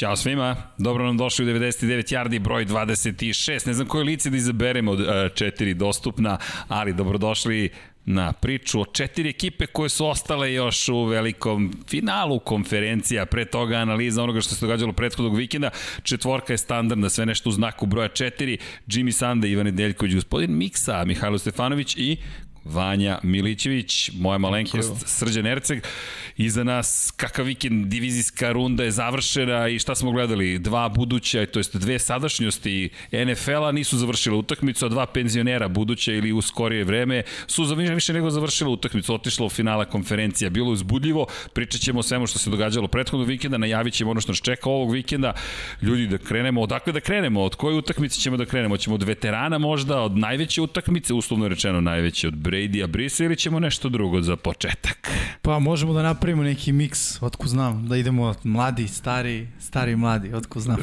Ćao svima, dobro nam došli u 99 yardi broj 26. Ne znam koje lice da izaberemo od uh, četiri dostupna, ali dobrodošli na priču o četiri ekipe koje su ostale još u velikom finalu konferencija, pre toga analiza onoga što se događalo prethodnog vikenda, četvorka je standardna, sve nešto u znaku broja četiri, Jimmy Sande, Ivan Nedeljković, gospodin Miksa, Mihajlo Stefanović i Vanja Milićević, moja malenkost, Srđan Erceg. Iza nas kakav vikend, divizijska runda je završena i šta smo gledali? Dva buduća, to jest dve sadašnjosti NFL-a nisu završile utakmicu, a dva penzionera buduća ili u skorije vreme su za više nego završile utakmicu, otišlo u finala konferencija. Bilo uzbudljivo, pričat ćemo o svemu što se događalo prethodnog vikenda, najavit ćemo ono što nas čeka ovog vikenda. Ljudi, da krenemo, odakle da krenemo? Od koje utakmice ćemo da krenemo? Ćemo od veterana možda, od najveće utakmice, uslovno rečeno najveće, od Brady-a Brisa ili ćemo nešto drugo za početak? Pa možemo da napravimo neki miks, otko znam, da idemo mladi, stari, stari, mladi, otko znam.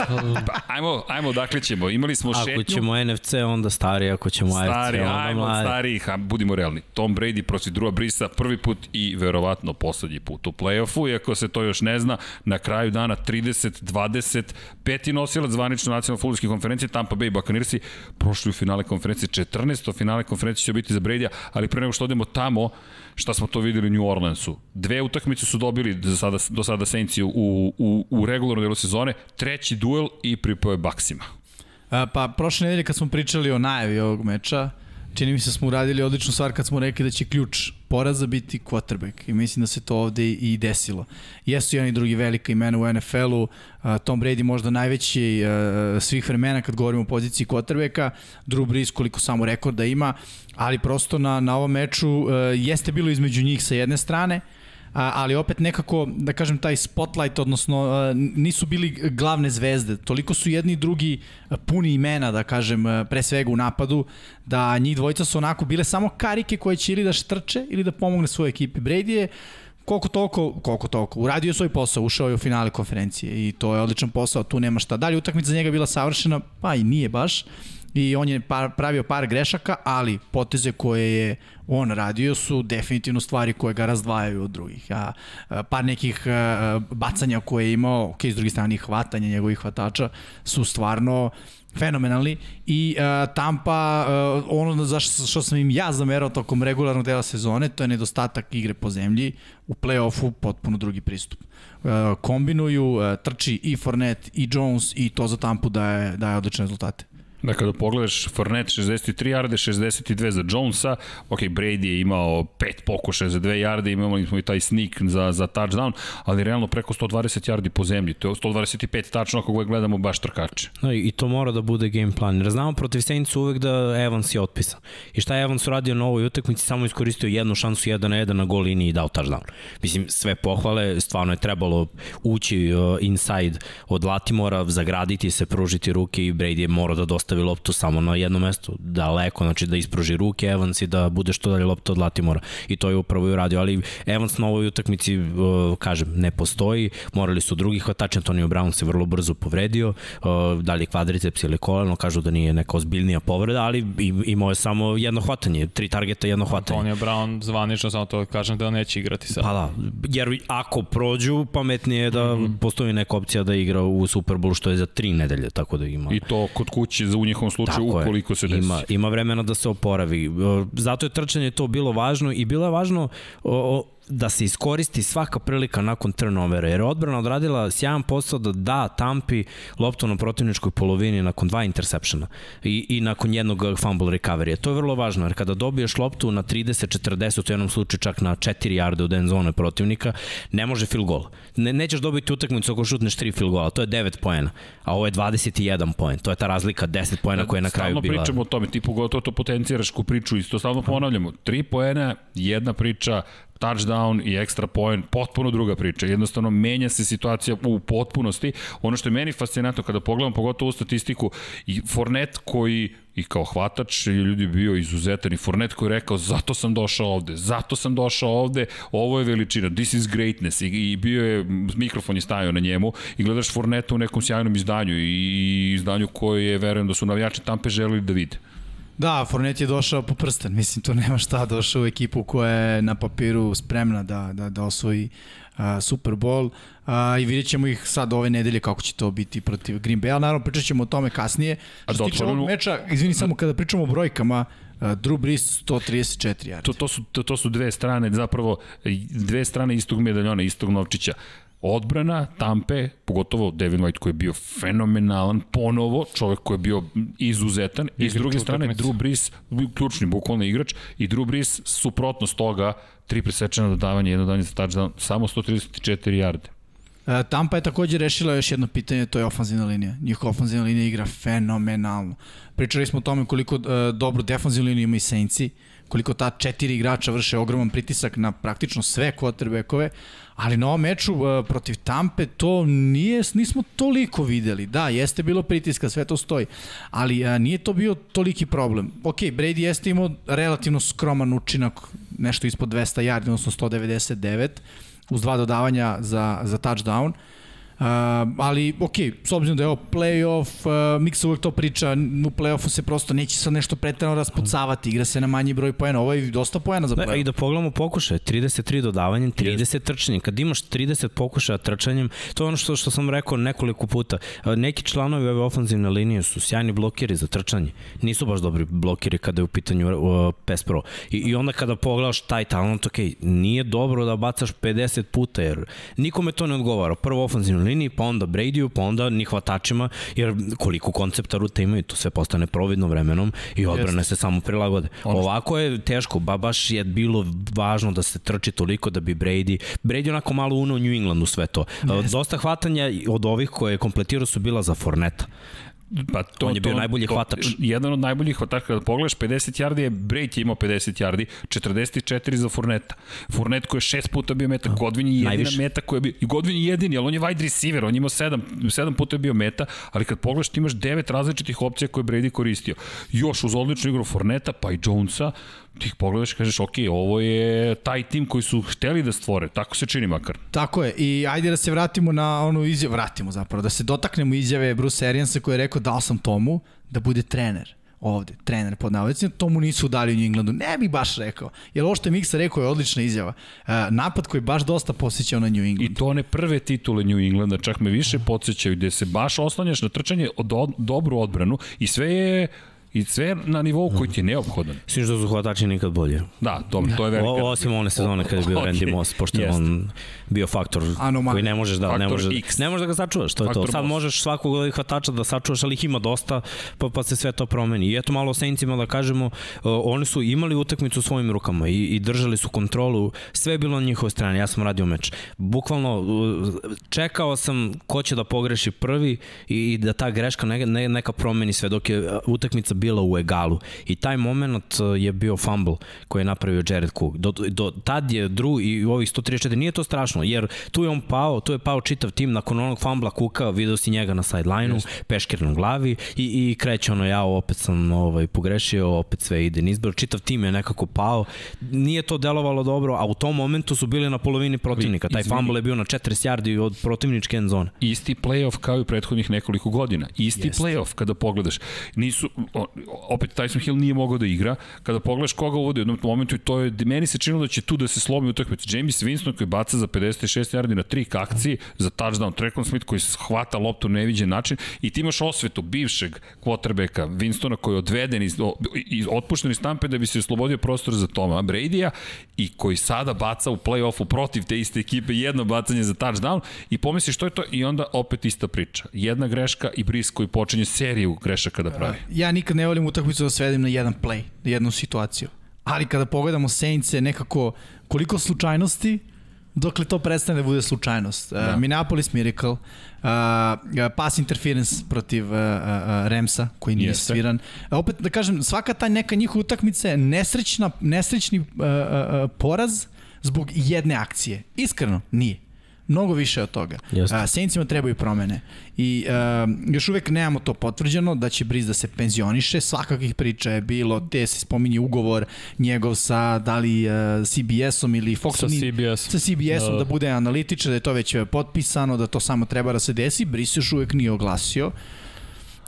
pa, ajmo, ajmo, dakle ćemo, imali smo ako šetnju. Ako ćemo NFC, onda stari, ako ćemo stari, AFC, onda ajmo, mladi. Stari, ha, budimo realni. Tom Brady protiv Drua Brisa prvi put i verovatno poslednji put u play-offu, iako se to još ne zna, na kraju dana 30-20, peti nosilac zvanično nacionalne futbolske konferencije, Tampa Bay Buccaneersi prošli u finale konferencije, 14. finale konferencije će biti za Brady, ali pre nego što odemo tamo, šta smo to videli u New Orleansu. Dve utakmice su dobili do sada, do sada Saintsi u, u, u regularnom delu sezone, treći duel i pripao je Baksima. A, pa prošle nedelje kad smo pričali o najavi ovog meča, čini mi se da smo uradili odličnu stvar kad smo rekli da će ključ poraza biti quarterback i mislim da se to ovde i desilo. Jesu i oni drugi velika imena u NFL-u, Tom Brady možda najveći svih vremena kad govorimo o poziciji quarterbacka, Drew Brees koliko samo rekorda ima, ali prosto na, na ovom meču jeste bilo između njih sa jedne strane, ali opet nekako, da kažem, taj spotlight, odnosno nisu bili glavne zvezde. Toliko su jedni i drugi puni imena, da kažem, pre svega u napadu, da njih dvojica su onako bile samo karike koje će ili da štrče ili da pomogne svojoj ekipi. Brady je koliko toliko, koliko toliko, uradio je svoj posao, ušao je u finale konferencije i to je odličan posao, tu nema šta. Da li utakmica za njega bila savršena? Pa i nije baš i on je par, pravio par grešaka, ali poteze koje je on radio su definitivno stvari koje ga razdvajaju od drugih. A, par nekih a, bacanja koje je imao, ok, s druge strane hvatanja njegovih hvatača su stvarno fenomenalni. I uh, Tampa uh, ono za što, sam im ja zamerao tokom regularnog dela sezone to je nedostatak igre po zemlji u play-offu potpuno drugi pristup. Kombinuju trči i Fournette i Jones i to za Tampu daje, daje odlične rezultate Da, kada pogledaš Fournette 63 jarde, 62 za Jonesa, ok, Brady je imao pet pokušaja za 2 jarde, imamo smo i taj sneak za, za touchdown, ali realno preko 120 jardi po zemlji, to je 125 tačno ako ga gledamo baš trkače. No, I to mora da bude game plan. Znamo protiv Saints uvek da Evans je otpisan. I šta je Evans uradio na ovoj utakmici, samo iskoristio jednu šansu 1 na 1 na gol liniji i dao touchdown. Mislim, sve pohvale, stvarno je trebalo ući uh, inside od Latimora, zagraditi se, pružiti ruke i Brady je morao da dosta ostavi loptu samo na jednom mestu, daleko, znači da ispruži ruke Evans i da bude što dalje lopta od Latimora. I to je upravo i uradio, ali Evans na ovoj utakmici, uh, kažem, ne postoji, morali su drugi hvatač, Antonio Brown se vrlo brzo povredio, uh, da li kvadriceps ili koleno, kažu da nije neka ozbiljnija povreda, ali imao je samo jedno hvatanje, tri targeta, jedno hvatanje. Antonio Brown zvanično samo to kažem da neće igrati sad. Pa da, jer ako prođu, pametnije je da mm -hmm. postoji neka opcija da igra u Super Bowl što je za tri nedelje, tako da ima. I to kod kuće za u njihovom slučaju Tako ukoliko je. se desi. Ima, ima vremena da se oporavi. Zato je trčanje to bilo važno i bilo je važno o, o, da se iskoristi svaka prilika nakon turnovera, jer je odbrana odradila sjajan posao da da Tampi loptu na protivničkoj polovini nakon dva interseptiona i, i nakon jednog fumble recovery. To je vrlo važno, jer kada dobiješ loptu na 30-40, u jednom slučaju čak na 4 jarde u den zone protivnika, ne može field goal. Ne, nećeš dobiti utakmicu ako šutneš 3 field goala, to je 9 poena, a ovo je 21 poen, to je ta razlika 10 poena koja je na kraju bila. Stalno pričamo o tome, ti pogotovo to potencijaraš ku priču, isto stalno ponavljamo, 3 poena, jedna priča, touchdown i extra point, potpuno druga priča. Jednostavno menja se situacija u potpunosti. Ono što je meni fascinantno kada pogledam pogotovo u statistiku i Fornet koji i kao hvatač ljudi bio izuzetan i Fornet koji je rekao zato sam došao ovde, zato sam došao ovde, ovo je veličina, this is greatness i, i bio je, mikrofon je stajao na njemu i gledaš Forneta u nekom sjajnom izdanju i izdanju koje je, verujem da su navijači Tampe želeli da vide. Da, Fournette je došao po prsten, mislim, to nema šta, došao u ekipu koja je na papiru spremna da, da, da osvoji uh, Super Bowl uh, i vidjet ćemo ih sad ove nedelje kako će to biti protiv Green Bay, ali naravno pričat ćemo o tome kasnije. A Što da se tiče ovog meča, izvini samo kada pričamo o brojkama, uh, Drew Brees 134 yardi. To, to, su, to, to su dve strane, zapravo dve strane istog medaljona, istog novčića. Odbrana Tampe, pogotovo Devin White koji je bio fenomenalan, ponovo čovek koji je bio izuzetan i s druge strane utakmice. Drew Brees, ključni bukvalno igrač i Drew Brees suprotnost toga, tri presečena dodavanja, jedno danje za touchdown, samo 134 jarde. E, Tampa je takođe rešila još jedno pitanje, to je ofanzivna linija. Njihova ofanzivna linija igra fenomenalno. Pričali smo o tome koliko e, dobru defanzivnu liniju ima i Saintsi, koliko ta četiri igrača vrše ogroman pritisak na praktično sve quarterbackove, ali na ovom meču e, protiv Tampe to nije, nismo toliko videli. Da, jeste bilo pritiska, sve to stoji, ali e, nije to bio toliki problem. Ok, Brady jeste imao relativno skroman učinak, nešto ispod 200 yardi, odnosno 199, uz dva dodavanja za, za touchdown. Uh, ali, ok, s obzirom da je ovo playoff, uh, Miksa uvek to priča, u playoffu se prosto neće sad nešto pretredno raspucavati, igra se na manji broj poena, ovo je dosta poena za Da, playoff. I da pogledamo pokušaje, 33 dodavanjem, 30 trčanjem. Kad imaš 30 pokušaja trčanjem, to je ono što, što sam rekao nekoliko puta. Neki članovi ove ofenzivne linije su sjajni blokeri za trčanje. Nisu baš dobri blokeri kada je u pitanju uh, PES Pro. I, I onda kada pogledaš taj talent, ok, nije dobro da bacaš 50 puta, jer nikome to ne odgovara. Prvo ofenzivnoj liniji, pa onda Bradyu, pa onda ni hvatačima, jer koliko koncepta ruta imaju, to sve postane providno vremenom i odbrane se samo prilagode. Ovako je teško, ba baš je bilo važno da se trči toliko da bi Brady, Brady onako malo unao New Englandu sve to. Yes. Dosta hvatanja od ovih koje je kompletirao su bila za Forneta. Pa to, On je bio to, najbolji to, hvatač. Jedan od najboljih hvatača, kada pogledaš 50 yardi je Brady je imao 50 yardi, 44 za Fourneta. Fournet koji je šest puta bio meta, Godwin je jedina najviše. meta koja je bio, i Godwin je jedini, ali on je wide receiver, on je imao sedam, sedam puta je bio meta, ali kad pogledaš ti imaš devet različitih opcija koje je Brady koristio. Još uz odličnu igru Fourneta, pa i Jonesa, ti ih pogledaš i kažeš, ok, ovo je taj tim koji su hteli da stvore, tako se čini makar. Tako je, i ajde da se vratimo na onu izjavu, vratimo zapravo, da se dotaknemo izjave Bruce Ariansa koji je rekao dao sam Tomu da bude trener ovde, trener pod navodicima, to mu nisu dali u New Englandu. Ne bih baš rekao. Jer ovo što je Miksa rekao je odlična izjava. Uh, napad koji baš dosta posjećao na New England. I to one prve titule New Englanda, čak me više podsjećaju, gde se baš oslanjaš na trčanje od, od dobru odbranu i sve je i sve na nivou koji ti je neophodan. Sviš da su hvatači nikad bolje. Da, dobro, to je velika... O, osim one sezone kada je bio Ok, Randy Moss, pošto jeste. on bio faktor Anomalija. koji ne možeš da ne Faktor možeš, X. ne možeš da ga sačuvaš, to je to. Sad možeš svakog od ovih hvatača da sačuvaš, ali ih ima dosta, pa, pa se sve to promeni. I eto malo o Saintsima da kažemo, uh, oni su imali utakmicu u svojim rukama i, i držali su kontrolu, sve je bilo na njihovoj strani, ja sam radio meč. Bukvalno uh, čekao sam ko će da pogreši prvi i, i da ta greška ne, ne, neka promeni sve dok je utakmica bila u egalu. I taj moment uh, je bio fumble koji je napravio Jared Cook. Do, do, tad je Drew i u ovih 134, nije to strašno, jer tu je on pao, tu je pao čitav tim nakon onog fumbla Kuka, video si njega na sideline-u, peškir na glavi i, i kreće ono, ja opet sam ovaj, pogrešio, opet sve ide nizbor, čitav tim je nekako pao, nije to delovalo dobro, a u tom momentu su bili na polovini protivnika, taj fumble je bio na 40 yardi od protivničke end zone. isti playoff kao i u prethodnih nekoliko godina. Isti Jeste. playoff kada pogledaš. Nisu, opet Tyson Hill nije mogao da igra. Kada pogledaš koga uvodi u jednom momentu i to je, meni se činilo da će tu da se slomi utakmica. James Winston koji baca za 56 yardi na trik akcije za touchdown. Trekon Smith koji hvata loptu na neviđen način i ti imaš osvetu bivšeg quarterbacka Winstona koji je odveden iz, iz, otpušten iz tampe da bi se oslobodio prostor za Toma Brady-a i koji sada baca u play-offu protiv te iste ekipe jedno bacanje za touchdown i pomisliš što je to i onda opet ista priča. Jedna greška i Brice koji počinje seriju grešaka da pravi. Ja nikad ne volim utakmicu da svedem na jedan play, na jednu situaciju. Ali kada pogledamo Saintse, nekako koliko slučajnosti, dokle to prestane da bude slučajnost. Da. Uh, Minneapolis Miracle, uh, pass interference protiv uh, uh, Remsa, koji nije Jeste. sviran. Uh, opet da kažem, svaka ta neka njihova utakmica je nesrećna, nesrećni uh, uh, uh, poraz zbog jedne akcije. Iskreno, nije. Mnogo više od toga. Jeste. A, Saintsima trebaju promene. I uh, još uvek nemamo to potvrđeno da će Briz da se penzioniše. Svakakih priča je bilo, te se spominje ugovor njegov sa da li uh, CBS-om ili Foxom. Sa CBS. Sa CBS-om da. Da. da bude analitičar, da je to već potpisano, da to samo treba da se desi. Briz još uvek nije oglasio.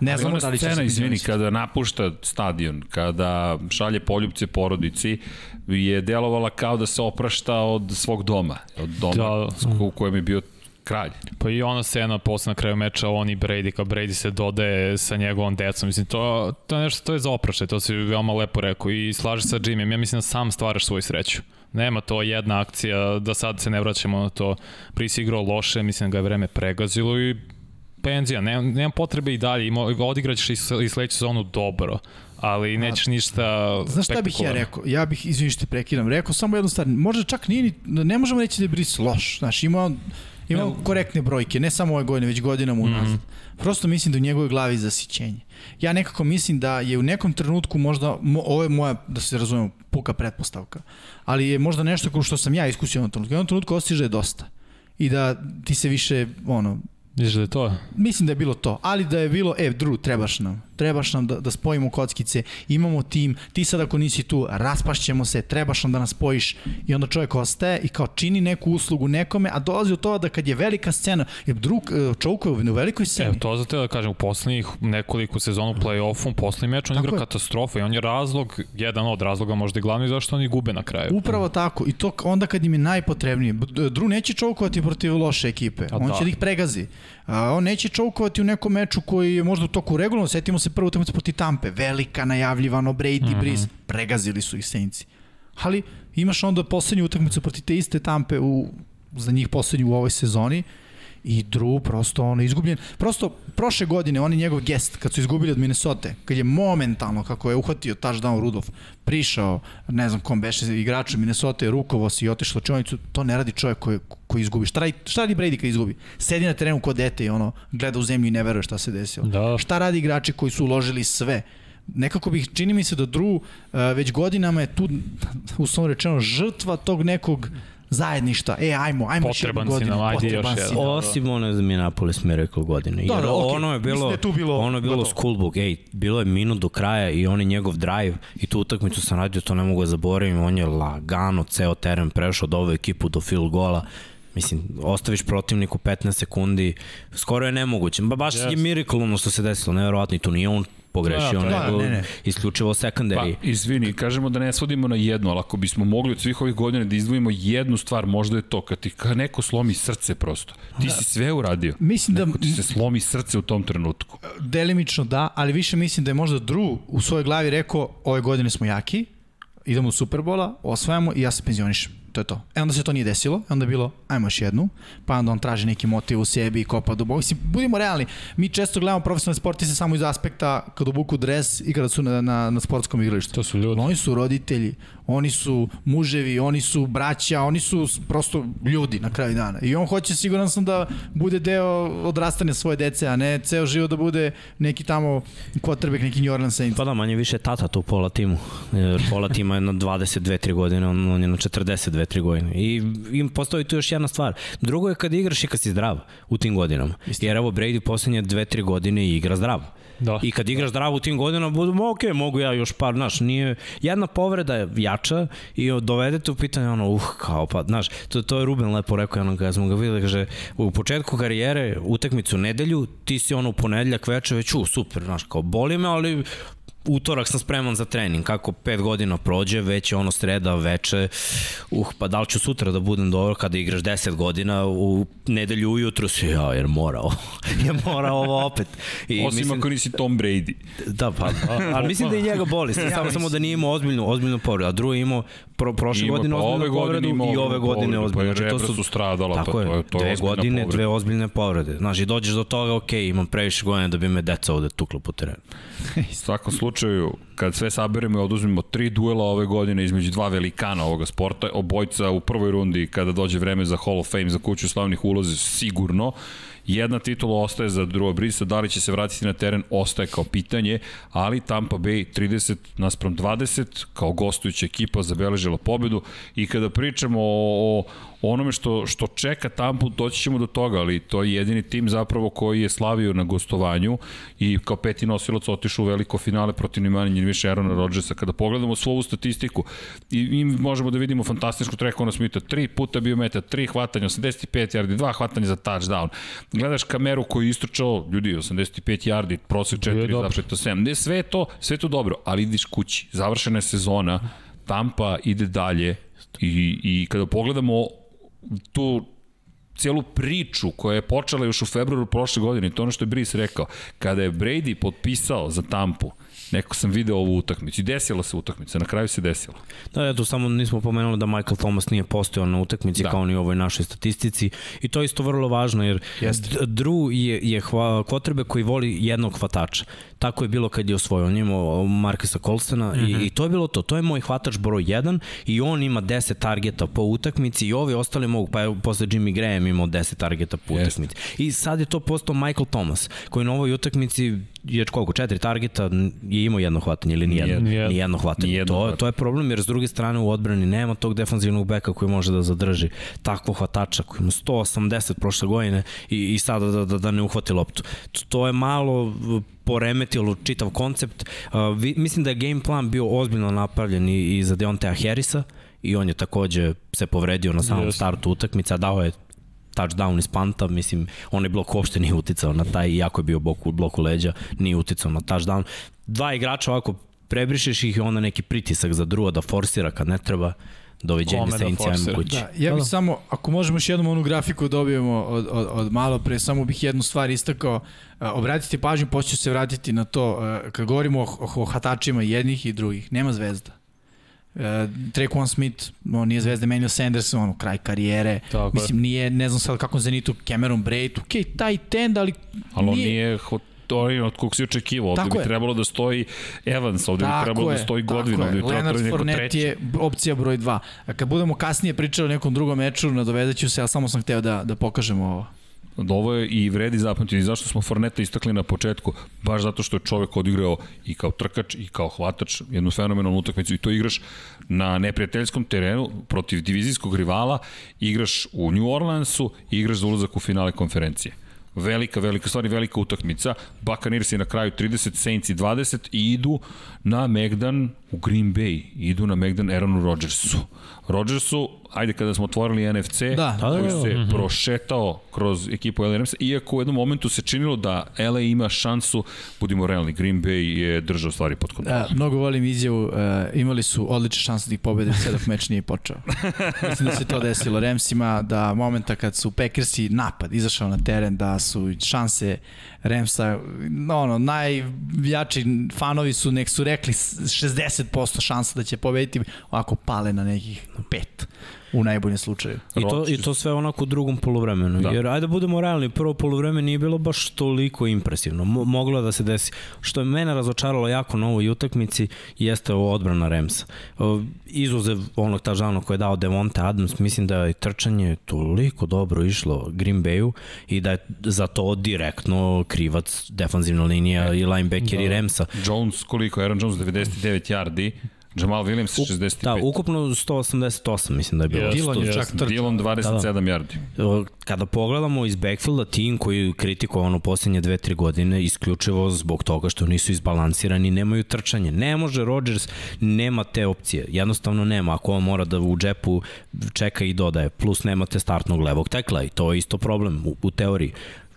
Ne znamo ona da li će scena, se izvini, kada napušta stadion, kada šalje poljubce porodici, je delovala kao da se oprašta od svog doma, od doma Da. da. u kojem je bio kralj. Pa i ona scena posle na kraju meča, on i Brady, kao Brady se dodaje sa njegovom decom. Mislim, to, to je nešto, to je za opraštaj, to si veoma lepo rekao i slaže sa Jimmyem. Ja mislim da sam stvaraš svoju sreću. Nema to jedna akcija, da sad se ne vraćamo na to. Prisi igrao loše, mislim da ga je vreme pregazilo i penzija, nemam, nemam potrebe i dalje, Ima, odigraćeš i, i sledeću sezonu dobro, ali nećeš ništa Znaš šta bih ja rekao? Ja bih, izvini što te prekidam, rekao samo jednu stvar. Možda čak nije ni, ne možemo reći da je Brice loš. Znaš, ima on, ima on korektne brojke, ne samo ove godine, već godinama unazad. Mm -hmm. Prosto mislim da u njegovoj glavi zasićenje. Ja nekako mislim da je u nekom trenutku možda, mo, ovo je moja, da se razumemo, puka pretpostavka, ali je možda nešto kao što sam ja iskusio jednom trenutku. U jednom trenutku osjećaš da je dosta. I da ti se više, ono, Viš da je to? Mislim da je bilo to, ali da je bilo, e, Drew, trebaš nam, trebaš nam da, da spojimo kockice, imamo tim, ti sad ako nisi tu, raspašćemo se, trebaš nam da nas spojiš i onda čovjek ostaje i kao čini neku uslugu nekome, a dolazi od toga da kad je velika scena, jer Drew čovjek je u velikoj sceni. Evo, to za te da kažem, u poslednjih nekoliko sezona u play-offu, poslednji meč, on Tako igra je. katastrofa i on je razlog, jedan od razloga možda i glavni, zašto oni gube na kraju. Upravo tako. I to onda kad im je najpotrebnije. Drew neće čovkovati protiv loše ekipe. A on da. će da ih pregazi. A on neće čovkovati u nekom meču koji je možda u toku regularno. Setimo se prvo utakmicu protiv Tampe. Velika, najavljivano, Brady, mm -hmm. Breeze. Pregazili su ih Saintsi. Ali imaš onda poslednju utakmicu protiv te iste Tampe u, za njih poslednju u ovoj sezoni i Drew prosto ono izgubljen. Prosto prošle godine on i njegov gest kad su izgubili od Minnesota, kad je momentalno kako je uhvatio touchdown Rudolph, prišao, ne znam kom beše igraču Minnesota rukovo se i otišlo čovjecu, to ne radi čovjek koji, koji izgubi. Šta radi, šta radi Brady kad izgubi? Sedi na terenu kod dete i ono, gleda u zemlju i ne veruje šta se desilo. Da. Šta radi igrači koji su uložili sve? nekako bih, čini mi se da Drew uh, već godinama je tu, uslovno rečeno, žrtva tog nekog zajedništa. E, ajmo, ajmo još jednu Potreban si godinu. nam, ajde još potreban jedan. nam. Osim ono za Minneapolis Miracle godine. Jer Da, da, okej. ono je bilo, da je tu bilo ono je bilo gotovo. schoolbook. Ej, bilo je minut do kraja i on je njegov drive i tu utakmicu sam radio, to ne mogu da zaboravim. On je lagano ceo teren prešao od ovu ekipu do field gola. Mislim, ostaviš protivniku 15 sekundi, skoro je nemoguće. Ba, baš yes. je miracle ono što se desilo, nevjerovatno i to nije on pogrešio, Da, da, da, nego ne, ne. isključivo Pa, secondary. izvini, kažemo da ne svodimo na jedno, ali ako bismo mogli od svih ovih godina da izdvojimo jednu stvar, možda je to, kad ti kad neko slomi srce prosto. Ti si sve uradio. Mislim da Neko ti se slomi srce u tom trenutku. delimično da, ali više mislim da je možda Drew u svojoj glavi rekao ove godine smo jaki, idemo u Superbola, osvajamo i ja se penzionišem. To je to. E onda se to nije desilo, onda je bilo ajmo još jednu, pa onda on traži neki motiv u sebi i kopa duboko. Mislim, budimo realni, mi često gledamo profesionalne sportiste samo iz aspekta kad obuku dres i kada su na, na, na sportskom igralištu. To su ljudi. Oni su roditelji, oni su muževi, oni su braća, oni su prosto ljudi na kraju dana. I on hoće siguran sam da bude deo odrastanja svoje dece, a ne ceo život da bude neki tamo quarterback, neki New Orleans Saints. Pa da, manje više tata tu pola timu. Jer pola tima je na 22-3 godine, on, on je na 42-3 godine. I im postoji tu još jedna stvar. Drugo je kad igraš i kad si zdrav u tim godinama. Jer evo Brady poslednje 2-3 godine igra zdrav. Da. I kad igraš zdravo u tim godinama, budemo, ok, mogu ja još par, znaš, nije, jedna povreda je jača i dovedete u pitanje, ono, uh, kao, pa, znaš, to, to je Ruben lepo rekao, ono, kada smo ga videli, kaže, u početku karijere, utakmicu nedelju, ti si ono u ponedeljak veče već, u, super, znaš, kao, boli me, ali utorak sam spreman za trening, kako pet godina prođe, već je ono sreda, veče, uh, pa da li ću sutra da budem dobro kada igraš 10 godina, u nedelju ujutru si, ja, jer mora ovo, jer mora ovo opet. I Osim mislim... ako nisi Tom Brady. Da, pa, ali mislim da i njega boli, ja, samo, samo da nije imao ozbiljnu, ozbiljnu povredu, a drugo je imao pro, prošle Ima, godine pa ozbiljnu ove godine povredu ima i ove godine povredu, ozbiljnu. pa i rebra su stradala, tako to- je, to je- to je dve godine, povreda. dve ozbiljne povrede. Znaš, i dođeš do toga, ok, imam previše godina da bi me deca ovde tuklo po terenu. U svakom slučaju, kad sve saberemo i oduzmemo tri duela ove godine između dva velikana ovoga sporta, obojca u prvoj rundi kada dođe vreme za Hall of Fame, za kuću slavnih ulaze, sigurno, Jedna titula ostaje za Drewa Brisa, da li će se vratiti na teren, ostaje kao pitanje, ali Tampa Bay 30 naspram 20, kao gostujuća ekipa, zabeležila pobedu i kada pričamo o, o, onome što, što čeka Tampu, doći ćemo do toga, ali to je jedini tim zapravo koji je slavio na gostovanju i kao peti nosilac otišao u veliko finale protiv ni manje više Aarona Rodgersa. Kada pogledamo svu ovu statistiku, i, i možemo da vidimo fantastičnu treku ona Smitha, tri puta bio meta, tri hvatanja, 85 yardi, dva hvatanja za touchdown. Gledaš kameru koji je istručao, ljudi, 85 yardi, prosek 4,7. Ne, sve to, sve to dobro, ali ideš kući. Završena je sezona, Tampa ide dalje i, i kada pogledamo tu celu priču koja je počela još u februaru prošle godine, to ono što je Brice rekao, kada je Brady potpisao za Tampu, Neko sam video ovu utakmicu i desila se utakmica, na kraju se desilo. Da, eto, samo nismo pomenuli da Michael Thomas nije postojao na utakmici da. kao ni u ovoj našoj statistici i to je isto vrlo važno jer Jeste. Drew je, je kvotrbe koji voli jednog hvatača. Tako je bilo kad je osvojio. On imao Markesa Colstena mm -hmm. i, mhm. i to je bilo to. To je moj hvatač broj 1 i on ima 10 targeta po utakmici i ovi ostali mogu, pa je posle Jimmy Graham imao 10 targeta po Jeste. utakmici. I sad je to postao Michael Thomas, koji na ovoj utakmici je koliko, četiri targeta je imao jedno hvatanje ili nijedno, nijedno, nijedno hvatanje. Nijedno to, hvatanje. to je problem jer s druge strane u odbrani nema tog defanzivnog beka koji može da zadrži takvo hvatača koji ima 180 prošle godine i, i sada da, da, da ne uhvati loptu. To je malo poremetilo čitav koncept. Uh, vi, mislim da je game plan bio ozbiljno napravljen i, i za Deontea Harrisa i on je takođe se povredio na samom yes. startu utakmice, a dao je touchdown iz panta, mislim, onaj blok uopšte nije uticao na taj, iako je bio blok, blok u leđa, nije uticao na touchdown. Dva igrača ovako prebrišeš ih i onda neki pritisak za druga da forsira kad ne treba, doviđenja sa da kući. Da, ja bih da. samo, ako možemo još jednom onu grafiku dobijemo od, od, od malo pre, samo bih jednu stvar istakao, obratite pažnju, počeo se vratiti na to, kad govorimo o, o hatačima jednih i drugih, nema zvezda. Uh, Trequan Smith, on nije zvezda, Manuel Sanders, ono, kraj karijere. Tako Mislim, nije, ne znam sad kako Zenitu, Cameron Braid, ok, taj tend, ali... Ali on nije, to od kog si očekivao. Ovde tako bi je. trebalo da stoji Evans, ovde tako bi trebalo da je, da stoji Godwin, ovde bi trebalo da neko treći. je opcija broj 2. A kad budemo kasnije pričali o nekom drugom meču, nadovedaću se, ja samo sam hteo da, da pokažemo ovo. Ovo je i vredi zapamtiti. Zašto smo Forneta istakli na početku? Baš zato što je čovek odigrao i kao trkač i kao hvatač jednu fenomenalnu utakmicu i to igraš na neprijateljskom terenu protiv divizijskog rivala, igraš u New Orleansu i igraš za ulazak u finale konferencije velika, velika, stvari velika utakmica. Buccaneers je na kraju 30, Saints i 20 i idu na Megdan u Green Bay. Idu na Megdan Aaronu Rodgersu. Rodgersu, ajde kada smo otvorili NFC, da, koji da, da, se mm -hmm. prošetao kroz ekipu LA Ramsa, iako u jednom momentu se činilo da LA ima šansu, budimo realni, Green Bay je držao stvari pod kontrolom. Da, mnogo volim izjavu, uh, imali su odlične šanse da ih pobede, sve dok meč nije počeo. Mislim da se to desilo Ramsima, da momenta kad su Packersi napad izašao na teren, da su šanse Ramsa, ono, najjači fanovi su, nek su rekli 60% šansa da će pobediti, ovako pale na nekih pet u najboljem slučaju. I to, I to sve onako u drugom polovremenu. Da. Jer ajde da budemo realni, prvo polovreme nije bilo baš toliko impresivno. Mo moglo da se desi. Što je mene razočaralo jako na ovoj utakmici jeste ovo odbrana Remsa. Izuzev onog tažavnog koje je dao Devonte Adams, mislim da je trčanje toliko dobro išlo Green Bayu i da je za to direktno krivac defanzivna linija e, i linebacker da. i Remsa. Jones koliko? Aaron Jones 99 yardi Jamal Williams 65. Da, ukupno 188 mislim da je bilo. Dillon je čak trčao. Dillon 27 da, da. yardi. Kada pogledamo iz backfielda, tim koji ono posljednje 2-3 godine isključivo zbog toga što nisu izbalansirani, nemaju trčanje. Ne može Rodgers, nema te opcije. Jednostavno nema. Ako on mora da u džepu čeka i dodaje, plus nemate startnog levog tekla i to je isto problem u, u teoriji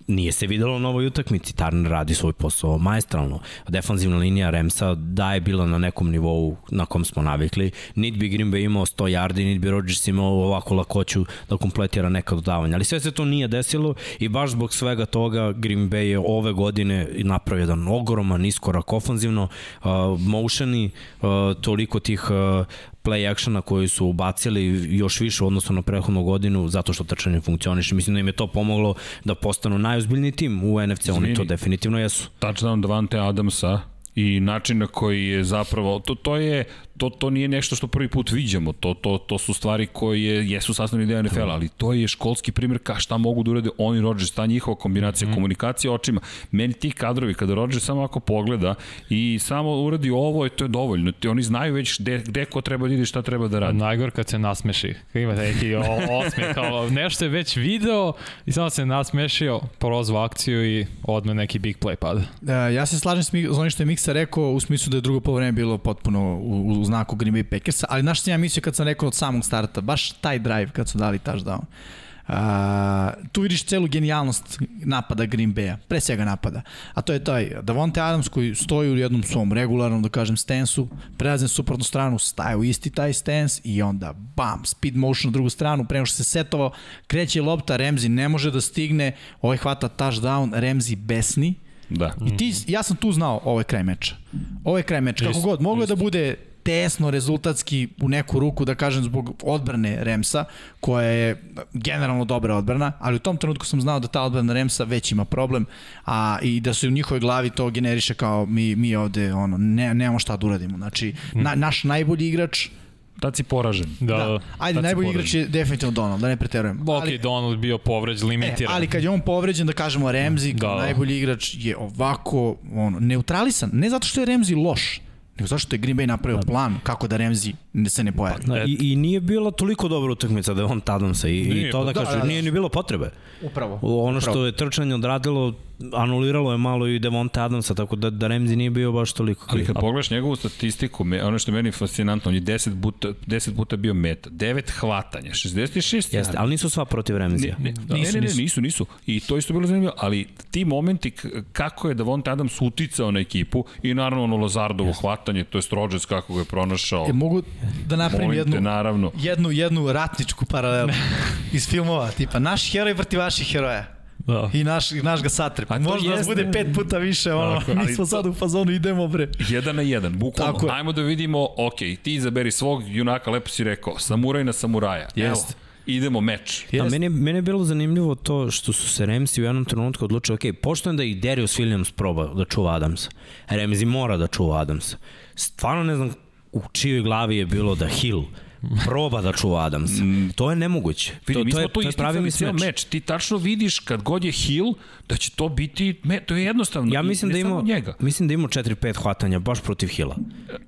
nije se videlo na ovoj utakmici. Turner radi svoj posao maestralno. Defanzivna linija Remsa da je bila na nekom nivou na kom smo navikli. Nit bi Green Bay imao 100 yardi, nit bi Rodgers imao ovako lakoću da kompletira neka dodavanja. Ali sve se to nije desilo i baš zbog svega toga Green Bay je ove godine napravio jedan ogroman iskorak ofanzivno, uh, motioni, uh, toliko tih uh, play actiona koji su ubacili još više u odnosu na prethodnu godinu zato što trčanje funkcioniše. Mislim da im je to pomoglo da postanu najozbiljniji tim u NFC, oni to definitivno jesu. Touchdown Davante Adamsa i način na koji je zapravo, to, to je to, to nije nešto što prvi put viđamo, to, to, to su stvari koje jesu sastavni deo NFL, ali to je školski primjer ka šta mogu da urade oni Rodgers, ta njihova kombinacija, mm. komunikacija očima. Meni ti kadrovi, kada Rodgers samo ako pogleda i samo uradi ovo, i to je dovoljno. Oni znaju već gde, gde ko treba da ide šta treba da radi. Najgor kad se nasmeši. Kad ima neki osmeh, kao nešto je već video i samo se nasmešio, prozvao akciju i odme neki big play pada. Uh, ja se slažem s, s onim što je Miksa rekao u smislu da je drugo polovreme bilo potpuno u, u znaku Green Bay Packersa, ali naš sam ja mislio kad sam rekao od samog starta, baš taj drive kad su dali touchdown. Uh, tu vidiš celu genijalnost napada Green Bay-a, pre svega napada. A to je taj Davonte Adams koji stoji u jednom svom regularnom, da kažem, stensu, prelazi na suprotnu stranu, staje u isti taj stens i onda bam, speed motion na drugu stranu, prema što se setovao, kreće lopta, Remzi ne može da stigne, ovaj hvata touchdown, Remzi besni, Da. I ti, ja sam tu znao ovo je kraj meča. Ovo je kraj meča. Kako god, moglo je da bude tesno rezultatski u neku ruku, da kažem, zbog odbrane Remsa, koja je generalno dobra odbrana, ali u tom trenutku sam znao da ta odbrana Remsa već ima problem, a i da se u njihovoj glavi to generiše kao mi, mi ovde ono, ne, nemamo šta da uradimo. Znači, na, naš najbolji igrač Tad si poražen. Da, Da. Ajde, najbolji igrač je definitivno Donald, da ne preterujem. Ok, ali, Donald bio povređen, e, limitiran. ali kad je on povređen, da kažemo Remzi, kao Da. najbolji igrač je ovako ono, neutralisan. Ne zato što je Remzi loš, nego zato što je Green Bay napravio plan kako da Remzi ne se ne pojavi. Da, i, I nije bila toliko dobra utakmica da je on Adamsa i, Nije, i to da pa da, kažem, da, da. nije ni bilo potrebe. Upravo. Ono što je trčanje odradilo, anuliralo je malo i Devonta Adamsa, tako da, da Remzi nije bio baš toliko Ali kriv. kad pogledaš njegovu statistiku, me, ono što je meni fascinantno, on je 10 puta, 10 puta bio meta, 9 hvatanja, 66 Jeste, ali nisu sva protiv Remzija. Ne, ne, ne, ne, ne, nisu, nisu. I to isto bilo zanimljivo, ali ti momenti kako je Davonte Adams uticao na ekipu i naravno ono Lazardovo hvatanje, to je Rodgers kako ga je pronašao. E, mogu da napravim jednu, naravno. jednu, jednu ratničku paralelu iz filmova, tipa naš heroj protiv vaših heroja. Da. I naš, naš ga satrep. A to Možda nas bude pet puta više, ono, Tako, mi ali smo sad u fazonu, idemo bre. Jedan na jedan, bukvalno. Tako. Ajmo da vidimo, ok, ti izaberi svog junaka, lepo si rekao, samuraj na samuraja. Jeste. Evo, idemo meč. Da, meni, je- meni je bilo zanimljivo to što su se Remsi u jednom trenutku odlučili, ok, poštojem da i Darius Williams proba da čuva Adamsa. Remzi mora da čuva Adamsa. Stvarno ne znam u čijoj glavi je bilo da Hill proba da čuva Adamsa. To je nemoguće. Vidi, to, mi to smo je, to isticali cijel mismeč. meč. Ti tačno vidiš kad god je Hill da će to biti, me, to je jednostavno. Ja mislim da samo ima njega. mislim da ima 4-5 hvatanja baš protiv Hila.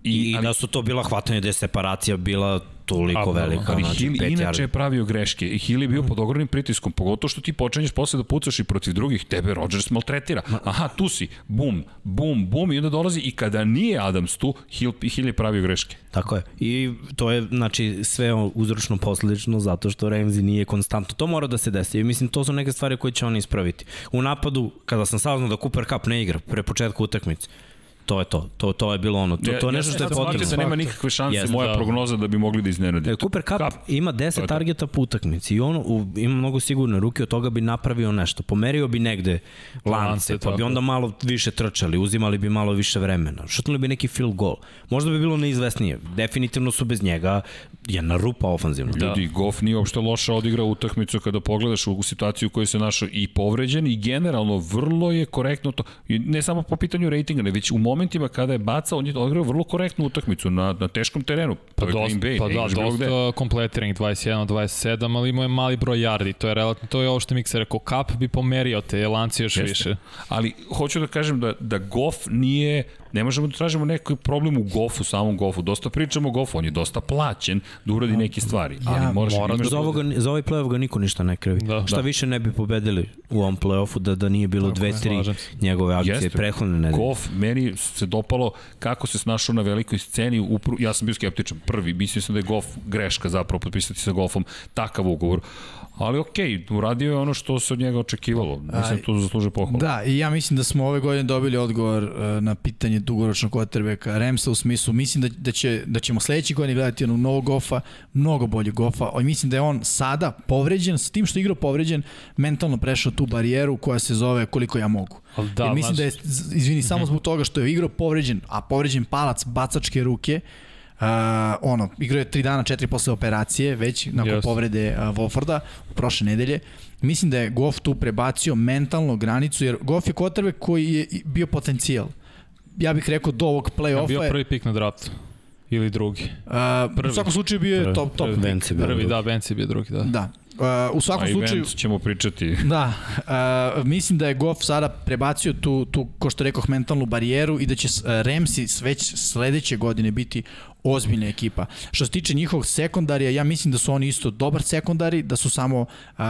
I, I ali- da su to bila hvatanja gde je separacija bila toliko A, velika, Ali znači Hill 5 inače je pravio greške i Hill je bio pod ogromnim pritiskom, pogotovo što ti počinješ posle da pucaš i protiv drugih, tebe Rodgers maltretira. Aha, tu si, bum, bum, bum i onda dolazi i kada nije Adams tu, Hill, Hill je pravio greške. Tako je. I to je znači sve uzročno posledično zato što Ramsey nije konstantno. To mora da se desi. I mislim to su neke stvari koje će oni ispraviti. U napadu kada sam saznao da Cooper Cup ne igra pre početka utakmice, to je to. To to je bilo ono. To, to je nešto što je shvatio potrebno. da nema nikakve šanse, Jeste, moja da. prognoza da bi mogli da iznenadi. E, Cooper Cup, Cup. ima To je 10 to. targeta po utakmici i on u, ima mnogo sigurne ruke, od toga bi napravio nešto. Pomerio bi negde lance, pa bi onda malo više trčali, uzimali bi malo više vremena. Šutnuli bi neki field goal. Možda bi bilo neizvesnije. Definitivno su bez njega jedna rupa ofanzivna. Da. Ljudi, Goff nije uopšte loše odigrao utakmicu kada pogledaš u situaciju u kojoj se našao i povređen i generalno vrlo je korektno to, ne samo po pitanju rejtinga, ne već u momentima kada je bacao, on je odigrao vrlo korektnu utakmicu na, na teškom terenu. Pa, dosta, Green Bay, pa da, gde. dosta kompletiranih 21 27, ali imao je mali broj yardi, to je relativno, to je ovo što Miksa rekao, Kap bi pomerio te lance još Jeste. više. Ali hoću da kažem da, da Goff nije, ne možemo da tražimo neki problem u Goffu, samom Goffu. Dosta pričamo o Goffu, on je dosta plaćen da uradi neke stvari. Ali Ja, moraš, mora imaš Za, ovoga, za ovaj play-off ga niko ništa ne krivi. Da. Da, Šta Da. više ne bi pobedili u ovom play-offu da, da nije bilo dve, tri slažem njegove akcije Jeste. prethodne nedelje. Goff, meni se dopalo kako se snašao na velikoj sceni. Upru, ja sam bio skeptičan prvi, mislio sam da je Goff greška zapravo potpisati sa Goffom takav ugovor. Ali okej, uradio je ono što se od njega očekivalo. Mislim to zaslužuje pohvalu. Da, i ja mislim da smo ove godine dobili odgovor uh, na pitanje dugoročnog quarterbacka Remsa u smislu, mislim da, da, će, da ćemo sledeći godine gledati onog novog gofa, mnogo bolje gofa. I mislim da je on sada povređen, s tim što je igrao povređen, mentalno prešao tu barijeru koja se zove koliko ja mogu. Da, Jer mislim da je, izvini, samo zbog toga što je igrao povređen, a povređen palac bacačke ruke, Uh, ono, igrao je 3 dana, 4 posle operacije, već nakon Yes. povrede uh, Wolforda u prošle nedelje. Mislim da je Goff tu prebacio mentalno granicu, jer Goff je quarterback koji je bio potencijal. Ja bih rekao do ovog Ja bio play-offa je, prvi pik na draftu. ili drugi? Uh, u svakom slučaju bio je Prvi. top, top. Prvi. Bio Prvi, drugi. da, Benci je bio drugi, da. Da. Uh, u svakom A slučaju... event ćemo pričati. Da, uh, mislim da je Goff sada prebacio tu, tu, ko što rekoh, mentalnu barijeru i da će Ramsey već sledeće godine biti ozbiljna ekipa. Što se tiče njihovog sekundarija, ja mislim da su oni isto dobar sekundari, da su samo uh,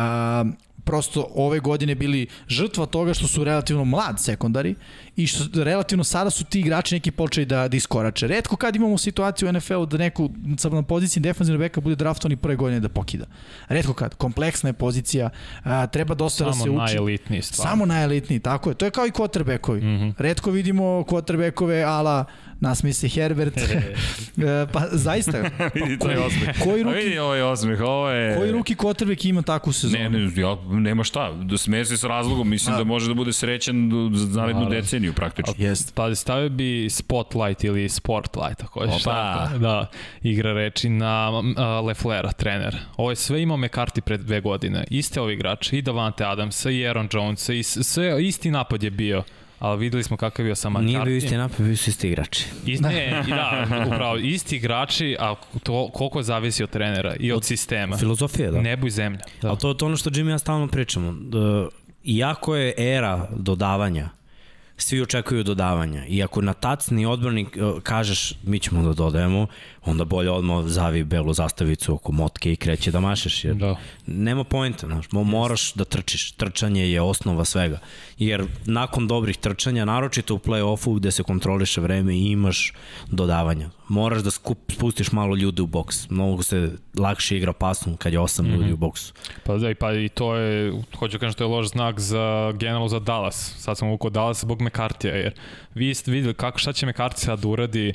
prosto ove godine bili žrtva toga što su relativno mlad sekundari i što relativno sada su ti igrači neki počeli da, da iskorače. Redko kad imamo situaciju u NFL-u da neko sad na poziciji defensivnog beka bude draftovan i prve godine da pokida. Redko kad. Kompleksna je pozicija, a, treba dosta da se Samo uči. najelitniji stvar. Samo najelitniji, tako je. To je kao i quarterbackovi. Mm. -hmm. Redko vidimo quarterbackove ala nasmi se Herbert. E, pa zaista. vidi taj osmeh. Koji A ruki, vidi ovaj osmeh, ovo je... koji ruki quarterback ima takvu sezonu? Ne, ne, ja, nema šta. Da smeje se s razlogom. Mislim da može da bude srećan za narednu Naravno. Deceniju praktično. Jeste. Pa stavio bi Spotlight ili Sportlight, ako hoćeš. Opa. tako. Da, igra reči na uh, Leflera, trener. Ovo je sve imao McCarthy pred dve godine. Iste ovi igrači, i Davante Adamsa, i Aaron Jonesa, i sve, isti napad je bio. Ali videli smo kakav je bio sa McCarthy. Nije bio isti napad, bio su isti igrači. Isti, ne, i da, upravo, isti igrači, a to koliko zavisi od trenera i od sistema. Filozofija, da. Nebo i zemlja. Da. Ali to je to ono što Jimmy i ja stalno pričamo. Da, iako je era dodavanja, svi očekuju dodavanja. I ako na tacni odbranik e, kažeš mi ćemo da dodajemo, onda bolje odmah zavi belu zastavicu oko motke i kreće da mašeš. Jer Da. nema poenta, znaš, mo- moraš da trčiš. Trčanje je osnova svega. Jer nakon dobrih trčanja, naročito u play-offu gde se kontroliše vreme i imaš dodavanja. Moraš da skup, spustiš malo ljudi u boks. Mnogo se lakše igra pasom kad je osam mm -hmm. ljudi u boksu. Pa da, i pa i to je, hoću da kažem, to je loš znak za generalno za Dallas. Sad sam uvukao Dallas zbog McCartija, jer vi ste videli kako, šta će McCarthy sad da uradi,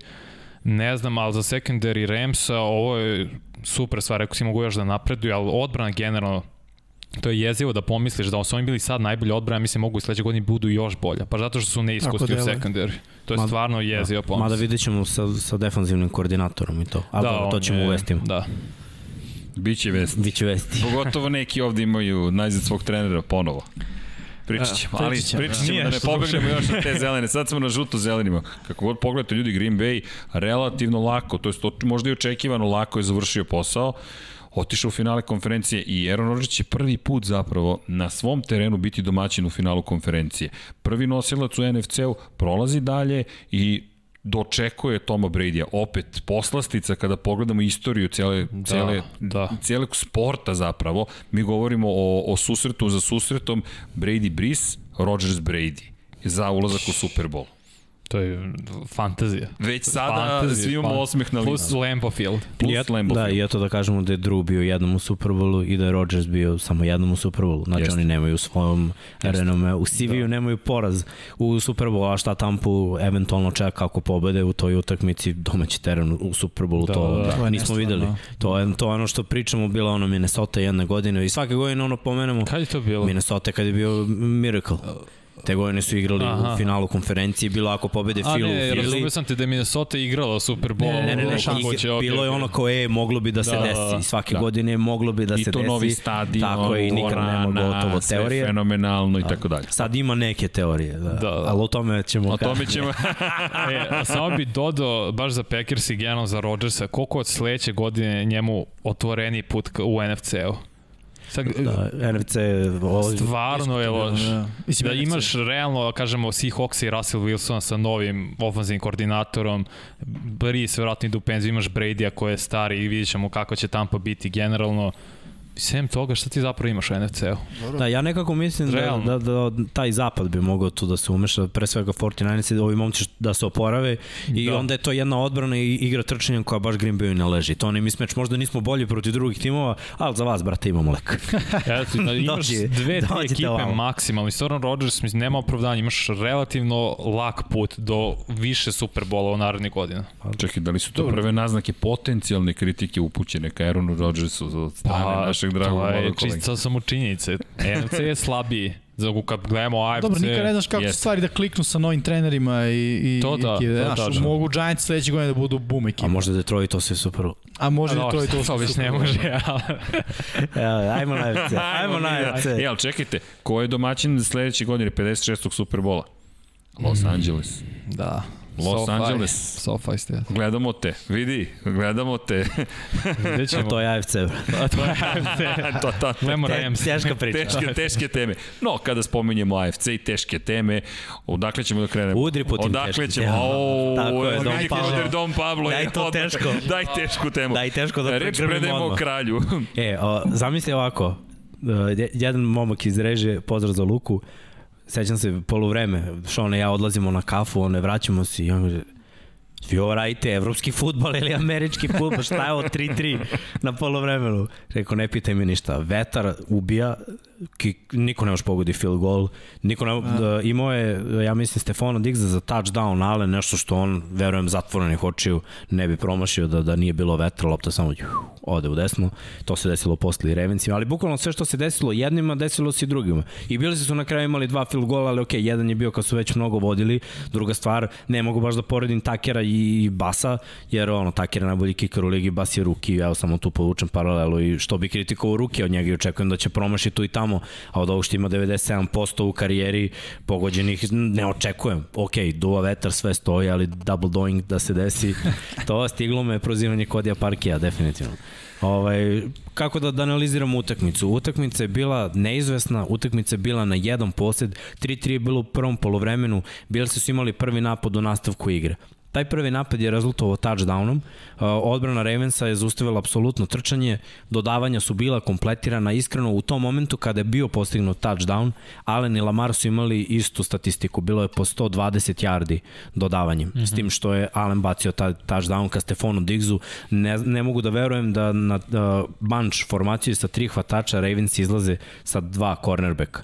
ne znam, ali za secondary Ramsa ovo je super stvar, rekao si mogu još da napreduju, ali odbrana generalno, to je jezivo da pomisliš da su oni bili sad najbolje odbrana, mislim mogu i sledeće godine budu još bolja, pa zato što su neiskusni u secondary. To je Mada- stvarno jezivo Da. pomisliš. Mada vidjet ćemo sa, sa defanzivnim koordinatorom i to. Ali da, to ćemo je- uvesti. Da. Biće vest. Biće vesti. Pogotovo neki ovde imaju najzad svog trenera ponovo. Pričat ćemo, ali pričat ćemo, pričat da. ćemo da ne pobegnemo još od te zelene. Sad smo na žuto-zelenima. Kako god pogledate ljudi, Green Bay relativno lako, to je možda i očekivano lako je završio posao otišao u finale konferencije i Aaron Rodgers će prvi put zapravo na svom terenu biti domaćin u finalu konferencije. Prvi nosilac u NFC-u prolazi dalje i dočekuje Toma Brady-a. Opet, poslastica kada pogledamo istoriju cele, Da, cele, da. cijelog sporta zapravo, mi govorimo o, o susretu za susretom Brady Brees, Rodgers Brady za ulazak u Super Bowl. To je fantazija. Već sada Fantazija, svi imamo fan- osmeh na Plus licu. Lambeau Field. Plus I eto, Lambeau da, Field. i eto da kažemo da je Drew bio jednom u Super Bowlu i da je Rodgers bio samo jednom u Super Bowlu. Znači Jeste. oni nemaju u svojom renome, u CV-u da. nemaju poraz u Super Bowlu, a šta Tampu eventualno čeka ako pobede u toj utakmici domaći teren u Super Bowlu, Da, to, da, da. To je nismo nestvarno. videli. To je, to je ono što pričamo, bila ono Minnesota jedne godine i svake godine ono pomenemo Kad je to bilo? Minnesota kad je bio Miracle. Te godine su igrali Aha. u finalu konferencije, bilo ako pobede A Phil u ne, Philly. razumio sam te da je Minnesota igrala Super Bowl. Ne, Ne, ne, ne, ih, će, bilo je ono kao, e, moglo bi da se Da, da, desi. da. Svake Da. godine moglo bi da I se to desi. novi stadion, Tako je, i nikad nema gotovo sve teorije. fenomenalno i tako dalje. Sad ima neke teorije, da. Da, da. ali o tome ćemo O tome ćemo... e, a samo bi dodao, baš za Packers i generalno za Rodgersa, koliko od sledeće godine njemu otvoreni put u NFC-u. Sad, Da, NFC, ovo, stvarno je loš. Da. Mislim, Da NFC. imaš realno, kažemo, Seahawks i Russell Wilson sa novim ofenzivnim koordinatorom, Breeze vjerojatno ide u penziju, imaš Brady-a koji je stari i vidjet ćemo kako će Tampa biti generalno. Sem toga, šta ti zapravo imaš u NFC-u? Da, ja nekako mislim da, Realno. da, da, taj zapad bi mogao tu da se umeša, pre svega 49 ovi momci da se oporave i Da. onda je to jedna odbrana i igra trčanjem koja baš Green Bay ne leži. To ne mismeč, možda nismo bolji protiv drugih timova, ali za vas, brate, imamo lek. Eto, da imaš Dođi- dve, tri dođite ekipe ovamo. maksimalno. I Soran Rodgers, mislim, nema opravdanja. Imaš relativno lak put do više Superbola u narednih godina. Čekaj, da li su to prve naznake potencijalne kritike upućene ka Aaronu Rodgersu od strane Pa, našeg dragog to je čisto samo činjenice. NFC je slabiji. Za kad gledamo AFC... Dobro, nikad ne znaš kako Jeste. su stvari da kliknu sa novim trenerima i, i To da, ekipe. to Znaš, tačno. mogu Giants sledeće godine da budu boom ekipa. A možda Detroit to sve super. A može A da to i to. To već ne može, ali... Evo, ajmo na FC, ajmo na FC. E, ali čekajte, ko je domaćin sledeće godine 56. Superbola? Los Angeles. Da. Los SoFi. Angeles. SoFi Stadium. Gledamo te, vidi, gledamo te. Vidjet ćemo. To je AFC. A to je AFC. to, to, to, Gledamo Rams. Teška priča. Teške, teške teme. No, kada spominjemo AFC i teške teme, odakle ćemo da krenemo? Udri po tim odakle ćemo? temama. O, Tako je, Dom Dom Pablo. Dom Pablo Daj to odmah- teško. Daj tešku temu. Daj teško da Reč predajemo odmah. kralju. E, o, zamisli ovako, uh, je- jedan momak iz režije, pozdrav za Luku, sećam se poluvreme, Šone i ja odlazimo na kafu, one vraćamo se i on kaže, vi ovo radite evropski futbol ili američki futbol, šta je ovo 3-3 na polovremenu? Rekao, ne pitaj me ništa, vetar ubija, ki, niko ne može pogodi field goal, niko ne, da, imao je, ja mislim, Stefano Digza za touchdown, ale nešto što on, verujem, zatvorenih očiju ne bi promašio da, da nije bilo vetra, lopta samo juh, ode u desno, to se desilo posle i Revencima, ali bukvalno sve što se desilo jednima, desilo se i drugima. I bili su na kraju imali dva field goala, ali okej, jedan je bio kad su već mnogo vodili, druga stvar, ne mogu baš da poredim Takera i Basa, jer ono, Taker je najbolji kiker u ligi, Bas je ruki, evo samo tu povučem paralelu i što bi kritikovao ruke od njega i očekujem da će promašiti tu i tamo, a od ovog što ima 97% u karijeri pogođenih ne očekujem. Ok, duva vetar, sve stoji, ali double doing da se desi, to stiglo me prozivanje Kodija Parkija, definitivno. Ovaj, kako da, da analiziramo utakmicu? Utakmica je bila neizvesna, utakmica je bila na jedan posed, 3-3 je bilo u prvom polovremenu, bili su imali prvi napad u nastavku igre. Taj prvi napad je rezultovao touchdownom, uh, odbrana Ravensa je zaustavila apsolutno trčanje, dodavanja su bila kompletirana, iskreno u tom momentu kada je bio postignut touchdown, Allen i Lamar su imali istu statistiku, bilo je po 120 yardi dodavanjem, mm -hmm. s tim što je Allen bacio taj touchdown ka Stefanu Diggsu, ne, ne mogu da verujem da na uh, bunch formaciju sa tri hvatača Ravens izlaze sa dva cornerbacka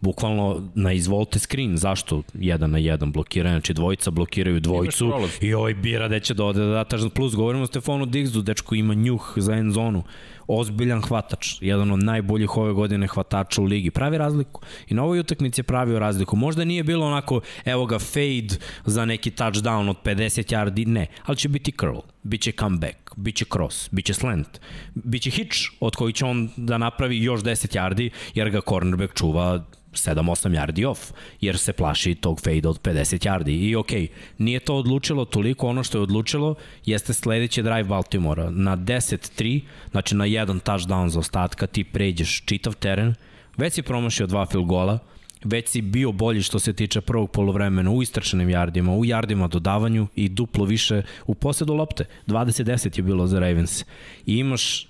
bukvalno na izvolte screen, zašto jedan na jedan blokiraju, znači dvojica blokiraju dvojicu. i ovaj bira da će da ode. Da da plus, govorimo o Stefanu Diggsu, dečko ima njuh za end zonu, ozbiljan hvatač, jedan od najboljih ove godine hvatača u ligi, pravi razliku. I na ovoj utakmici je pravio razliku, možda nije bilo onako, evo ga fade za neki touchdown od 50 yardi, ne, ali će biti curl, biće comeback, biće cross, biće slant, biće hitch od koji će on da napravi još 10 yardi, jer ga cornerback čuva 7-8 yardi off, jer se plaši tog fade od 50 yardi. I okej, okay, nije to odlučilo toliko, ono što je odlučilo jeste sledeći drive Baltimora. Na 10-3, znači na jedan touchdown za ostatka, ti pređeš čitav teren, već si promašio dva field gola, već si bio bolji što se tiče prvog polovremena u istračenim jardima, u jardima dodavanju i duplo više u posedu lopte. 20-10 je bilo za Ravens. I imaš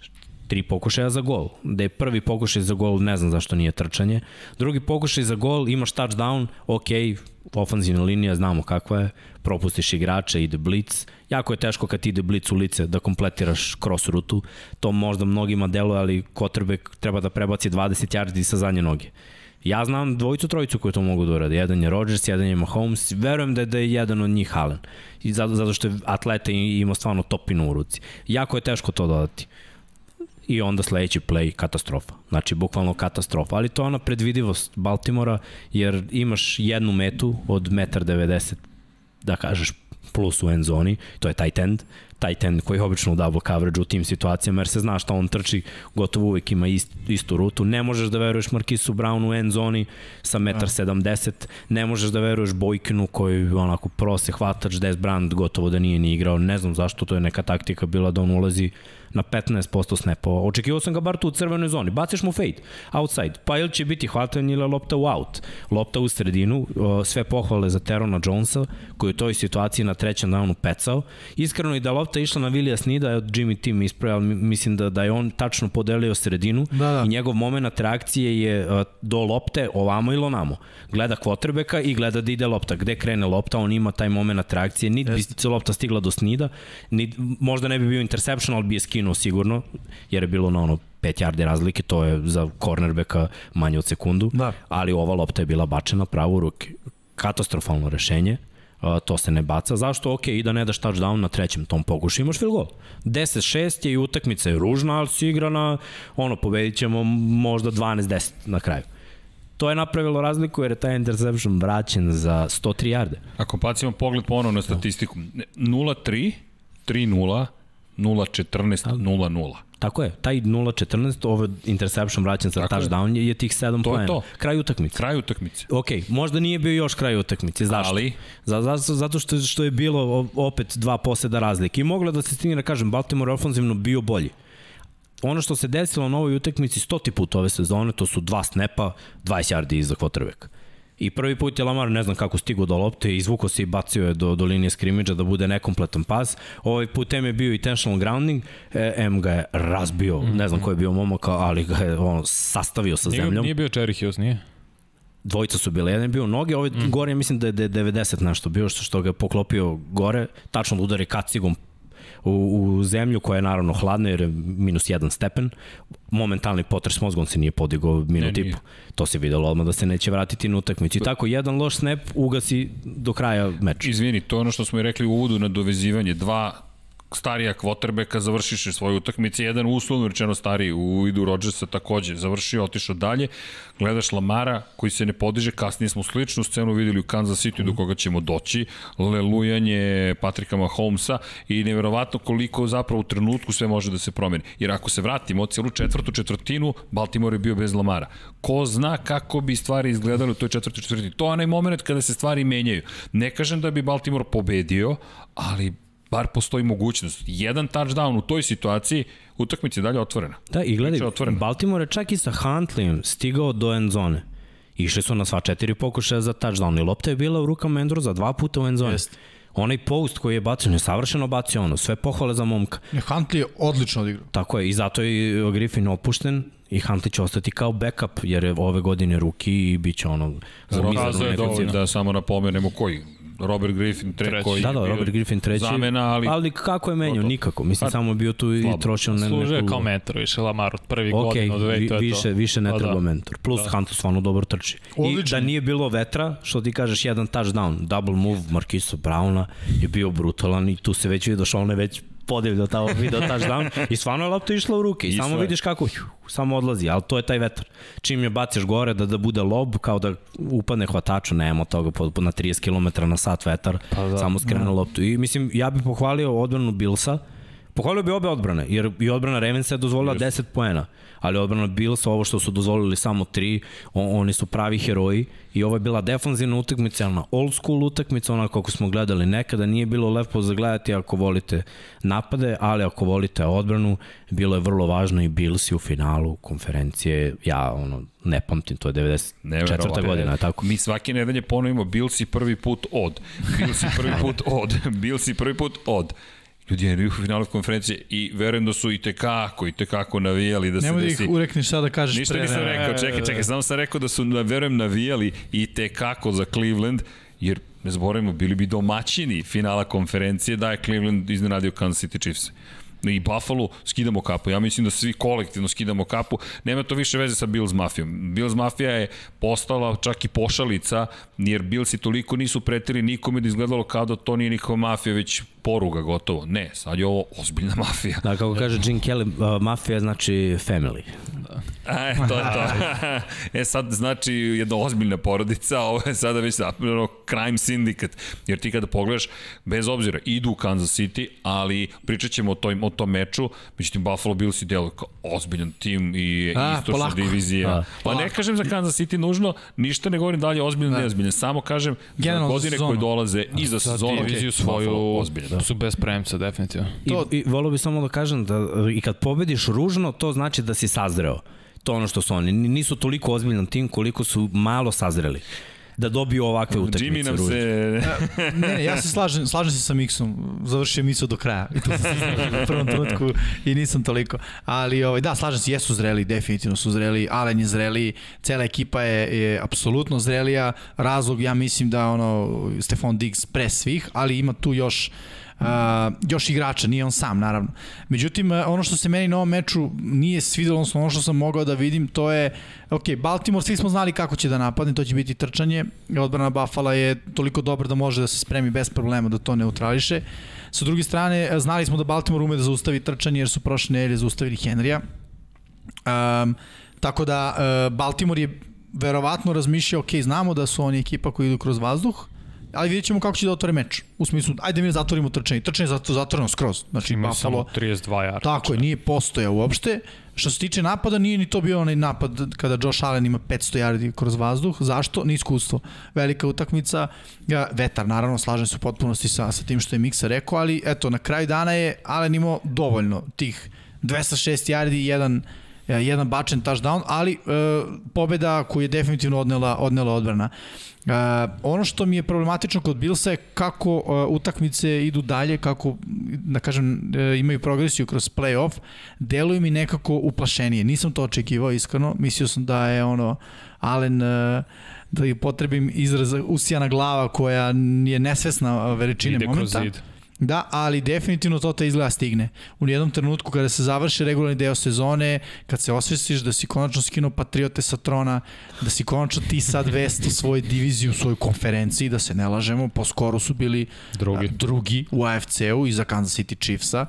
tri pokušaja za gol. Da je prvi pokušaj za gol, ne znam zašto nije trčanje. Drugi pokušaj za gol, imaš touchdown, ok, ofanzivna linija, znamo kakva je, propustiš igrače, ide blitz. Jako je teško kad ide blitz u lice da kompletiraš cross rutu. To možda mnogima deluje, ali quarterback treba da prebaci 20 yardi sa zadnje noge. Ja znam dvojicu, trojicu koji to mogu da urade. Jedan je Rodgers, jedan je Mahomes. Verujem da je, da je jedan od njih Allen. I zato, zato što je atleta i ima stvarno topinu u ruci. Jako je teško to dodati i onda sledeći play katastrofa. Znači, bukvalno katastrofa. Ali to je ona predvidivost Baltimora, jer imaš jednu metu od 1,90 da kažeš plus u end zoni, to je tight end, tight end koji je obično u double coverage u tim situacijama, jer se zna šta on trči, gotovo uvek ima ist, istu rutu. Ne možeš da veruješ Markisu Brownu u end zoni sa 1,70 ne možeš da veruješ Bojkinu koji onako prose hvatač, Des Brand gotovo da nije ni igrao, ne znam zašto, to je neka taktika bila da on ulazi na 15% snapova. Očekivao sam ga bar tu u crvenoj zoni. Baciš mu fade, outside. Pa ili će biti hvatanje ili lopta u out. Lopta u sredinu, sve pohvale za Terona Jonesa, koji je u toj situaciji na trećem downu pecao. Iskreno i da lopta išla na Vilija Snida, od Jimmy Tim ispravio, mislim da, da je on tačno podelio sredinu Da, da. i njegov moment reakcije je do lopte ovamo ili onamo. Gleda kvotrbeka i gleda da ide lopta. Gde krene lopta, on ima taj moment reakcije. Niti bi se lopta stigla do Snida, ni, možda ne bi bio interception, ali bi je skinuo sigurno, jer je bilo na ono 5 yardi razlike, to je za cornerbacka manje od sekundu, Da. ali ova lopta je bila bačena pravo u ruke. Katastrofalno rešenje, Uh, to se ne baca. Zašto? Ok, i da ne daš touchdown na trećem tom pokušu, imaš field goal. 10-6 je i utakmica je ružna, ali si igra na, ono, pobedit ćemo možda 12-10 na kraju. To je napravilo razliku jer je taj interception vraćen za 103 yarde. Ako bacimo pogled ponovno na statistiku, 0-3, 3-0, 0-14, 0-0. Tako je, taj 0-14, ovo interception vraćan za touchdown je, je tih 7 To je poena. to. Kraj utakmice. Kraj utakmice. Ok, možda nije bio još kraj utakmice, zašto? Ali? Za, za, zato što, što je bilo opet dva poseda razlike. I mogla da se stigne da kažem, Baltimore ofenzivno bio bolji. Ono što se desilo na ovoj utakmici stoti put ove sezone, to su dva snepa, 20 yardi iza quarterbacka. I prvi put je Lamar ne znam kako stigao do lopte, izvukao se i bacio je do, do linije skrimidža da bude nekompletan pas. Ovaj put M je bio intentional grounding, e, M ga je razbio, ne znam ko je bio momak, ali ga je on, sastavio sa Nije, zemljom. nije bio Jerry Hughes, nije? Dvojica su bile, jedan je bio noge, ovaj mm. gore mislim da je, da je 90 nešto bio, što, što ga je poklopio gore, tačno da udari kacigom u, u zemlju koja je naravno hladna jer je minus jedan stepen. Momentalni potres mozgom se nije podigao minut i po. To se videlo odmah da se neće vratiti na utakmicu. I tako, jedan loš snap ugasi do kraja meča. Izvini, to je ono što smo i rekli u uvodu na dovezivanje. Dva starija kvotrbeka završiše svoje utakmice, jedan uslovno rečeno stariji u vidu Rodgersa takođe završio, otišao dalje. Gledaš Lamara koji se ne podiže, kasnije smo sličnu scenu videli u Kansas City do koga ćemo doći, lelujanje Patrika Mahomesa i neverovatno koliko zapravo u trenutku sve može da se promeni. Jer ako se vratimo cijelu četvrtu četvrtinu, Baltimore je bio bez Lamara. Ko zna kako bi stvari izgledale u toj četvrtoj četvrtini. To je onaj moment kada se stvari menjaju. Ne kažem da bi Baltimore pobedio, ali bar postoji mogućnost. Jedan touchdown u toj situaciji, utakmica je dalje otvorena. Da, i gledaj, je. Baltimore je čak i sa Huntleyem stigao do end zone. Išli su na sva četiri pokušaja za touchdown i lopta je bila u rukama Endruza dva puta u end zone. Jeste. Onaj post koji je bacio, nesavršeno bacio ono, sve pohvale za momka. Ne, Huntley je odlično odigrao. Tako je, i zato je Griffin opušten i Huntley će ostati kao backup, jer je ove godine ruki i bit će ono neku dovoljno da samo napomenemo koji. Robert Griffin, tre, Treći. koji Da, da, Robert Griffin treći. Zamena, ali, ali kako je to. Nikako. Mislim, Pa, samo je bio tu i slabo. trošio ne, Služio je neku... kao mentor više Lamar od prvih Ok, godina, od dve, vi, to je više, to. više ne Pa treba da. mentor. Plus da. Hunter stvarno dobro trči. I Odličan. da nije bilo vetra, što ti kažeš jedan touchdown, double move Markisu Browna je bio brutalan i tu se već vidio što on je već podivljao tamo video touchdown i stvarno je lopta išla u ruke i, I samo sve. vidiš kako samo odlazi, ali to je taj vetar. Čim je baciš gore da da bude lob, kao da upadne hvataču, nema toga po, po na 30 km na sat vetar, pa da, samo skrenu loptu. I mislim, ja bih pohvalio odbranu Billsa, Pohvalio bi obe odbrane, jer i odbrana Ravensa je dozvolila 10 poena, ali odbrana Billsa, ovo što su dozvolili samo 3, on, oni su pravi heroji i ovo je bila defanzivna utakmica, ona old school utakmica, ona kako smo gledali nekada, nije bilo lepo za gledati ako volite napade, ali ako volite odbranu, bilo je vrlo važno i Billsi u finalu konferencije, ja ono, ne pamtim, to je 94. Neverovatno. godina, tako? Mi svake nedelje ponovimo Bilsi prvi put od. Bilsi prvi put od. Bilsi prvi put od. Ljudi je u finalu konferencije i verujem da su i tekako, i tekako navijali da se Nemoj da desi. ih urekneš sada da kažeš Ništa pre. nisam ne. rekao, čekaj, čekaj, samo sam rekao da su, da verujem, navijali i tekako za Cleveland, jer ne zaboravimo, bili bi domaćini finala konferencije da je Cleveland iznenadio Kansas City Chiefs i Buffalo skidamo kapu. Ja mislim da svi kolektivno skidamo kapu. Nema to više veze sa Bills mafijom. Bills mafija je postala čak i pošalica, jer Billsi toliko nisu pretili nikome da izgledalo kao da to nije nikova mafija, već poruga gotovo. Ne, sad je ovo ozbiljna mafija. Da, kako kaže Jim Kelly, uh, mafija znači family. E, to je to. e sad znači jedna ozbiljna porodica, a ovo je sada već zapravo crime syndicate. Jer ti kada pogledaš, bez obzira, idu u Kansas City, ali pričat ćemo o, toj, o tom meču, međutim Buffalo Bills i delo kao ozbiljan tim i A, istočna polako. divizija. A, pa ne kažem za Kansas City nužno, ništa ne govorim dalje ozbiljno, neozbiljno. Samo kažem za Generalno za godine sezonu. koje dolaze i za Za sezonu. diviziju Buffalo svoju ozbiljno. Da. su bez premca, definitivno. To- I, I volio bih samo da kažem da i kad pobediš ružno, to znači da si sazreo. To je ono što su oni. Nisu toliko ozbiljan tim koliko su malo sazreli da dobiju ovakve utakmice. Jimmy nam ružne. se... Ne, ja se slažem, slažem se sa Miksom. Završio misao do kraja. I to sam se slažem u prvom trenutku i nisam toliko. Ali ovaj, da, slažem se, jesu zreli, definitivno su zreli. Alen je zreli, cela ekipa je, je apsolutno zrelija. Razlog, ja mislim da ono, Stefan Diggs pre svih, ali ima tu još Uh, još igrača, nije on sam naravno. Međutim, uh, ono što se meni na ovom meču nije svidelo, odnosno ono što sam mogao da vidim, to je, ok, Baltimore, svi smo znali kako će da napadne, to će biti trčanje, odbrana Buffalo je toliko dobra da može da se spremi bez problema da to neutrališe. Sa druge strane, znali smo da Baltimore ume da zaustavi trčanje jer su prošle nedelje zaustavili Henrya. Um, tako da uh, Baltimore je verovatno razmišljao, ok, znamo da su oni ekipa koji idu kroz vazduh, ali vidjet ćemo kako će da otvore meč. U smislu, ajde mi da zatvorimo trčanje. Trčanje je zato zatvoreno skroz. Znači, Ima samo Buffalo, 32 yarda. tako je, nije postoja uopšte. Što se tiče napada, nije ni to bio onaj napad kada Josh Allen ima 500 yardi kroz vazduh. Zašto? Ni iskustvo. Velika utakmica. Ja, vetar, naravno, slažem se u potpunosti sa, sa tim što je Miksa rekao, ali eto, na kraju dana je Allen imao dovoljno tih 206 yardi i jedan jedan bačen touchdown, ali e, pobeda koju je definitivno odnela, odnela odbrana. E, ono što mi je problematično kod Billsa je kako e, utakmice idu dalje, kako, da kažem, e, imaju progresiju kroz play-off, deluju mi nekako uplašenije. Nisam to očekivao, iskreno. Mislio sam da je ono, Allen, e, da je potrebim izraz usijana glava koja je nesvesna veličine Ide kroz momenta. zid. Da, ali definitivno to te izgleda stigne. U jednom trenutku kada se završi regularni deo sezone, kad se osvestiš da si konačno skinuo Patriote sa trona, da si konačno ti sad vest u svojoj diviziji, u svojoj konferenciji, da se ne lažemo, po skoru su bili Drugi. a, drugi u AFC-u iza Kansas City Chiefsa.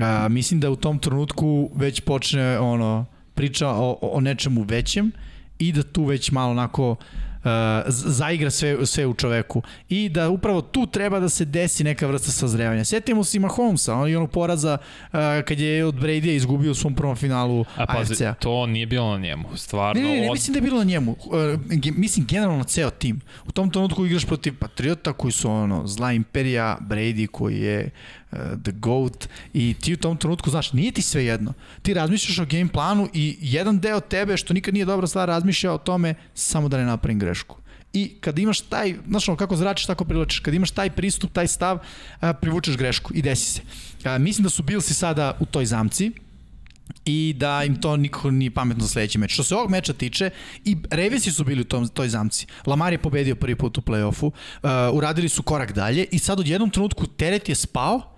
A, mislim da u tom trenutku već počne ono priča o, o nečemu većem i da tu već malo onako uh, zaigra sve, sve u čoveku i da upravo tu treba da se desi neka vrsta sazrevanja. Sjetimo se i Mahomesa, on i onog poraza uh, kad je od Brady izgubio u svom prvom finalu A pazi, AFC-a. to nije bilo na njemu. Stvarno, Ne, ne, ne, od- mislim da je bilo na njemu. Uh, ge- mislim generalno ceo tim. U tom trenutku igraš protiv Patriota koji su ono zla imperija, Brady koji je uh, the GOAT i ti u tom trenutku, znaš, nije ti sve jedno. Ti razmišljaš o game planu i jedan deo tebe što nikad nije dobra stvar razmišlja o tome samo da ne napravim grešku. I kada imaš taj, znaš ono, kako zračiš, tako privlačiš. Kada imaš taj pristup, taj stav, a, privučeš grešku i desi se. A, mislim da su Billsi sada u toj zamci, i da im to nikako nije pametno za sledeći meč. Što se ovog meča tiče, i Ravensi su bili u tom, toj zamci. Lamar je pobedio prvi put u play-offu, uh, uradili su korak dalje i sad od jednom trenutku teret je spao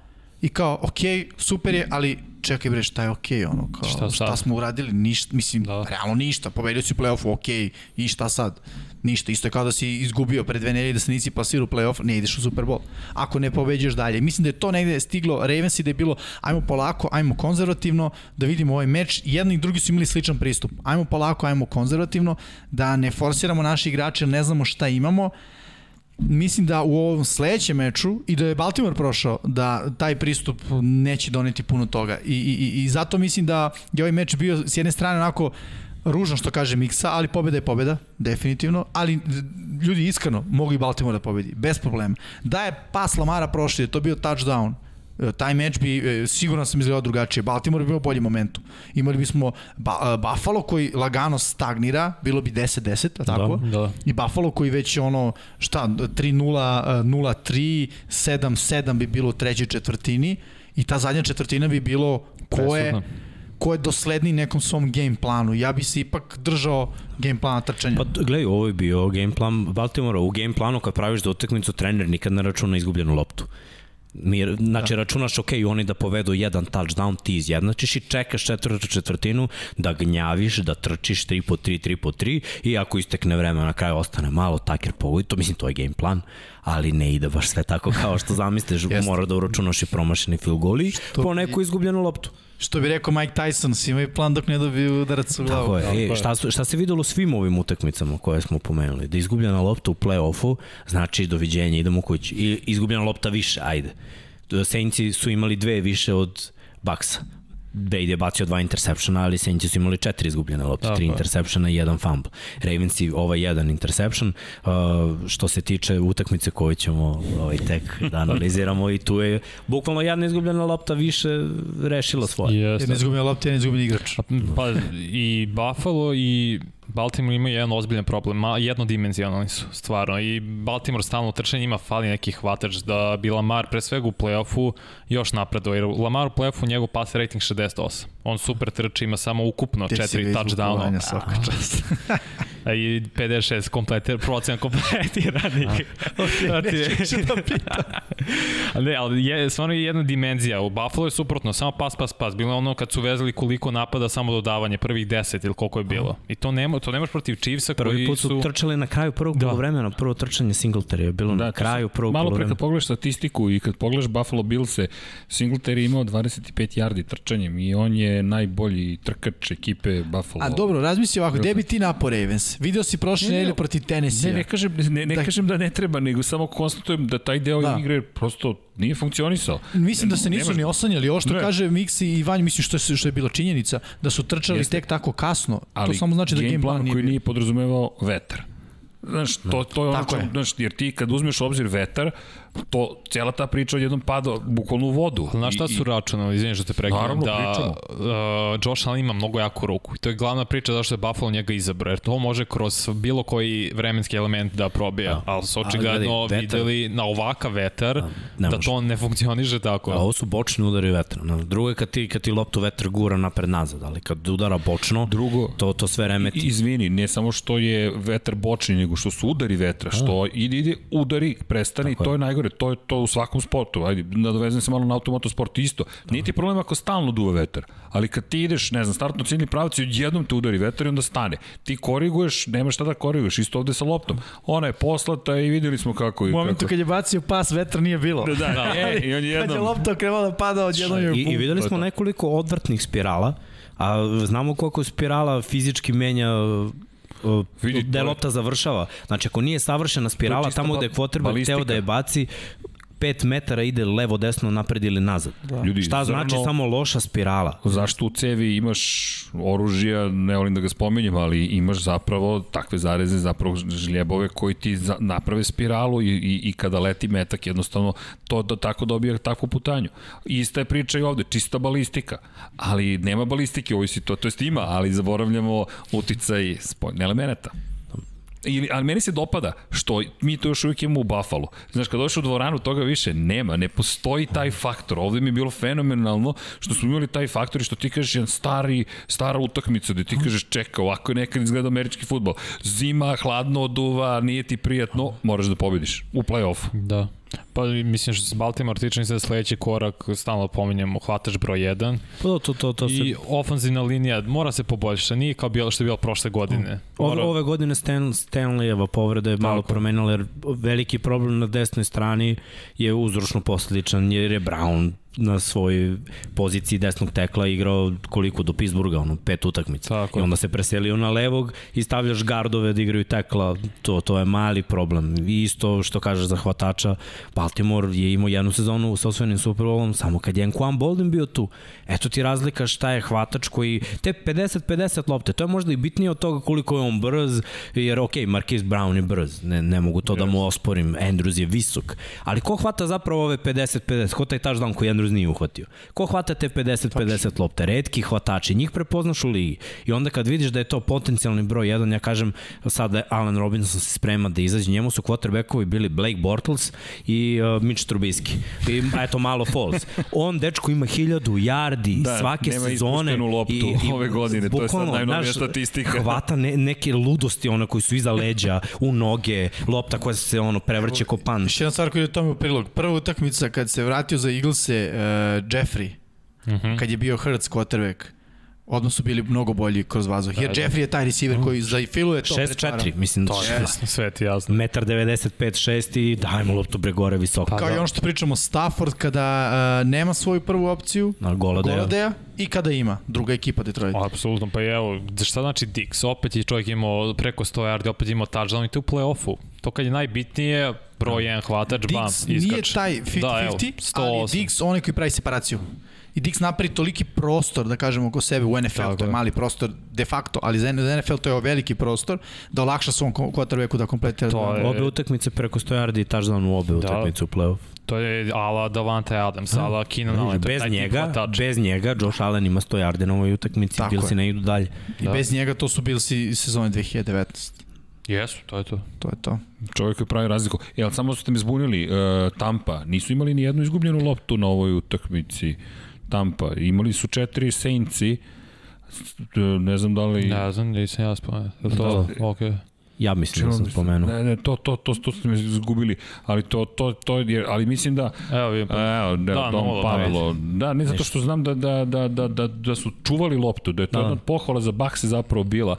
i kao, ok, super je, ali čekaj bre, šta je ok, ono, kao, Šta šta, smo uradili, ništa, mislim, Da. realno ništa, pobedio si u play-offu, ok, i šta sad? Ništa, isto je kao da si izgubio pre dve nedelje da se nisi plasirao u play-off, ne ideš u Super Bowl. Ako ne pobeđuješ dalje. Mislim da je to negde stiglo Ravensi da je bilo ajmo polako, ajmo konzervativno, da vidimo ovaj meč. Jedni i drugi su imali sličan pristup. Ajmo polako, ajmo konzervativno, da ne forsiramo naše igrače, ne znamo šta imamo. Mislim da u ovom sledećem meču i da je Baltimore prošao, da taj pristup neće doneti puno toga. I, i, i- zato mislim da je ovaj meč bio s jedne strane onako ružan što kaže Miksa, ali pobeda je pobeda, definitivno, ali ljudi iskreno mogu i Baltimore da pobedi, bez problema. Da je pas Lamara prošli, je to bio touchdown, taj meč bi e, sigurno sam izgledao drugačije. Baltimore bi bio bolji momentu. Imali bismo ba, e, Buffalo koji lagano stagnira, bilo bi 10-10, a tako? Da. I Buffalo koji već ono, šta, 3-0, 0-3, 7-7 bi bilo u trećoj četvrtini i ta zadnja četvrtina bi bilo ko je, ko je dosledni nekom svom game planu. Ja bi se ipak držao game plana trčanja. Pa gledaj, ovo je bio game plan Baltimora. U game planu kad praviš za utakmicu, trener nikad ne računa izgubljenu loptu. Mi, znači, da. računaš, ok, oni da povedu jedan touchdown, ti izjednačiš i čekaš četvrtu četvrtinu da gnjaviš, da trčiš 3 po 3, 3 po 3 i ako istekne vreme na kraju ostane malo, taker pogodi, to mislim to je game plan, ali ne ide baš sve tako kao što zamisliš, mora da uračunaš i promašeni field goal i po neku izgubljenu loptu. Što bi rekao Mike Tyson, svi imaju plan dok ne dobiju udarac u glavu. Tako je. E, šta, su- šta se videlo u svim ovim utakmicama koje smo pomenuli? Da je izgubljena lopta u play-offu, znači doviđenja, idemo kući. I izgubljena lopta više, ajde. Saintsi su imali dve više od Bucksa. Brady je bacio dva interseptiona, ali Saintsi su imali četiri izgubljene lopte, Tako tri je. interseptiona i jedan fumble. Ravensi ovaj jedan interception. Uh, što se tiče utakmice koju ćemo ovaj, tek da analiziramo i tu je bukvalno jedna izgubljena lopta više rešila svoje. Jeste. ne izgubio lopte, ne izgubio igrač. Pa i Buffalo i Baltimore imaju jedan ozbiljan problem, jednodimenzionalni su, stvarno. I Baltimore stalno u trčanju ima fali neki hvatač da bi Lamar pre svega u play-offu još napredao, jer Lamar u play-offu njegov pas rating 68. On super trči, ima samo ukupno Ti si četiri touchdowna. svaka čast. A I 56 kompletir, procen kompletiranih. Znači, ne, ali je, stvarno je jedna dimenzija. U Buffalo je suprotno, samo pas, pas, pas. Bilo je ono kad su vezali koliko napada, samo dodavanje, prvih 10 ili koliko je bilo. I to, nema, to nemaš protiv Chiefsa Prvi koji put su, su... trčali na kraju prvog Da. da. polovremena, prvo trčanje Singletary je bilo da, na kraju prvog Malo pre polovremena. kad pogledaš statistiku i kad pogledaš Buffalo Billse, Singletary je imao 25 yardi trčanjem i on je je najbolji trkač ekipe Buffalo. A dobro, razmisli ovako, gde bi ti napao Ravens? Video si prošle Ne, ne, nedelje protiv Tennessee. Ne, ne kažem, ne, ne Da. kažem da ne treba, nego samo konstatujem da taj deo Da. igre prosto nije funkcionisao. Mislim da se nisu Nemaš- ni osanjali. Ovo što Ne. kaže Miksi i Vanj, mislim što je, što je bila činjenica, da su trčali Jeste. tek tako kasno. Ali to samo znači da game plan nije koji nije podrazumevao vetar. Znaš, to, to je ono znaš, jer ti kad uzmeš obzir vetar, to, cijela ta priča odjednom pada bukvalno u vodu. Znaš šta I- su računali, izvini što te prekinem, Naravno, da pričamo. uh, Josh Allen ima mnogo jaku ruku. I to je glavna priča zašto je Buffalo njega izabrao, jer to može kroz bilo koji vremenski element da probija. Da. Ali su Ali očigledno vetar- videli na ovakav vetar ne da može. to ne funkcioniše tako. A ovo su bočni udari vetra. Na drugo je kad ti, kad ti loptu vetar gura napred nazad, ali kad udara bočno, Drugo, to, to sve remeti. I- Izvini, ne samo što je vetar bočni, nego što su udari vetra, što ide, ide udari, prestani, i to je najgore, to je to u svakom sportu. Ajde, nadovezem se malo na automotosport isto. Nije ti problem ako stalno duva vetar, ali kad ti ideš, ne znam, startno ciljni pravac i odjednom te udari vetar i onda stane. Ti koriguješ, nemaš šta da koriguješ, isto ovde sa loptom. Ona je poslata i videli smo kako... U momentu kako... kad je bacio pas, vetra nije bilo. Da, da, e, i on Kad je jednom... lopta krenula da pada, odjednom je I, I videli je smo nekoliko odvrtnih spirala, a znamo koliko spirala fizički menja Vidi, je- lopta završava. Znači, ako nije savršena spirala, tamo gde je ba- quarterback balistika. teo da je baci, 5 metara ide levo, desno, napred ili nazad. Da. Ljudi, Šta znači zrno- samo loša spirala? Zašto u cevi imaš oružja, ne volim da ga spominjem, ali imaš zapravo takve zareze, zapravo žljebove koji ti za, naprave spiralu i, i, i kada leti metak jednostavno to da tako dobija takvu putanju. Ista je priča i ovde, čista balistika, ali nema balistike u ovoj situaciji, to jest ima, ali zaboravljamo uticaj spoljne elemenata. Ili, ali meni se dopada što mi to još uvijek imamo u Buffalo. Znaš, kad došao u dvoranu, toga više nema, ne postoji taj faktor. Ovde mi je bilo fenomenalno što smo imali taj faktor i što ti kažeš jedan stari, stara utakmica gde ti kažeš čeka, ovako je nekad izgleda američki futbol. Zima, hladno oduva, nije ti prijatno, moraš da pobediš u play-offu. Da. Pa mislim što se Baltimore tiče mislim da sledeći korak, stalno pominjamo, hvataš broj 1 Pa to, to, to, to se... i ofanzivna linija mora se poboljšati, nije kao bilo što je bilo prošle godine. Ove, Mora- ove godine Stan, Stanleyeva povreda je malo Tako. promenila, jer veliki problem na desnoj strani je uzročno posledičan, jer je Brown na svojoj poziciji desnog tekla igrao koliko do Pittsburgha, ono, pet utakmica. Tako I onda se preselio na levog i stavljaš gardove da igraju tekla, to, to je mali problem. I isto što kažeš za hvatača, Baltimore je imao jednu sezonu sa osvojenim Super Bowlom, samo kad je Anquan Bolden bio tu. Eto ti razlika šta je hvatač koji, te 50-50 lopte, to je možda i bitnije od toga koliko je on brz, jer ok, Marquise Brown je brz, ne, ne mogu to da mu osporim, Andrews je visok, ali ko hvata zapravo ove 50-50, ko taj touchdown koji Andrews nije uhvatio? Ko hvata te 50-50 lopte? Redki hvatači, njih prepoznaš u ligi. I onda kad vidiš da je to potencijalni broj 1, ja kažem sada Allen Robinson se sprema da izađe, njemu su quarterbackovi bili Blake Bortles i uh, Mitch Trubisky. I eto malo falls. On, dečko, ima hiljadu yardi Da, svake nema sezone. ispuštenu loptu ove godine, to je sad najnovija znaš, statistika. Hvata ne, neke ludosti one koji su iza leđa, u noge, lopta koja se ono prevrće ko pan. Još jedna stvar koja je tome u prilog. Prva utakmica kad se vratio za Eaglese uh, Jeffrey, Uh -huh. kad je bio Hurts quarterback, odmah su bili mnogo bolji kroz vazduh. Jer Jeffrey je taj receiver koji za Filu je to prečara. 6-4, mislim, To je jasno, sve ti jasno. metar 95, 6 i dajmo loptu bre gore visoko. Kao i ono što pričamo, Stafford kada uh, nema svoju prvu opciju, Na Goladeja. Goladeja, i kada ima, druga ekipa Detroit. Apsolutno, pa evo, šta znači Dix? Opet je čovjek imao preko 100 yardi, opet je imao touchdown i to u play-offu. To kad je najbitnije, broj 1 hvatač, bam, Dix iskač. nije taj 50-50, da, evo, ali 108. Dix onaj koji pravi separaciju. I Dix napravi toliki prostor, da kažemo, oko sebe u NFL, Tako to je mali prostor de facto, ali za NFL to je veliki prostor, da olakša svom quarterbacku da kompletira. To je- Obe utakmice preko 100 yardi i touchdown u obe Da. utakmice u play-off. To je ala Davante Adams, ala Keenan Allen. Bez njega, bez njega, Josh Allen ima 100 yardi na ovoj utakmici, Tako Bilsi je. ne idu dalje. I Da. bez njega to su bili si sezone 2019. Jesu, to je to. To je to. Čovjek koji pravi razliku. E, ali samo ste me zbunili, uh, Tampa, nisu imali ni jednu izgubljenu loptu na ovoj utakmici. Tampa, imali su četiri Saintsi, ne znam da li... Ne znam, nisam ja spomenuo. Je li to? Da. Ok. Ja mislim da sam spomenuo. Ne, ne, to, to, to, to ste me izgubili, ali to, to, to je, ali mislim da, Evo, vi, pa, evo, da, Da, Dom nula, Pavelo, da, ne zato što znam da, da, da, da, da, da su čuvali loptu, da je to Da. jedna od pohvala za Bakse zapravo bila,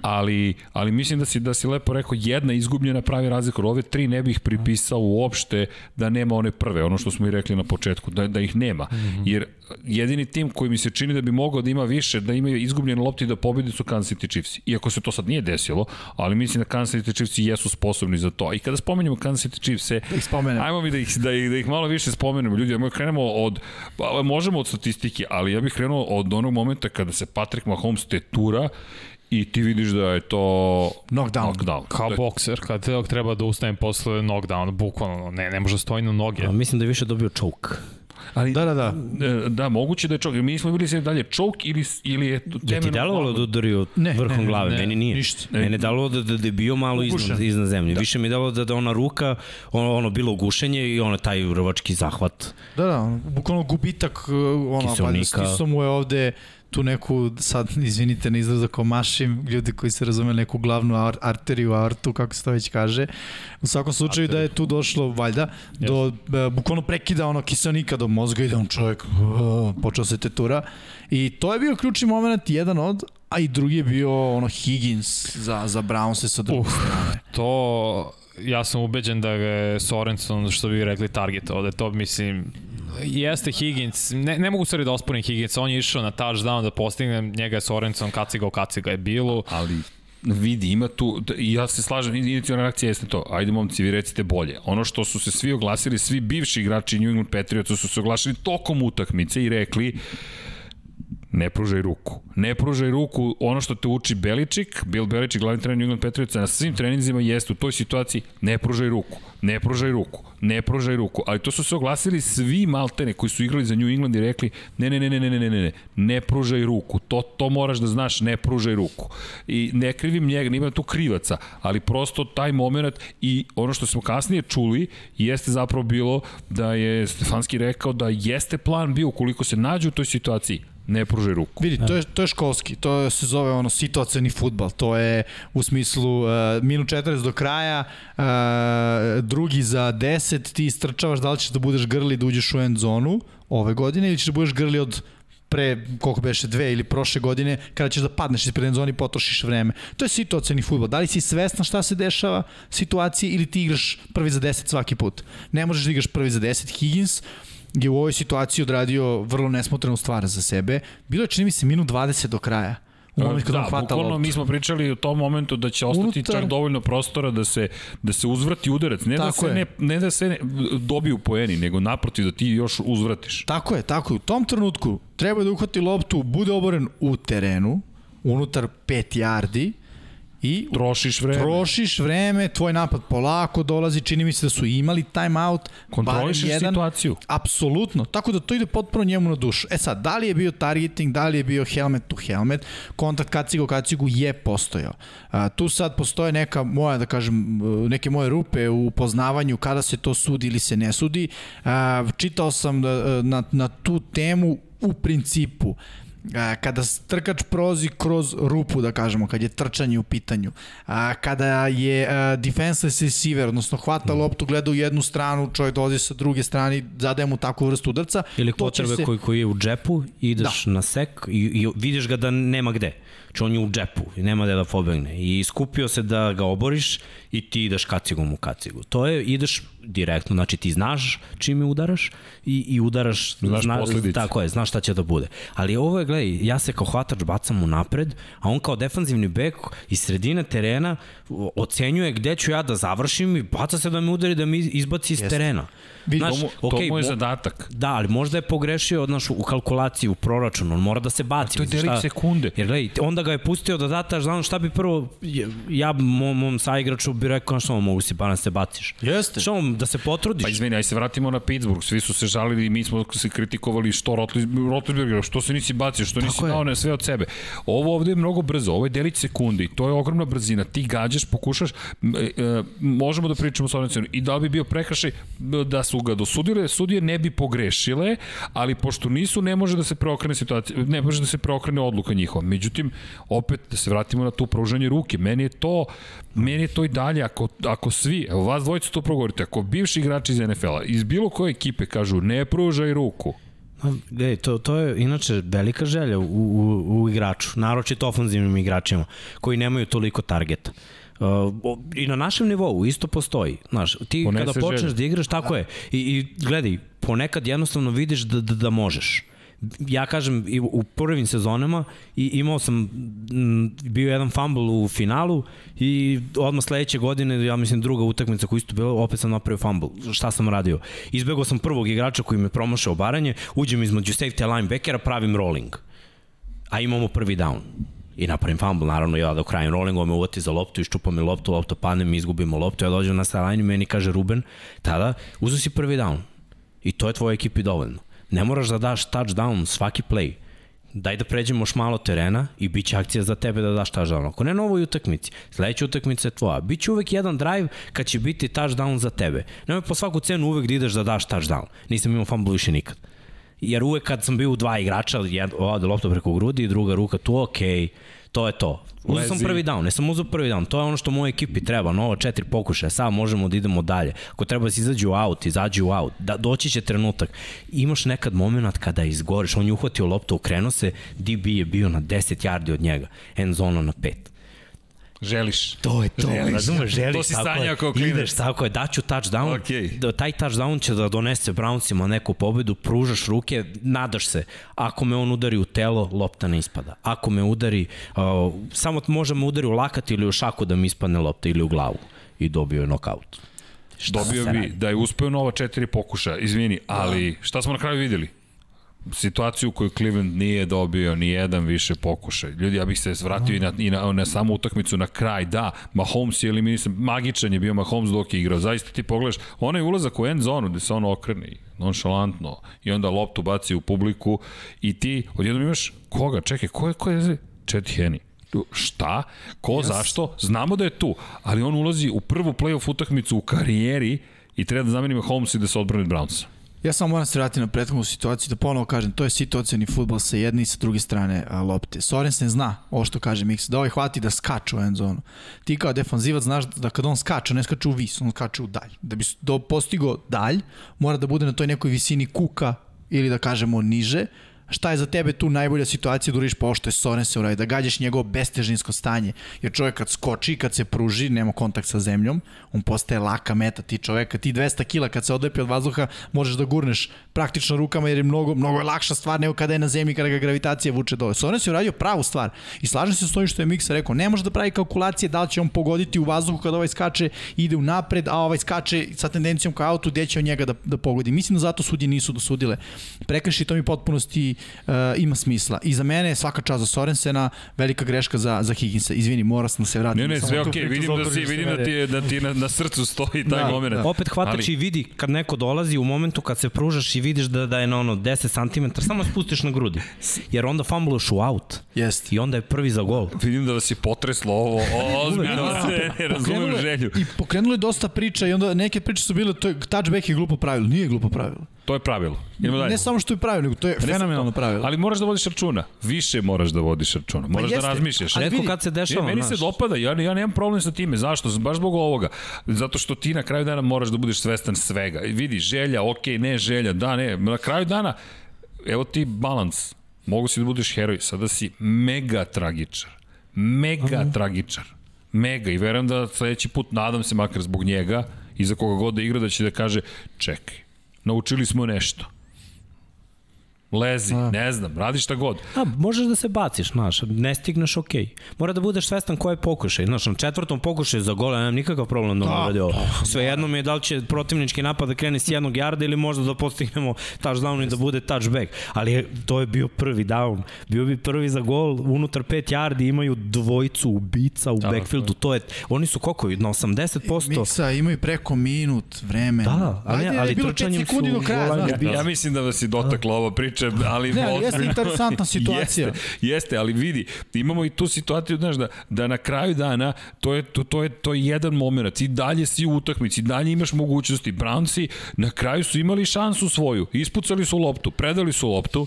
ali, ali mislim da si, da si lepo rekao, jedna izgubljena pravi razlika, ove tri ne bih pripisao uopšte da nema one prve, ono što smo i rekli na početku, da, da ih nema, jer jedini tim koji mi se čini da bi mogao da ima više, da imaju izgubljene lopte i da pobedi su Kansas City Chiefs. Iako se to sad nije desilo, ali mislim da Kansas City Chiefs jesu sposobni za to. I kada spomenemo Kansas City Chiefs, ih spomenemo. ajmo mi da ih, da, ih, da ih malo više spomenemo. Ljudi, ajmo krenemo od, pa, možemo od statistike, ali ja bih krenuo od onog momenta kada se Patrick Mahomes tetura i ti vidiš da je to Knockdown. knockdown. kao bokser, kad treba da ustanem posle knockdown, bukvalno, ne, ne može da stoji na noge. A, mislim da je više dobio choke. Ali, Da, da, da. E, Da, moguće da je čok. Mi smo bili sve dalje čok ili, ili je to Ja ti temeljno- delovalo da udario Ne, vrhom ne, ne, glave? ne, Meni nije. ništa. Mene je delovalo da, da, da je bio malo iznad, Ugušen. iznad zemlje. Da. Više mi je delovalo da, da ona ruka, ono, ono bilo gušenje i ono taj rvački zahvat. Da, da, ono, bukvalno gubitak, uh, ono, pa Kiselnika. stisao mu je ovde tu neku, sad izvinite na izraz ako mašim, ljudi koji se razume neku glavnu ar arteriju, aortu, kako se to već kaže. U svakom slučaju da je tu došlo, valjda, do, e, bukvalno prekida ono kiselnika do mozga i da on čovjek uh, počeo se tetura. I to je bio ključni moment, jedan od, a i drugi je bio ono Higgins za, za Brownse sa druge strane. To, ja sam ubeđen da ga je Sorenson, što bi rekli, targetovao, da je to, mislim, jeste Higgins, ne, ne mogu stvari da osporim Higgins, on je išao na touchdown da postigne, njega je Sorenson, kaciga u kaciga je bilo, ali vidi, ima tu, ja se slažem, inicijalna reakcija jeste to, ajde momci, vi recite bolje. Ono što su se svi oglasili, svi bivši igrači New England Patriotsa su se oglasili tokom utakmice i rekli, ne pružaj ruku. Ne pružaj ruku, ono što te uči Beličik, Bill Beličik, glavni trener New England Patriotsa, na svim treninzima jeste u toj situaciji, ne pružaj ruku, ne pružaj ruku, ne pružaj ruku. Ali to su se oglasili svi maltene koji su igrali za New England i rekli, ne, ne, ne, ne, ne, ne, ne, ne, ne, ne pružaj ruku, to, to moraš da znaš, ne pružaj ruku. I ne krivim njega, nema tu krivaca, ali prosto taj moment i ono što smo kasnije čuli jeste zapravo bilo da je Stefanski rekao da jeste plan bio ukoliko se nađe u toj situaciji, ne pružaj ruku. Vidi, to je, to je školski, to se zove ono situacioni futbal, to je u smislu uh, minut 40 do kraja, uh, drugi za 10, ti istrčavaš da li ćeš da budeš grli da uđeš u end zonu ove godine ili ćeš da budeš grli od pre, koliko beše, dve ili prošle godine, kada ćeš da padneš ispred end zone i potrošiš vreme. To je situacioni futbol. Da li si svestan šta se dešava situacije ili ti igraš prvi za 10 svaki put? Ne možeš da igraš prvi za 10. Higgins je u ovoj situaciji odradio vrlo nesmotrenu stvar za sebe. Bilo je, čini mi se, minut 20 do kraja. U momentu kada da, hvata bukvalno loptu. mi smo pričali o tom momentu da će ostati Unutar- čak dovoljno prostora da se da se uzvrati udarac, ne da Tako se je. ne, ne da se ne, dobiju poeni, nego naprotiv da ti još uzvratiš. Tako je, tako je. U tom trenutku treba da uhvati loptu, bude oboren u terenu, unutar 5 yardi i Trošiš vreme. trošiš vreme, tvoj napad polako dolazi, čini mi se da su imali timeout, Kontrolišeš barem jedan. situaciju. Apsolutno, tako da to ide potpuno njemu na dušu. E sad, da li je bio targeting, da li je bio helmet to helmet, kontakt kacigu kacigu je postojao. A, tu sad postoje neka moja, da kažem, neke moje rupe u poznavanju kada se to sudi ili se ne sudi. A, čitao sam da, na, na tu temu u principu a, kada trkač prozi kroz rupu, da kažemo, kad je trčanje u pitanju, a, kada je a, defenseless receiver, odnosno hvata loptu, gleda u jednu stranu, čovjek dolazi sa druge strane i zadaje mu takvu vrstu udarca. Ili potrebe se- koji, koji je u džepu, ideš da. na sek i, i vidiš ga da nema gde. Znači on je u džepu i nema gde da pobegne. I skupio se da ga oboriš i ti ideš kacigom u kacigu. To je, ideš direktno, znači ti znaš čime udaraš i, i udaraš, Znaš posledice. tako je, znaš šta će da bude. Ali ovo je, gledaj, ja se kao hvatač bacam u napred, a on kao defanzivni bek iz sredine terena ocenjuje gde ću ja da završim i baca se da me udari da me izbaci iz terena. Vidi, Znaš, To mu, to okej, mu je mo- zadatak. Da, ali možda je pogrešio znaš, u kalkulaciji, u proračunu, on mora da se baci. to je šta- sekunde. Jer gledaj, onda ga je pustio da dataš, znam šta bi prvo, ja mom, mom saigraču bi rekao, što mogu si pa da se baciš. Jeste. Što da se potrudiš? Pa izvini, aj se vratimo na Pittsburgh. Svi su se žalili i mi smo se kritikovali što Rotlis- Rotlisberger, što se nisi bacio što nisi dao ne sve od sebe. Ovo ovde je mnogo brzo, ovo je delić sekundi i to je ogromna brzina. Ti gađaš, pokušaš, e, e, možemo da pričamo sa onim i da li bi bio prekršaj m, da su ga dosudile, sudije ne bi pogrešile, ali pošto nisu, ne može da se preokrene situacija, ne može da se preokrene odluka njihova. Međutim, opet da se vratimo na tu pružanje ruke. Meni je to, meni je to i dalje, ako, ako svi, evo vas dvojica to progovorite, ako bivši igrači iz NFL-a, iz bilo koje ekipe kažu ne pružaj ruku, Ej, to, to je inače velika želja u, u, u igraču, naročito ofanzivnim igračima, koji nemaju toliko targeta. Uh, I na našem nivou isto postoji. Znaš, ti Ponese kada počneš želju. da igraš, tako je. I, I gledaj, ponekad jednostavno vidiš da, da, da možeš. Ja kažem, i u prvim sezonama i imao sam, bio jedan fumble u finalu i odmah sledeće godine, ja mislim druga utakmica koja isto bila, opet sam napravio fumble. Šta sam radio? Izbegao sam prvog igrača koji me promašao baranje, uđem između safety linebackera, pravim rolling. A imamo prvi down. I napravim fumble, naravno ja da krajem rollingu on me uvati za loptu, iščupa mi loptu, lopta padne, mi izgubimo loptu, ja dođem na sideline i meni kaže Ruben, tada uzu si prvi down. I to je tvojoj ekipi dovoljno. Ne moraš da daš touchdown svaki play. Daj da pređemo još malo terena i bit će akcija za tebe da daš touchdown. Ako ne na ovoj utakmici, sledeća utakmica je tvoja. Biće uvek jedan drive kad će biti touchdown za tebe. Nemoj po svaku cenu uvek da ideš da daš touchdown. Nisam imao fumble više nikad. Jer uvek kad sam bio u dva igrača, jed, ode lopta preko grudi druga ruka tu, okej, to je to. Uzeo sam prvi down, ne sam uzeo prvi down, to je ono što moje ekipi treba, novo četiri pokušaja, sad možemo da idemo dalje. Ako treba da se izađu u out, izađi u out, da, doći će trenutak. Imaš nekad moment kada izgoriš, on je uhvatio loptu, okrenuo se, DB je bio na 10 yardi od njega, end zona na 5. želiš. To je to, Želiš. razumeš, želiš, To si sanjao je. kao klinac. Ideš, tako je, daću touchdown, Okej. da, taj touchdown će da donese Brownsima neku pobedu, pružaš ruke, nadaš se. Ako me on udari u telo, lopta ne ispada. Ako me udari, uh, samo može me udari u lakat ili u šaku da mi ispadne lopta ili u glavu i dobio je nokaut. Šta Dobio bi radi? da je uspeo nova četiri pokuša, izvini, ali šta smo na kraju videli? Situaciju u kojoj Cleveland nije dobio ni jedan više pokušaj. Ljudi, ja bih se vratio i na, i na, na samu utakmicu na kraj. Da, Mahomes je eliminisan, magičan je bio Mahomes dok je igrao. Zaista ti pogledaš, onaj ulazak u end zonu gde se on okrene nonšalantno i onda loptu baci u publiku i ti odjednom imaš koga? Čekaj, ko je, ko je? Chet Henny. Šta? Ko, yes. zašto? Znamo da je tu, ali on ulazi u prvu playoff utakmicu u karijeri i treba da zameni Mahomes i da se odbrani od Brownsa. Ja samo moram se vratiti na prethodnu situaciju, da ponovo kažem, to je situacijani futbol sa jedne i sa druge strane a, lopte. Sorensen zna, ovo što kaže Mix, da ovaj hvati da skače u end zonu. Ti kao defanzivac znaš da kad on skače, ne skače u vis, on skače u dalj. Da bi do, postigo dalj, mora da bude na toj nekoj visini kuka ili da kažemo niže, šta je za tebe tu najbolja situacija da uradiš pa ovo što je Sorensen uradio, da gađaš njegovo bestežinsko stanje, jer čovjek kad skoči, kad se pruži, nema kontakt sa zemljom, on postaje laka meta, ti čoveka, ti 200 kila kad se odlepi od vazduha, možeš da gurneš praktično rukama jer je mnogo, mnogo je lakša stvar nego kada je na zemlji, kada ga gravitacija vuče dole. Sorensen uradio pravu stvar i slažem se s ovim što je Miksa rekao, ne može da pravi kalkulacije da li će on pogoditi u vazduhu kada ovaj skače, ide u napred, a ovaj skače sa tendencijom ka autu, gde će on njega da, da pogodi. Mislim da zato sudije nisu dosudile. Prekrši to mi potpunosti uh, ima smisla. I za mene je svaka čast za Sorensena, velika greška za, za Higginsa. Izvini, mora sam da se vratim. Ne, ne, sve okej, priču vidim da si, vidim se da ti, je, da ti na, na srcu stoji taj Da, moment. da. Opet hvatač Ali- i vidi kad neko dolazi u momentu kad se pružaš i vidiš da, da je na ono 10 cm, samo spustiš na grudi. Jer onda fumbluješ u out. Jest. I onda je prvi za gol. Vidim da vas je potreslo ovo, o, ozbiljno, Da. ne, ne razumem želju. I pokrenulo je dosta priča i onda neke priče su bile, to je, touchback je glupo pravilo. Nije glupo pravilo. To je pravilo. Idemo dalje. Ne samo što je pravilo, nego to je Ne samo fenomenalno pravilo. Ali moraš da vodiš računa. Više moraš da vodiš računa. Moraš da jeste, razmišljaš. ali Redko vidi, kad se Ne, dešava, meni se znaš. dopada, ja, ja nemam problem sa time. Zašto? Baš zbog ovoga. Zato što ti na kraju dana moraš da budeš svestan svega. I Vidi, želja, ok, ne želja, da, ne. Na kraju dana, evo ti balans. Mogu si da budeš heroj, sada si mega tragičar. Mega Mhm. tragičar. Mega. I verujem da sledeći put, nadam se makar zbog njega, i za koga god da igra, da će da kaže, čekaj, naučili smo nešto. Lezi, ne znam, radi šta god. A, možeš da se baciš, znaš, ne stigneš, okej. Mora da budeš svestan ko je pokušaj. Znaš, na četvrtom pokušaju za gol, ja nemam nikakav problem da, da uradi ovo. Sve jedno mi je da li će protivnički napad da krene s jednog jarda ili možda da postignemo touchdown i da bude touchback. Ali je, to je bio prvi down. Bio bi prvi za gol, unutar 5 yardi imaju dvojicu ubica u backfieldu. To je, oni su koliko? Na 80%? Miksa imaju preko minut vremena. Da, ali- Ajde, ali pet trčanjem su do kraja, gola znaš. izbijali. Ja mislim da vas je dotakla ova priča priče, ali... Ne, ali jeste interesantna situacija. Jeste, jeste, ali vidi, imamo i tu situaciju, znaš, da, da na kraju dana, to je, to, to je, to je jedan moment, i dalje si u utakmici, dalje imaš mogućnosti. Brownsi na kraju su imali šansu svoju, ispucali su loptu, predali su loptu,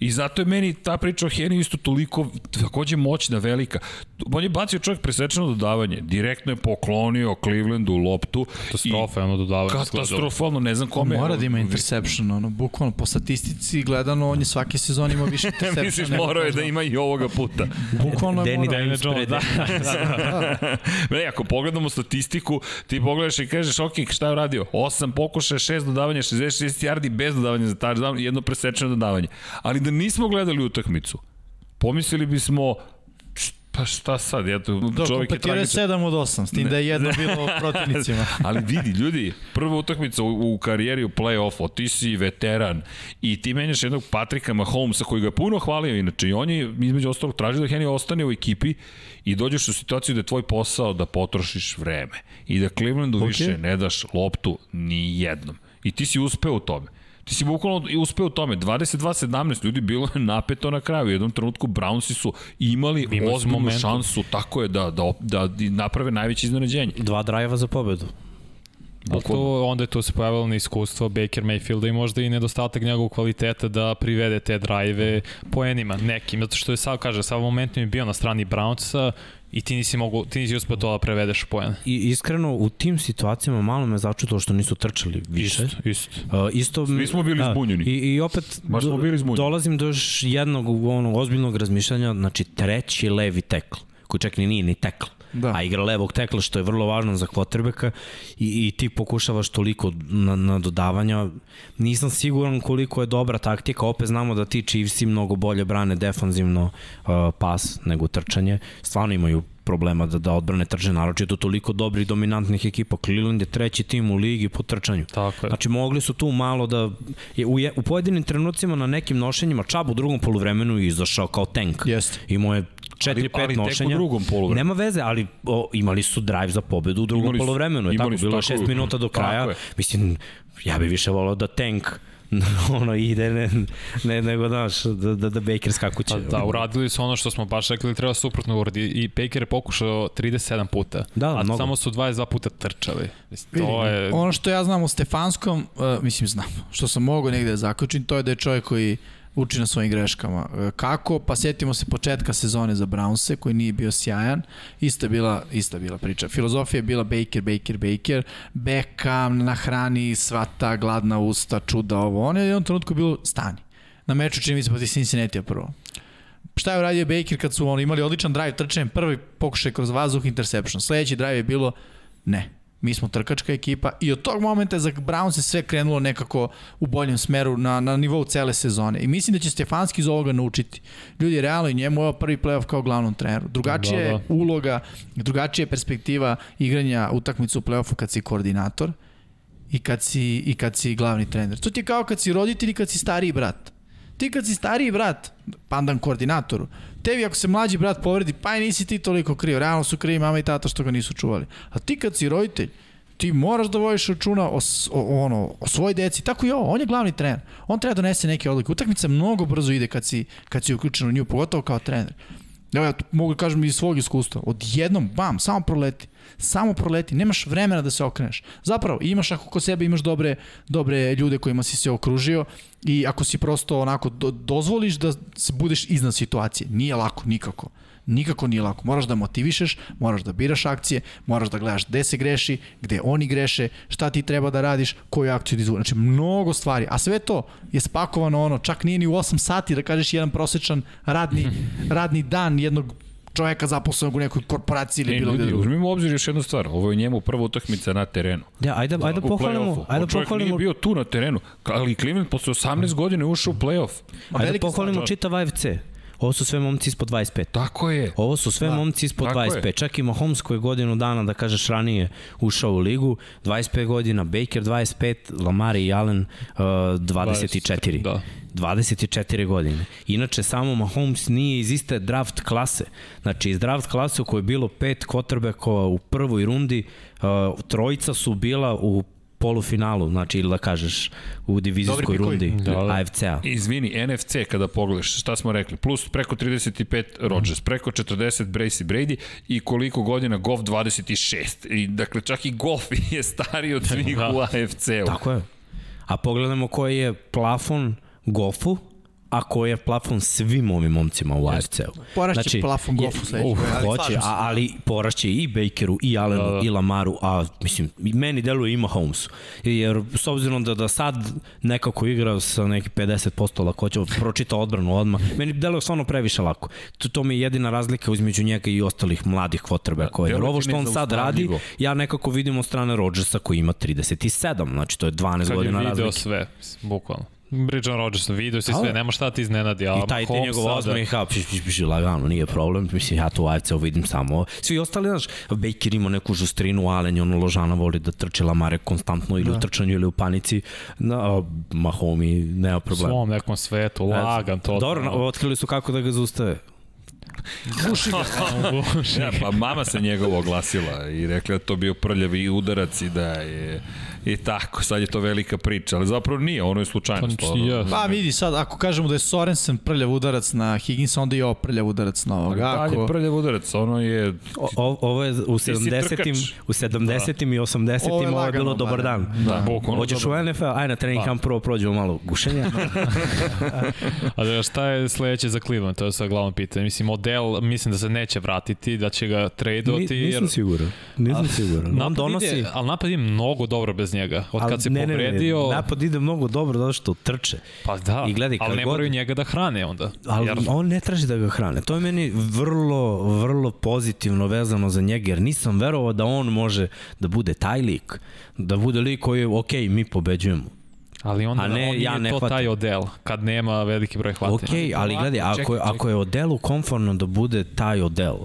I zato je meni ta priča o Heniju isto toliko, takođe moćna, velika. On je bacio čovjek presečeno dodavanje. Direktno je poklonio Clevelandu loptu. Katastrofa je ono dodavanje. Katastrofalno, ne znam kome. Mora da ima interception, ono, bukvalno po statistici gledano, on je svake sezone ima više interception. Misliš, morao je da ima i ovoga puta. Bukvalno je Danny morao. Dimes pred... Da, da, Ne, ako pogledamo statistiku, ti pogledaš i kažeš, ok, šta je uradio? 8 pokušaja, 6 dodavanja, 66 yardi bez dodavanja za touchdown jedno presečeno dodavanje. Ali da nismo gledali utakmicu, pomislili bismo, pa šta sad, ja to, Da, čovjek je tragičan. 7 od 8, s tim da je jedno bilo protivnicima. Ali vidi, ljudi, prva utakmica u, u karijeri u play-offu, ti si veteran i ti menjaš jednog Patrika Mahomesa koji ga puno hvalio inače i on je između ostalog tražio da Henry ostane u ekipi i dođeš u situaciju da je tvoj posao da potrošiš vreme i da Clevelandu okay. više ne daš loptu ni jednom. I ti si uspeo u tome. Ti si bukvalno i uspeo u tome. 22-17 ljudi bilo je napeto na kraju. U jednom trenutku Brownsi su imali, Imali ozbiljnu šansu, tako je, da, da, da naprave najveće iznenađenje. Dva drajeva za pobedu. Ali to, onda je tu se pojavilo na iskustvo Baker Mayfielda i možda i nedostatak njegovog kvaliteta da privede te drajeve poenima nekim, zato što je sad, kaže, sad momentum je bio na strani Brownsa i ti nisi, mogu, ti nisi uspio to da prevedeš poen. I iskreno, u tim situacijama malo me začutilo što nisu trčali više. Isto, isto. Uh, isto Svi smo bili zbunjeni. I, I opet Baš smo bili zbunjeni. dolazim do još jednog onog ozbiljnog razmišljanja, znači treći levi tekl, koji čak ni nije ni tekl, Da. a igra levog tekla što je vrlo važno za kvotrbeka i, i ti pokušavaš toliko na, na dodavanja. Nisam siguran koliko je dobra taktika, opet znamo da ti Chiefsi mnogo bolje brane defanzivno uh, pas nego trčanje. Stvarno imaju problema da, da odbrane trčanje, naročito toliko dobrih dominantnih ekipa. Cleveland je treći tim u ligi po trčanju. Tako je. Znači mogli su tu malo da je u, je, u pojedinim trenucima na nekim nošenjima Čab u drugom poluvremenu je izašao kao tank. Jeste. Imao je Ali- 4-5 ali tek u nošenja. drugom poluvremenu. Nema veze, ali o, imali su drive za pobedu u drugom Imali su- poluvremenu. Je tako, bilo tako 6 je. minuta do kraja. Mislim, ja bi više volao da tank ono ide ne, ne nego znaš da, da, da Baker skakuće. Pa da, uradili su ono što smo baš rekli treba suprotno uradi i Baker je pokušao 37 puta, Da, a mnogo. samo su 22 puta trčali. Mislim, to je... Ono što ja znam o Stefanskom, uh, mislim znam, što sam mogao negde da zaključim, to je da je čovjek koji uči na svojim greškama. E, Kako? Pa setimo se početka sezone za Brownse, koji nije bio sjajan. Ista bila, ista bila priča. Filozofija je bila Baker, Baker, Baker. Beckham na hrani sva ta gladna usta, čuda ovo. On je u jednom trenutku bilo stani. Na meču čini mi se protiv Cincinnati prvo. Šta je uradio Baker kad su oni imali odličan drive trčanjem, prvi pokušaj kroz vazduh, interception. Sledeći drive je bilo ne. Mi smo trkačka ekipa i od tog momenta za Brown se sve krenulo nekako u boljem smeru na, na nivou cele sezone. I mislim da će Stefanski iz ovoga naučiti. Ljudi, realno i njemu je ovo prvi playoff kao glavnom treneru. Drugačija je Da, da. uloga, drugačija je perspektiva igranja utakmicu u playoffu kad si koordinator i kad si, i kad si glavni trener. To ti je kao kad si roditelj i kad si stariji brat. Ti kad si stariji brat, pandan koordinatoru, tebi ako se mlađi brat povredi, pa i nisi ti toliko kriv. Realno su krivi mama i tata što ga nisu čuvali. A ti kad si roditelj, ti moraš da vodiš računa o, o, ono, o svoj deci. Tako i ovo, on je glavni trener. On treba da donese neke odluke. Utakmica mnogo brzo ide kad si, kad si uključen u nju, pogotovo kao trener. Evo ja to mogu da kažem iz svog iskustva. Odjednom, bam, samo proleti. Samo proleti, nemaš vremena da se okreneš. Zapravo, imaš ako kod sebe imaš dobre, dobre ljude kojima si se okružio i ako si prosto onako do, dozvoliš da se budeš iznad situacije. Nije lako, nikako. Nikako nije lako. Moraš da motivišeš, moraš da biraš akcije, moraš da gledaš gde se greši, gde oni greše, šta ti treba da radiš, koju akciju da izvučeš. Znači, mnogo stvari. A sve to je spakovano ono, čak nije ni u 8 sati da kažeš jedan prosečan radni, radni dan jednog čoveka zaposlenog u nekoj korporaciji ili E, bilo gde drugo. uzmimo u obzir još jednu stvar. Ovo je njemu prva utakmica na terenu. Ja, ajde, ajde U pohvalimo, ajde On čovjek pohvalimo, nije bio tu na terenu, ali Cleveland posle 18 godina je ušao u play-off. Ajde veliki pohvalimo čitav AFC. Ovo su sve momci ispod 25. Tako je. Ovo su sve Da, momci ispod tako 25. je. Čak i Mahomes koji je godinu dana, da kažeš ranije, ušao u ligu. 25 godina, Baker 25, Lamar i Allen uh, 24. Da. 24 godine. Inače, samo Mahomes nije iz iste draft klase. Znači, iz draft klase u kojoj je bilo pet quarterbackova u prvoj rundi, uh, trojica su bila u polufinalu, znači ili da kažeš u divizijskoj rundi Da, da. AFC-a. Izvini, NFC kada pogledaš, šta smo rekli, plus preko 35 Rodgers, preko 40 Brace i Brady i koliko godina Goff 26. I, dakle, čak i Goff je stariji od svih Da. u AFC-u. Tako je. A pogledamo koji je plafon Goffu, a koji je plafon svim ovim momcima u AFC-u. Porašće znači, plafon gofu sledeće. Uh, ali hoće, a, ali porašće i Bakeru, i Allenu, Da, da. i Lamaru, a mislim, meni deluje ima Holmesu. Jer s obzirom da, da sad nekako igra sa neki 50% lakoća, pročita odbranu odmah, meni deluje stvarno previše lako. To, to mi je jedina razlika između njega i ostalih mladih quarterbacka. Jer deluje ovo što on sad radi, ja nekako vidim od strane Rodgersa koji ima 37, znači to je 12 Kad je godina video razlike. sve, bukvalno. Bridge Rodgers, video si sve, nema šta ti iznenadi. A I taj ti njegov sada- osmeh, ha, piš, piš, piš, lagano, nije problem. Mislim, ja to u AFC-u vidim samo. Svi ostali, znaš, Baker ima neku žustrinu, Allen je ono ložana, voli da trče Lamare konstantno ili da. u trčanju ili u panici. Na, Mahomi, nema U problema. svom nekom svetu, lagan to. Dobro, no, otkrili su kako da ga zaustave. Guši ga. Guši. Ja, pa mama se njegovo oglasila i rekla da to bio prljavi udarac i da je i tako, sad je to velika priča, ali zapravo nije, ono je slučajnost. Pa, ja. Pa vidi sad, ako kažemo da je Sorensen prljav udarac na Higginsa, onda i ovo prljav udarac na ali ovoga. dalje Ako... prljav udarac, ono je... O, ovo je u si 70-im, trkač. u 70-im i 80-im Ovo je ovo je bilo lagano, dobar Mare. dan. Da, bukvalno. Hoćeš u NFL, aj na trening kamp prvo prođemo malo gušenja. A da šta je sledeće za Cleveland? To je sad glavno pitanje. Mislim, Odell, mislim da se neće vratiti, da će ga tradeovati. Ni, nisam siguran. Nisam siguran. Napad donosi... ide, ali napad ide mnogo dobro bez njega. Od Ali kad se ne, ne, povredio... Ne, napad ide mnogo dobro zato što trče. Pa da, I gledaj, ali ne god- moraju njega da hrane onda. Ali Jer- on ne traži da ga hrane. To je meni vrlo, vrlo pozitivno vezano za njega, jer nisam verovao da on može da bude taj lik. Da bude lik koji je, ok, mi pobeđujemo. Ali onda A ne, on ja ne to hvatam. taj odel, kad nema veliki broj hvatanja. Ok, ali gledaj, ako, čekaj, čekaj. ako je Odelu komfortno da bude taj Odel,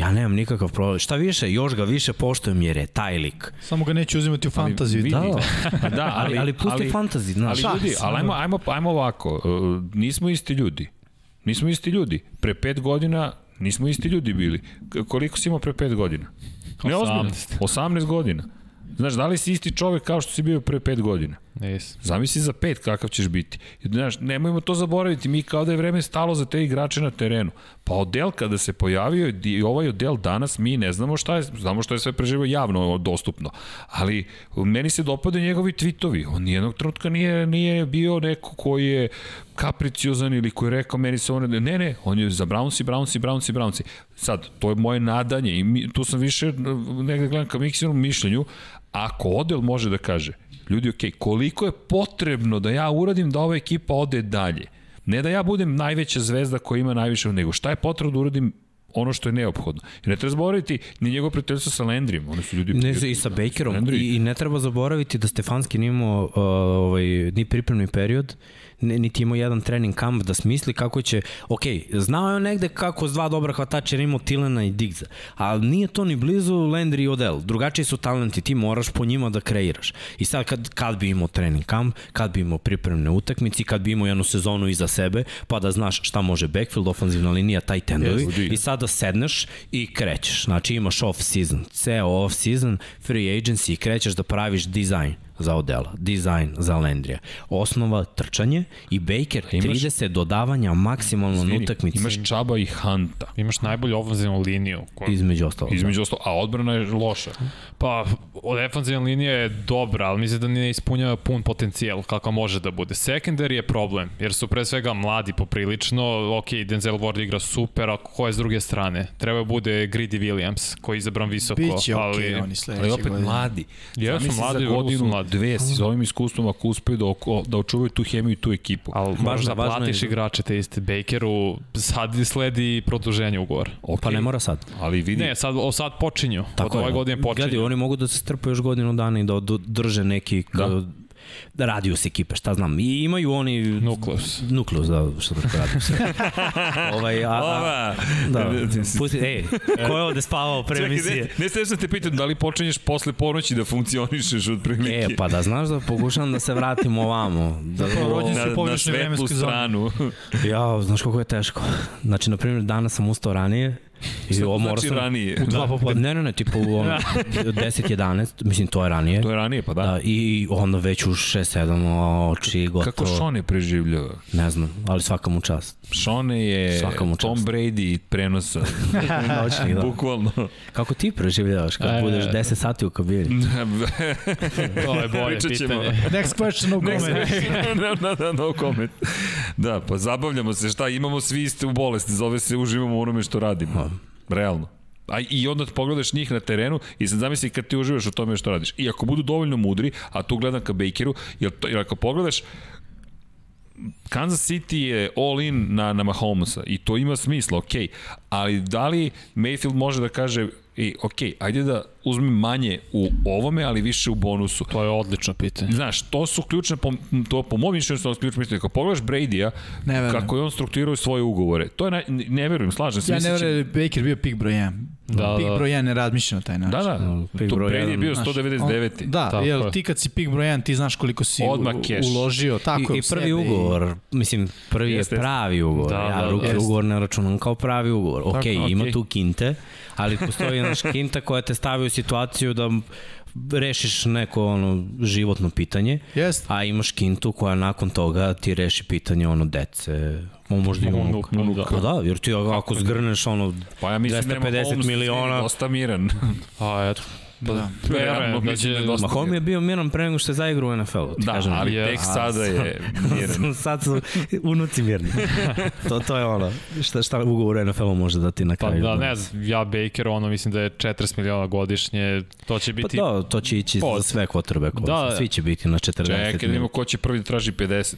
ja nemam nikakav problem. Šta više, još ga više poštujem jer je taj lik. Samo ga neće uzimati u fantaziju. vidi. Da, da, Ali, ali pusti fantasy, znaš. Ali ljudi, ali ajmo, ajmo, ajmo ovako, uh, nismo isti ljudi. Nismo isti ljudi. Pre pet godina nismo isti ljudi bili. Koliko si imao pre pet godina? Ne, ozbiljno. 18. 18 godina. Znaš, da li si isti čovek kao što si bio pre pet godina? Nis. Zamisli za pet kakav ćeš biti. Znaš, nemojmo to zaboraviti, mi kao da je vreme stalo za te igrače na terenu. Pa odel kada se pojavio i ovaj odel danas, mi ne znamo šta je, znamo što je sve preživo javno dostupno. Ali meni se dopade njegovi tvitovi. On nijednog trenutka nije, nije bio neko koji je kapriciozan ili koji je rekao meni se on ne ne, on je za Brownsi, Brownsi, Brownsi, Brownsi. Sad, to je moje nadanje i mi, tu sam više negde gledam ka mišljenju, ako Odel može da kaže, ljudi, ok, koliko je potrebno da ja uradim da ova ekipa ode dalje? Ne da ja budem najveća zvezda koja ima najviše, nego šta je potrebno da uradim ono što je neophodno. I ne treba zaboraviti ni njegov prijateljstvo sa Landrijem. Oni su ljudi... Ne, i sa Bakerom. I, I ne treba zaboraviti da Stefanski nije imao uh, ovaj, ni pripremni period, niti imao jedan trening kamp da smisli kako će, ok, znao je on negde kako s dva dobra hvatača jer imao Tilena i Digza, ali nije to ni blizu Landry i Odell. Drugačiji su talenti, ti moraš po njima da kreiraš. I sad kad, kad bi imao trening kamp, kad bi imao pripremne utakmice, kad bi imao jednu sezonu iza sebe, pa da znaš šta može backfield, ofanzivna linija, taj tendovi, Yes, i sada sedneš i krećeš. Znači imaš off season, ceo off season, free agency i krećeš da praviš dizajn za Odela, dizajn za Landrija. Osnova trčanje i Baker imaš- 30 dodavanja maksimalno na utakmici Imaš Čaba i Hanta. Imaš najbolju ofenzivnu liniju. Koja, između ostalog. Između ostalo, a odbrana je loša. pa, od defensivna linija je dobra, ali mislim da ne ispunjava pun potencijal kako može da bude. Secondary je problem, jer su pre svega mladi poprilično. Ok, Denzel Ward igra super, a ko je s druge strane? Treba bude Greedy Williams, koji je izabran visoko. Biće ali... oni Ali sledeće opet godine. mladi. Jesu mladi, za vrlo su godinu, mladi. Dve, s ovim iskustvom, ako uspeju da, oko, da očuvaju tu hemiju i tu ekipu. Ali moraš da je platiš da- igrače te iste. Bakeru sad sledi produženje ugovora. Okay. Pa ne mora sad. Ali vidi, Ne, sad, o, sad počinju. Tako od ove godine počinju. Gledaj, oni mogu da se strpaju još godinu dana i da drže neki Da. Da. da radius ekipe, šta znam. I imaju oni... Nukleus. Nukleus, da, što da radius. ovaj, a, a, Ova! da, pusti, ej, ko je ovde spavao pre Čekaj, emisije? ne, ne da te pitam da li počinješ posle ponoći da funkcionišeš od prilike. E, pa da znaš da pokušam da se vratim ovamo. Da, rođen si na, u na svetlu stranu. Ja, znaš kako je teško. Znači, na primjer, danas sam ustao ranije I ovo znači morao sam- ranije? U dva popodne. Ne, ne, ne, tipa u ono, 10, 11, mislim to je ranije. To je ranije, pa da. Da, i onda već u 6, 7, oči, gotovo. Kako Šone preživljava? Ne znam, ali svaka mu čast. Šone je Tom čast. Brady prenosa. Noćni, da. Bukvalno. Kako ti preživljavaš kad E. budeš 10 sati u kabini? To je bolje Pričat ćemo. pitanje. Next question, no comment. no, no, no, no comment. Da, pa zabavljamo se, šta, imamo svi iste u bolesti, zove se uživamo u onome što radimo. Realno. A i onda pogledaš njih na terenu i sad zamisli kad ti uživaš u tome što radiš. I ako budu dovoljno mudri, a tu gledam ka Bakeru, jer, to, jer ako pogledaš, Kansas City je all in na, na Mahomesa i to ima smisla, ok, ali da li Mayfield može da kaže i ok, ajde da uzmem manje u ovome, ali više u bonusu. To je odlično pitanje. Znaš, to su ključne, po, to po mom mišljenju su ključne pitanje. Ako pogledaš Brady-a, kako je on strukturirao svoje ugovore, to je, naj, ne verujem, slažem se. Ja ne će- verujem da je Baker bio pik broj 1. Da, pik da. broj 1 ne razmišlja na taj način. Da, da, to pik broj Brady je bio Znaš, 199. on- Da, Tako jer je. ti kad si pik broj 1, ti znaš koliko si Odmah cash. uložio. Tako I, I prvi sebe ugovor, mislim, prvi Jeste, je pravi ugovor. Da, ja da, jeste. ugovor ne računam kao pravi ugovor. Ok, Tako, ima okej. tu kinte, ali postoji naš kinta koja te stavi u situaciju da rešiš neko ono životno pitanje, Jeste. a imaš kintu koja nakon toga ti reši pitanje ono dece, on možda i unuk. Unuk, da. Pa da, jer ti ako zgrneš ono Pa ja mislim da nema 250 Holmes miliona. dosta miran. A, eto. Pa, Da. Verujem da će... da je dosta Mahom je bio miran pre nego što je zaigrao u NFL-u. Da, kažem. ali je- tek sada je miran. Sad su unuci mirni. to, to je ono, šta, šta ugovor NFL-u može da ti na Pa kraju. da, ne znam, ja Baker, ono, mislim da je 40 miliona godišnje, to će Pa biti... da, to će ići Pod. za sve quarterbackove. Da, Da, da. Svi će biti na 40 Čekaj da vidimo ko će prvi da traži 50.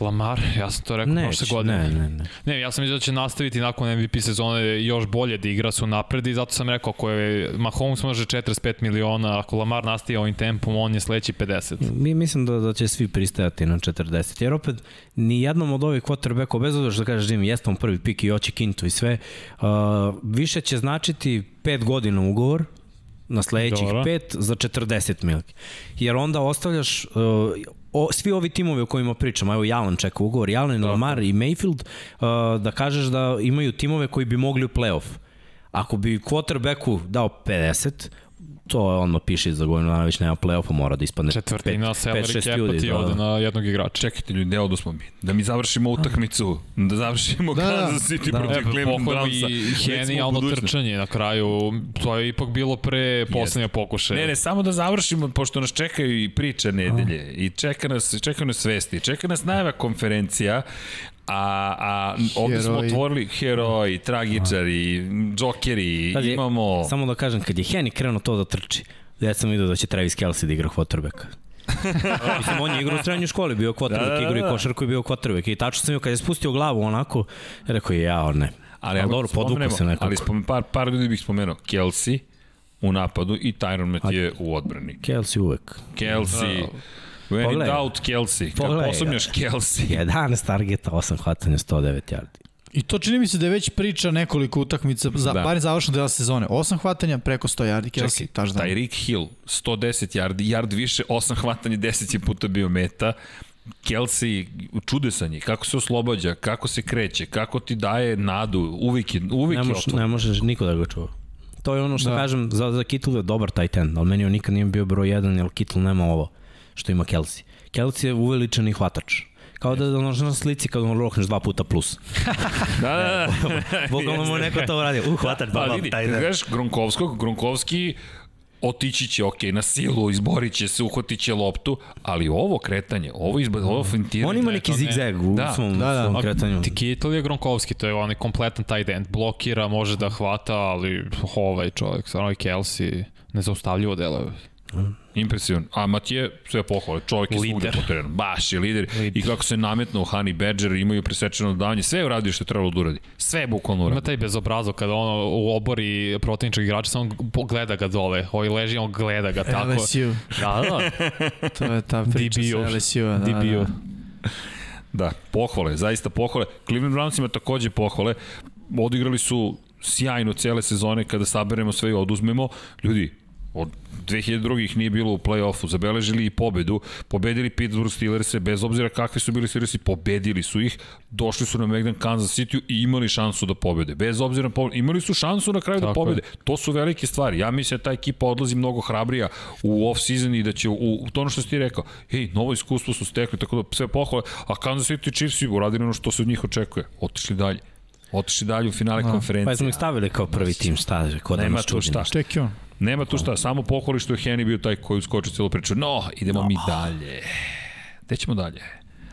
Lamar, ja sam to rekao prošle godine. ne, ne, ne. Ne, ja sam mislio da će nastaviti nakon MVP sezone još bolje da igra su napred i zato sam rekao ako je Mahomes može 45 miliona, ako Lamar nastavi ovim tempom, on je sledeći 50. Mi mislim da, da će svi pristajati na 40. Jer opet, ni jednom od ovih quarterbackova, bez obzira što kažeš Jimmy, jeste on prvi pik i oći kintu i sve, uh, više će značiti 5 godina ugovor, na sledećih Dobro. 5 za 40 milki. Jer onda ostavljaš uh, o, svi ovi timovi o kojima pričam, evo Jalen čeka ugovor, Jalen, Lamar i Mayfield, uh, da kažeš da imaju timove koji bi mogli u playoff. Ako bi quarterbacku dao 50, to on piše za godinu dana već nema play-offa, mora da ispadne Četvrtina pet- salary pet, šest capa ljudi, ti da, ode da. na jednog igrača. Čekajte ljudi, ne odusmo mi. Da mi završimo utakmicu, da završimo Da, da. Kansas City Da. protiv E, Cleveland Brownsa. i smo genijalno trčanje na kraju. To je ipak bilo pre poslednje pokušaja. Ne, ne, samo da završimo, pošto nas čekaju i priče nedelje, i čeka nas, čeka nas vesti, čeka nas najava konferencija, a, a ovde smo otvorili heroji, tragičari, džokeri, je- imamo... Samo da kažem, kad je Henny krenuo to da trči, ja sam vidio da će Travis Kelsey da igra quarterbacka. Mislim, on je igrao u srednjoj školi, bio quarterback, Da, da, da, igrao i da. košarku i bio quarterback. I tačno sam vidio, kad je spustio glavu onako, rekao je, jao, ne. Ali, ako dobro, podvukao spomenemo- se nekako. Ali spomen, par, par ljudi bih spomenuo. Kelsey u napadu i Tyron Mathieu u odbrani. Kelsey uvek. Kelsey, when in Pogledaj. doubt Kelsey. Kad Pogledaj. posumnjaš Kelsey. 11 targeta, 8 hvatanja, 109 yardi. I to čini mi se da je već priča nekoliko utakmica, za, Da. da. bar završno dela sezone. Osam hvatanja, preko 100 yardi, Kelsey, Čekaj, taš da. Tyreek Hill, 110 yardi, yard više, 8 hvatanja, 10 je puta bio meta. Kelsey, čudesan je, kako se oslobađa, kako se kreće, kako ti daje nadu, uvijek je, uvijek Ne, je moš, otvoren. ne možeš niko da ga čuva. To je ono što Da. da. kažem, za, za Kittle je dobar tight end, ali meni on nikad nije bio broj 1, jer Kittle nema ovo što ima Kelsey. Kelsey je uveličani hvatač. Kao da ono na slici kad on rokneš dva puta plus. Da, da, da. Bukvalno mu neko to uradio. Uh, hvatač, baba, vidi, taj da. gledaš Gronkovskog, Gronkovski otići će, ok, na silu, izborit će se, uhvatit će loptu, ali ovo kretanje, ovo, izba, ovo fintiranje... On ima neki to ne. zigzag u Da, svom, da, da. svom kretanju. Ti Kittle je Gronkovski, to je onaj kompletan tight end. Blokira, može da hvata, ali ovaj čovjek, stvarno i Kelsey, nezaustavljivo deluje. Impresivno. A Matije, sve pohvale, čovjek je Lider. svugde po terenu. Baš je lider. I kako se nametnuo Honey Badger, imaju presečeno dodavanje. Sve je uradio što je trebalo da uradi. Sve je bukvalno Ima uradio. taj bezobrazo kada ono u obori protivničkog igrača samo gleda ga dole. Ovaj leži, on gleda ga tako. LSU, Da, da. to je ta priča DBU. sa LSU-a. Da, DBU. da. Da, pohvale, zaista pohvale. Cleveland Brownsima takođe pohvale. Odigrali su sjajno cele sezone kada saberemo sve i oduzmemo. Ljudi, Od 2002. ih nije bilo u play-offu, zabeležili i pobedu, pobedili Pittsburgh Steelers bez obzira kakvi su bili Steelers, pobedili su ih, došli su na Megdan Kansas City i imali šansu da pobede. Bez obzira na pobedu, imali su šansu na kraju da Tako da pobede. Je. To su velike stvari. Ja mislim da ta ekipa odlazi mnogo hrabrija u off-season i da će u, u to ono što si ti rekao, hej, novo iskustvo su stekli, tako da sve pohvale, a Kansas City Chiefs uradili ono što se od njih očekuje, otišli dalje. Otišli dalje u finale no, konferencije. Pa smo ih stavili kao prvi tim, šta, ko da Nema tu šta. Čekaj on. Nema tu šta, samo pohvali što je Henry bio taj koji uskoči celu priču. No, idemo no. mi dalje. Gde ćemo dalje?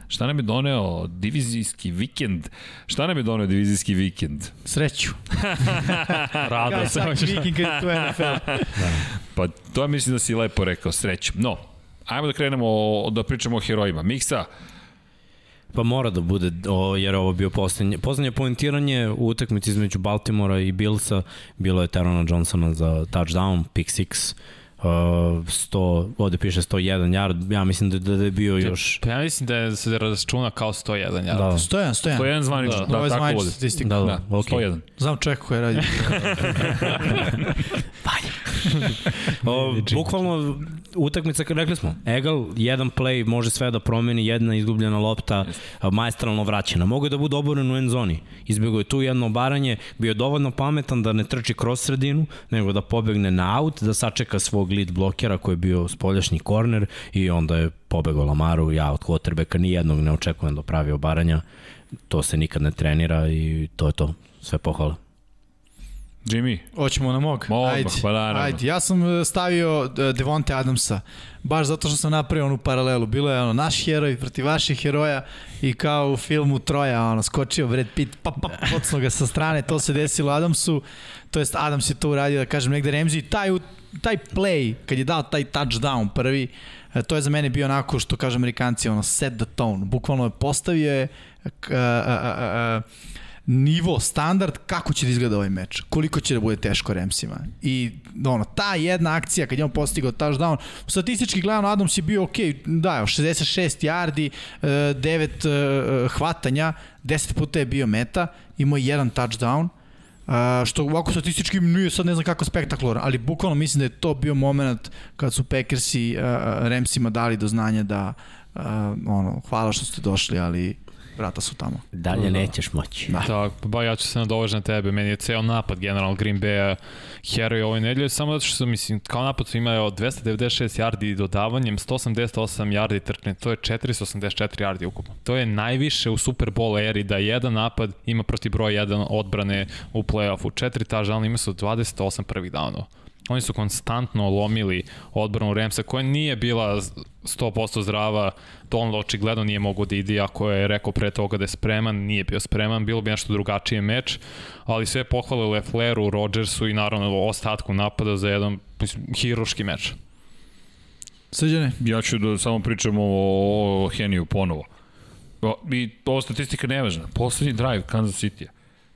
Šta nam je doneo divizijski vikend? Šta nam je doneo divizijski vikend? Sreću. Rado se. Svaki vikend kad tu NFL. da. Pa to mislim da si lepo rekao, sreću. No, ajmo da krenemo da pričamo o herojima. Miksa, Pa mora da bude, o, jer ovo bio poslednje. Poslednje poentiranje u utakmici između Baltimora i Billsa bilo je Terona Johnsona za touchdown, pick six. Uh, 100, ovde piše 101 yard, ja mislim da, da je bio još... Pa ja mislim da je, se računa kao 101 yard. Da. 101, 101. 101 zvanično, da, da, da tako. Statistika. Da, da, da okay. 101. Znam čovjek koji radi. Vanja. o, bukvalno utakmica, rekli smo, Egal, jedan play može sve da promeni, jedna izgubljena lopta, majestralno vraćena. Mogu je da bude oboren u end zoni. Izbjegao je tu jedno obaranje, bio je dovoljno pametan da ne trči kroz sredinu, nego da pobegne na out, da sačeka svog lead blokera koji je bio spoljašnji korner i onda je pobegao Lamaru, ja od quarterbacka nijednog ne očekujem da pravi obaranja. To se nikad ne trenira i to je to. Sve pohvala. Jimmy. Hoćemo na mog. Mog, ajde, pa naravno. Ajde, ja sam e, stavio e, Devonte Adamsa, baš zato što sam napravio onu paralelu. Bilo je ono, naš heroj protiv vaših heroja i kao u filmu Troja, ono, skočio Brad Pitt, pa, pa, pocno ga sa strane, to se desilo Adamsu, to jest Adams je to uradio, da kažem, negde Remzi, taj, taj play, kad je dao taj touchdown prvi, e, to je za mene bio onako što kaže amerikanci, ono, set the tone, bukvalno je postavio je uh, uh, uh, uh, nivo, standard, kako će da izgleda ovaj meč, koliko će da bude teško Remsima. I ono, ta jedna akcija kad je on postigao touchdown, statistički gledano Adams je bio ok, da, 66 yardi, 9 e, e, hvatanja, 10 puta je bio meta, imao jedan touchdown, Uh, što ovako statistički nije sad ne znam kako spektakularan, ali bukvalno mislim da je to bio moment kad su Packersi uh, Ramsima dali do znanja da uh, ono, hvala što ste došli, ali vrata su tamo. Dalje da, da. nećeš moći. Da. Tako, ba ja ću se nadovežiti na tebe. Meni je ceo napad general Green Bay heroj ovoj nedelje, samo zato što sam, mislim, kao napad su imao 296 yardi dodavanjem, 188 yardi trkne, to je 484 yardi ukupno. To je najviše u Super Bowl eri da jedan napad ima protiv broja 1 odbrane u play-offu. Četiri tažalne ima su 28 prvih downova. Oni su konstantno lomili odbranu Remsa koja nije bila 100% zdrava, to on očigledno nije mogo da ide, ako je rekao pre toga da je spreman, nije bio spreman, bilo bi nešto drugačije meč, ali sve pohvale Lefleru, Rodgersu i naravno ostatku napada za jedan mislim, hiroški meč. Srđane? Ja ću da samo pričam o, o Heniju ponovo. I ova statistika nevažna. Poslednji drive Kansas City.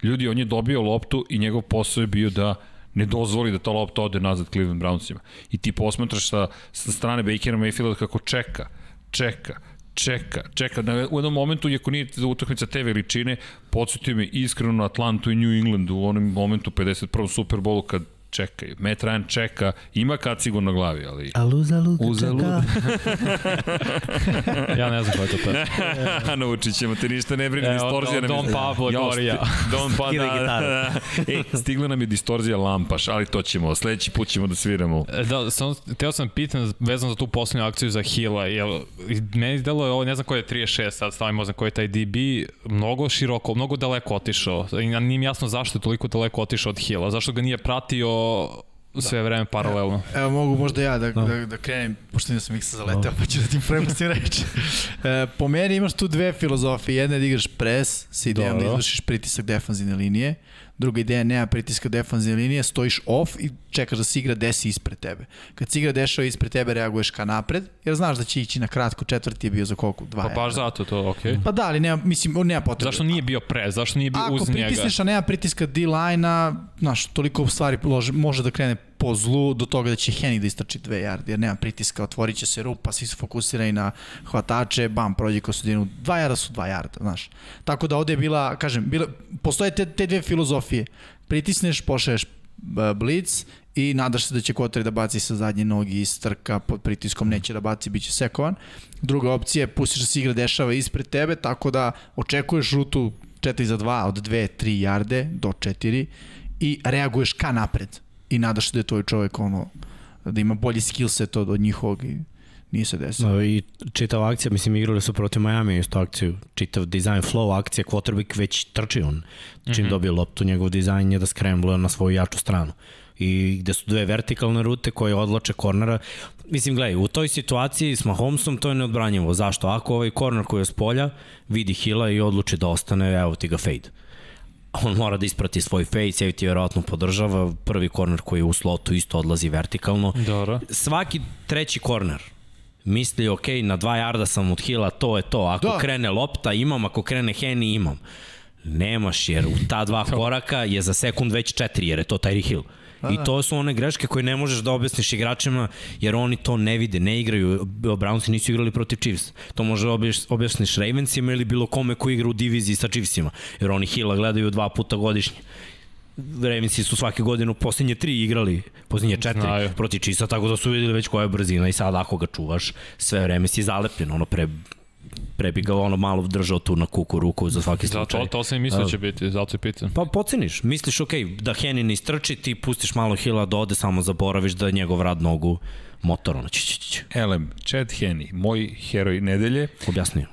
Ljudi, on je dobio loptu i njegov posao je bio da ne dozvoli da ta lopta ode nazad Cleveland Brownsima. I ti posmatraš sa, sa strane Bakera Mayfielda kako čeka, čeka, čeka, čeka. Na, u jednom momentu, iako nije utakmica te veličine, podsjetio me iskreno na Atlantu i New Englandu u onom momentu 51. Super Bowlu kad čekaju. Matt Ryan čeka, ima kacigu na glavi, ali... A luza luka Uza čeka. ja ne znam ko je to to. Naučit ćemo te ništa ne brini, e, distorzija nam je... Don Pablo Gorija. Don pa, da, da, da. E, stigla nam je distorzija lampaš, ali to ćemo, sledeći put ćemo da sviramo. E, da, sam, teo sam pitan vezano za tu poslednju akciju za Hila, jel, meni izdelo je ovo, ne znam koji je 36, sad stavimo, znam koji je taj DB, mnogo široko, mnogo daleko otišao. Nije mi jasno zašto je toliko daleko otišao od Hila, zašto ga nije pratio sve da. vreme paralelno. Evo, evo mogu možda ja da, da. da, da krenem, pošto nisam ih se zaletao, pa ću da ti prepustim reći. E, po meni imaš tu dve filozofije. Jedna je da igraš pres, sa idejom da izvršiš pritisak defanzivne linije. Druga ideja, nema pritiska defanzivne linije, stojiš off i čekaš da se igra desi ispred tebe. Kad se igra dešava ispred tebe, reaguješ ka napred, jer znaš da će ići na kratko, četvrti je bio za koliko? Dva pa baš zato to, okej. Okay. Pa da, ali nema, mislim, nema potrebe. Zašto nije bio pre, zašto nije bio Ako uz njega? Ako pritisneš, a nema pritiska D-line-a, znaš, toliko stvari može da krene po zlu do toga da će Henny da istrači dve yarde, jer nema pritiska, otvorit će se rupa, svi su fokusirani na hvatače, bam, prođe kroz sredinu, dva yarda su dva yarda, znaš. Tako da ovde je bila, kažem, bila, postoje te, te dve filozofije. Pritisneš, pošaješ blitz i nadaš se da će Kotari da baci sa zadnje nogi iz trka pod pritiskom, neće da baci, bit će sekovan. Druga opcija je pustiš da se igra dešava ispred tebe, tako da očekuješ rutu 4 za 2 od 2, 3 jarde do 4 i reaguješ ka napred i nadaš se da je tvoj čovek ono, da ima bolji skill set od, od njihovog i nije se desilo. No, I čitava akcija, mislim, igrali su protiv Miami isto akciju, čitav design flow akcija, quarterback već trči on. Čim mm -hmm. dobije loptu, njegov dizajn je da skrembluje na svoju jaču stranu i gde su dve vertikalne rute koje odlače kornera. Mislim, gledaj, u toj situaciji s Mahomesom to je neodbranjivo. Zašto? Ako ovaj korner koji je s polja vidi Hila i odluči da ostane, evo ti ga fade. On mora da isprati svoj fade, safety vjerojatno podržava. Prvi korner koji je u slotu isto odlazi vertikalno. Dobro. Svaki treći korner misli, ok, na dva jarda sam od Hila, to je to. Ako da. krene lopta, imam, ako krene Henny, imam. Nemaš, jer u ta dva koraka je za sekund već četiri, jer je to Tyreek Hill. I da. to su one greške koje ne možeš da objasniš igračima, jer oni to ne vide, ne igraju. Brownsi nisu igrali protiv Chiefs. To može da objasniš Ravensima ili bilo kome ko igra u diviziji sa Chiefsima, jer oni Hila gledaju dva puta godišnje. Ravensi su svake godine u posljednje tri igrali, posljednje četiri Znaju. protiv Chiefsa, tako da su videli već koja je brzina i sad ako ga čuvaš, sve vreme si zalepljen, ono pre pre bi ga ono malo držao tu na kuku ruku za svaki slučaj. Zato, to sam i mislio da će biti, zato je pitan. Pa poceniš, misliš ok, da Henry ne istrči, ti pustiš malo Hila da ode, samo zaboraviš da njegov rad nogu motor, ono, ći, ći, ći. Elem, Chad Henney, moj heroj nedelje. Objasnio.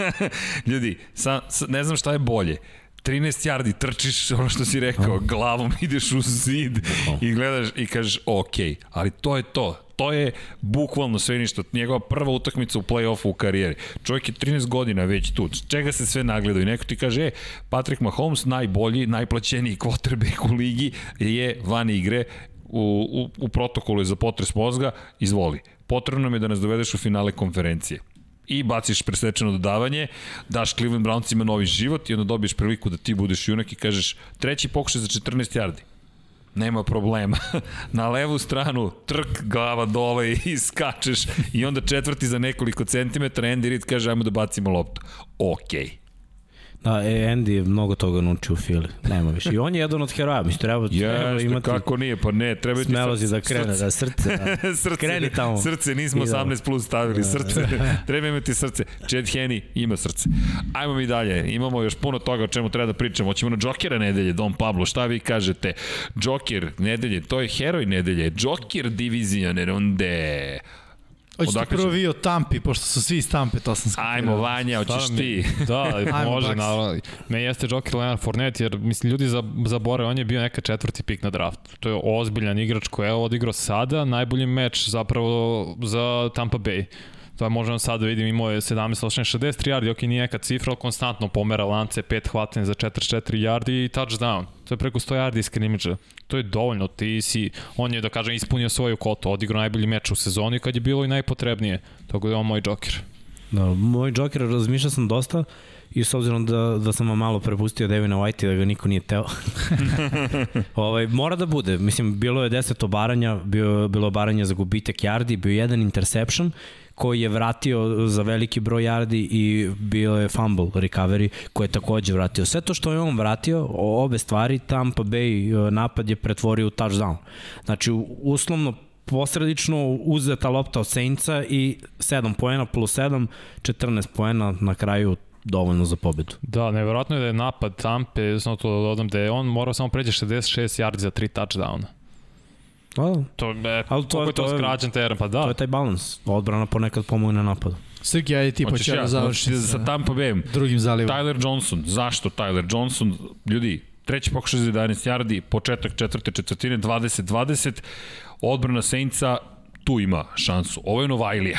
Ljudi, sa, sa, ne znam šta je bolje. 13 yardi trčiš, ono što si rekao, glavom ideš u zid i gledaš i kažeš ok, ali to je to, to je bukvalno sve ništa. Njegova prva utakmica u play-offu u karijeri. Čovjek je 13 godina već tu. Čega se sve nagleda i neko ti kaže, e, Patrick Mahomes, najbolji, najplaćeniji quarterback u ligi, je van igre u, u, u protokolu za potres mozga, izvoli. Potrebno nam je da nas dovedeš u finale konferencije i baciš presečeno dodavanje, daš Cleveland Brownsima novi život i onda dobiješ priliku da ti budeš junak i kažeš treći pokušaj za 14 yardi nema problema. Na levu stranu trk, glava dole i skačeš i onda četvrti za nekoliko centimetara, Andy Reid kaže ajmo da bacimo loptu. Okej. Okay. Da, e, Andy je mnogo toga naučio u Fili. Nema više. I on je jedan od heroja. Mislim, treba, treba imati... kako nije, pa ne, treba ti srce. da krene, srce. da srce. Da. srce. Kreni tamo. Srce, nismo 18 plus stavili, da. srce. treba imati srce. Chad Henney ima srce. Ajmo mi dalje, imamo još puno toga o čemu treba da pričamo. Hoćemo na Jokera nedelje, Don Pablo, šta vi kažete? Joker nedelje, to je heroj nedelje. Joker divizijane runde. Hoćete prvo vi o Tampi, pošto su svi iz Tampe, to sam skapirao. Ajmo, Vanja, hoćeš ti. Da, može, naravno. Me jeste Joker Leonard Fournette, jer mislim, ljudi zabore, on je bio neka četvrti pik na draftu. To je ozbiljan igrač koji je odigrao sada, najbolji meč zapravo za Tampa Bay. To je možemo sad da vidim, imao je 17, 18, 63 yardi, ok, nije neka cifra, ali konstantno pomera lance, 5 hvatanja za 44 yardi i touchdown. To je preko 100 yardi iz skrimidža. To je dovoljno, ti si, on je, da kažem, ispunio svoju kotu, odigrao najbolji meč u sezoni kad je bilo i najpotrebnije. Tako da je on moj džoker. Da, moj džoker, razmišljao sam dosta, i s obzirom da, da sam vam malo prepustio Devina White i da ga niko nije teo. ovaj, mora da bude. Mislim, bilo je 10 obaranja, bio, bilo obaranja za gubitak yardi, bio jedan interception koji je vratio za veliki broj yardi i bio je fumble recovery koji je takođe vratio. Sve to što je on vratio, obe stvari, Tampa Bay e, napad je pretvorio u touchdown. Znači, uslovno posredično uzeta lopta od Saintsa i 7 poena plus 7, 14 poena na kraju dovoljno za pobedu. Da, nevjerojatno je da je napad Tampe, samo to da dodam, da je on morao samo pređe 66 yardi za 3 touchdowna. Da. To je, ali to, je, to, to skraćen teren, pa da. To je taj balans. Odbrana ponekad pomogne napadu. Srki, ajde ti počeo da završi sa Tampa Bayem. Drugim zalivom. Tyler Johnson. Zašto Tyler Johnson? Ljudi, treći pokušaj za 11 yardi, početak četvrte četvrtine, 20-20. Odbrana Saintsa tu ima šansu. Ovo je Novajlija.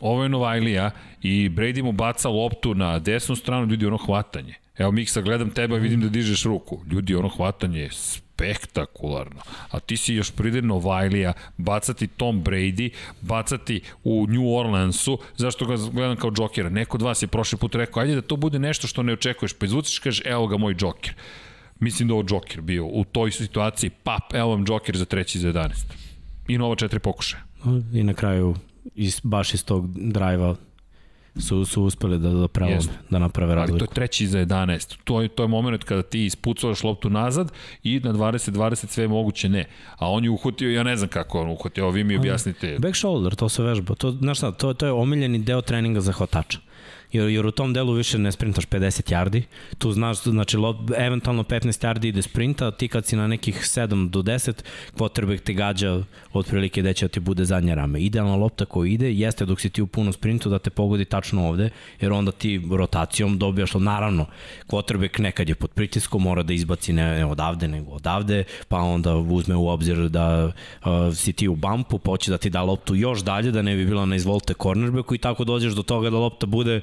Ovo je Novajlija i Brady mu baca loptu na desnu stranu, ljudi, ono hvatanje. Evo, Miksa, gledam tebe, vidim da dižeš ruku. Ljudi, ono hvatanje je spektakularno. A ti si još pride Novajlija, bacati Tom Brady, bacati u New Orleansu, zašto ga gledam kao džokera? Neko od vas je prošli put rekao, ajde da to bude nešto što ne očekuješ, pa izvuciš kažeš, evo ga moj džoker. Mislim da ovo džoker bio u toj situaciji, pap, evo vam džoker za treći za 11. I novo četiri pokušaja. I na kraju, iz, baš iz tog drajva su, su uspeli da, da prelome, Jeste. da naprave Ali razliku. to je treći za 11. To je, to je moment kada ti ispucavaš loptu nazad i na 20-20 sve moguće ne. A on je uhvatio, ja ne znam kako on uhvatio, evo vi mi objasnite. Back shoulder, to se vežba. To, znaš šta, to, to je omiljeni deo treninga za hvatača. Jer, jer u tom delu više ne sprintaš 50 yardi, tu znaš, znači, eventualno 15 yardi ide sprinta, ti kad si na nekih 7 do 10, quarterback te gađa otprilike gde će da ti bude zadnja rame. Idealna lopta koja ide jeste dok si ti u punom sprintu da te pogodi tačno ovde, jer onda ti rotacijom dobijaš, naravno, quarterback nekad je pod pritiskom, mora da izbaci ne, ne odavde nego odavde, pa onda uzme u obzir da uh, si ti u bumpu, pa da ti da loptu još dalje, da ne bi bila na izvolte cornerbacku i tako dođeš do toga da lopta bude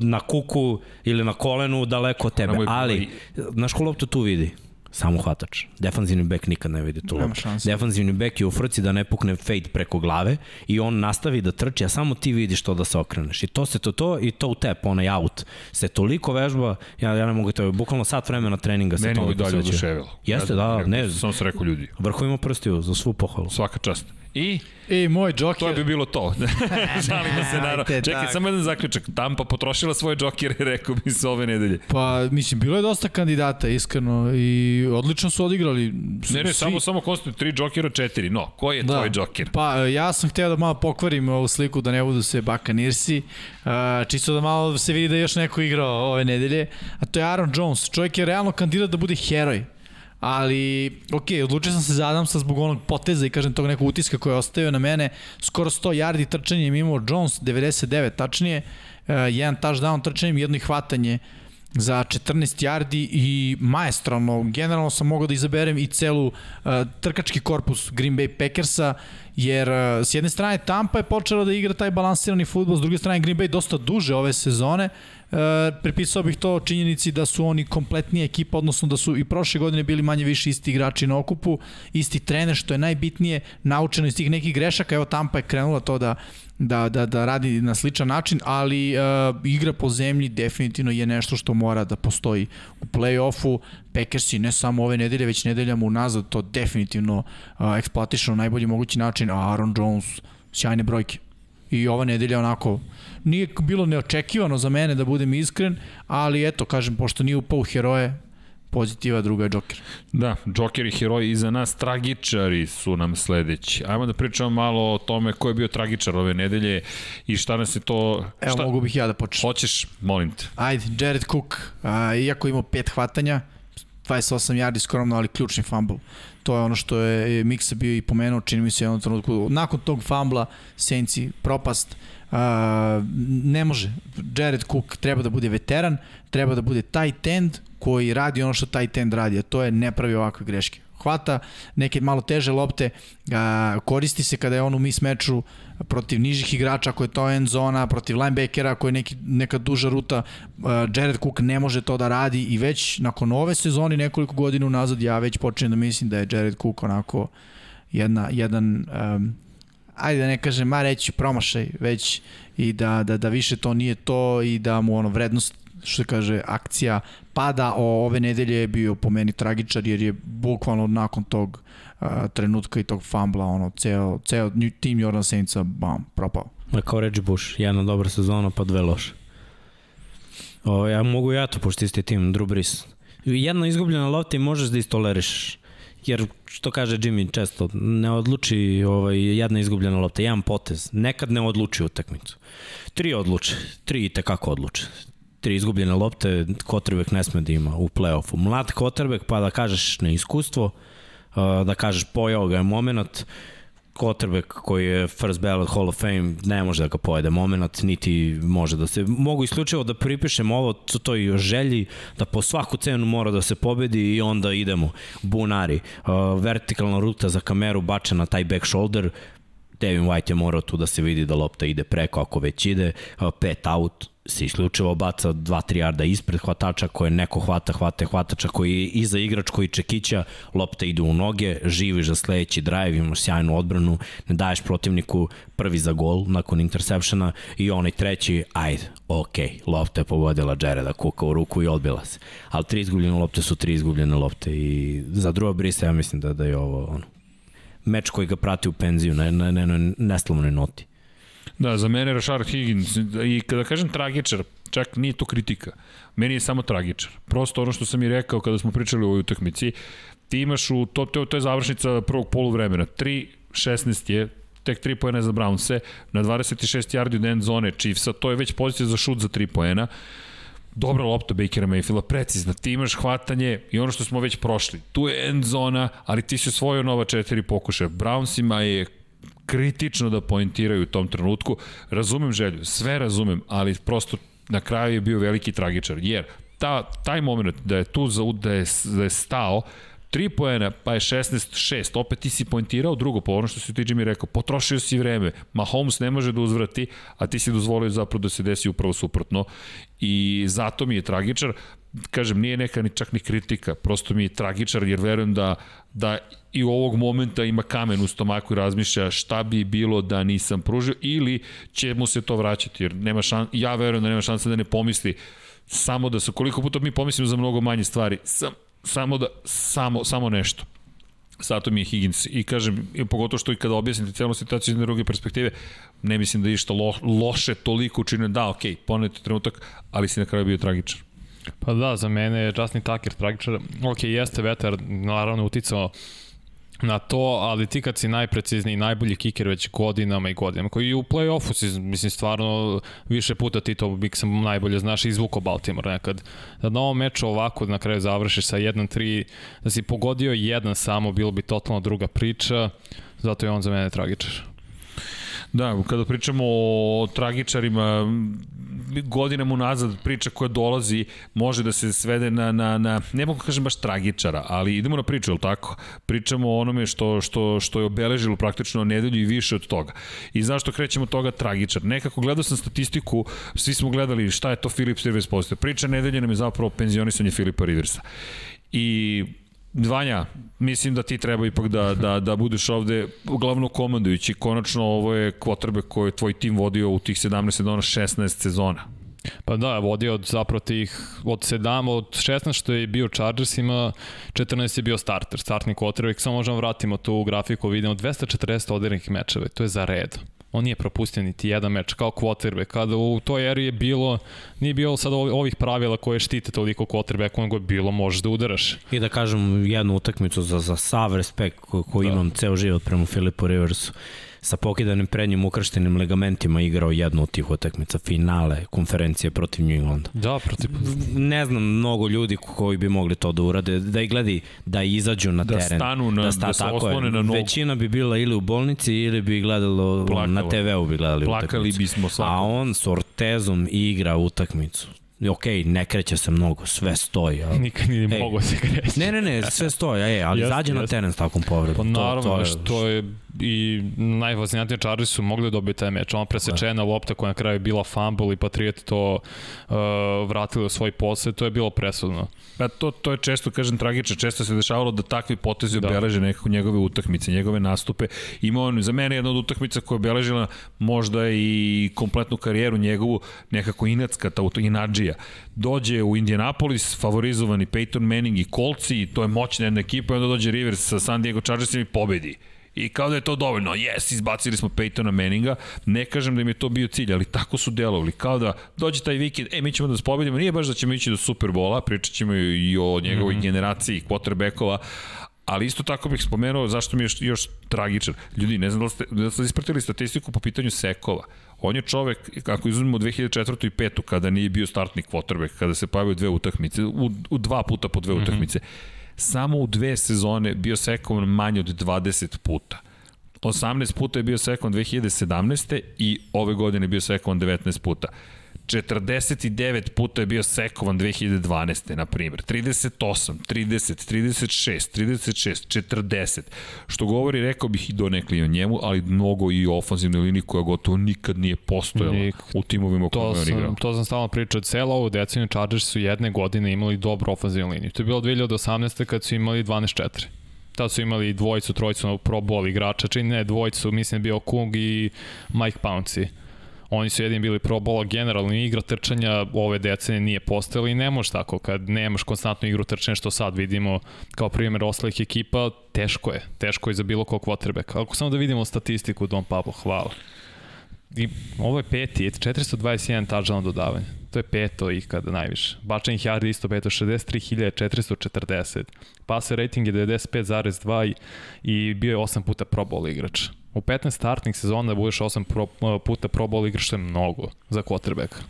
na kuku ili na kolenu daleko od tebe. Ali, znaš ko loptu tu vidi? Samo hvatač. Defanzivni bek nikad ne vidi tu loptu. Defanzivni bek je u frci da ne pukne fade preko glave i on nastavi da trči, a samo ti vidiš to da se okreneš. I to se to to i to u tep, onaj out. Se toliko vežba, ja, ja ne mogu to, bukvalno sat vremena treninga se Meni i dalje oduševilo. Jeste, Ja da, ne, Samo se rekao ljudi, vrhovima prstiju za svu pohvalu. svaka čast. I I moj to Joker, bi bilo to. Šalimo se naravno. Ajde, Čekaj, tak. samo jedan zaključak. Tampa potrošila svoje džokere, rekao bi se ove nedelje. pa mislim, bilo je dosta kandidata, iskreno, i odlično su odigrali. Ne, ne, Svi- samo, samo konstantno, tri džokera, četiri. No, ko je da. tvoj džoker? Pa ja sam hteo da malo pokvarim ovu sliku da ne budu sve Bakanirsi. Uh, čisto da malo se vidi da je još neko igrao ove nedelje. A to je Aaron Jones. Čovjek je realno kandidat da bude heroj. Ali, ok, odlučio sam se za Adamsa zbog onog poteza i kažem tog nekog utiska koji je ostavio na mene. Skoro 100 yardi trčanjem imao Jones, 99 tačnije, uh, jedan touchdown trčanjem, jedno i hvatanje za 14 yardi i maestralno, generalno sam mogao da izaberem i celu uh, trkački korpus Green Bay Packersa, jer uh, s jedne strane Tampa je počela da igra taj balansirani futbol, s druge strane Green Bay dosta duže ove sezone, uh, prepisao bih to činjenici da su oni kompletnija ekipa, odnosno da su i prošle godine bili manje više isti igrači na okupu, isti trener, što je najbitnije, naučeno iz tih nekih grešaka, evo Tampa je krenula to da da, da, da radi na sličan način, ali uh, igra po zemlji definitivno je nešto što mora da postoji u play-offu. Packersi ne samo ove nedelje, već nedeljama unazad to definitivno uh, eksploatišu na najbolji mogući način, a Aaron Jones sjajne brojke. I ova nedelja onako nije bilo neočekivano za mene da budem iskren, ali eto, kažem, pošto nije upao u heroje, pozitiva, druga je Joker. Da, Joker i heroji iza nas, tragičari su nam sledeći. Ajmo da pričamo malo o tome ko je bio tragičar ove nedelje i šta nas je to... Evo, šta... mogu bih ja da počnem. Hoćeš, molim te. Ajde, Jared Cook, a, iako imao pet hvatanja, 28 yardi skromno, ali ključni fumble. To je ono što je Miksa bio i pomenuo, čini mi se jednom trenutku. Nakon tog fumbla, Senci, propast, ne može. Jared Cook treba da bude veteran, treba da bude tight end koji radi ono što tight end radi, a to je ne pravi ovakve greške hvata neke malo teže lopte, a, koristi se kada je on u mismeču protiv nižih igrača, ako je to end zona, protiv linebackera, ako je neki, neka duža ruta, a, Jared Cook ne može to da radi i već nakon ove sezoni nekoliko godina unazad ja već počinjem da mislim da je Jared Cook onako jedna, jedan um, ajde da ne kažem, ma reći promašaj već i da, da, da više to nije to i da mu ono vrednost što se kaže, akcija pada o ove nedelje je bio po meni tragičar jer je bukvalno nakon tog uh, trenutka i tog fumbla ono, ceo, ceo tim Jordan Saintsa bam, propao. Kao Reggie Bush, jedna dobra sezona pa dve loše. O, ja mogu ja to, pošto isti tim, Drew Brees. Jedna izgubljena lopta i možeš da istoleriš. Jer, što kaže Jimmy često, ne odluči ovaj, jedna izgubljena lopta, jedan potez. Nekad ne odluči utakmicu. Tri odluče, tri i tekako odluče tri izgubljene lopte, Kotrbek ne sme da ima u play-offu. Mlad Kotrbek, pa da kažeš na iskustvo, da kažeš pojao ga je moment, quarterback koji je first ballot Hall of Fame ne može da ga pojede. Moment, niti može da se... Mogu isključivo da pripišem ovo, to, to i o želji, da po svaku cenu mora da se pobedi i onda idemo. Bunari, uh, vertikalna ruta za kameru bačena na taj back shoulder, Devin White je morao tu da se vidi da lopta ide preko ako već ide, uh, pet out, se isključivo baca 2-3 jarda ispred hvatača koje neko hvata, hvata hvatača koji je iza igrač koji čekića, lopta ide u noge, živiš za sledeći drive, imaš sjajnu odbranu, ne daješ protivniku prvi za gol nakon intersepšena i onaj treći, ajde, ok, lopta je pogodila Jareda Kuka u ruku i odbila se. Ali tri izgubljene lopte su tri izgubljene lopte i za druga brisa ja mislim da, da je ovo ono, meč koji ga prati u penziju na, na, na, na neslovnoj noti. Da, za mene Rashard Higgins i kada kažem tragičar, čak nije to kritika. Meni je samo tragičar. Prosto ono što sam i rekao kada smo pričali o ovoj utakmici, ti imaš u, to, to, to je završnica prvog poluvremena. 3, 16 je, tek 3 poena za Brownse, na 26 yardi od end zone Chiefsa, to je već pozicija za šut za 3 poena. Dobra lopta Bakera Mayfielda, precizna, ti imaš hvatanje i ono što smo već prošli. Tu je end zona, ali ti si osvojio nova četiri pokušaja. Brownsima je kritično da poentiraju u tom trenutku. Razumem želju, sve razumem, ali prosto na kraju je bio veliki tragičar, jer ta, taj moment da je tu za, da je, da je stao, 3 poena, pa je 16-6, opet ti si poentirao drugo, po ono što si ti Jimmy rekao, potrošio si vreme, Mahomes ne može da uzvrati, a ti si dozvolio zapravo da se desi upravo suprotno i zato mi je tragičar, kažem, nije neka ni čak ni kritika, prosto mi je tragičar jer verujem da, da i u ovog momenta ima kamen u stomaku i razmišlja šta bi bilo da nisam pružio ili će mu se to vraćati jer nema šan, ja verujem da nema šanse da ne pomisli samo da se koliko puta mi pomislimo za mnogo manje stvari sam, samo da samo samo nešto Zato mi je Higgins i kažem, pogotovo što i kada objasnite celu situaciju iz druge perspektive, ne mislim da je išta lo, loše toliko učinio, da, ok, poneti trenutak, ali si na kraju bio tragičan. Pa da, za mene je Justin Tucker tragičar. Ok, jeste vetar, naravno uticao na to, ali ti kad si najprecizniji, najbolji kiker već godinama i godinama, koji i u play-offu si, mislim, stvarno više puta ti to bih sam najbolje znaš izvuko Baltimore nekad. Da na ovom meču ovako na kraju završiš sa 1-3, da si pogodio jedan samo, bilo bi totalno druga priča, zato je on za mene tragičar. Da, kada pričamo o tragičarima, godinama unazad priča koja dolazi može da se svede na, na, na ne mogu da kažem baš tragičara, ali idemo na priču, je tako? Pričamo o onome što, što, što je obeležilo praktično nedelju i više od toga. I zašto krećemo toga tragičar? Nekako gledao sam statistiku, svi smo gledali šta je to Filip Rivers postoje. Priča nedelje nam je zapravo penzionisanje Filipa Riversa. I Vanja, mislim da ti treba ipak da, da, da budeš ovde glavno komandujući. Konačno ovo je kvotrbe koje je tvoj tim vodio u tih 17 sezona, 16 sezona. Pa da, vodio od zapravo tih, od 7, od 16 što je bio Chargersima, 14 je bio starter, startni quarterback, samo možemo vratimo tu grafiku, vidimo 240 odirnih mečeva, to je za red on nije propustio niti jedan meč kao quarterback. Kada u toj eri je bilo, nije bilo sad ovih pravila koje štite toliko quarterback, nego je bilo možeš da udaraš. I da kažem jednu utakmicu za, za sav respekt koji ko da. imam ceo život prema Filipu Riversu sa pokidanim prednjim ukrštenim ligamentima igrao jednu od tih utakmica, finale konferencije protiv New Englanda. Da, protiv... Ne znam mnogo ljudi koji bi mogli to da urade, da ih gledi, da izađu na da teren. Stanu na, da, sta, da se oslone na nogu. Većina bi bila ili u bolnici ili bi gledalo Plakalo. na TV-u bi gledali Plakali utakmicu. bismo svako. A on s Ortezom igra utakmicu ok, ne kreće se mnogo, sve stoji. Ali... Nikad nije mogo se kreće. Ne, ne, ne, sve stoji, ej, ali zađe na teren s takvom povredom. Pa naravno, to, to je... što je i najfascinantnije Chargers su mogli dobiti taj meč. Ona presečena lopta koja na kraju je bila fumble i Patriot to uh, vratili u svoj posle, to je bilo presudno. Pa to, to je često, kažem, tragično. Često se dešavalo da takvi potezi da. obeleže nekako njegove utakmice, njegove nastupe. Ima on, za mene jedna od utakmica koja je obeležila možda i kompletnu karijeru njegovu, nekako inacka, ta inadžija. Dođe u Indianapolis, favorizovani Peyton Manning i Coltsi, to je moćna jedna ekipa, i onda dođe Rivers sa San Diego Chargersima i pobedi. I kao da je to dovoljno, jes, izbacili smo Peytona Manninga, ne kažem da im je to bio cilj, ali tako su delovali, kao da dođe taj vikend, e, mi ćemo da se pobedimo, nije baš da ćemo ići do Superbola, pričat ćemo i o njegovoj mm -hmm. generaciji quarterbackova, ali isto tako bih spomenuo zašto mi je još, još tragičan. Ljudi, ne znam da li ste, da ste ispratili statistiku po pitanju sekova. On je čovek, kako izuzmemo 2004. i 5. kada nije bio startnik quarterback, kada se pavio dve utakmice, u, u dva puta po dve mm -hmm. utakmice samo u dve sezone bio sekovan manje od 20 puta. 18 puta je bio sekovan 2017. i ove godine je bio sekovan 19 puta. 49 puta je bio sekovan 2012. na primjer. 38, 30, 36, 36, 40. Što govori, rekao bih i donekli o njemu, ali mnogo i o ofenzivnoj liniji koja gotovo nikad nije postojala Nik, u timovima u kojima je igrao. To sam stalno pričao. Cela ovu deceniju Chargers su jedne godine imali dobru ofenzivnu liniju. To je bilo 2018. kad su imali 12-4 tad su imali dvojicu, trojicu pro bowl igrača, čini ne dvojicu, mislim da bio Kung i Mike Pouncey Oni su jedini bili pro bola, generalno igra trčanja ove decenije nije postojala i ne može tako kad nemaš konstantnu igru trčanja što sad vidimo kao primjer ostalih ekipa, teško je. Teško je za bilo kog quarterback. Ako samo da vidimo statistiku Don Pablo, hvala. I ovo je peti, 421 touchdown dodavanja. To je peto ikada najviše. Bačanih yardi isto peto, 63.440. Passer rating je 95.2 i, i bio je 8 puta Pro Bowl igrač. U 15 startnih sezona da budeš 8 pro, puta Pro Bowl igrač, to je mnogo za quarterbacka.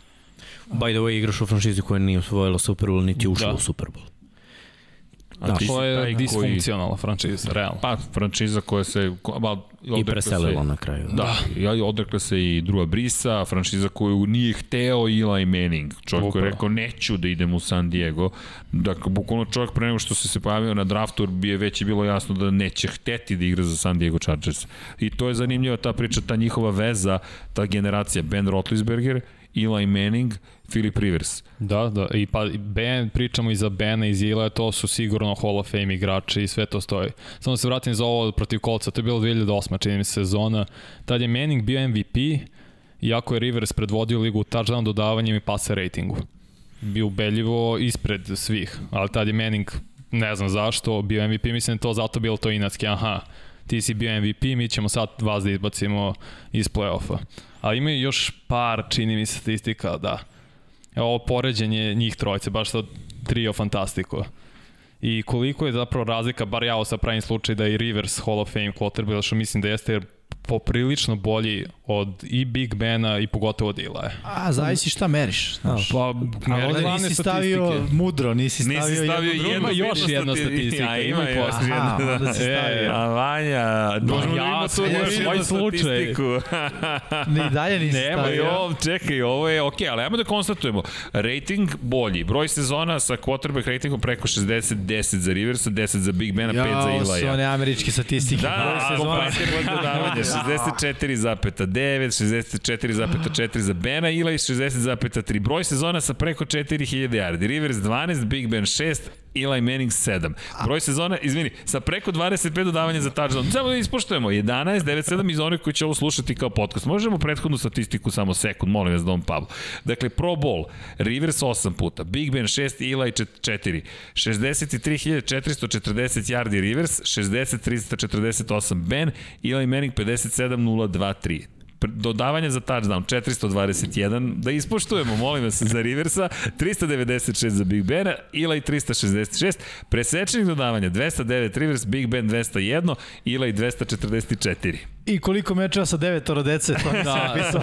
By the way, igraš u franšizi koja nije osvojila Super Bowl, niti ušla da. u Super Bowl. Da, to je disfunkcionalna franšiza, realno. Pa, franšiza koja se... Ba, I preselila se, na kraju. Da, da odrekla se i Drua Brisa, franšiza koju nije hteo Eli Manning. Čovjek koji je rekao, neću da idem u San Diego. Dakle, bukvalno čovjek pre nego što se se pojavio na draftu, bi je već je bilo jasno da neće hteti da igra za San Diego Chargers. I to je zanimljiva ta priča, ta njihova veza, ta generacija Ben Roethlisberger Eli Manning, Philip Rivers. Da, da, i pa Ben, pričamo i za Bena i Zila, to su sigurno Hall of Fame igrači i sve to stoji. Samo se vratim za ovo protiv kolca, to je bilo 2008. čini mi se sezona. Tad je Manning bio MVP, iako je Rivers predvodio ligu u touchdown dodavanjem i pase ratingu. Bio ubeljivo ispred svih, ali tad je Manning, ne znam zašto, bio MVP, mislim to zato bilo to inatski, aha, ti si bio MVP, mi ćemo sad vas da izbacimo iz play-offa. A ima još par, čini mi statistika, da. Ovo poređenje njih trojice, baš to trio fantastiko. I koliko je zapravo razlika, bar ja ovo sa pravim slučaj da i Rivers Hall of Fame quarterback, što mislim da jeste jer poprilično bolji od i Big Bena i pogotovo od Ilaja. A, zavisi šta meriš. Znaš. Pa, meri nisi stavio mudro, nisi stavio, nisi stavio jednu, jednu, još jedna statistika. Ja, ima još jedna. Aha, onda si stavio. A Vanja, možemo ja, ima tu još jednu statistiku. Ni dalje nisi Nema, stavio. Jo, čekaj, ovo je okej, okay, ali ajmo da konstatujemo. Rating bolji. Broj sezona sa quarterback ratingom preko 60, 10 za Riversa, 10 za Big Bena, 5 za Ilaja. Ja, su one američke statistike. Da, kompletne dodavanje. 64,9, 64,4 za Bena, Ilaj 60,3. Broj sezona sa preko 4000 yardi. Rivers 12, Big Ben 6, Eli Manning 7. Broj sezona, izvini, sa preko 25 dodavanja za touchdown. Samo da ispoštujemo, 11, 9, 7 iz onih koji će ovo slušati kao podcast. Možemo prethodnu statistiku samo sekund, molim vas, Dom Pablo. Dakle, Pro Bowl, Rivers 8 puta, Big Ben 6, Eli 4. 63.440 yardi Rivers, 60.348 Ben, Eli Manning 57.023 dodavanje za touchdown 421, da ispoštujemo, molim vas, za Riversa, 396 za Big Bena, Ilaj 366, presečenih dodavanja 209 Rivers, Big Ben 201, Ilaj 244. I koliko mečeva sa devetoro dece, to nisam da. pisao.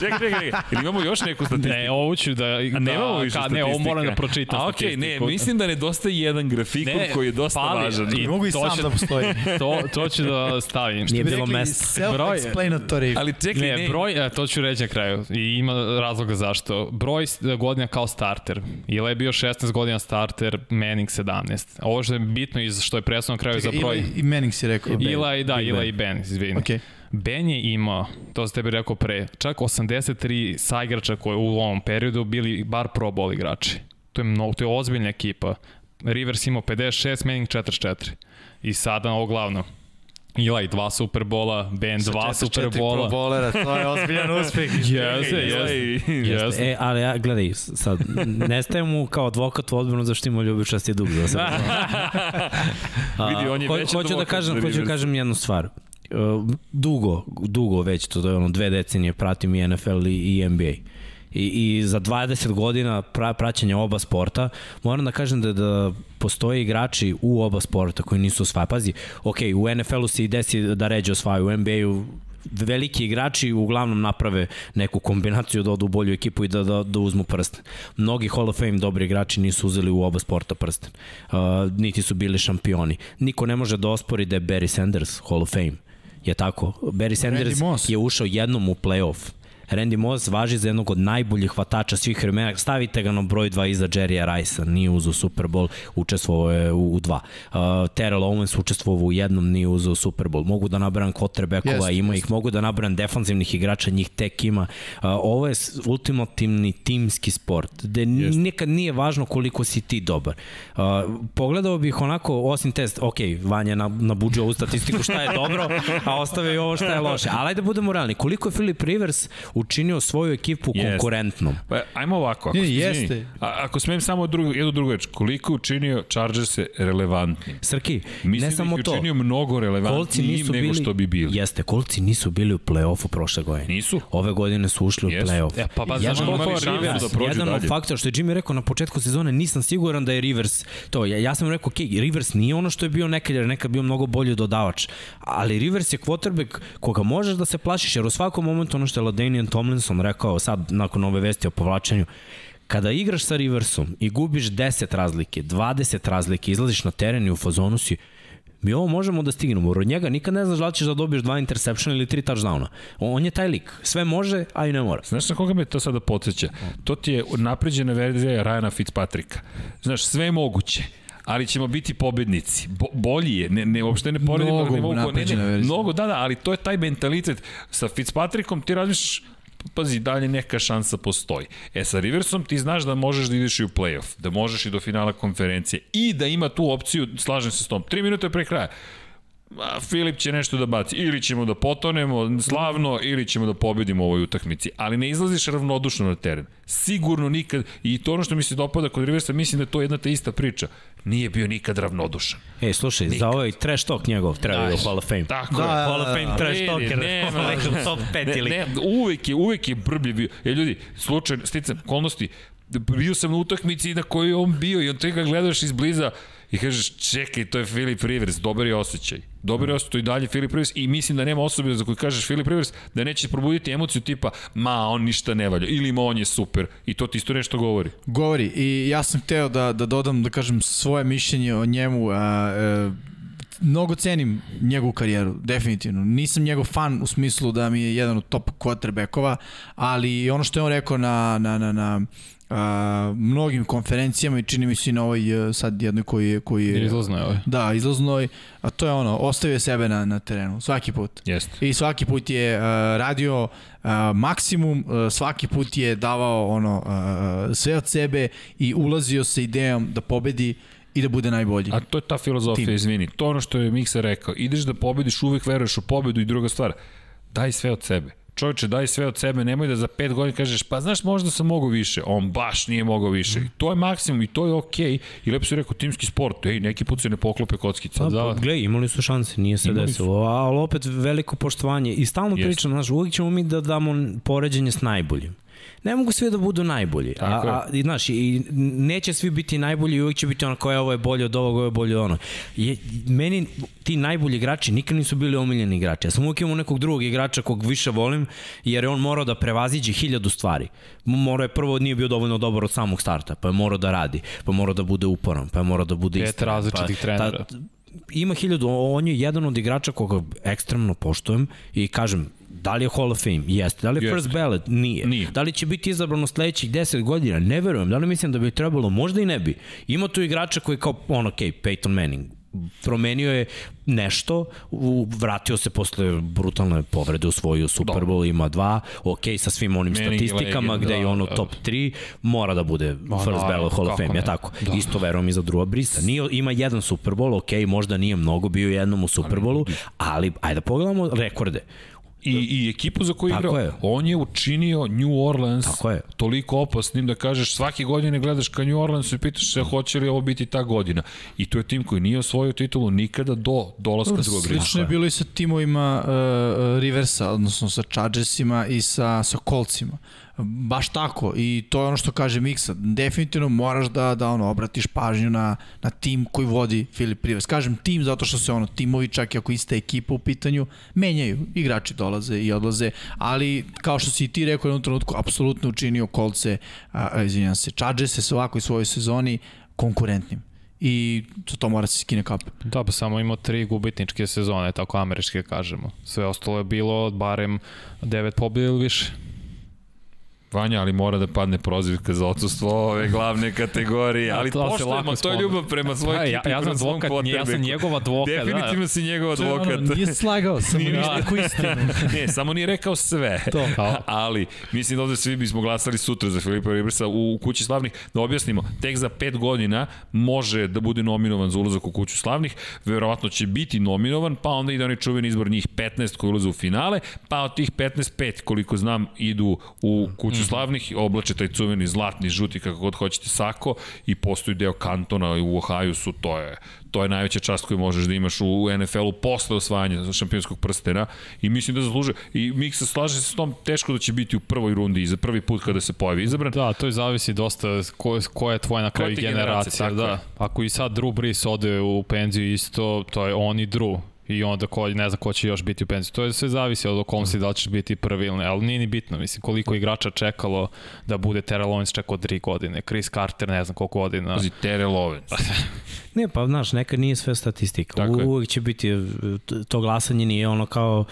čekaj, čekaj, čekaj, ili imamo još neku statistiku? Ne, ovo ću da... A da, nemamo više ka, Ne, ovo moram da pročitam A okej, okay, ne, mislim da nedostaje jedan grafikon ne, koji je dosta pali, važan. I mogu i sam će, da postoji. To, to ću da stavim. Nije bilo mesta. Self-explanatory. Ali čekaj, ne, ne. broj, e, to ću reći na kraju. I ima razloga zašto. Broj godina kao starter. Ila je bio 16 godina starter, Manning 17. Ovo što je bitno iz što je presno na kraju čekaj, za broj... I Manning si rekao. Ila i da, Ila i Ben, izvini. Okay. Ben je imao, to sam tebi rekao pre, čak 83 saigrača koji u ovom periodu bili bar pro bowl igrači. To je, mnogo, to je ozbiljna ekipa. Rivers imao 56, Manning 44. I sada ovo glavno. Eli dva Superbola, Ben dva Superbola. Bolera, to je ozbiljan uspeh. jeste, jeste. Jeste. E, ali ja, gledaj, sad, nestaje mu kao advokat u odbranu zašto ima ljubičasti dug za sve. Vidi, on je već hoću da kažem, hoću da kažem jednu stvar. Uh, dugo, dugo već, to je ono dve decenije pratim i NFL i, i NBA. I, I za 20 godina pra, praćenja oba sporta, moram da kažem da, da postoje igrači u oba sporta koji nisu osvaja. Pazi, ok, u NFL-u se i desi da ređe osvaju, u NBA-u veliki igrači uglavnom naprave neku kombinaciju da odu u bolju ekipu i da, da, da uzmu prsten. Mnogi Hall of Fame dobri igrači nisu uzeli u oba sporta prsten. Uh, niti su bili šampioni. Niko ne može da ospori da je Barry Sanders Hall of Fame Je tako? Barry Sanders je ušao jednom u playoff Randy Moss važi za jednog od najboljih hvatača svih vremena. Stavite ga na broj 2 iza Jerrya Rice-a, nije uzao Super Bowl, učestvovao je u, u dva. Uh, Terrell Owens učestvovao u jednom, nije uzao Super Bowl. Mogu da nabram quarterbackova, yes, ima yes. ih, mogu da nabram defanzivnih igrača, njih tek ima. Uh, ovo je ultimativni timski sport, gde yes. nikad nije važno koliko si ti dobar. Uh, pogledao bih onako, osim test, ok, Vanja na, nabuđao ovu statistiku šta je dobro, a ostavio ovo šta je loše. Ali da budemo realni, koliko je Philip Rivers učinio svoju ekipu Jeste. konkurentnom. Pa, ajmo ovako, ako, Ne, izvini, jeste. A, ako smijem samo drugu, jednu drugu reč, koliko učinio Chargers relevantni? Srki, Mislim ne samo da ih je to. učinio mnogo relevantnijim nisu nego bili, što bi bili. Jeste, kolci nisu bili u play-offu prošle godine. Nisu? Ove godine su ušli u Jesu. play-off. E, pa, pa, Jedan od- koliko imali šansu da prođu jedan od dalje. faktora što je Jimmy rekao na početku sezone, nisam siguran da je Rivers to. Ja, ja sam rekao, okay, Rivers nije ono što je bio nekad, jer je nekad bio mnogo bolji dodavač. Ali Rivers je quarterback koga možeš da se plašiš, jer u svakom momentu ono što je Ladanian Tomlinson rekao sad nakon ove vesti o povlačenju, kada igraš sa Riversom i gubiš 10 razlike, 20 razlike, izlaziš na teren i u fazonu si, mi ovo možemo da stignemo. Od njega nikad ne znaš da li ćeš da dobiješ dva interceptiona ili tri touchdowna. On je taj lik. Sve može, a i ne mora. Znaš na koga me to sada podsjeća? To ti je napređena verzija Ryana Fitzpatricka. Znaš, sve je moguće ali ćemo biti pobednici. Bo, bolji je, ne, ne, uopšte ne poredimo. Mnogo ne mogu, ne, ne, mnogo, da, da, ali to je taj mentalitet. Sa Fitzpatrickom ti razmišljaš, pazi, dalje neka šansa postoji. E, sa Riversom ti znaš da možeš da ideš i u playoff, da možeš i do finala konferencije i da ima tu opciju, slažem se s tom, 3 minuta pre kraja, a Filip će nešto da baci. Ili ćemo da potonemo slavno, ili ćemo da pobedimo u ovoj utakmici. Ali ne izlaziš ravnodušno na teren. Sigurno nikad, i to ono što mi se dopada kod Riversa, mislim da je to jedna te ista priča. Nije bio nikad ravnodušan. E, slušaj, Nikad. za ovaj trash talk njegov treba da, u Hall of Fame. Tako Da, je. da, Hall of Fame trash Vidi, talker. nema. Neko top 5 Ne, ili... ne, uvek je, uvek je brblje bio. E, ljudi, slučajno, sticam, okolnosti, bio sam na utakmici na kojoj je on bio i on te ga gledaš izbliza i kažeš, čekaj, to je Filip Rivers, dobar je osjećaj. Dobar je osjećaj, to i dalje Filip Rivers i mislim da nema osobe za koju kažeš Filip Rivers da neće probuditi emociju tipa, ma, on ništa ne valja, ili ma, on je super. I to ti isto nešto govori. Govori i ja sam hteo da, da dodam, da kažem, svoje mišljenje o njemu. A, a, mnogo cenim njegovu karijeru, definitivno. Nisam njegov fan u smislu da mi je jedan od top quarterbackova, ali ono što je on rekao na, na, na, na a, mnogim konferencijama i čini mi se i na ovoj a, sad jednoj koji je... Koji je Izlazno je ovaj. Da, izlaznoj, a to je ono, ostavio sebe na, na terenu, svaki put. Jeste. I svaki put je uh, radio uh, maksimum, uh, svaki put je davao ono uh, sve od sebe i ulazio sa idejom da pobedi i da bude najbolji. A to je ta filozofija, Tim. izvini. To je ono što je Miksa rekao. Ideš da pobediš, uvek veruješ u pobedu i druga stvar. Daj sve od sebe. Čovječe, daj sve od sebe, nemoj da za pet godina kažeš, pa znaš, možda sam mogao više. On baš nije mogao više. I to je maksimum i to je okej. Okay. I lepo si rekao, timski sport, ej, neki put se ne poklope kockice. Pa, Da, da. Gle, imali su šanse, nije se Imali desilo, ali opet veliko poštovanje. I stalno Jeste. pričam, znaš, uvijek ćemo mi da damo poređenje s najboljim. Ne mogu svi da budu najbolji. A, a, i, znaš, i neće svi biti najbolji i uvijek će biti ono kao je ovo je bolje od ovog, ovo je bolje od ono. Je, meni ti najbolji igrači nikad nisu bili omiljeni igrači. Ja sam uvijek imao nekog drugog igrača kog više volim, jer je on morao da prevaziđe hiljadu stvari. Morao je prvo, nije bio dovoljno dobar od samog starta, pa je morao da radi, pa je morao da bude uporan, pa je morao da bude Pet istrajan, različitih pa, trenera. Ta, ima hiljadu, on je jedan od igrača koga ekstremno poštujem i kažem, da li je Hall of Fame? Jeste. Da li je Jeste. first ballot? Nije. Nije. Da li će biti izabrano sledećih 10 godina? Ne verujem. Da li mislim da bi trebalo? Možda i ne bi. Ima tu igrača koji kao, on, ok, Peyton Manning, promenio je nešto, u, vratio se posle brutalne povrede, osvojio Super Bowl, ima dva, ok, sa svim onim Manning statistikama legenda, gde je ono da. top 3, mora da bude first naravno, ballot Hall of Fame, je tako? Da. Isto verujem i za Drewa Brisa. Nije, ima jedan Super Bowl, ok, možda nije mnogo, bio je jednom u Super Bowlu, ali ajde da pogledamo rekorde. I, I ekipu za koju igrao, je. on je učinio New Orleans Tako je. toliko opasnim da kažeš svake godine gledaš ka New Orleansu i pitaš se hoće li ovo biti ta godina. I to je tim koji nije osvojio titulu nikada do dolaska drugog Slično rizika. je bilo i sa timovima uh, Riversa, odnosno sa Chargersima i sa, sa Coltsima. Baš tako i to je ono što kaže Miksa. Definitivno moraš da, da ono, obratiš pažnju na, na tim koji vodi Filip Rivers. Kažem tim zato što se ono, timovi čak i ako ista ekipa u pitanju, menjaju. Igrači dolaze i odlaze, ali kao što si i ti rekao u jednom trenutku, apsolutno učinio Coltse, a, izvinjam se, Chargerse sa ovakoj svojoj sezoni konkurentnim i to, to mora se skine kap. Da, pa samo imao tri gubitničke sezone, tako američke kažemo. Sve ostalo je bilo barem devet pobjede ili više. Vanja, ali mora da padne prozivka za odsustvo ove glavne kategorije, ali To lako to je ljubav prema svojoj Da, ja- ekipi, ja sam prema svom advokat, ja sam njegov advokat, da. Definitivno si njegov je ono, advokat. nije slagao, samo Nije neku istinu. ne, samo nije rekao sve. To. Ali, mislim da ovde svi bismo glasali sutra za Filipa Riversa u, u Kući slavnih. Da objasnimo, tek za pet godina može da bude nominovan za ulazak u Kuću slavnih, verovatno će biti nominovan, pa onda ide onaj čuveni izbor njih 15 koji ulaze u finale, pa od tih 15, 5 koliko znam idu u Kuću slavnih, oblače taj čuveni zlatni, žuti, kako god hoćete, sako i postoji deo kantona u Ohaju su, to je to je najveća čast koju možeš da imaš u NFL-u posle osvajanja šampionskog prstena i mislim da zaslužuje. I Mik se slaže se s tom, teško da će biti u prvoj rundi i za prvi put kada se pojavi izabran. Da, to je zavisi dosta ko, ko je tvoja na kraju generacija. generacija, Da. je. Ako i sad Drew Brees ode u penziju isto, to je on i Drew i onda ko, ne zna ko će još biti u penziji. To je sve zavisi od okolnosti da li ćeš biti prvi ili ne, ali nije ni bitno, mislim, koliko igrača čekalo da bude Terrell Owens čekao tri godine, Chris Carter ne znam koliko godina. Pazi, Terrell Owens. Ne, pa znaš, nekad nije sve statistika. Tako je. Uvijek će biti, to glasanje nije ono kao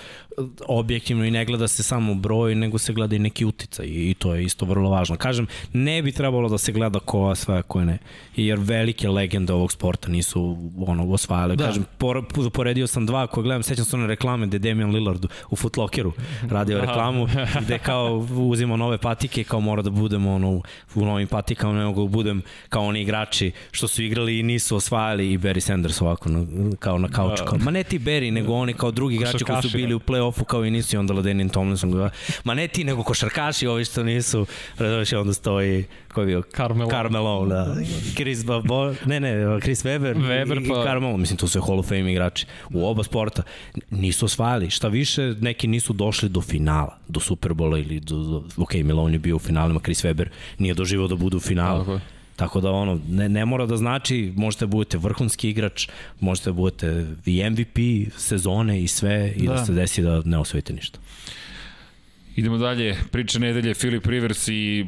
objektivno i ne gleda se samo broj, nego se gleda i neki uticaj i to je isto vrlo važno. Kažem, ne bi trebalo da se gleda ko osvaja, ko ne. Jer velike legende ovog sporta nisu ono, osvajale. Da. Da. Kažem, por, poredio sam dva koje gledam, sećam se one reklame gde Damian Lillard u Footlockeru radio reklamu, gde kao uzimo nove patike, kao mora da budemo ono, u novim patikama, ne mogu da budem kao oni igrači što su igrali i nisu osvajali i Barry Sanders ovako na, kao na kauču. Kao, ma ne ti Barry, nego oni kao drugi igrači koji su bili u play-offu kao i nisu i onda Ladenin Tomlinson gleda, ma ne ti, nego košarkaši ovi što nisu, razumiješ, onda stoji ko je bio? Carmelo. Carmelo, da. Chris Babo, ne, ne, Chris Weber, Weber, i, pa- i Carmelo, mislim, tu su Hall of Fame igrači u oba sporta. Nisu osvajali, šta više, neki nisu došli do finala, do Superbola ili do, do ok, Milon je bio u finalima, Chris Weber nije doživao da bude u finalu. Tako je. Tako da ono, ne, ne mora da znači, možete da budete vrhunski igrač, možete da budete i MVP sezone i sve i da, Da. se desi da ne osvojite ništa. Idemo dalje, priča nedelje, Filip Rivers i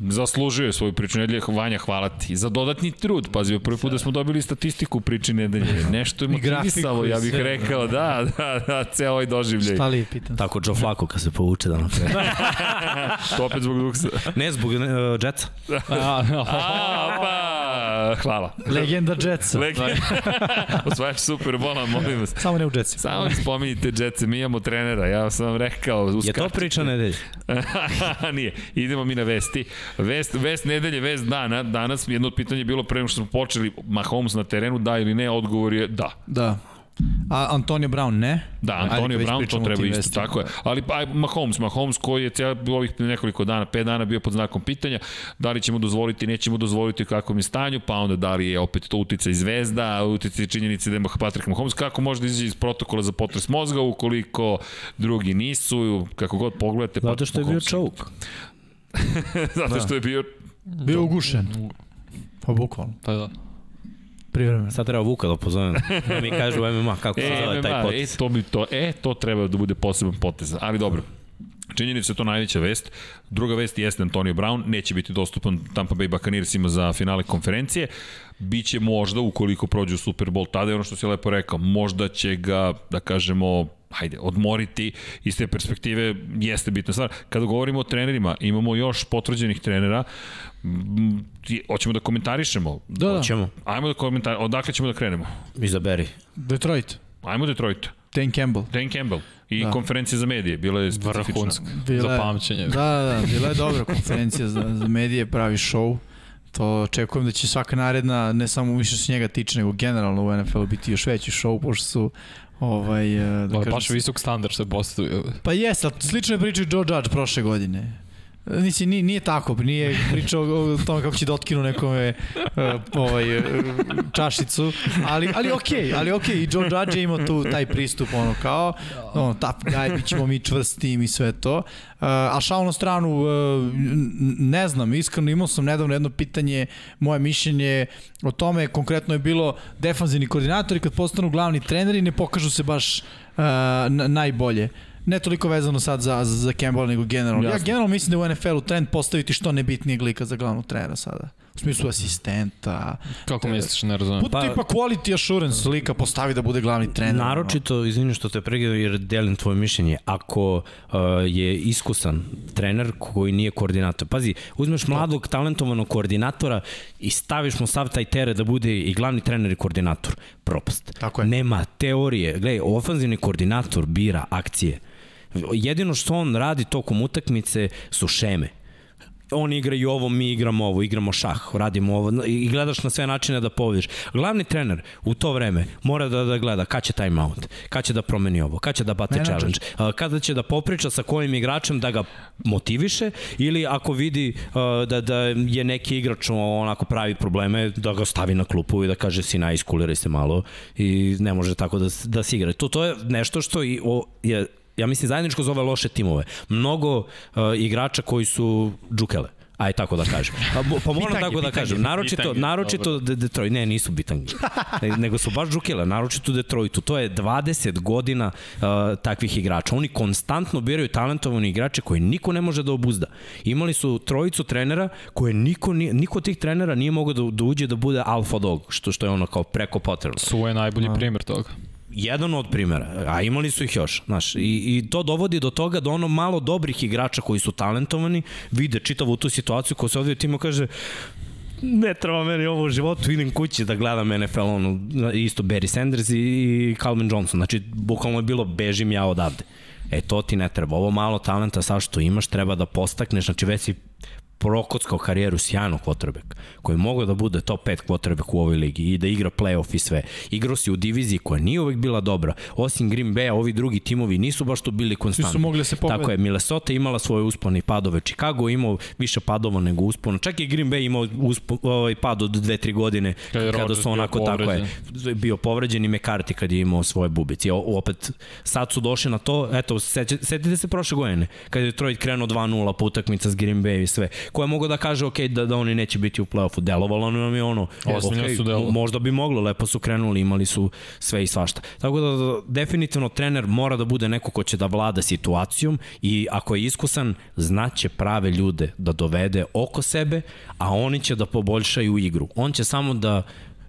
zaslužio je svoju priču nedelje, Vanja, hvala ti. Za dodatni trud, pazi, prvi put da smo dobili statistiku priče nedelje. Nešto je motivisalo, ja bih rekao, da, da, da, ceo ovaj doživljaj. Šta li je pitan? Tako Joe Flacco kad se povuče da napred. To opet zbog duksa. ne zbog uh, Jetsa. A, A, pa, hvala. Legenda Jetsa. Lek... Osvajač Superbola, molim vas. Samo ne u Jetsima. Samo mi spominjite Jetsa, mi imamo trenera, ja sam vam rekao. Je to priča nedelje? Nije. Idemo mi na vesti. Vest, vest nedelje, vest dana. Danas jedno od pitanja je bilo pre nego što smo počeli Mahomes na terenu, da ili ne, odgovor je da. Da. A Antonio Brown ne? Da, Antonio Brown to treba isto, vestima. tako je. Ali aj, Mahomes, Mahomes koji je cijel, ovih nekoliko dana, pet dana bio pod znakom pitanja, da li ćemo dozvoliti, nećemo dozvoliti u kakvom je stanju, pa onda da li je opet to utica i zvezda, utica i činjenice da je Patrick Mahomes, kako može da izađe iz protokola za potres mozga ukoliko drugi nisu, kako god pogledate. Zato Patrick što je bio čovuk. Zato što je bio Bio ugušen. Pa bukvalno. pa da. Privremeno. Sad treba Vuka da pozovem. Da mi kažu u MMA kako se zove taj MMA, e, to, bi to, e, to treba da bude poseban potez. Ali dobro, Činjenica je to najveća vest. Druga vest jeste Antonio Brown, neće biti dostupan Tampa Bay Buccaneersima za finale konferencije. Biće možda, ukoliko prođe u Super Bowl, tada je ono što si lepo rekao, možda će ga, da kažemo, hajde, odmoriti iz te perspektive jeste bitna stvar. Kada govorimo o trenerima, imamo još potvrđenih trenera, ti- hoćemo da komentarišemo. Da, da. Ćemo. Ajmo da komentarišemo, odakle ćemo da krenemo? Izaberi. Detroit. Ajmo Detroit. Dan Campbell. Dan Campbell i Da. konferencija za medije, bila je specifična. Bila Za je- pamćenje. Da, da, da, bila je dobra konferencija za, za medije, pravi show. To očekujem da će svaka naredna, ne samo više se njega tiče, nego generalno u NFL-u biti još veći show, pošto su ovaj, eh, da Da, kažem, baš visok standard se postavio. Pa jes, ali slično je pričao i Joe Judge prošle godine. Nisi, nije, nije tako, nije pričao o tome kako će da otkinu nekome uh, ovaj, uh, čašicu, ali, ali okej, okay, ali okej, okay. i Joe Judge je imao tu taj pristup, ono kao, ono, tough guy, bit ćemo mi čvrstim i sve to. Uh, a šal na stranu, ne znam, iskreno imao sam nedavno jedno pitanje, moje mišljenje o tome, konkretno je bilo defanzivni koordinatori kad postanu glavni treneri ne pokažu se baš uh, na- najbolje ne toliko vezano sad za, za, za Campbell, nego generalno. Ja generalno mislim da u NFL-u trend postaviti što nebitnijeg lika za glavnog trenera sada. U smislu asistenta. Kako misliš, ne razumem. Put Pa- tipa quality assurance lika postavi da bude glavni trener. Naročito, izvini što te pregledam jer delim tvoje mišljenje, ako uh, je iskusan trener koji nije koordinator, pazi, uzmeš mladog talentovanog koordinatora i staviš mu sav taj teret da bude i glavni trener i koordinator, propast. Tako je. Nema teorije, gledaj, ofanzivni koordinator bira akcije. Jedino što on radi tokom utakmice su šeme on igra i ovo, mi igramo ovo, igramo šah, radimo ovo i gledaš na sve načine da pobediš. Glavni trener u to vreme mora da, da gleda kad će time out, kad će da promeni ovo, kad će da bate Menadžer. challenge, kada će da popriča sa kojim igračem da ga motiviše ili ako vidi da, da je neki igrač onako pravi probleme, da ga stavi na klupu i da kaže sina iskuliraj se malo i ne može tako da, da se igra. To, to je nešto što i, o, je ja mislim zajedničko za ove loše timove. Mnogo uh, igrača koji su džukele. Aj tako da kažem. Pa, pa moram Bitange, tako da bitange. kažem. Naročito, Bitange, naročito De Detroit, ne, nisu bitangi. Ne, nego su baš džukele, naročito Detroitu. To je 20 godina uh, takvih igrača. Oni konstantno biraju talentovani igrače koje niko ne može da obuzda. Imali su trojicu trenera koje niko, niko od tih trenera nije mogao da, da uđe da bude alfa dog, što, što je ono kao preko potrebno Su je najbolji primjer toga. Jedan od primera, a imali su ih još, znaš, i, i to dovodi do toga da ono malo dobrih igrača koji su talentovani vide čitavu tu situaciju ko se ovdje timo kaže ne treba meni ovo u životu, idem kući da gledam NFL, ono, isto Barry Sanders i, i Calvin Johnson, znači bukvalno je bilo bežim ja odavde. E to ti ne treba, ovo malo talenta sa što imaš treba da postakneš, znači već si prokockao karijeru sjajnog quarterback, koji mogu da bude top 5 quarterback u ovoj ligi i da igra playoff i sve. Igrao si u diviziji koja nije uvek bila dobra. Osim Green Bay, ovi drugi timovi nisu baš tu bili konstantni. su mogli da se pobede. Tako je, Minnesota imala svoje uspone i padove. Chicago je imao više padova nego uspona. Čak i Green Bay imao uspo, ovaj pad od 2-3 godine kada Rodgers su onako tako je bio povređen i McCarthy kad je imao svoje bubice. O- opet sad su došli na to, eto, setite se prošle godine, kad je Detroit krenuo 2-0 po utakmica s Green Bay i sve. Ko je mogao da kaže, ok, da, da oni neće biti u play-offu. Delovalo nam je ono, Ozbiljno ok, su delovali. možda bi moglo, lepo su krenuli, imali su sve i svašta. Tako da, da definitivno trener mora da bude neko ko će da vlada situacijom i ako je iskusan, znaće prave ljude da dovede oko sebe, a oni će da poboljšaju igru. On će samo da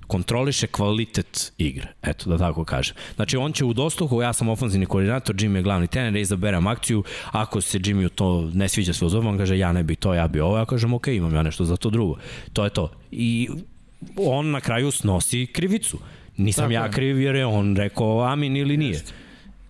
kontroliše kvalitet igre, eto da tako kažem. Znači on će u dosluhu, ja sam ofenzivni koordinator, Jimmy je glavni trener, ja izaberem akciju, ako se Jimmy to ne sviđa sve uz ovo, on kaže ja ne bi to, ja bi ovo, ja kažem ok, imam ja nešto za to drugo. To je to. I on na kraju snosi krivicu. Nisam Tako ja kriv jer je on rekao amin ili nije.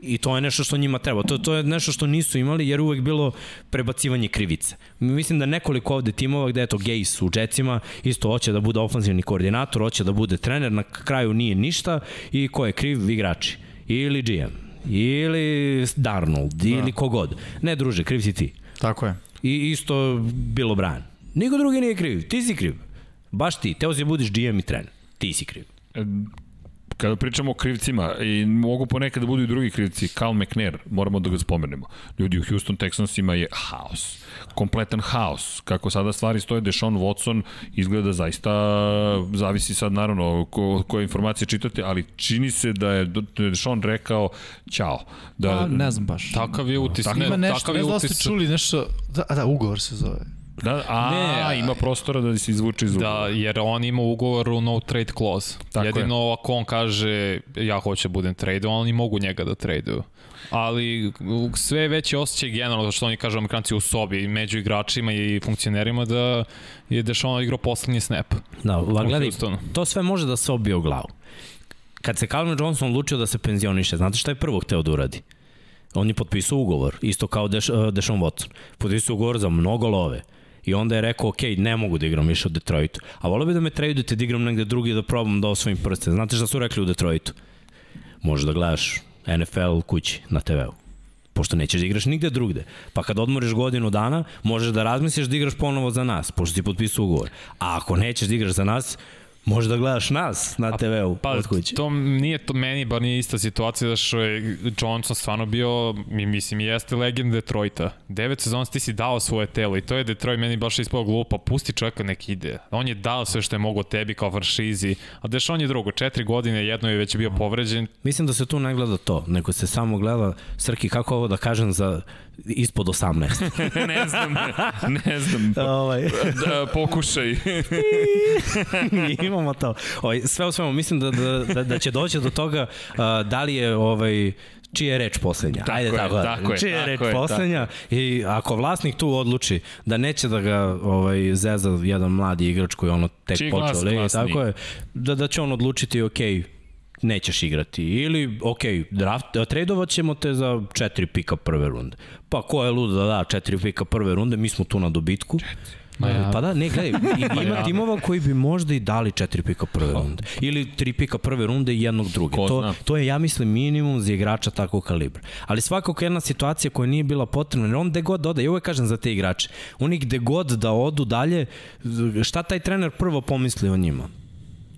I to je nešto što njima treba. To, to je nešto što nisu imali jer uvek bilo prebacivanje krivice. Mislim da nekoliko ovde timova gde eto Gejs u Jetsima isto hoće da bude ofanzivni koordinator, hoće da bude trener, na kraju nije ništa i ko je kriv? Igrači. Ili GM. Ili Darnold. Da. Ili kogod. Ne druže, kriv si ti. Tako je. I isto bilo Brian. Niko drugi nije kriv, ti si kriv. Baš ti, teo si da budiš GM i trener. Ti si kriv. Kada pričamo o krivcima, i mogu ponekad da budu i drugi krivci, Cal McNair, moramo da ga spomenemo. Ljudi u Houston Texansima je haos. Kompletan haos. Kako sada stvari stoje, Deshaun Watson izgleda zaista, zavisi sad naravno ko, koje informacije čitate, ali čini se da je Deshaun rekao ćao. Da, Da, ne znam baš. Takav je utis. Ima ne, nešto, takav ne je znam da ste čuli nešto, da, a da, ugovor se zove. Da, a, Ne. ima prostora da se izvuče iz Da, ugovora. jer on ima ugovor u no trade clause. Tako je. Jedino ako on kaže ja hoću da budem trade, oni mogu njega da traduju. Ali sve je veći osjećaj generalno, što oni kažu amerikanci u sobi, među igračima i funkcionerima, da je Deshaun igrao poslednji snap. Da, va, gledaj, to sve može da se obije u glavu. Kad se Calvin Johnson odlučio da se penzioniše, znate šta je prvo hteo da uradi? On je potpisao ugovor, isto kao Deš, uh, Deshaun Watson. Potpisao ugovor za mnogo love. I onda je rekao, ok, ne mogu da igram više u Detroitu. A volio bi da me tradujete da igram negde drugi da probam da osvojim prste. Znate šta su rekli u Detroitu? Možeš da gledaš NFL kući na TV-u pošto nećeš da igraš nigde drugde. Pa kad odmoriš godinu dana, možeš da razmisliš da igraš ponovo za nas, pošto si potpisao ugovor. A ako nećeš da igraš za nas, Može da gledaš nas na TV-u Pa, od kuće. to nije to meni, bar nije ista situacija da što je Johnson stvarno bio, mi mislim, jeste legend Detroita. Devet sezona ti si dao svoje telo i to je Detroit meni baš ispao glupo, pusti čovjeka nek ide. On je dao sve što je mogo tebi kao franšizi, a deš on je drugo, četiri godine, jedno je već bio povređen, Mislim da se tu ne gleda to, nego se samo gleda, Srki, kako ovo da kažem za ispod 18. ne znam, ne znam. ovaj, Da, pokušaj. imamo to. Ovaj, sve u svemu, mislim da, da, da, da će doći do toga uh, da li je ovaj, čija je reč poslednja. Tako Ajde je, tako, da. tako je, čija je tako reč je, poslednja i ako vlasnik tu odluči da neće da ga ovaj, zeza jedan mladi igrač koji ono tek Čiji počeo ligi, glasniji? tako je, da, da će on odlučiti ok, nećeš igrati ili ok, draft, tradovat ćemo te za četiri pika prve runde. Pa ko je lud da da četiri pika prve runde, mi smo tu na dobitku. Ma ja. Pa da, ne, gledaj, ima timova koji bi možda i dali četiri pika prve runde. Ili tri pika prve runde i jednog druge. Ko To, zna. to je, ja mislim, minimum za igrača takvog kalibra. Ali svakako jedna situacija koja nije bila potrebna, jer on gde god ode, ja uvek kažem za te igrače, oni gde god da odu dalje, šta taj trener prvo pomisli o njima?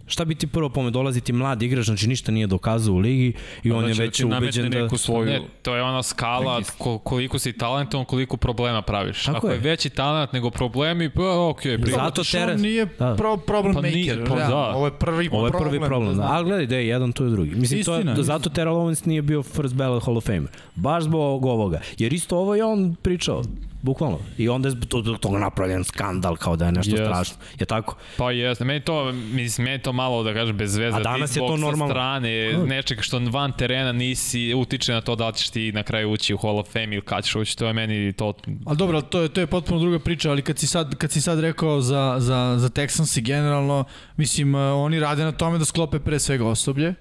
Šta bi ti prvo pomenuo? Dolazi ti mladi igrač, znači ništa nije dokazao u ligi i on je Znači, da već nametne ubeđen da... neku svoju... Ne, to je ona skala ko, koliko si talentovan, koliko problema praviš. Tako Ako je. je. veći talent nego problemi, pa okej, okay, Zato on nije da. pro, problem Pa maker. nije, pa da. Ovo je prvi Ovo je problem. prvi problem, da. Ali gledaj, da je jedan, to je drugi. Mislim, to je, Istina, da, istina. zato Terrell Owens nije bio first ballot Hall of Famer. Baš zbog ovoga. Jer isto ovo je on pričao. Bukvalno. I onda je zbog tog- toga napravljen skandal kao da je nešto Jest. strašno. Je tako? Pa jeste, meni to, mislim, meni to malo da kažem bez veze. A danas je to normalno. strane, nečega što van terena nisi utiče na to da ćeš ti na kraju ući u Hall of Fame ili kad ćeš ući, to je meni to... Ali dobro, to je, to je potpuno druga priča, ali kad si sad, kad si sad rekao za, za, za Texans i generalno, mislim, uh, oni rade na tome da sklope pre svega osoblje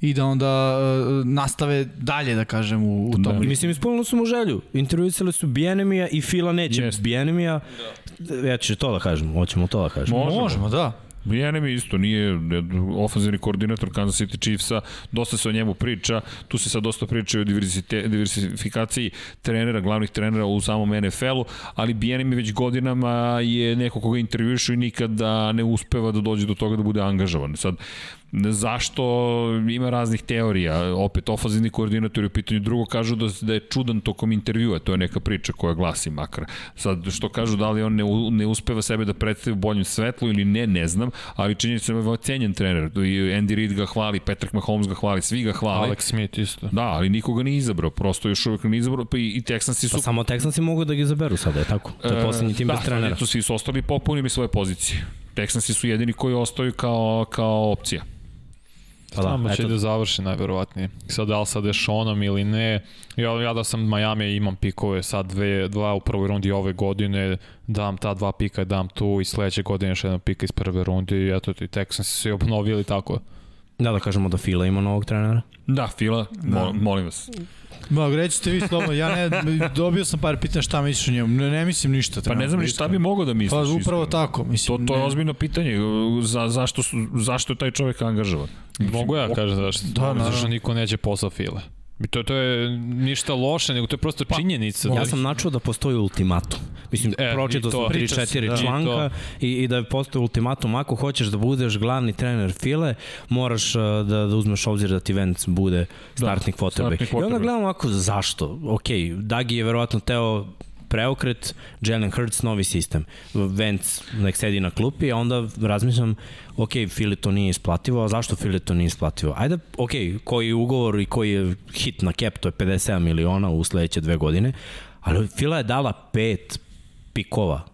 i da onda uh, nastave dalje, da kažem, u, u tom. Da. Mislim, ispunili su mu želju. Intervjuisali su Bijenemija i Fila neće Jest. Bijenemija. Da. Ja ću to da kažem, hoćemo to da kažem. Možemo. Možemo, da. Bijenem je isto, nije ofenzivni koordinator Kansas City Chiefsa, dosta se o njemu priča, tu se sad dosta priča o diversifikaciji trenera, glavnih trenera u samom NFL-u, ali Bijenem je već godinama je neko koga intervjušu i nikada ne uspeva da dođe do toga da bude angažovan. Sad, zašto ima raznih teorija, opet ofenzivni koordinator je u pitanju, drugo kažu da, da je čudan tokom intervjua, to je neka priča koja glasi makar. Sad, što kažu, da li on ne, ne uspeva sebe da predstavi u boljem svetlu ili ne, ne znam, ali činjenica je da je cenjen trener, i Andy Reid ga hvali, Patrick Mahomes ga hvali, svi ga hvale. Alex Smith isto. Da, ali nikoga nije izabrao, prosto još uvek nije izabrao, pa i, i Texansi su... Pa samo Texansi mogu da ga izaberu sada, je tako? To je poslednji tim da, bez trenera. Da, svi su ostali popunili svoje pozicije. Texansi su jedini koji ostaju kao, kao opcija. Pa da, će eto, da završi najverovatnije. Sad da li sa Deshonom ili ne. Ja, ja da sam Miami imam pikove sad dve, dva u prvoj rundi ove godine, dam ta dva pika, dam tu i sledeće godine još jedan pika iz prve runde i eto ti Texans su se obnovili tako. da, da kažemo da Fila ima novog trenera. Da, Fila, mo, molim vas. Ma, recite vi slobodno, ja ne, dobio sam par pitanja šta misliš o njemu, ne, ne mislim ništa. Pa ne znam ni šta bi mogao da misliš. Pa upravo iskreno. tako, mislim. To, to je ne- ozbiljno pitanje. Za, zašto, su, zašto je taj čovek angažovan? Mogu ja kažem zašto. Da, Da, naravno. zašto niko neće posao file. To, to je ništa loše, nego to je prosto pa, činjenica. Ja sam načuo da postoji ultimatum. Mislim, E, e, pročito to. sam Priča se, 3-4 da. članka i, i da postoji ultimatum. Ako hoćeš da budeš glavni trener file, moraš uh, da, da uzmeš obzir da ti Vance bude startnik da, startnik I onda quarterback. gledam ovako, zašto? Ok, Dagi je verovatno teo preokret, Jalen Hurts novi sistem. Vance nek sedi na klupi, a onda razmišljam, ok, Fili to nije isplativo, a zašto Fili to nije isplativo? Ajde, ok, koji ugovor i koji je hit na cap, to je 57 miliona u sledeće dve godine, ali Fila je dala pet pikova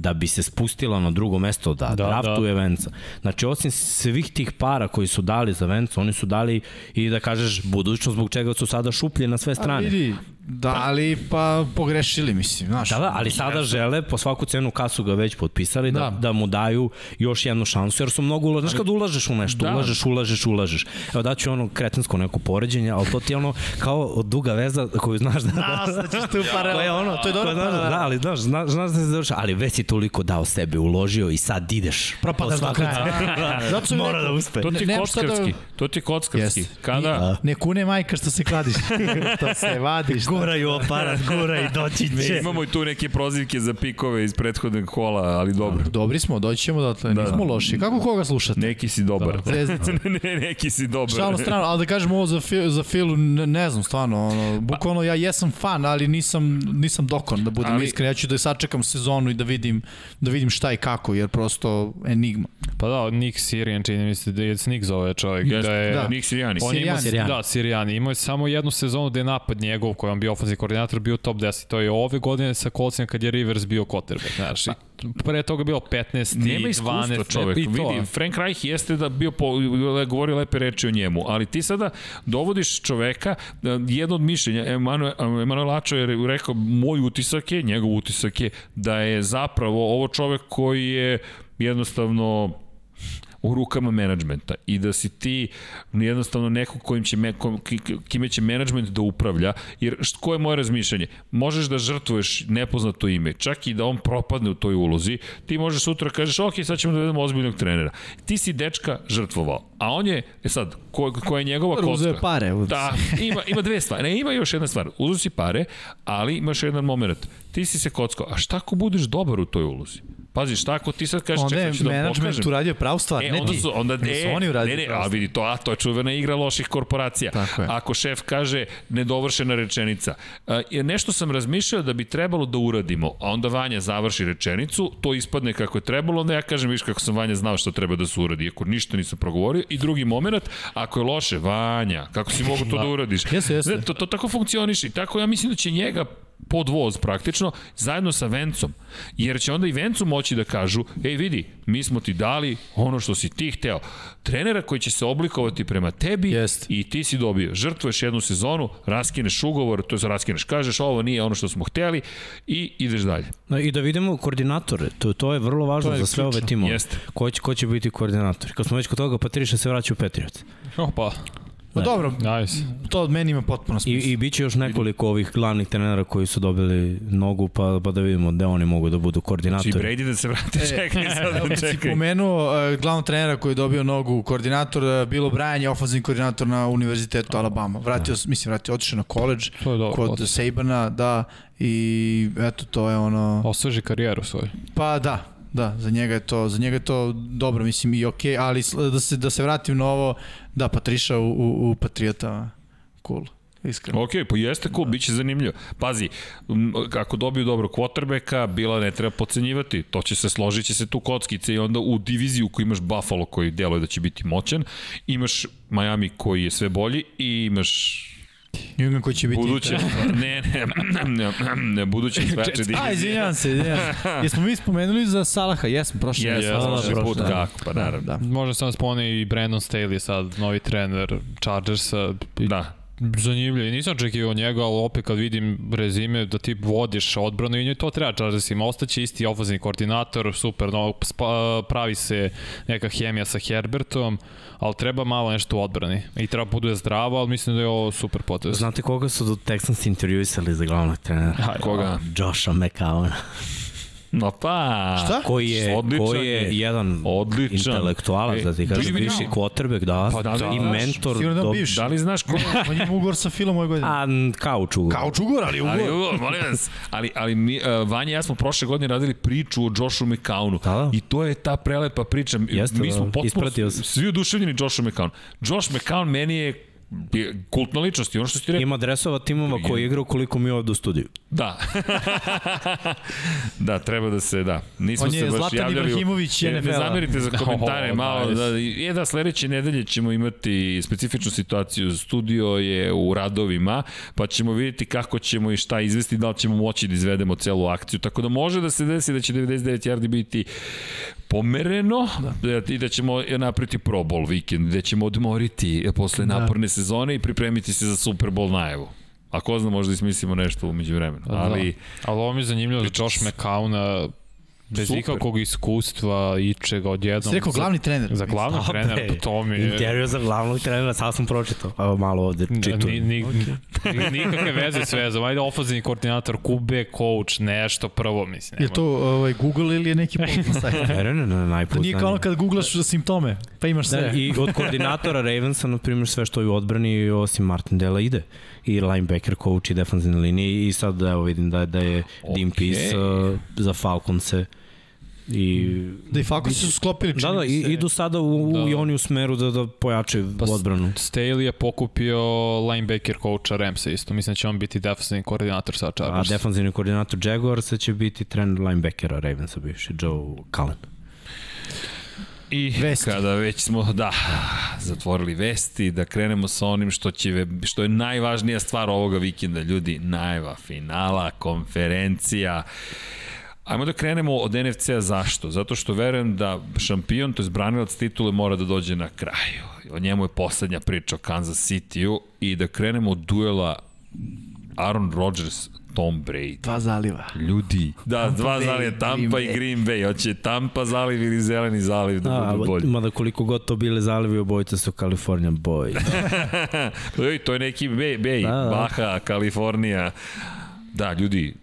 da bi se spustila na drugo mesto da, da Da, draftuje da. Venca. Znači, osim svih tih para koji su dali za Venca, oni su dali i da kažeš budućnost zbog čega su sada šuplje na sve A strane. Vidi, dali pa pogrešili, mislim, znaš. Da, da, ali sada žele, po svaku cenu kasu ga već potpisali, da, Da. da mu daju još jednu šansu, jer su mnogo ulažeš. Znaš kad ulažeš u nešto, Da. ulažeš, ulažeš, ulažeš. Evo daću ono kretensko neko poređenje, ali to ti je ono kao duga veza koju znaš da... A, sad ćeš tu paralel. Koja je ono, to je dobro. koja, znaš, da, ali znaš, znaš, znaš da se završa, ali već si toliko dao sebe, uložio i sad ideš. Propadaš do kraja. Zato sam Mora da uspe. To ti je Ne- da- kockarski. To ti je kockarski. Jeste. Kada? Ne kune majka što se kladiš. to se vadiš. U aparat, guraj, doći će. Imamo i tu neke prozivke za pikove iz prethodnog kola, ali dobro. Dobri smo, doći ćemo dotle, Da, nismo da. loši. Kako koga slušate? Neki si dobar. Zvezdica. ne, ne, neki si dobar. Šalno strano, ali da kažem ovo za, Fil, za Filu, ne, ne znam, stvarno, ono, bukvalno ja jesam fan, ali nisam, nisam dokon, da budem Ali- iskren, ja ću da sačekam sezonu i da vidim, da vidim šta i kako, jer prosto enigma. Pa da, Nick Sirian čini mi se da je Nick zove čovjek. Jeste, da je, da. Nik Sirijani. On ima. Da, Sirijani. Imao je samo jednu sezonu gde je napad njegov, koji je on bio ofenzivni koordinator, bio top 10. To je ove godine sa Coltsima kad je Rivers bio quarterback. Znaš, i pre toga bilo 15 Nema iskustva 12, čovek. i to. Vidi, Frank Reich jeste da bio po, govori lepe reči o njemu, ali ti sada dovodiš čoveka, eh, jedno od mišljenja, Emanuel, Emanuel Ačo je rekao, moj utisak je, njegov utisak je, da je zapravo ovo čovek koji je jednostavno u rukama menadžmenta i da si ti jednostavno neko kojim će, ko, ki- kime će menadžment da upravlja, jer koje je moje razmišljanje? Možeš da žrtvuješ nepoznato ime, čak i da on propadne u toj ulozi, ti možeš sutra kažeš, ok, sad ćemo da vedemo ozbiljnog trenera. Ti si dečka žrtvovao, a on je, e sad, ko, ko je njegova kostra? Uzeo pare. Da, ima, ima dve stvari. Ne, ima još jedna stvar. Uzu si pare, ali imaš jedan moment. Ti si se kockao. A šta ako budeš dobar u toj ulozi? Pazi, šta ako ti sad kažeš, Onda čekaj, je ću da vam management pokažem. uradio pravu stvar, E, ne onda ti. su, onda, Onda su oni uradili ne, ne, pravu a vidi to, a to je čuvena igra loših korporacija. Tako je. Ako šef kaže nedovršena rečenica, a, nešto sam razmišljao da bi trebalo da uradimo, a onda Vanja završi rečenicu, to ispadne kako je trebalo, onda ja kažem, viš kako sam Vanja znao šta treba da se uradi, iako ništa nisam progovorio. I drugi moment, ako je loše, Vanja, kako si mogu to da uradiš? Jeste, jeste. Ne, to, to tako funkcioniše i tako ja mislim da će njega podvoz praktično, zajedno sa Vencom. Jer će onda i Vencu moći da kažu, ej vidi, mi smo ti dali ono što si ti hteo. Trenera koji će se oblikovati prema tebi Jest. i ti si dobio. Žrtvuješ jednu sezonu, raskineš ugovor, to je raskineš, kažeš ovo nije ono što smo hteli i ideš dalje. No, I da vidimo koordinatore, to, to je vrlo važno To je za sve ove timove. Ko će, ko će biti koordinator? Kad smo već kod toga, Patriša se vraća u Patriots. Opa, Pa dobro, nice. to od meni ima potpuno I, smisla. I bit će još nekoliko ovih glavnih trenera koji su dobili nogu, pa, pa da vidimo gde oni mogu da budu koordinatori. Znači Brady da se vrati, čekaj Evo, sad, si čekaj. pomenuo uh, glavnog trenera koji je dobio nogu koordinator, uh, bilo Brian je ofenzivni koordinator na Univerzitetu Alabama. Vratio, da. mislim, vratio, otišao na koleđ kod potez. Sabana, da, i eto, to je ono... Osveži karijeru svoju. Pa da, da, za njega je to, za njega je to dobro, mislim i okej, okay, ali da se da se vratim na ovo, da Patriša u u, u Patriota cool. Iskreno. Ok, pa jeste cool, bit će zanimljivo. Pazi, ako dobiju dobro quarterbacka, bila ne treba pocenjivati, to će se, složit će se tu kockice i onda u diviziju koju imaš Buffalo koji deluje da će biti moćan, imaš Miami koji je sve bolji i imaš England koji će biti... buduće, ne, ne, ne, ne buduće svače divizije. A, izvinjavam se, izvinjavam se. Jesmo mi spomenuli za Salaha? Jesmo, Ja, yes, prošli da, put da. kako, pa naravno. Da. Možda sam spomeni i Brandon Staley sad, novi trener Chargersa. Da, Zanimljivo. I nisam očekivao njega, ali opet kad vidim rezime da ti vodiš odbranu i nje to treba Chargersima. Ostaće isti ofenzivni koordinator, super, no, spa, pravi se neka hemija sa Herbertom, ali treba malo nešto u odbrani. I treba bude zdravo, ali mislim da je ovo super potez. Znate koga su do Texans intervjuisali za glavnog trenera? Hajde. koga? Josha McCowna. No pa... Šta? Koji je, Odličan koji je je. jedan Odličan. intelektualac, E, da ti kažem, Jimmy viši Graham. quarterback, da, Pa da, da, i da. mentor. Sigurno da bivši. Da li znaš ko? On ima ugovor sa Filom ove godine. A, kauč ugovor. Kauč ugovor, ali ugovor. Ali, ugo, molim vas, ali, ali mi, uh, Vanja i ja smo prošle godine radili priču o Joshu McCownu. Da, da. I to je ta prelepa priča. Jeste, mi smo da, potpuno ispratio sam. svi oduševljeni Joshu McCownu. Josh McCown meni je je kultna ličnost i ono što si ti rekao. Ima dresova timova koji igraju koliko mi ovde u studiju. Da. da, treba da se, da. Nismo On se je baš Zlatan javljali. u- Ibrahimović E, Ne zamerite za komentare, Oh, malo. Da, je da, sledeće nedelje ćemo imati specifičnu situaciju. Studio je u radovima, pa ćemo vidjeti kako ćemo i šta izvesti, da li ćemo moći da izvedemo celu akciju. Tako da može da se desi da će 99 yardi biti pomereno da. i da ćemo napriti Pro Bowl vikend, gde ćemo odmoriti posle Da. naporne sezone i pripremiti se za Super Bowl najavu. A ko zna, možda ismislimo nešto umeđu vremenu. Ali, Da. Ali ovo mi je zanimljivo za Josh McCowna, bez Super. ikakvog iskustva i čega odjednom. Si rekao glavni trener. Za glavnog Šta, trenera, bre? pa to mi je... Intervju za glavnog trenera, sad sam pročitao. Evo malo ovde Da, ni, čitujem. ni, ni, nikakve veze s vezom. Ajde, ofenzivni koordinator, kube, coach, nešto prvo, mislim. Je to ovaj, Google ili je neki pouzdan sajt? Ne, ne, ne, To nije kao ono kad googlaš simptome. Pa imaš sve. Da, I od koordinatora Ravensa, na primjer, sve što je u odbrani, osim Martindela, ide. I linebacker coach i defensivne linije i sad evo vidim da, da je okay. Dean Peace uh, za Falconse I, da i Falcons su sklopili Da, da, i, idu sada u, da. i oni u smeru da, da pojačaju pa, odbranu. Staley je pokupio linebacker coacha Ramsa isto. Mislim da će on biti defensivni koordinator sa Chargers. A defensivni koordinator Jaguarsa će biti trend linebackera Ravensa bivši, Joe Cullen. I vesti. kada već smo, da, zatvorili vesti, da krenemo sa onim što, će, što je najvažnija stvar ovoga vikenda, ljudi, najva finala, konferencija, Ajmo da krenemo od NFC-a zašto? Zato što verujem da šampion, to je branilac titule, mora da dođe na kraju. O njemu je poslednja priča o Kansas City-u i da krenemo od duela Aaron Rodgers Tom Brady. Dva zaliva. Ljudi. Da, Tampa dva Bay, zaliva, Tampa Green i Green Bay. Hoće Tampa zaliv ili zeleni zaliv da A, budu bolji. Mada koliko god to bile zalivi, obojice su California Boy. Ej, to je neki Bay, Bay da, da. Baha, Kalifornija. Da, ljudi,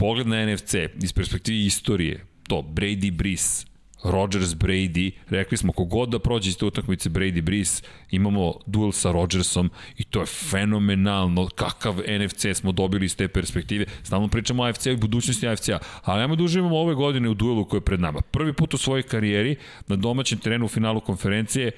pogled na NFC iz perspektive istorije, to Brady Brees, Rodgers Brady, rekli smo kogod da prođe iz te utakmice Brady Brees, imamo duel sa Rodgersom i to je fenomenalno kakav NFC smo dobili iz te perspektive. Stalno pričamo o AFC i budućnosti AFC-a, ali ajmo da uživamo ove godine u duelu koji je pred nama. Prvi put u svojoj karijeri na domaćem terenu u finalu konferencije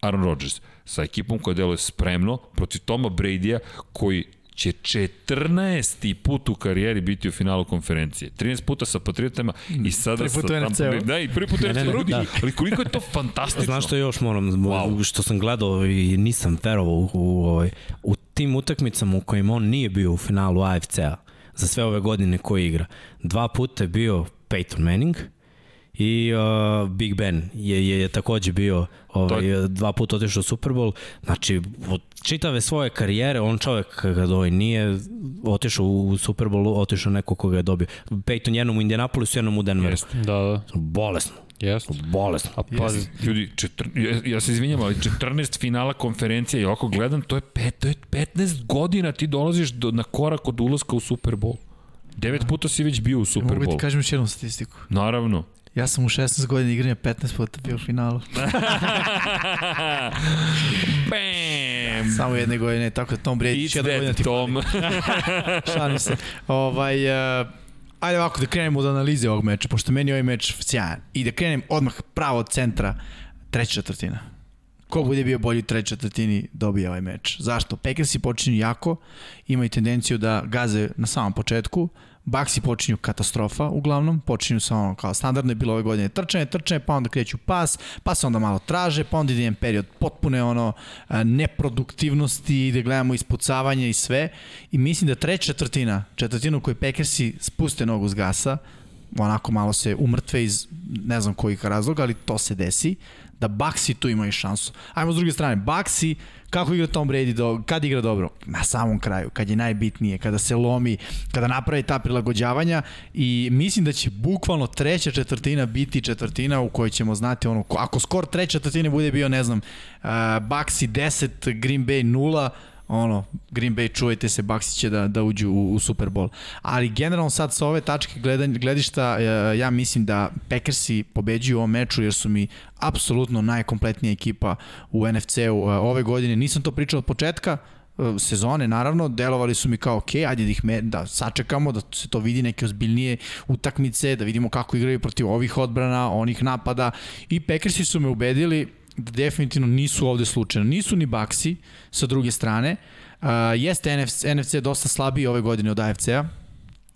Aaron Rodgers sa ekipom koja deluje spremno protiv Toma Brady-a koji će 14. put u karijeri biti u finalu konferencije. 13 puta sa Patriotama i sada sa Tampa Da, i prvi put u NFC-u. Da. Ali koliko je to fantastično. Znaš što još moram, wow. što sam gledao i nisam verovao u, u, u tim utakmicama u kojima on nije bio u finalu AFC-a za sve ove godine koje igra. Dva puta je bio Peyton Manning, i uh, Big Ben je, je, je takođe bio ovaj, to... dva puta otišao u Super Bowl. Znači, od čitave svoje karijere, on čovek kada ovaj nije otišao u Super Bowl, otišao neko koga je dobio. Peyton jednom u Indianapolisu, jednom u Denveru. Jest. Da, da. Bolesno. Jeste. Bolesno. A pa, ljudi, četr, ja, ja se izvinjam, ali 14 finala konferencije i oko gledam, to je, pet, to je 15 godina ti dolaziš do, na korak od ulaska u Super Bowl. Devet puta si već bio u Super Bowl. Mogu ti kažem još jednu statistiku. Naravno. Ja sam u 16 godina igranja 15 puta bio u finalu. Bam! Samo jedne godine, tako da Tom Brady jedna godina ti Tom. Šalim se. Ovaj, uh, ajde ovako da krenemo od analize ovog meča, pošto meni ovaj meč sjajan. I da krenem odmah pravo od centra, treća četvrtina. Ko bude bio bolji u trećoj četvrtini dobije ovaj meč. Zašto? Packersi počinju jako, imaju tendenciju da gaze na samom početku, Baksi počinju katastrofa uglavnom, počinju sa ono kao standardno je bilo ove godine trčanje, trčanje, pa onda kreću pas, pa se onda malo traže, pa onda ide jedan period potpune ono neproduktivnosti, gde gledamo ispucavanje i sve. I mislim da treća četvrtina, četvrtina u kojoj Packersi spuste nogu s gasa, onako malo se umrtve iz ne znam kojih razloga, ali to se desi, da Baxi tu imaju šansu. Ajmo s druge strane, Baxi, kako igra Tom Brady, do, kad igra dobro? Na samom kraju, kad je najbitnije, kada se lomi, kada napravi ta prilagođavanja i mislim da će bukvalno treća četvrtina biti četvrtina u kojoj ćemo znati ono, ako skor treća četvrtine bude bio, ne znam, uh, Baxi 10, Green Bay 0, ono, Green Bay čuvajte se, Baxi će da, da uđu u, u Super Bowl. Ali generalno sad sa ove tačke gledanja, gledišta, e, ja mislim da Packersi pobeđuju u ovom meču jer su mi apsolutno najkompletnija ekipa u NFC-u e, ove godine. Nisam to pričao od početka, e, sezone, naravno, delovali su mi kao, ok, ajde da ih me, da sačekamo, da se to vidi neke ozbiljnije utakmice, da vidimo kako igraju protiv ovih odbrana, onih napada i Packersi su me ubedili definitivno nisu ovde slučajno. Nisu ni Baxi sa druge strane. Uh, jeste NFC, NFC dosta slabiji ove godine od AFC-a,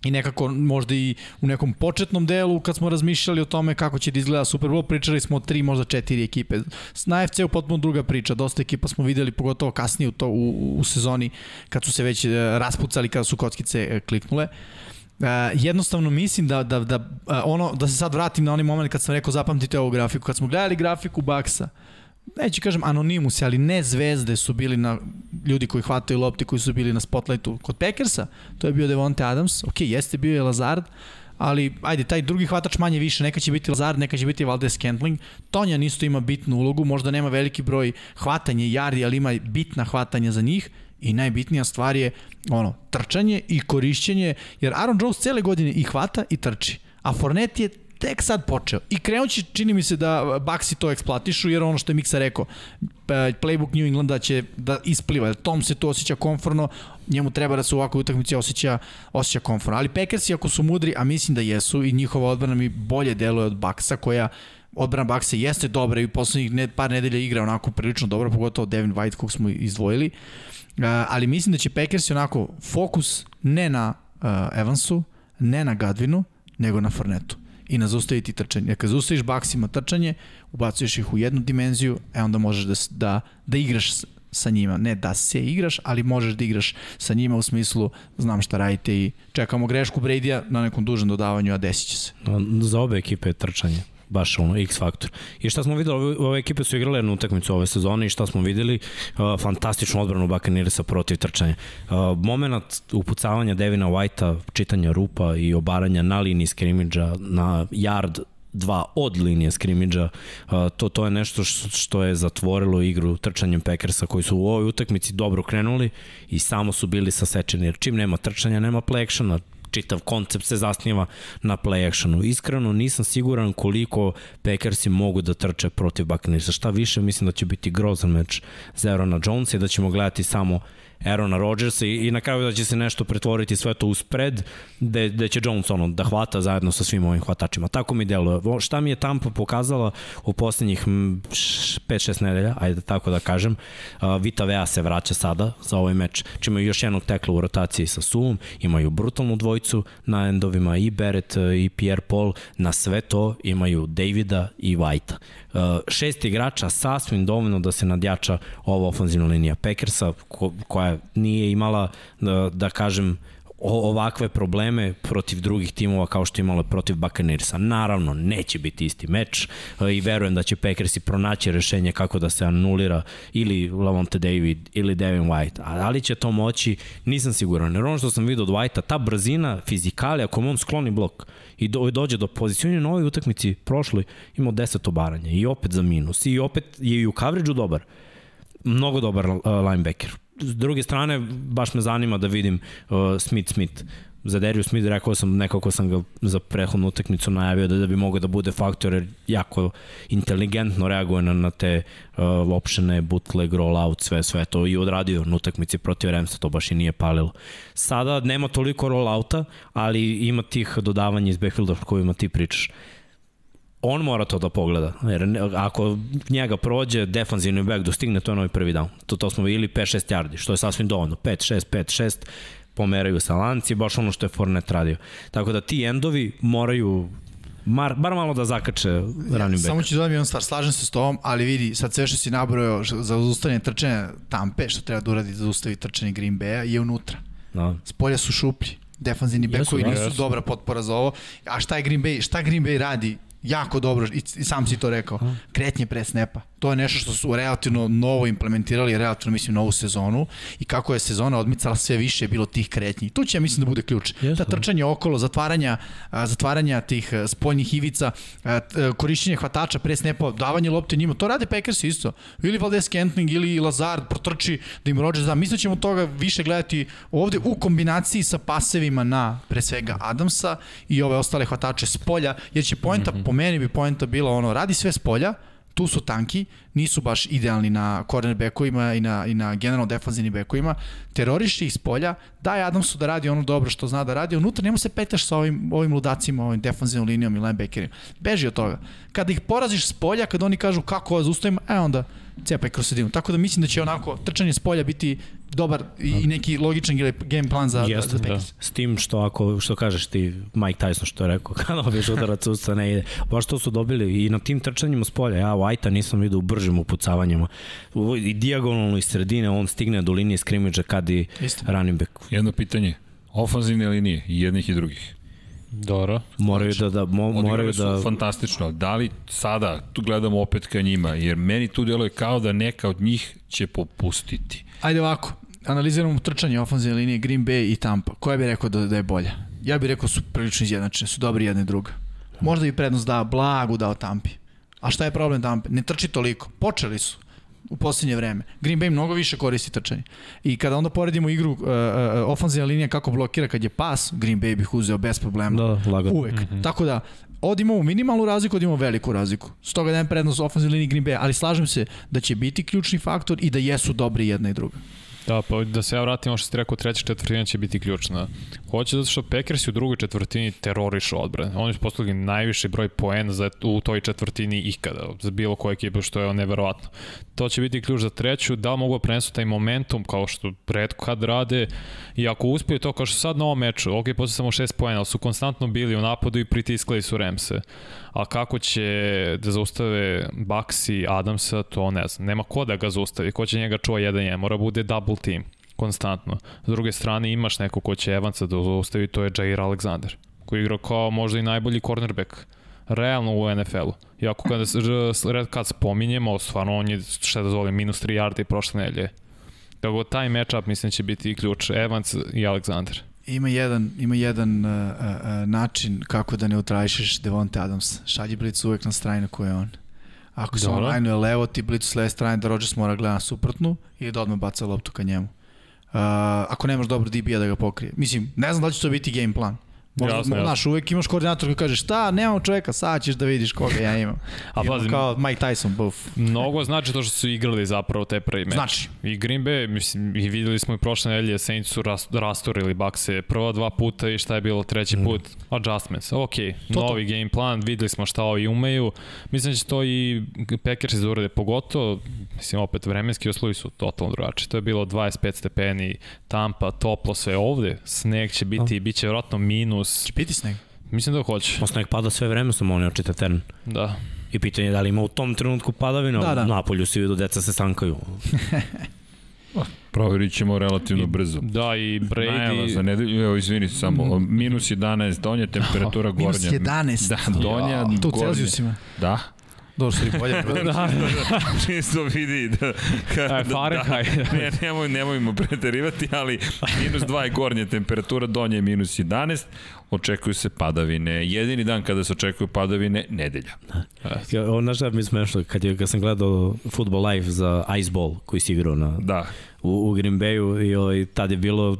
i nekako možda i u nekom početnom delu kad smo razmišljali o tome kako će da izgleda Super Bowl, pričali smo o tri, možda četiri ekipe. Na AFC-u potpuno druga priča, dosta ekipa smo videli pogotovo kasnije u, to, u, u sezoni kad su se već uh, raspucali, kada su kockice uh, kliknule. Uh, jednostavno mislim da, da, da, uh, ono, da se sad vratim na onaj moment kad sam rekao zapamtite ovu grafiku. Kad smo gledali grafiku Baksa, neću kažem anonimusi, ali ne zvezde su bili na ljudi koji hvataju lopti, koji su bili na spotlightu kod Packersa, to je bio Devonte Adams, ok, jeste bio je Lazard, ali ajde, taj drugi hvatač manje više, neka će biti Lazard, neka će biti Valdez Scantling. Tonja isto ima bitnu ulogu, možda nema veliki broj hvatanja jardi, ali ima bitna hvatanja za njih. I najbitnija stvar je ono, trčanje i korišćenje, jer Aaron Jones cele godine i hvata i trči, a Fournette je tek sad počeo. I krenući, čini mi se da Baxi to eksploatišu, jer ono što je Miksa rekao, e, playbook New Englanda će da ispliva. Tom se to osjeća konforno, njemu treba da se u ovakvoj utakmici osjeća, osjeća konforno. Ali Packersi ako su mudri, a mislim da jesu, i njihova odbrana mi bolje deluje od Baxa, koja odbrana Baksa jeste dobra i poslednjih ne, par nedelja igra onako prilično dobro, pogotovo Devin White kog smo izdvojili. Uh, ali mislim da će Packers onako fokus ne na uh, Evansu, ne na Gadvinu, nego na Fornetu i na zaustaviti trčanje. Jer kad zaustaviš baksima trčanje, ubacuješ ih u jednu dimenziju, e onda možeš da, da, da igraš sa njima. Ne da se igraš, ali možeš da igraš sa njima u smislu znam šta radite i čekamo grešku Brady-a na nekom dužem dodavanju, a desit će se. Za obe ekipe je trčanje baš ono X faktor. I šta smo videli, ove, ove ekipe su igrale jednu utakmicu ove sezone i šta smo videli, uh, fantastičnu odbranu Buccaneersa protiv trčanja. Uh, moment upucavanja Devina Whitea, čitanja rupa i obaranja na liniji skrimidža na yard dva od linije skrimidža, to, to je nešto što je zatvorilo igru trčanjem Packersa koji su u ovoj utakmici dobro krenuli i samo su bili sasečeni, jer čim nema trčanja, nema play actiona, čitav koncept se zasniva na play actionu. Iskreno nisam siguran koliko Packersi mogu da trče protiv Buccaneersa. Šta više, mislim da će biti grozan meč za Aaron Jones i da ćemo gledati samo Aarona Rodgersa i, i na kraju da će se nešto pretvoriti sve to u spread, da, da će Jones ono, da hvata zajedno sa svim ovim hvatačima. Tako mi deluje. Šta mi je Tampa pokazala u poslednjih 5-6 nedelja, ajde tako da kažem, Vita Vea se vraća sada za ovaj meč. Čima još jednog tekla u rotaciji sa Suvom, imaju brutalnu dvojicu na endovima i Beret i Pierre Paul, na sve to imaju Davida i Whitea. Uh, šest igrača sasvim dovoljno da se nadjača ova ofenzivna linija. Packersa ko, koja nije imala da, da kažem ovakve probleme protiv drugih timova kao što je imala protiv Buccaneersa. Naravno, neće biti isti meč uh, i verujem da će Packersi pronaći rešenje kako da se anulira ili Lavonte David ili Devin White. Ali će to moći, nisam siguran. Jer ono što sam vidio od Whitea, ta brzina, fizikalija, ako on skloni blok, i do, dođe do pozicionja na ovoj utakmici prošloj imao 10 obaranja i opet za minus i opet je i u coverage dobar mnogo dobar uh, linebacker s druge strane baš me zanima da vidim uh, Smith Smith za Darius Smith rekao sam nekako sam ga za prethodnu utakmicu najavio da, da bi mogao da bude faktor jer jako inteligentno reaguje na, na te uh, opšene bootleg, rollout, sve, sve to i odradio na utakmici protiv Ramsa, to baš i nije palilo. Sada nema toliko rollouta, ali ima tih dodavanja iz backfielda kojima ti pričaš on mora to da pogleda. Jer ako njega prođe, defanzivni back dostigne, to je novi prvi down. To, to smo ili 5-6 yardi, što je sasvim dovoljno. 5-6, 5-6, pomeraju sa lanci, baš ono što je Fornet radio. Tako da ti endovi moraju Mar, bar malo da zakače running back. Samo ću dodati jednu stvar, slažem se s tobom, ali vidi, sad sve što si nabrojao za zaustavljanje trčanja Tampe, što treba da uradi da zaustavi trčanje Green Bay-a, je unutra. Da. Spolja su šuplji defanzivni bekovi nisu jesu. dobra potpora za ovo. A šta je Green Bay, šta Green Bay radi? Jako dobro, i, i sam si to rekao. Kretnje pre snepa to je nešto što su relativno novo implementirali, relativno mislim novu sezonu i kako je sezona odmicala sve više je bilo tih kretnji. Tu će mislim da bude ključ. Yes, Ta trčanje okolo, zatvaranja, zatvaranja tih spoljnih ivica, korišćenje hvatača pre snepa, davanje lopte njima, to rade Packers isto. Ili Valdez Kentling ili Lazard protrči da im Rodgers da. Mislim da ćemo toga više gledati ovde u kombinaciji sa pasevima na pre svega Adamsa i ove ostale hvatače s polja, jer će poenta, mm -hmm. Meni bi poenta bila ono, radi sve s polja, tu su tanki, nisu baš idealni na cornerbackovima i na, i na generalno defanzivnim bekovima, teroriši ih s polja, daj Adamsu da radi ono dobro što zna da radi, unutra njemu se petaš sa ovim, ovim ludacima, ovim defanzivnom linijom i linebackerima. Beži od toga. Kada ih poraziš s polja, kada oni kažu kako ovo e onda cepaj kroz sredinu. Tako da mislim da će onako trčanje s polja biti dobar i neki logičan game plan za, Jeste, za da. S tim što ako, što kažeš ti, Mike Tyson što je rekao, kada dobiješ udarac usta ne ide. Baš to su dobili i na tim trčanjima s polja. Ja White-a nisam vidio u bržim upucavanjima. I dijagonalno iz sredine on stigne do linije skrimidža kad i Isto. running back. Jedno pitanje. Ofanzivne linije i jednih i drugih. Dobro. Moraju da da mo, moraju da fantastično. Da li sada tu gledamo opet ka njima jer meni tu deluje kao da neka od njih će popustiti. Ajde ovako analiziramo trčanje ofenzivne linije Green Bay i Tampa. Koja bi rekao da, da je bolja? Ja bih rekao su prilično izjednačene, su dobri jedna i druga. Možda i prednost da blagu dao Tampi. A šta je problem Tampe? Ne trči toliko. Počeli su u poslednje vreme. Green Bay mnogo više koristi trčanje. I kada onda poredimo igru uh, uh, ofenzivna linija kako blokira kad je pas, Green Bay bih uzeo bez problema. Da, lagano. Uvek. Mm -hmm. Tako da, Ovdje imamo minimalnu razliku, ovdje imamo veliku razliku. Stoga dajem prednost ofenzivnoj liniji Green Bay, ali slažem se da će biti ključni faktor i da jesu dobri jedna i druga. Da, pa da se ja vratim ovo što ste rekao, treća četvrtina će biti ključna. Hoće zato što Packers u drugoj četvrtini terorišu odbrane. Oni su postavili najviši broj poena za, u toj četvrtini ikada, za bilo koje ekipe, što je neverovatno. To će biti ključ za treću, da li mogu da prenesu taj momentum, kao što redko kad rade, i ako uspiju to, kao što sad na ovom meču, ok, posle samo šest poena, ali su konstantno bili u napadu i pritiskali su Remse. A kako će da zaustave Baxi Adamsa, to ne znam. Nema ko da ga zaustavi, ko će njega čuva jedan je, mora bude double team konstantno. S druge strane imaš neko ko će Evansa da zaustavi, to je Jair Alexander, koji igra kao možda i najbolji cornerback realno u NFL-u. Iako kada red kad spominjemo, stvarno on je, šta da zove, minus 3 yardi prošle nelje. Tako taj matchup mislim će biti ključ Evans i Alexander. Ima jedan, ima jedan uh, uh, način kako da neutrališeš Devonte Adams. Šalji blic uvek na strani na koje je on. Ako se on linuje levo, ti blicu s leve strane da Rodgers mora gleda na suprotnu ili da odmah baca loptu ka njemu. Uh, ako nemaš dobro DB-a da ga pokrije. Mislim, ne znam da li će to biti game plan. Možda, jasno, jasno. Znaš, uvek imaš koordinator koji kaže šta, nemam čoveka, sad ćeš da vidiš koga ja imam. A pa, kao Mike Tyson, buf. Mnogo znači to što su igrali zapravo te prvi meč. Znači. I Green Bay, mislim, i videli smo i prošle nedelje, Saints su rast, rastorili bakse prva dva puta i šta je bilo treći mm. put? Adjustments. Ok, to novi to. game plan, videli smo šta ovi umeju. Mislim da će to i Packers izurade, pogotovo, mislim, opet vremenski uslovi su totalno drugačiji. To je bilo 25 stepeni, Tampa, toplo sve ovde, sneg će biti, oh. bit će vjerojatno minus minus... Će piti sneg? Mislim da hoće. Ma sneg pada sve vreme, samo oni očita teren. Da. I pitanje je da li ima u tom trenutku padavina, da, da. napolju se vidu, deca se sankaju. Proverit ćemo relativno brzo. Da, i Brady... Najava za nedelju, evo izvini samo, minus 11, donja temperatura gornja. Minus 11? Da, donja, ja. To u Celzijusima? Da. Dobro, i bolje. da, da. Čisto vidi da... Kad, Aj, Fahrenheit. Da, ne, nemoj, nemojmo preterivati, ali minus 2 je gornja temperatura, donja je minus 11, očekuju se padavine. Jedini dan kada se očekuju padavine, nedelja. Ja, ono šta mi smešno, kad, je, kad sam gledao Football Live za Iceball, koji si igrao na, da. u, u Green Bayu, i ovaj, tad je bilo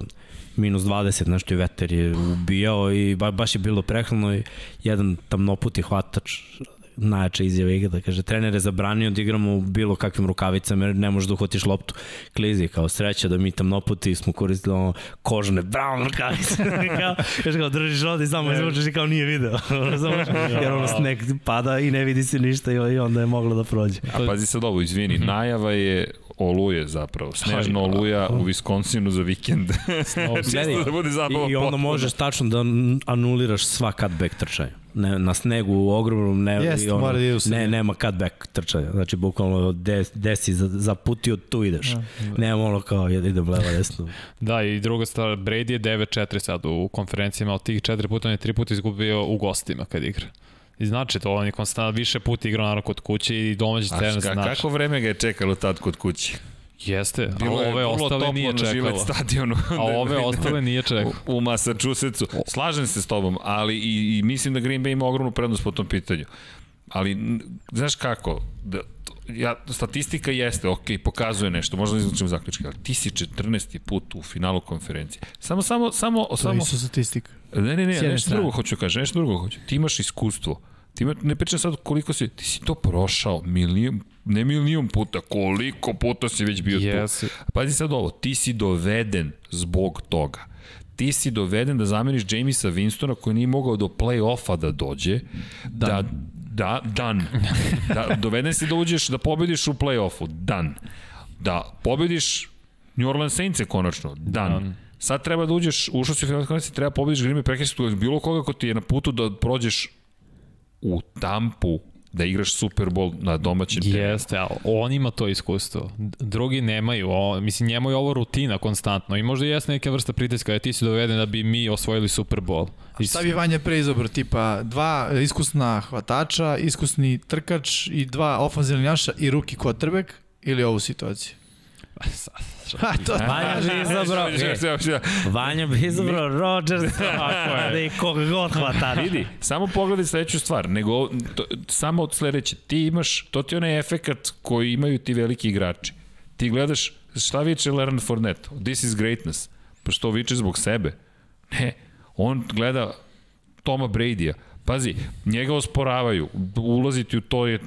minus 20, nešto je veter je ubijao i ba, baš je bilo prehlano i jedan tamnoputi hvatač najjača izjava igra, da kaže, trener je zabranio da igramo u bilo kakvim rukavicama jer ne možeš da uhvatiš loptu. Klizi, kao sreća da mi tamnoputi smo koristili ono, kožne brown rukavice. kao, kaže kao, držiš ovde i samo izvučeš i kao nije video. jer ono sneg pada i ne vidi se ništa i onda je moglo da prođe. A pazi sad ovo, izvini, mhm. najava je oluje zapravo, snežna oluja u Viskonsinu za vikend. Čisto da bude zabava I, I onda možeš tačno da anuliraš sva cutback trčanja. Ne, na snegu u ogromnom ne, Jest, ono, mora da ne, nema cutback trčanja. Znači, bukvalno des, desi za, za putio, tu ideš. Ja, da. Nema ono kao idem leva desno. da, i druga stvar, Brady je 9-4 sad u konferencijama, od tih 4 puta on je 3 puta izgubio u gostima kad igra. I znači to, on je konstantno više puta igrao naravno kod kuće i domaći teren znači. Kako vreme ga je čekalo tad kod kuće? Jeste, Bilo a ove ostale nije čekalo. stadionu. A ove ostale nije čekalo. U, u Massachusettsu. Slažem se s tobom, ali i, i mislim da Green Bay ima ogromnu prednost po tom pitanju. Ali, znaš kako, da, ja, statistika jeste, ok, pokazuje nešto, možda izlučimo zaključke, ali ti si 14. put u finalu konferencije. Samo, samo, samo... To samo, je statistika. Ne, ne, ne, nešto drugo hoću kažem, nešto drugo hoću. Ti imaš iskustvo. Ti ne pričam sad koliko si, ti si to prošao milion, ne milion puta, koliko puta si već bio yes. tu. Pazi sad ovo, ti si doveden zbog toga. Ti si doveden da zameniš Jamisa Winstona koji nije mogao do play-offa da dođe, da, da Da, dan. Da, doveden si da uđeš, da pobediš u play-offu. Dan. Da pobediš New Orleans Saints konačno. Dan. dan. Sad treba da uđeš, ušao si u finalne konferencije, treba pobediš Green Bay Packers, bilo koga ko ti je na putu da prođeš u Tampu da igraš Super Bowl na domaćem terenu. Jeste, ali on ima to iskustvo. Drugi nemaju. O, mislim, njemu je ovo rutina konstantno i možda jeste neka vrsta pritiska da ti si doveden da bi mi osvojili Super Bowl. A šta bi Vanja pre izobro? Tipa dva iskusna hvatača, iskusni trkač i dva ofanzivni njaša i ruki quarterback ili ovu situaciju? Ha, to Vanja bi izabrao, Vanja bi izabrao Rodgers, tako je. Da koga god hvata. Vidi, samo pogledaj sledeću stvar, nego to, samo od sledeće. Ti imaš, to ti je onaj efekat koji imaju ti veliki igrači. Ti gledaš, šta viče Leonard Fournette? This is greatness. Pa što viče zbog sebe? Ne, on gleda Toma Brady-a. Pazi, njega osporavaju, ulaziti u to je,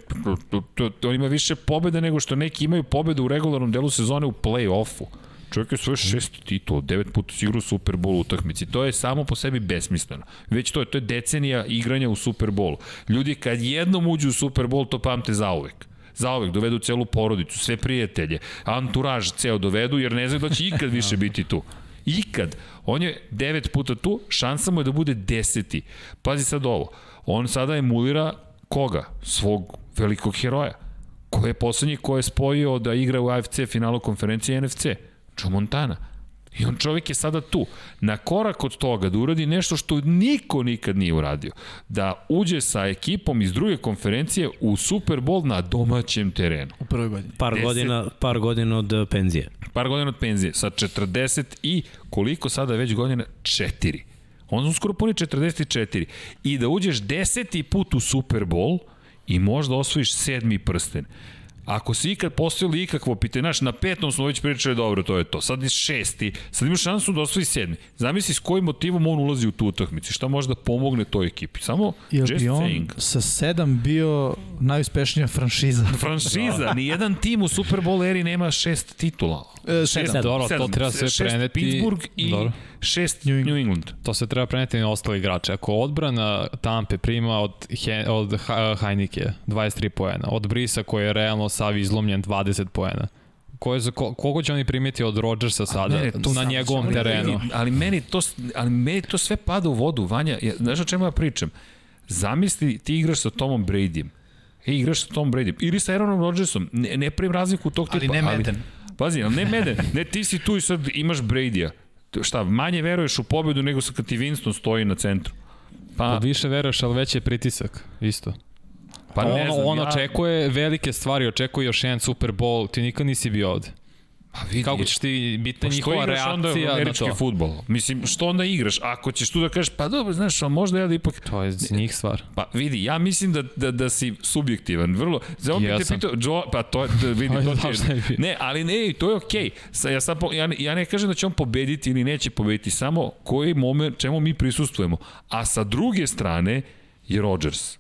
to, to, to, on ima više pobjede nego što neki imaju pobjede u regularnom delu sezone u play-offu. Čovjek je svoje šest titula, devet puta si igrao Super Bowl utakmici. To je samo po sebi besmisleno. Već to je, to je decenija igranja u Super Bowlu. Ljudi kad jednom uđu u Super Bowl, to pamte zauvek zaovek dovedu celu porodicu, sve prijatelje, anturaž ceo dovedu, jer ne znaju da će ikad više biti tu. Ikad. On je devet puta tu, šansa mu je da bude deseti. Pazi sad ovo, on sada emulira koga? Svog velikog heroja. Ko je poslednji ko je spojio da igra u AFC finalu konferencije NFC? Joe Montana. I on čovjek je sada tu. Na korak od toga da uradi nešto što niko nikad nije uradio. Da uđe sa ekipom iz druge konferencije u Super Bowl na domaćem terenu. U prvoj godini. Par, Deset. godina, par godina od uh, penzije. Par godina od penzije. Sa 40 i koliko sada već godina? 4. On su skoro puni 44. I da uđeš deseti put u Super Bowl i možda osvojiš sedmi prsten. Ako si ikad postavili ikakvo pitanje, znaš, na petom smo već pričali, dobro, to je to. Sad je šesti, sad imaš šansu da osvoji sedmi. Zamisli s kojim motivom on ulazi u tu utakmicu, šta može da pomogne toj ekipi. Samo Jel just bi on saying. sa sedam bio najuspešnija franšiza? Franšiza, ni jedan tim u Super Bowl eri nema šest titula. E, Šest, sedam. Dobro, to treba sve šest preneti- Pittsburgh i Dobro. Šest New New England. England. To se treba preneti na ostali igrače. Ako odbrana Tampe prima od, He, od Heinike 23 poena, od Brisa koji je realno sav izlomljen 20 poena, Ko je za, ko, koliko će oni primiti od Rodgersa sada Ne, to na njegovom terenu? Ali, ali, meni to, ali meni to sve pada u vodu, Vanja. Ja, znaš o čemu ja pričam? Zamisli, ti igraš sa Tomom Bradyjem. E, igraš sa Tom Bradyjem. Ili sa Aaronom Rodgersom. Ne, ne pravim razliku tog tipa. Ali ne Madden. Pazi, ali ne Madden. Ne, ti si tu i sad imaš Bradyja. Šta, manje veruješ u pobedu nego sa kad ti Winston stoji na centru. Pa, Pa više veruješ, ali već je pritisak, isto. pa Pa ne on, znam, on ja, očekuje velike stvari, očekuje još jedan Super Bowl, ti nikad nisi bio ovde. Pa vidi, Kako ćeš ti biti Pa što njihova igraš onda reakcija na američki to? futbol? Mislim, što onda igraš? Ako ćeš tu da kažeš, pa dobro, znaš, a možda ja da ipak... To je njih stvar. Pa vidi, ja mislim da, da, da si subjektivan, vrlo. Za te Jesam. pitao, Joe, pa to je, da vidi, to ti je, bi? ne, ali ne, to je okej. Okay. Ja, sad, ja, ja ne kažem da će on pobediti ili neće pobediti, samo koji moment, čemu mi prisustujemo. A sa druge strane je Rodgers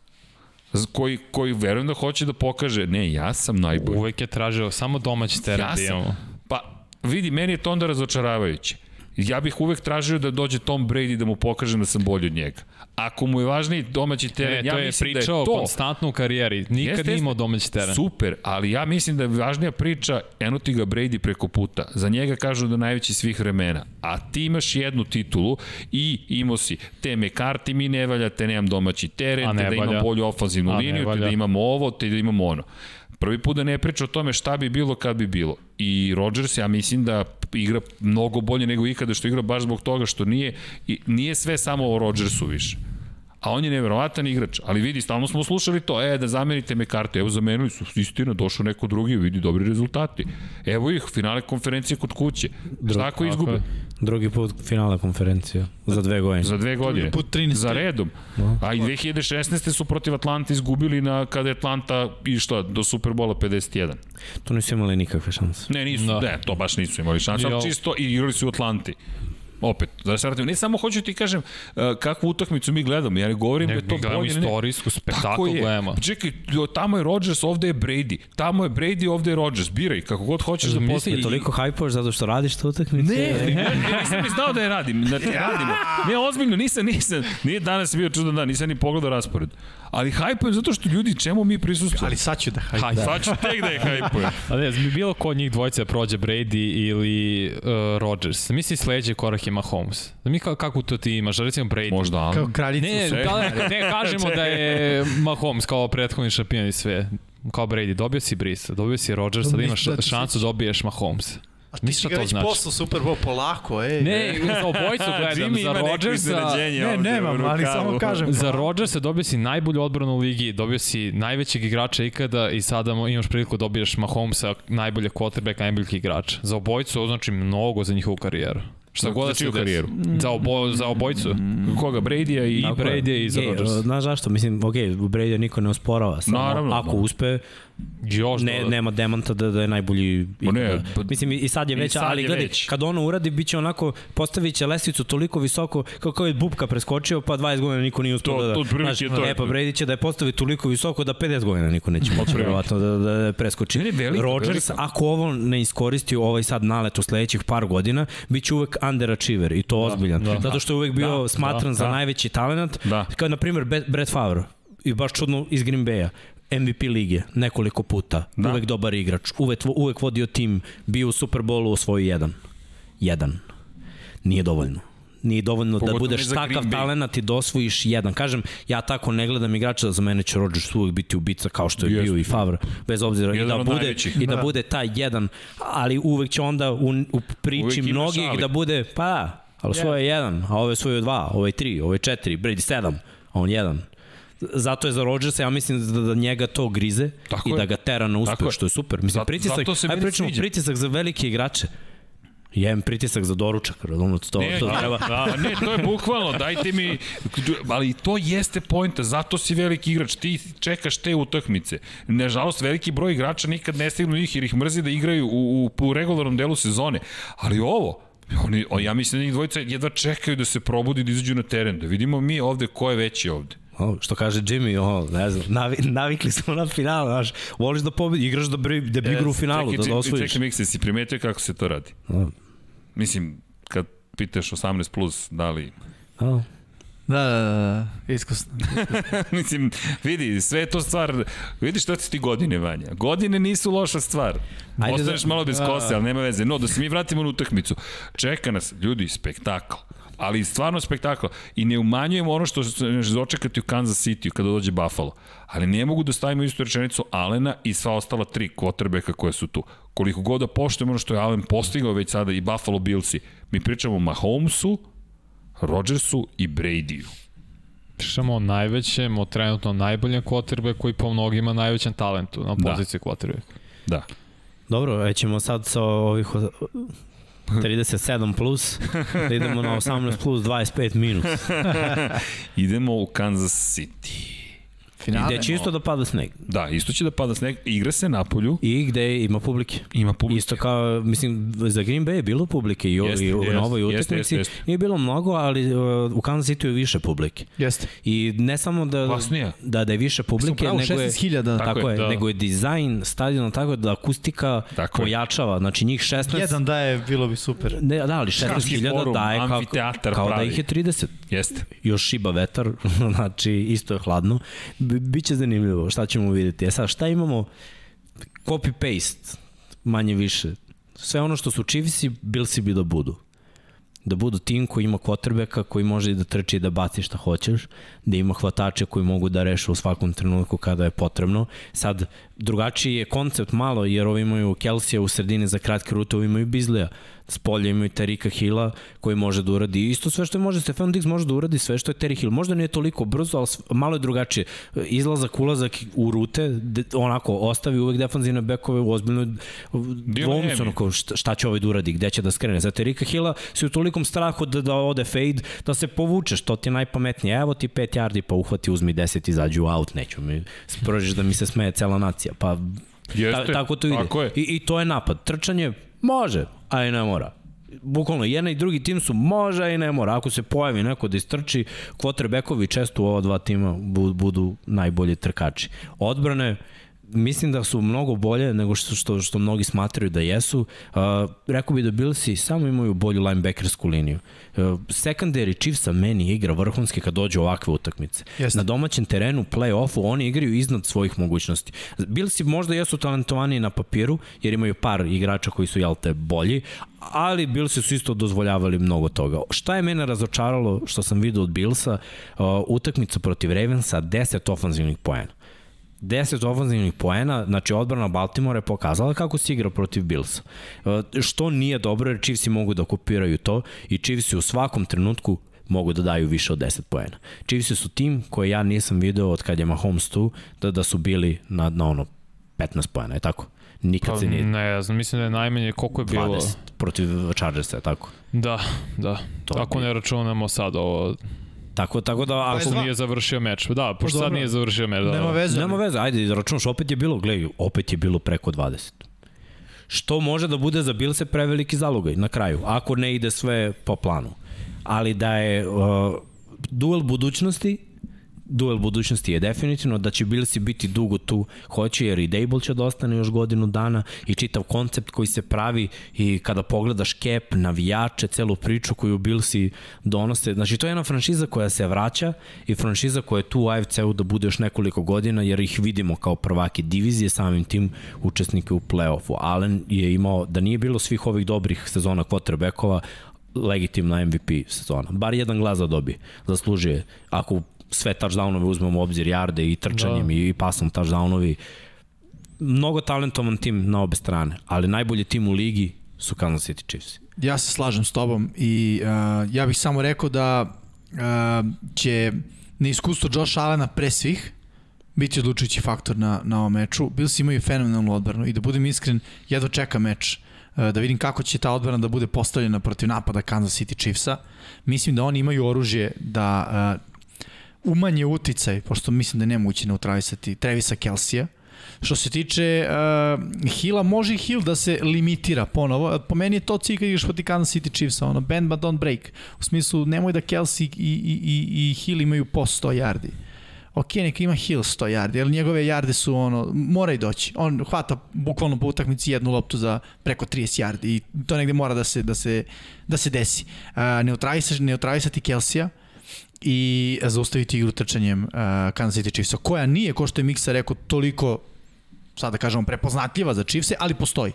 koji, koji verujem da hoće da pokaže, ne, ja sam najbolji. Uvek je tražio samo domaći teren Ja da sam, imamo. Pa vidi, meni je to onda razočaravajuće. Ja bih uvek tražio da dođe Tom Brady da mu pokažem da sam bolji od njega. Ako mu je važniji domaći teren, Ne, ja to je mislim da je pričao to konstantno u karijeri. Nikad Jeste, imao domaći teren. Super, ali ja mislim da je važnija priča eno ti ga Brady preko puta. Za njega kažu da je najveći svih vremena. A ti imaš jednu titulu i imao si te me karti mi ne valja, te nemam domaći teren, A te ne da imam bolju ne liniju, te da imamo ovo, te da imamo ono. Prvi put da ne priča o tome šta bi bilo kad bi bilo. I Rodgers, ja mislim da igra mnogo bolje nego ikada što igra baš zbog toga što nije, nije sve samo o Rodgersu više. A on je neverovatan igrač, ali vidi, stalno smo slušali to, e, da zamenite me karte, evo zamenili su, istina, došao neko drugi, vidi, dobri rezultati. Evo ih, finale konferencije kod kuće. Šta ako izgube? je. Drugi put finala konferencija za dve godine. Za dve godine. put 13. Za redom. A i 2016. su protiv Atlanta izgubili na, kada je Atlanta išla do Superbola 51. Tu nisu imali nikakve šanse. Ne, nisu, Da. ne, to baš nisu imali šanse, ali čisto i igrali su u Atlanti. Opet, da se vratim, ne samo hoću ti kažem uh, kakvu utakmicu mi gledamo, ja ne govorim Ne, da je to mi gledamo bolje. ne, ne. istorijsku spektakl Tako je. gledamo. Čekaj, tamo je Rodgers, ovde je Brady. Tamo je Brady, ovde je Rodgers. Biraj, kako god hoćeš da Misli- postavi. Je toliko hajpuješ zato što radiš tu utakmicu? Ne, ne, ne, nisam ni znao da je radim. Da te radimo. Ne, ozbiljno, nisam, nisam. Nije danas bio čudan dan, nisam ni pogledao raspored. Ali hajpujem zato što ljudi, čemu mi prisustujemo? Ali sad ću da. Hajde. Sad ću tek da je hajpujem. A ne, bi bilo ko od njih dvojice da prođe Brady ili uh, Rodgers. Misli sledeći korak je Mahomes. Da mi ka, kako to ti imaš? Recimo Brady. Možda, ali... Kao kraljica Ne, su. da, ne, kažemo da je Mahomes kao prethodni šampion i sve. Kao Brady, dobio si Brisa, dobio si Rodgersa, da Mislim imaš da šansu da dobiješ Mahomes. A ti Misliš si šta ga već znači? poslao Super Bowl polako, ej. Ne, za obojicu gledam, Jimmy za Rodgersa... Ne, nemam, ali samo kažem. Za Rodgersa dobio si najbolju odbranu u ligi, dobio si najvećeg igrača ikada i sada imaš priliku da dobiješ Mahomesa, najbolje quarterbacka, najboljeg igrača. Za obojicu znači mnogo za njihovu karijeru. Šta god da se karijeru? Za, obo, za obojcu. Koga, Brady-a i... I Brady i za Ej, Rodgers. Znaš zašto? Mislim, ok, Brady niko ne osporava. Samo Naravno, ako da. uspe, Još ne, dodatno. nema demanta da, da je najbolji ne, pa- Mislim, i sad je već, sad ali je gledaj, već. kad ono uradi, bit će onako, postavit će lesvicu toliko visoko, kako je Bubka preskočio, pa 20 godina niko nije uspio da... to to je e, pa to. Brady će da je postavi toliko visoko da 50 godina niko neće moći verovatno da, da, da preskoči. Ne, ne, velika, Rodgers, velika. ako ovo ne iskoristi ovaj sad nalet u sledećih par godina, bit će uvek underachiever i to ozbiljan. da. Zato što je uvek bio Da, smatran da, za da. najveći talent. Da. Kao, na primjer, Brett Favre i baš čudno iz Green Bay-a. MVP lige nekoliko puta, Da. da. uvek dobar igrač, uvek, uvek vodio tim, bio u Super Bowlu osvojio jedan. Jedan. Nije dovoljno. Nije dovoljno Pogotovo da budeš takav talent i da osvojiš jedan. Kažem, ja tako ne gledam igrača, za mene će Rodgers uvek biti ubica kao što je Jeste. bio i Favre, bez obzira i Jedan da od bude najvećih. i da, Da. bude taj jedan, ali uvek će onda u, u priči Uvek mnogih ali. da bude, pa, ali svoje je jedan, a ovo je svoje dva, ovo je tri, ovo je četiri, Brady sedam, a on jedan. Zato je za Rodgersa, ja mislim da, da njega to grize Tako i je. da ga tera na uspeh, što je super. Mislim, Zato- pritisak, zato se aj meni pričamo, sviđa. pritisak za velike igrače. Jem pritisak za doručak, razumete, to, Ne, to da, treba. da, ne, to je bukvalno, dajte mi, ali to jeste pojnta, zato si veliki igrač, ti čekaš te utakmice. Nažalost, veliki broj igrača nikad ne stignu njih jer ih mrzi da igraju u, u, u regularnom delu sezone. Ali ovo, oni, ja mislim da njih dvojica jedva čekaju da se probudi da izađu na teren, da vidimo mi ovde ko je veći ovde. O, što kaže Jimmy, o, ne znam, navi, navikli smo na final, znaš, voliš da pobedi, igraš da, bri, da bigru u finalu, čekaj, da, da osvojiš. Čekaj, Mikse, si primetio kako se to radi? O, Mislim, kad pitaš 18 plus, da li... o. Da, da, da, da, iskusno. Mislim, vidi, sve je to stvar, vidi šta ti ti godine, Vanja. Godine nisu loša stvar. Ajde Ostaneš da- malo bez kose, ali nema veze. No, da se mi vratimo na utakmicu. Čeka nas, ljudi, spektakl. Ali stvarno spektakl. I ne umanjujemo ono što se može očekati u Kansas City kada dođe Buffalo. Ali ne mogu da stavimo istu rečenicu Alena i sva ostala tri quarterbacka koje su tu. Koliko god da poštujemo ono što je Allen postigao već sada i Buffalo Billsi, mi pričamo o Mahomesu, Rodgersu i Bradyu. Pričamo o najvećem, o trenutno najboljem quarterbacku koji po mnogima najvećem talentu na Da. poziciji quarterbacka. Da. Dobro, ćemo sad sa ovih 37 plus, da idemo na 18 plus 25 minus. Idemo u Kansas City. I Finale. gde će isto da pada sneg. Da, isto će da pada sneg, igra se na polju, I gde ima publike. ima publike. Isto kao, mislim, za Green Bay je bilo publike i, Jeste, i u jeste, novoj jeste, utakmici. jeste, jeste. Nije bilo mnogo, ali uh, u Kansas City je više publike. Jeste. I ne samo da, da, da je više publike, Pravo, nego je... 16.000. Tako, Tako je, je, da. nego je dizajn stadiona tako da akustika Tako je. pojačava. Znači njih 16... Jedan daje, bilo bi super. Ne, da, ali Školski 16.000 forum, daje kao, amfiteatar kao da pravi. ih je 30. Jeste. Još šiba vetar, znači isto je hladno. Biće zanimljivo, šta ćemo videti. E sad, šta imamo? Copy-paste, manje više. Sve ono što su Chiefsi, Billsi bi da budu. Da budu tim koji ima quarterbacka, koji može i da trči i da baci šta hoćeš, da ima hvatače koji mogu da reše u svakom trenutku kada je potrebno. Sad, drugačiji je koncept malo, jer ovi imaju Kelsija u sredini za kratke rute, ovi imaju Bizlija. S polja imaju Terika Hilla koji može da uradi isto sve što je može. Stefan Diggs može da uradi sve što je Terry Hill. Možda nije toliko brzo, ali malo je drugačije. Izlazak, ulazak u rute, de, onako, ostavi uvek defanzivne bekove u ozbiljnoj dvomcu, onako, šta, šta će ovaj da uradi, gde će da skrene. Za Terika Hilla si u tolikom strahu da, da ode fade, da se povučeš, to ti je najpametnije. Evo ti 5 yardi, pa uhvati, uzmi 10, izađi u out, neću mi, prođeš da mi se smeje cela nacija. Pa Jeste, Ta, tako to ide. tako je. I, I to je napad. Trčanje može, a i ne mora. Bukvalno, jedan i drugi tim su može a i ne mora. Ako se pojavi neko da istrči, quarterbackovi često u ova dva tima bu- budu najbolji trkači. Odbrane, mislim da su mnogo bolje nego što, što, što mnogi smatraju da jesu. Uh, rekao bi da Billsi samo imaju bolju linebackersku liniju. Uh, secondary Chiefsa meni igra vrhunski kad dođe ovakve utakmice. Jeste. Na domaćem terenu, play-offu, oni igraju iznad svojih mogućnosti. Billsi možda jesu talentovaniji na papiru, jer imaju par igrača koji su, jel te, bolji, ali Billsi su isto dozvoljavali mnogo toga. Šta je mene razočaralo što sam vidio od Billsa? Uh, utakmica protiv Ravensa, 10 ofanzivnih poena. 10 ofanzivnih poena, znači odbrana Baltimore je pokazala kako se igra protiv Billsa. Uh, što nije dobro jer Chiefsi mogu da okupiraju to i Chiefsi u svakom trenutku mogu da daju više od 10 poena. Chiefsi su tim koje ja nisam video od kad je Mahomes tu, da, da su bili na, na ono 15 pojena, je tako? Nikad Pa, se nije ne znam, mislim da je najmanje koliko je bilo. 20 protiv Chargersa, je tako? Da, da. To Ako bi- ne računamo sad ovo, Tako, tako da, ako, ako 22. nije završio meč. Da, pošto Pa sad dobro. nije završio meč. Da, Nema da. veze. Nema veze, ajde, računaš, opet je bilo, gledaj, opet je bilo preko 20. Što može da bude za Bilse preveliki zalogaj na kraju, ako ne ide sve po planu. Ali da je uh, duel budućnosti, duel budućnosti je definitivno da će Billsi biti dugo tu, hoće jer i Dable će da ostane još godinu dana i čitav koncept koji se pravi i kada pogledaš cap, navijače, celu priču koju Billsi donose, znači to je jedna franšiza koja se vraća i franšiza koja je tu u AFC-u da bude još nekoliko godina jer ih vidimo kao prvaki divizije samim tim učesnike u play-offu. Allen je imao, da nije bilo svih ovih dobrih sezona quarterbackova, legitimna MVP sezona. Bar jedan glas da dobije. Zaslužuje. Ako sve touchdownove uzmemo u obzir jarde i trčanjem da. i pasom touchdownovi, mnogo talentovan tim na obe strane, ali najbolji tim u ligi su Kansas City Chiefs. Ja se slažem s tobom i uh, ja bih samo rekao da uh, će neiskustvo Josh Allena pre svih biti odlučujući faktor na, na ovom meču. Bills imaju fenomenalnu odbranu i da budem iskren, jedva čeka meč uh, da vidim kako će ta odbrana da bude postavljena protiv napada Kansas City Chiefsa. Mislim da oni imaju oružje da uh, umanje uticaj, pošto mislim da je nemoguće neutralisati Trevisa Kelsija. Što se tiče uh, Hila, može Hill da se limitira ponovo. Po meni je to cilj kad igraš protiv Kansas City Chiefsa, ono, bend but don't break. U smislu, nemoj da Kelsey i, i, i, i Hill imaju po 100 yardi. Ok, neka ima Hill 100 yardi, ali njegove jarde su ono, mora i doći. On hvata bukvalno po utakmici jednu loptu za preko 30 yardi i to negde mora da se, da se, da se desi. Uh, neutralisati, neutralisati Kelsija, i zaustaviti igru trčanjem uh, Kansas City Chiefsa, koja nije, ko što je Miksa rekao, toliko sad da kažemo prepoznatljiva za Chiefse, ali postoji.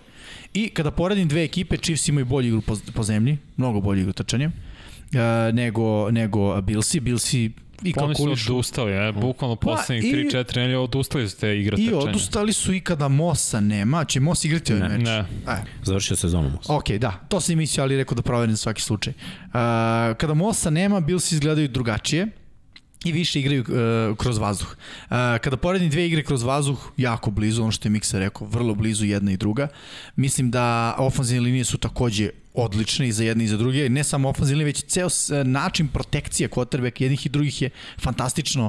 I kada poredim dve ekipe, Chiefs imaju bolju igru po, po zemlji, mnogo bolju igru trčanjem, uh, nego, nego Billsi. Billsi i Oni su odustali, ne? bukvalno Pa, poslednjih i- 3-4 nelje odustali su te igre I odustali su i kada Mosa nema. Će Mos igrati ovaj Ne. meč? Ne. E, Završio sezonu Moss. Ok, da, to sam mislio, ali rekao da proverim za svaki slučaj. Uh, kada Mosa nema, Bills izgledaju drugačije i više igraju uh, kroz vazduh. Uh, kada poredim dve igre kroz vazduh, jako blizu, ono što je Miksa rekao, vrlo blizu jedna i druga. Mislim da ofenzivne linije su takođe odlične i za jedne i za druge. Ne samo ofenzivne, već ceo s- način protekcije quarterback jednih i drugih je fantastično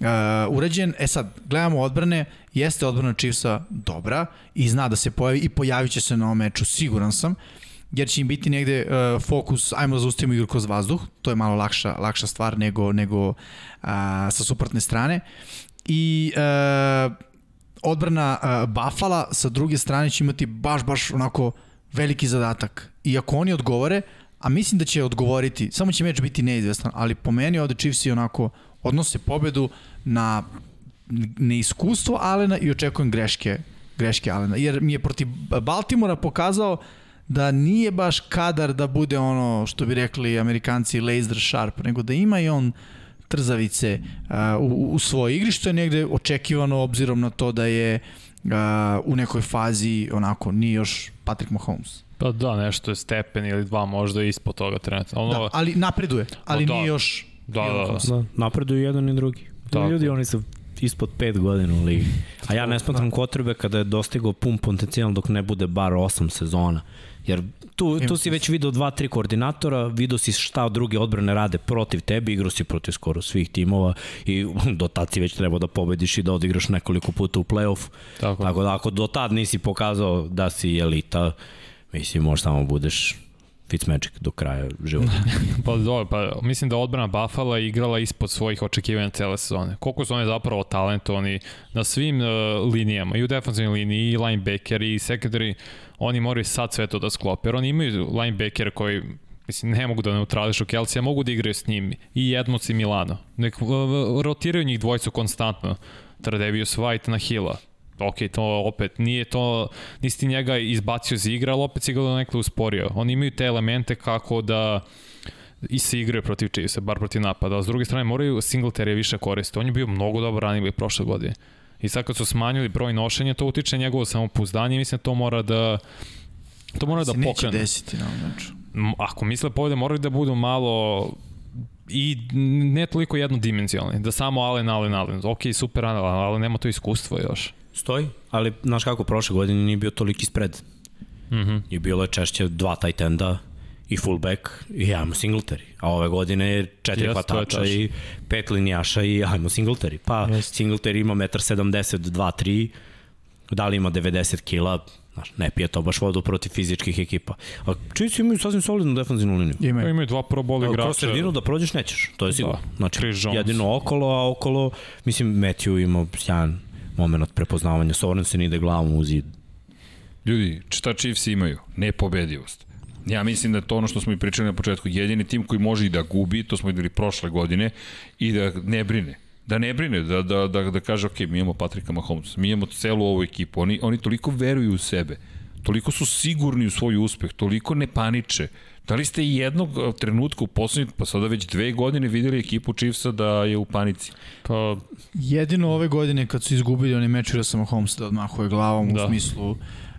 uh, urađen. E sad, gledamo odbrane, jeste odbrana Chiefsa dobra i zna da se pojavi i pojavit će se na ovom meču, siguran sam jer će im biti negde uh, fokus, ajmo da zaustavimo igru kroz vazduh, to je malo lakša, lakša stvar nego, nego uh, sa suprotne strane. I uh, odbrana uh, Buffalo sa druge strane će imati baš, baš onako veliki zadatak. I ako oni odgovore, a mislim da će odgovoriti, samo će meč biti neizvestan, ali po meni ovde Chiefs onako odnose pobedu na neiskustvo Alena i očekujem greške greške Alena. Jer mi je protiv Baltimora pokazao da nije baš kadar da bude ono što bi rekli amerikanci laser sharp, nego da ima i on trzavice uh, u, u svojoj igri, što je negde očekivano obzirom na to da je uh, u nekoj fazi onako nije još Patrick Mahomes. Pa da, nešto je stepen ili dva možda ispod toga trenutno. Ono, Da, ali napreduje, ali da. nije još Da, da, da. Da, napreduju jedan i drugi. Tako. Ljudi, oni su ispod 5 godina u ligi. A ja ne smatram kotrbe kada je dostigao pun potencijal dok ne bude bar 8 sezona. Jer tu, tu si već video dva, tri koordinatora, video si šta druge odbrane rade protiv tebe, igrao si protiv skoro svih timova i do tad si već trebao da pobediš i da odigraš nekoliko puta u playoff. Tako. Tako da ako do tad nisi pokazao da si elita, mislim možda samo budeš Fitzmagic do kraja života. Pa dobro, pa mislim da odbrana Buffalo igrala ispod svojih očekivanja cele sezone. Koliko su oni zapravo talentovani na svim uh, linijama, i u defensivnoj liniji, i linebacker, i secondary, oni moraju sad sve to da sklope. Jer oni imaju linebacker koji mislim, ne mogu da neutrališu Kelsey, mogu da igraju s njim i Edmonds i Milano. Nek rotiraju njih dvojcu konstantno. Tradevius White na Hilla. Ok, to opet nije to, nisi ti njega izbacio iz igra, ali opet si ga donekle usporio. Oni imaju te elemente kako da i se igraju protiv Chiefsa, bar protiv napada. A s druge strane moraju Singletary više koristiti. On je bio mnogo dobar running back prošle godine. I sad kad su smanjili broj nošenja, to utiče njegovo samopouzdanje i mislim da to mora da to mora da se neće pokrene. desiti na ovom meču. M, Ako misle pobede, moraju da budu malo i ne toliko jednodimenzionalni, da samo Allen, Allen, Allen. Ok, super Allen, ali nema to iskustvo još. Stoji, ali znaš kako, prošle godine nije bio toliki spread. Mm Mhm. -hmm. I bilo je češće dva tight enda i fullback i ajmo Singletary. A ove godine je četiri je hvatača i pet linijaša i ajmo Singletary. Pa Jeste. Singletary ima 1,70 m, 2-3, da li ima 90 kila, znaš, ne pije to baš vodu protiv fizičkih ekipa. A Chiefs imaju sasvim solidnu defensivnu liniju. Pa Imaju. imaju dva pro bowl Kroz igrača. sredinu da prođeš nećeš, to je sigurno. Da. Znači, jedino okolo, a okolo, mislim, Matthew ima sjajan moment prepoznavanja. Sorensen ide glavom u zid. Ljudi, šta Chiefs imaju? Nepobedivost. Ja mislim da je to ono što smo i pričali na početku. Jedini tim koji može i da gubi, to smo videli prošle godine, i da ne brine. Da ne brine, da, da, da, da kaže, ok, mi imamo Patrika Mahomes, mi imamo celu ovu ekipu, oni, oni toliko veruju u sebe, toliko su sigurni u svoj uspeh, toliko ne paniče. Da li ste i jednog eh, trenutka u poslednjih, pa sada već dve godine videli ekipu Chiefsa da je u panici? Pa, Jedino ove godine kad su izgubili onaj meč sa Mahomes da odmahuje glavom Da. u smislu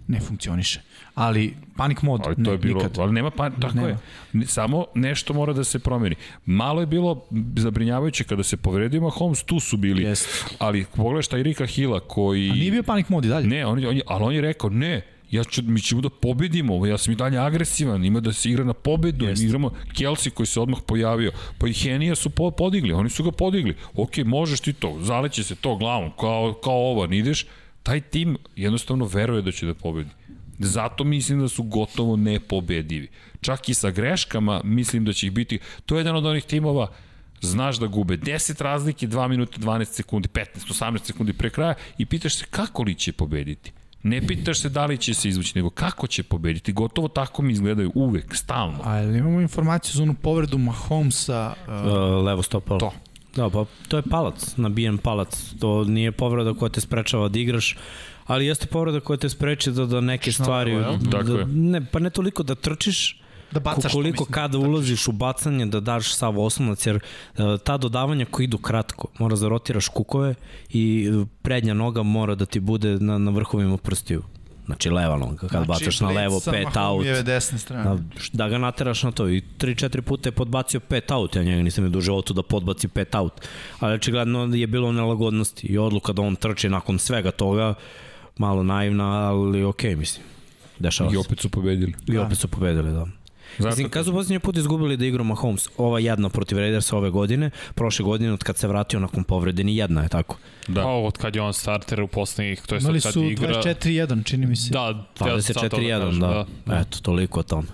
ne funkcioniše. Ali panic mod, Ali to ne, je bilo, nikad. ali nema pa, tako Nema. je. Samo nešto mora da se promeni. Malo je bilo zabrinjavajuće kada se povredio Mahomes, tu su bili. Jeste. Ali pogledaj šta Rika Hila koji... A nije bio panic mod i dalje? Ne, on, je- on, je- ali on je rekao, ne, ja ću, mi ćemo da pobedimo, ja sam i dalje agresivan, ima da se igra na pobedu, Jeste. mi igramo Kelsey koji se odmah pojavio, pa i Henija su po, podigli, oni su ga podigli, ok, možeš ti to, zaleće se to glavom, kao, kao ovan, ideš, taj tim jednostavno veruje da će da pobedi. Zato mislim da su gotovo nepobedivi. Čak i sa greškama mislim da će ih biti, to je jedan od onih timova, znaš da gube 10 razlike, 2 minuta 12 sekundi, 15, 18 sekundi pre kraja i pitaš se kako li će pobediti. Ne pitaš se da li će se izvući, nego kako će pobediti. Gotovo tako mi izgledaju uvek, stalno. A imamo informaciju za onu povredu Mahomesa? Uh, Uh, levo stopalo. To. Da, pa to je palac, nabijen palac. To nije povreda koja te sprečava da igraš, ali jeste povreda koja te spreče da, da neke Šnovo, stvari... Da, je. ne, pa ne toliko da trčiš, da bacaš koliko kada da ulaziš u bacanje da daš sav osnovac, jer uh, ta dodavanja koji idu kratko, mora da rotiraš kukove i uh, prednja noga mora da ti bude na, na vrhovima prstiju. Znači leva noga, kad znači, bacaš na levo, pet out, desne strane. da, da ga nateraš na to i 3-4 puta je podbacio pet out, ja njega nisam vidio u životu da podbaci pet out, ali očigledno je bilo nelagodnosti i odluka da on trči nakon svega toga, malo naivna, ali okej, okay, mislim. Dešava I se. opet su pobedili. I opet su pobedili, da. Zato Mislim, kad su posljednji put izgubili da igra Mahomes, ova jedna protiv Raidersa ove godine, prošle godine od kad se vratio nakon povrede, ni jedna je tako. Da. Pa od kad je on starter u poslednjih, to je Imali sad su kad igra... 24-1, čini mi se. Da, ja sam sad to 24-1, da, da. Eto, toliko o tome.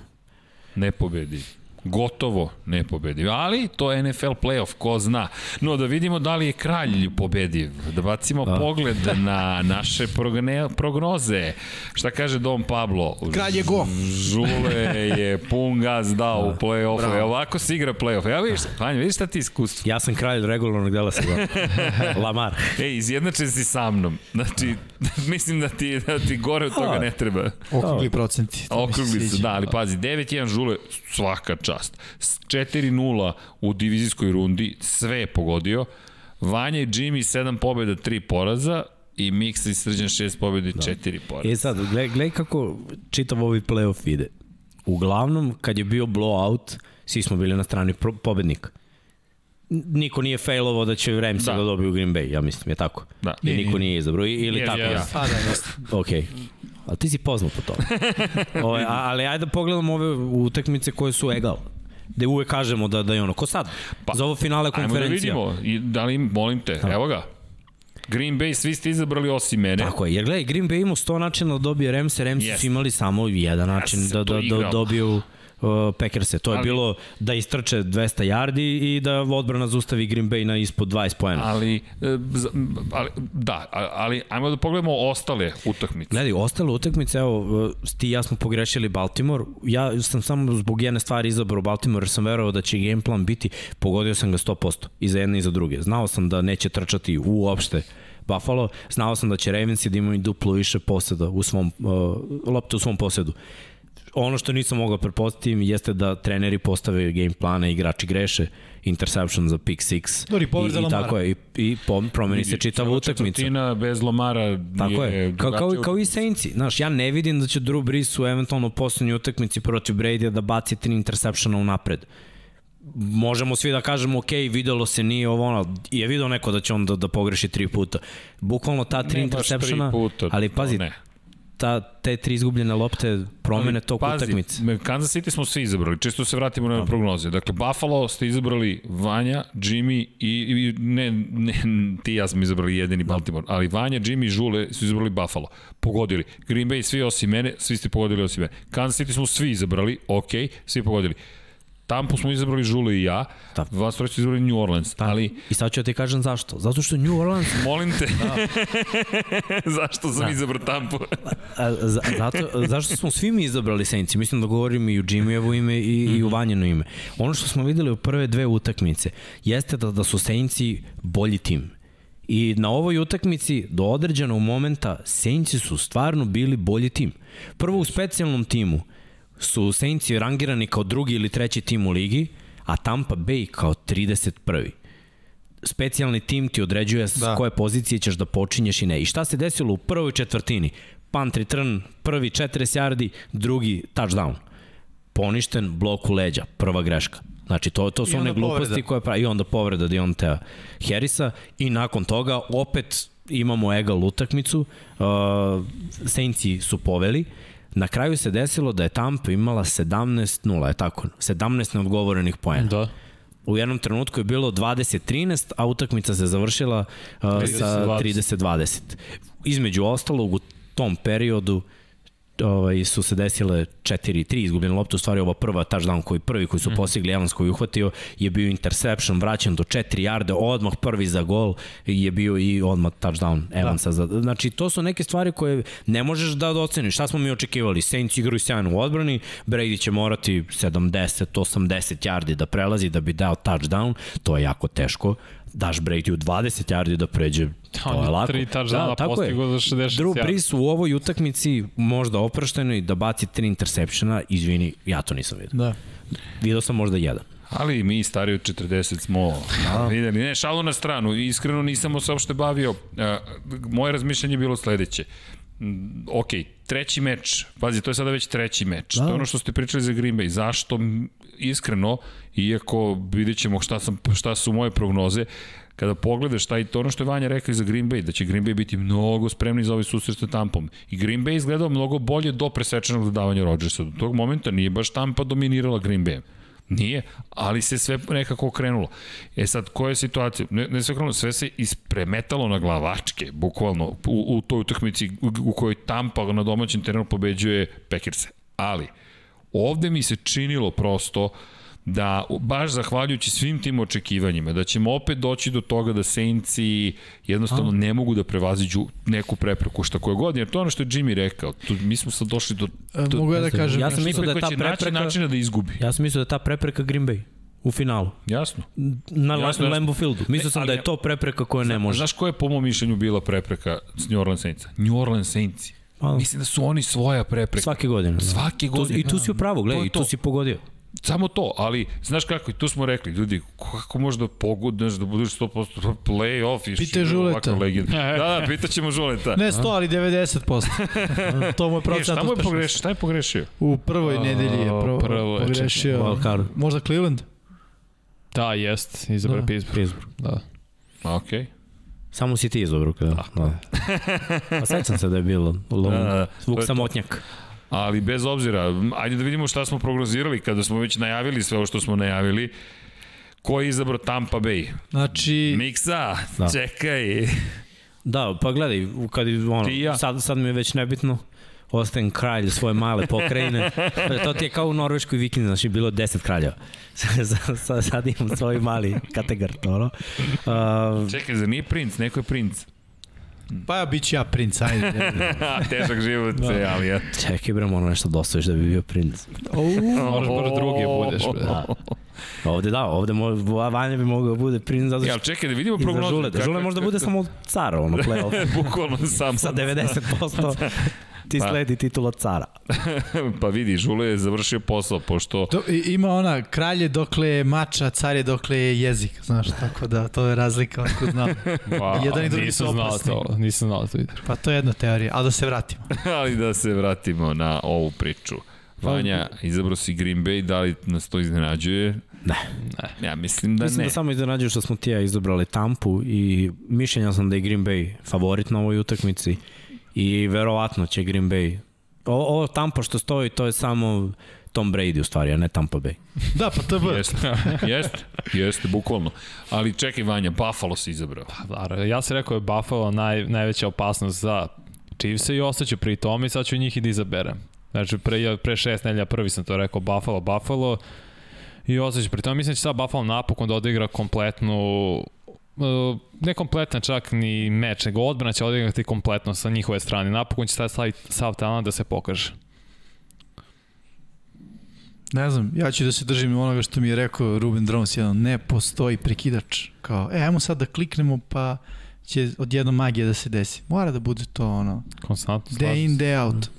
Ne pobedi. Gotovo ne pobedi. Ali to je NFL playoff, ko zna. No da vidimo da li je kralj pobediv. Da bacimo da. pogled na naše progne, prognoze. Šta kaže Dom Pablo? Kralj je go. Žule je pun gaz dao u play-offu. E, ovako se igra play-off. Ja vidiš, Vanja, vidiš šta ti iskustvo? Ja sam kralj regularnog dela sezona. Lamar. Ej, izjednačen si sa mnom. Znači, mislim da ti, da ti gore od toga ne treba. Okrugli procenti. mi se Okrugli su, da, ali pazi, 9-1 žule, svaka čast. S 4-0 u divizijskoj rundi, sve je pogodio. Vanja i Jimmy 7 pobjeda, 3 poraza i Miksa i Srđan 6 pobjeda i 4 poraza. E sad, gledaj, gledaj kako čitav ovaj playoff ide. Uglavnom, kad je bio blowout, svi smo bili na strani pobednika. Niko nije failovao da će Ramsey da. Da. da dobiju Green Bay, ja mislim, je tako. Da. I niko nije izabrao, ili Je, tako. je. Ja. A, da, jeste. Ok. Ali ti si poznat po tome. Ove, a, ali ajde da pogledamo ove utakmice koje su egal. Gde uvek kažemo da, da je ono, ko sad? Pa, Za ovo finale Ajmo da konferencija. vidimo, I, da li, molim te, evo ga. Green Bay, svi ste izabrali osim mene. Tako je, jer gledaj, Green Bay imao 100 načina da dobije Ramse, Ramsi Jeste. su imali samo jedan način se da, da, da igralo. dobiju uh, Packerse. To je Ali- bilo da istrče 200 yardi i da odbrana zaustavi Green Bay na ispod 20 poena. Ali, e, ali, da, ali ajmo da pogledamo ostale utakmice. Gledaj, ostale utakmice, evo, uh, ti i ja smo pogrešili Baltimore. Ja sam samo zbog jedne stvari izabrao Baltimore jer sam verovao da će game plan biti, pogodio sam ga 100% i za jedne i za druge. Znao sam da neće trčati uopšte Buffalo, znao sam da će Ravensi da imaju duplo više poseda u svom, uh, lopte u svom posedu. Ono što nisam mogao prepostaviti jeste da treneri postave game plane, igrači greše, interception za pick six. Dobri, I, povreda i Lamara. tako je, i, i promeni se čitava utakmica. četvrtina bez Lomara Tako je, kao, kao, drugačija kao i Saintsi. Znaš, ja ne vidim da će Drew Brees u eventualno poslednjoj utakmici protiv Brady da baci tri interseptiona u napred. možemo svi da kažemo ok, videlo se nije ovo ono, je video neko da će on da, da pogreši tri puta. Bukvalno ta tri Ne ali pazi, ne. Ta, te tri izgubljene lopte promene tog pazi, utakmice. Kansas City smo svi izabrali, čisto se vratimo na prognoze. Dakle, Buffalo ste izabrali Vanja, Jimmy i, i ne, ne, ti ja smo izabrali jedini Baltimore, ali Vanja, Jimmy i Žule su izabrali Buffalo. Pogodili. Green Bay svi osim mene, svi ste pogodili osim mene. Kansas City smo svi izabrali, ok, svi pogodili. Tampu smo izabrali Žule i ja, Da. vas trojice izabrali New Orleans, ali I sad ću ja ti kažem zašto. Zato što New Orleans molim te, zašto sam izabrao Tampu? A, za, zato, zašto smo svi mi izabrali Saints? Mislim da govorim i u Jimmyevo ime i, i u Vanjeno ime. Ono što smo videli u prve dve utakmice jeste da, da su Saintsi bolji tim. I na ovoj utakmici do određenog momenta Saintsi su stvarno bili bolji tim. Prvo u specijalnom timu su Saintsi rangirani kao drugi ili treći tim u ligi, a Tampa Bay kao 31 specijalni tim ti određuje s Da. koje pozicije ćeš da počinješ i ne. I šta se desilo u prvoj četvrtini? Punt return, prvi 40 yardi, drugi touchdown. Poništen blok u leđa, prva greška. Znači, to, to su one gluposti povreda. koje pravi. I onda povreda Diontea Harrisa. I nakon toga opet imamo egal utakmicu. Uh, Saintsi su poveli. Na kraju se desilo da je Tampa imala 17-0, je tako? 17 neodgovorenih poena. Da. U jednom trenutku je bilo 20-13, a utakmica se završila uh, sa 30-20. 30-20. Između ostalog, u tom periodu ovaj, su se desile 4-3 izgubljene lopte, u stvari ova prva touchdown koji prvi koji su Mhm. postigli Evans koji uhvatio je bio interception, vraćan do 4 yarde, odmah prvi za gol je bio i odmah touchdown Evansa. Da. Znači to su neke stvari koje ne možeš da oceniš. Šta smo mi očekivali? Saints igraju sjajno u odbrani, Brady će morati 70-80 yardi da prelazi da bi dao touchdown, to je jako teško. Daš Brady u 20 yardi da pređe, to On je lako. tri touchdowna postigao za 66 Drew. Brees u ovoj utakmici možda oprošteno i da baci tri interseptiona, izvini, ja to nisam vidio. Da. Vidio sam možda jedan. Ali mi stari od 40 smo da. videli. Ne, šalu na stranu. Iskreno nisam se uopšte bavio. Moje razmišljanje je bilo sledeće. Mm, Ok, treći meč. Pazi, to je sada već treći meč. Da. To je ono što ste pričali za Green Bay. Zašto? Iskreno, iako vidjet ćemo šta, sam, šta su moje prognoze, kada pogledaš taj, to ono što je Vanja rekao za Green Bay, da će Green Bay biti mnogo spremni za ovaj susret sa Tampom. I Green Bay izgledao mnogo bolje do presečenog dodavanja Rodgersa. Do tog momenta nije baš Tampa dominirala Green Bay. Nije, ali se sve nekako okrenulo. E sad, koja je situacija? Ne, ne sve okrenulo, sve se ispremetalo na glavačke, bukvalno, u, u toj utakmici u, kojoj Tampa na domaćem terenu pobeđuje Packerse. Ali, ovde mi se činilo prosto da baš zahvaljujući svim tim očekivanjima da ćemo opet doći do toga da Saintsi jednostavno ne mogu da prevaziđu neku prepreku šta koje god, jer to je ono što je Jimmy rekao. Tu, mi smo sad došli do... E, do Mogu ja da kažem Ja sam mislio da je koja ta prepreka- načina da izgubi. Ja sam mislio da ta prepreka Green Bay u finalu. Jasno. Na Jasno. Lambeau Fieldu. Mislio Ne, sam ali da je to prepreka koja ne može. Znaš koja je po mom mišljenju bila prepreka s New Orleans Saintsa? New Orleans Saintsi. Pa, Mislim da su oni svoja prepreka. Svake godine. da. Svake godine. I tu si u pravu, gledaj, i tu to. si pogodio. Samo to, ali znaš kako, i tu smo rekli, ljudi, kako može da pogodneš da budeš 100% play-off i Pitaj š- Žuleta. ovakav legend. Da, da, pitaćemo Žuleta. Ne 100, ali 90%. to mu je E, procent šta mu je pogrešio? Šta je pogrešio? U prvoj nedelji je prvo, prvo je, pogrešio. Card. Možda Cleveland? Da, jest, izabra Da. da. Pittsburgh. Pittsburgh. Da. Okej. Okay. Samo si ti izabrao kada. Da. Pa sećam se da je bilo long, Da, da, da. Vuk To je to. samotnjak. Ali bez obzira, ajde da vidimo šta smo prognozirali kada smo već najavili sve ovo što smo najavili. Ko je izabrao Tampa Bay? Znači, Miksa, Da. čekaj. Da, pa gledaj, kad je, ono, ja. sad, sad mi je već nebitno ostajem kralj svoje male pokrajine. to ti je kao u Norveškoj vikingi, znači bilo je 10 kraljeva. sad, sad imam svoj mali kategar, ono. Uh, Čekaj, zar nije princ? Neko je princ. Pa ja bit ću ja princ, ajde. Težak život, da. ali ja. čekaj bre, moram nešto da ostaviš da bi bio princ. Moraš bar drugi budeš. Bre. Da. Ovde da, ovde mo, Vanja bi mogao da bude princ zato Ja, što čekaj, da vidimo prognozu. Žule, da Žule možda bude samo car, ono, playoff. Bukvalno sam. Sa 90% ti Pa. sledi titula cara. pa vidi, Žule je završio posao, pošto... Do, i- ima ona, kralje dokle je mača, car je dokle je jezik, znaš, tako da to je razlika, ako znam. Pa, Jedan i drugi su znao opasni. to, nisam znao to vidim. Pa to je jedna teorija, ali da se vratimo. Ali da se vratimo na ovu priču. Vanja, izabrao si Green Bay, da li nas to iznenađuje? Ne. Ja mislim da Mislim ne. da samo iznenađuju što smo ti ja izabrali Tampu i mišljenja sam da je Green Bay favorit na ovoj utakmici i verovatno će Green Bay O, ovo Tampa što stoji, to je samo Tom Brady u stvari, a ne Tampa Bay. Da, pa to je. Jeste, jeste, jeste, bukvalno. Ali čekaj Vanja, Buffalo si izabrao. Da, ja sam rekao je Buffalo naj, najveća opasnost za Chiefs-e i ostaću pri tome i sad ću njih i da izaberem. Znači, pre, pre šest nelja prvi sam to rekao Buffalo, Buffalo i ostaću pri tome. Mislim da će sad Buffalo napokon da odigra kompletnu ne kompletan čak ni meč, nego odbrana će odigrati kompletno sa njihove strane. Napokon će sad staviti sav talent da se pokaže. Ne znam, ja ću da se držim onoga što mi je rekao Ruben Drones, jedan, ne postoji prekidač. Kao, e, ajmo sad da kliknemo pa će odjedno magija da se desi. Mora da bude to ono, Konstantno. day in, day out.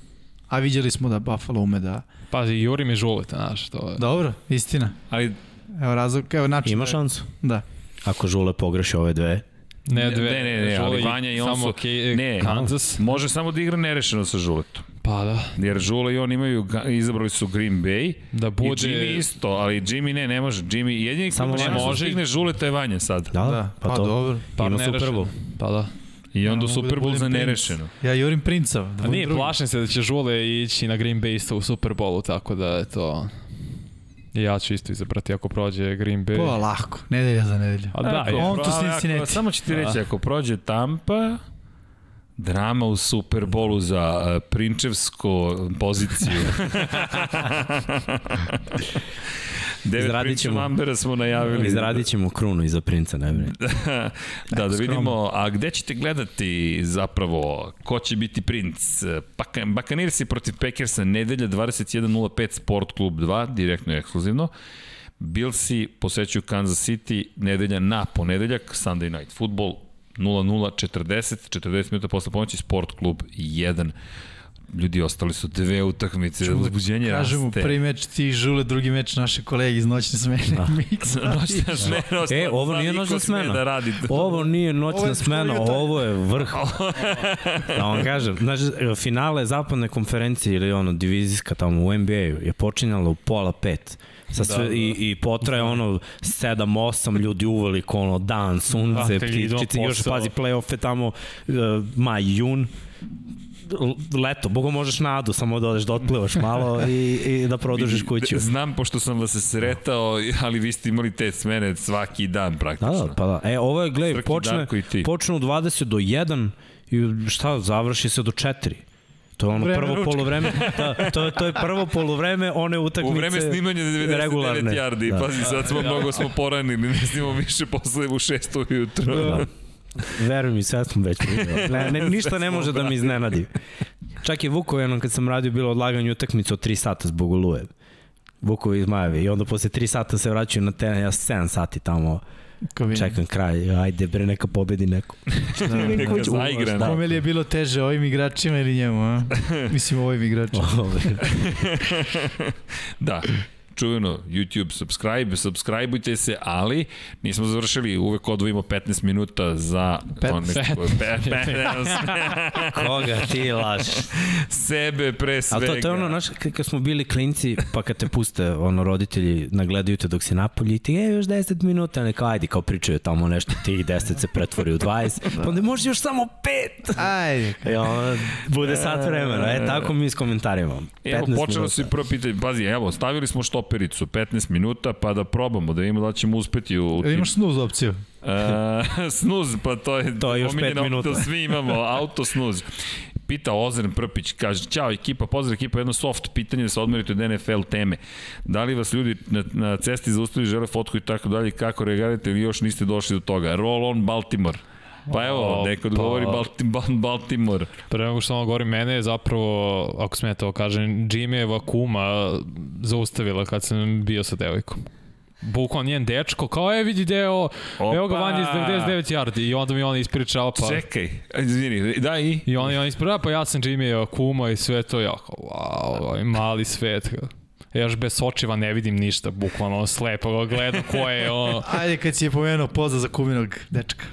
A vidjeli smo da Buffalo ume da... Pazi, Juri mi žulite, znaš, to je... Dobro, istina. Ali Evo razlog, evo način. Ima da- šansu? Da. Ako Žule pogreši ove dve. Ne, dve, ne, ne, ne, ali Vanja i on su- Ke, ne, Kansas. može samo da igra nerešeno sa Žuletom. Pa da. Jer Žula i on imaju, izabrali su Green Bay. Da bude... I Jimmy isto, ali Jimmy ne, ne može. Jimmy, jedini Samo ne može, može. stigne Žuleta je Vanja sad. Da, Da, pa, pa to. dobro. Pa Ima Super Bowl. Pa da. I onda Ja mogu Super da Bowl za nerešeno. Ja jurim princa. Da A nije, drugi. plašim se da će Žule ići na Green Bay isto u Super Bowlu, tako da je to... Ja ću isto izabrati ako prođe Green Bay. Pa lahko, nedelja za nedelju. A da, Ako on ako- neće. Samo ću ti reći, ako prođe Tampa, drama u Super Bowlu za uh, prinčevsku poziciju. Devet Izradit ćemo. Smo najavili. Izradit ćemo krunu iza princa, ne brini. da, da vidimo, a gde ćete gledati zapravo, ko će biti princ? Baka, Bakanirsi protiv Packersa, nedelja 21.05 Sport Klub 2, direktno i ekskluzivno. Billsi posećuju Kansas City, nedelja na ponedeljak, Sunday Night Football, 0-0, 40, 40 minuta posle pomoći, Sport Klub 1. Ljudi, ostali su dve utakmice, uzbuđenje Kažemo, raste. prvi meč ti žule, drugi meč naše kolege iz noćne smene. Da. Miksa. Noćna smena, E, ovo nije noćna sme smena. Da radi. Ovo nije Ovo noćna je smena, ovo je vrh. da vam kažem, znači, finale zapadne konferencije ili ono, divizijska tamo u NBA-u je počinjala u pola pet. Sa sve, Da, da. i, I potraje ono 7-8 ljudi uveliko, ono dan, sunce, ptičice, još pazi play-offe tamo uh, maj, jun leto, bogo možeš na adu, samo da odeš da otplivaš malo i, i da produžiš kuću. Znam, pošto sam vas sretao, ali vi ste imali te smene svaki dan Da, praktično. da, pa da. E, ovo je, gledaj, počne, počne u 20 do 1 i šta, završi se do 4. To je ono Vreme prvo ručka. polovreme, da, to, je, to je prvo polovreme one utakmice U vreme snimanja 99 regularne. yardi, Da. pazi, sad smo mnogo smo poranili, ne snimamo više posle u 6 ujutro. Da. Veruj mi, sve smo već videli. Ne, ne, ništa ne može da mi iznenadi. Čak je Vukov jednom kad sam radio bilo odlaganje utakmice od 3 sata zbog oluje. Vukovi iz Majevi i onda posle 3 sata se vraćaju na teren, ja 7 sati tamo čekam kraj, ajde bre neka pobedi neko. Neka zaigra, Da. Kome li je bilo teže, ovim igračima ili njemu, a? Mislim, ovim igračima. Da, čujeno, YouTube subscribe, subscribeujte se, ali nismo završili, uvek odvojimo 15 minuta za to 15. neko, pe, 15, Koga ti lažeš? sebe pre svega. Ali to, to je ono, znaš, kad, smo bili klinci, pa kad te puste, ono, roditelji nagledaju te dok si napolji i ti, e, još 10 minuta, neka ajde, kao pričaju tamo nešto, tih 10 se pretvori u 20, pa onda može još samo 5. Ajde. I ono, bude sat vremena, e, tako mi s komentarima. 15 Evo, počelo se i minuta. prvo pitanje, pazi, evo, stavili smo štopericu, 15 minuta, pa da probamo, da vidimo da ćemo uspeti u... u Jel tim- imaš snuz opciju? Uh, snuz, pa to je, To je još omiljeno pet minuta. auto, svi imamo auto snuz. Pita Ozren Prpić, kaže, ćao ekipa, pozdrav ekipa, jedno soft pitanje da se odmerite od NFL teme. Da li vas ljudi na, na cesti zaustavili, žele fotku i tako dalje, kako reagirate ili još niste došli do toga? Roll on Baltimore. Pa evo, O, neko pa- odgovori Balti, Bal- Baltimore. Pre nego što vam govori, mene je zapravo, ako smije to kažem, Jimmyeva kuma zaustavila kad sam bio sa devojkom. Bukvalno njen dečko, kao je vidi deo, evo ga Opa! van iz 99 yardi i onda mi ona ispričala pa... Čekaj, izvini, da i? I on, i on ispričala, pa ja sam Jimmyeva kuma i sve to, ja kao, wow, ovaj mali svet. Ja još bez očiva ne vidim ništa, bukvalno slepo ga gledam ko je ono... Ajde, kad si je pomenuo pozdrav za kuminog dečka.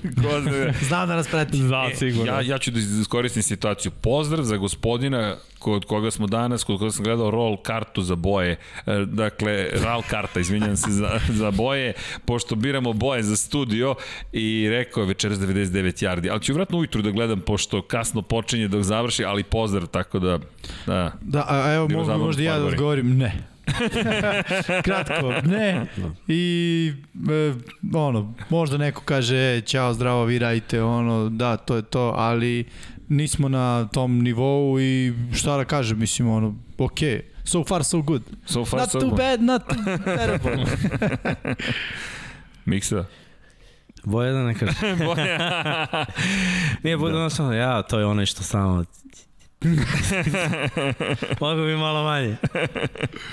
Znam da nas prati. Da, sigurno. Ja, ja ću da iskoristim situaciju. Pozdrav za gospodina kod koga smo danas, kod koga sam gledao roll kartu za boje, e, dakle, RAL karta, izvinjam se za, za boje, pošto biramo boje za studio i rekao je večeras 99 yardi, ali ću vratno ujutru da gledam, pošto kasno počinje dok završi, ali pozdrav, tako da, da, Da, a evo mogu možda ja da odgovori. odgovorim ne. Kratko, ne. I e, ono, možda neko kaže, e, ćao, zdravo, vi radite, ono, da, to je to, ali nismo na tom nivou i šta da kažem, mislim, ono, okej. Okay. So far, so good. so far not so too good. bad, not too terrible. Miksa. Boje da ne kaže. Nije, bude da. samo, ja, to je onaj što samo... Mogu bi malo manje.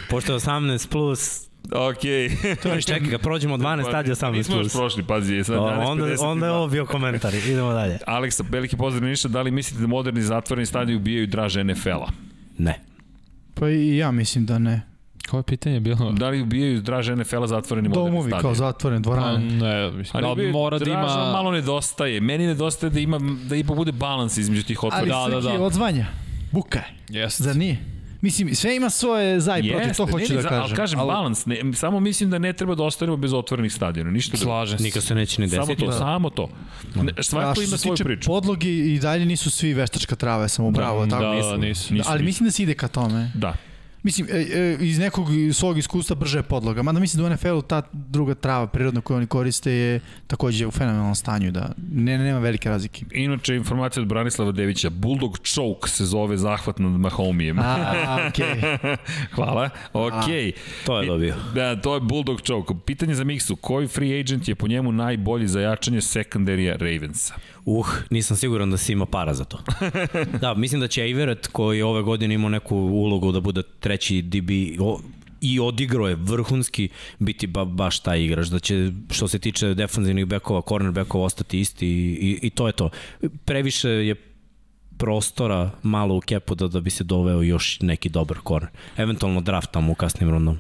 Pošto je 18 plus, Okej. to je čekaj, kad prođemo 12, tad je 18 Nismo još plus. prošli, pazi, je sad O, onda, 11.52. onda je ovo bio komentar. Idemo dalje. Aleksa, veliki pozdrav Niša, da li mislite da moderni zatvoreni stadion ubijaju draže NFL-a? Ne. Pa i ja mislim da ne. Koje pitanje bilo? Da li ubijaju draže NFL-a zatvoreni moderni Domovi stadion? kao zatvorene Pa, dvorane. ne, mislim, Ali da mora da draža ima... malo nedostaje. Meni nedostaje da ima da ipak bude balans između tih Ali otvorenih. da, da, da. odzvanja. Buka je. Jeste. Zar nije? Mislim, sve ima svoje za i protiv, to ne, hoću ne, da za- kažem. Ali kažem, Ali- balans. Ne, samo mislim da ne treba da ostanemo bez otvorenih stadiona. Ništa drugo. Slažem se. Nikad se neće ni Samo desiti. to, samo to. Ne, A Svako što ima se svoju tiče priču. podlogi i dalje nisu svi veštačka trava, ja sam u bravo, da, tako? da, Nisu. nisu. Nisu, ali nisu. mislim da se ide ka tome. Da. Mislim, e, e, iz nekog svog iskustva brže je podloga. Mada mislim da u NFL-u ta druga trava prirodna koju oni koriste je takođe u fenomenalnom stanju, da ne, nema velike razlike. Inače, informacija od Branislava Devića. Bulldog choke se zove zahvat nad Mahomijem. A, okej. Okay. Hvala. Okej. To je dobio. Da, to je Bulldog choke. Pitanje za Miksu. Koji free agent je po njemu najbolji za jačanje sekundarija Ravensa? Uh, nisam siguran da si ima para za to. da, mislim da će Everett, koji ove godine imao neku ulogu da bude treći DB, o, i odigrao je vrhunski biti ba, baš taj igrač, da će što se tiče defanzivnih bekova, cornerbackova ostati isti i, i, i to je to. Previše je prostora malo u kepu da, da bi se doveo još neki dobar corner. Eventualno draft tamo u kasnim rundom.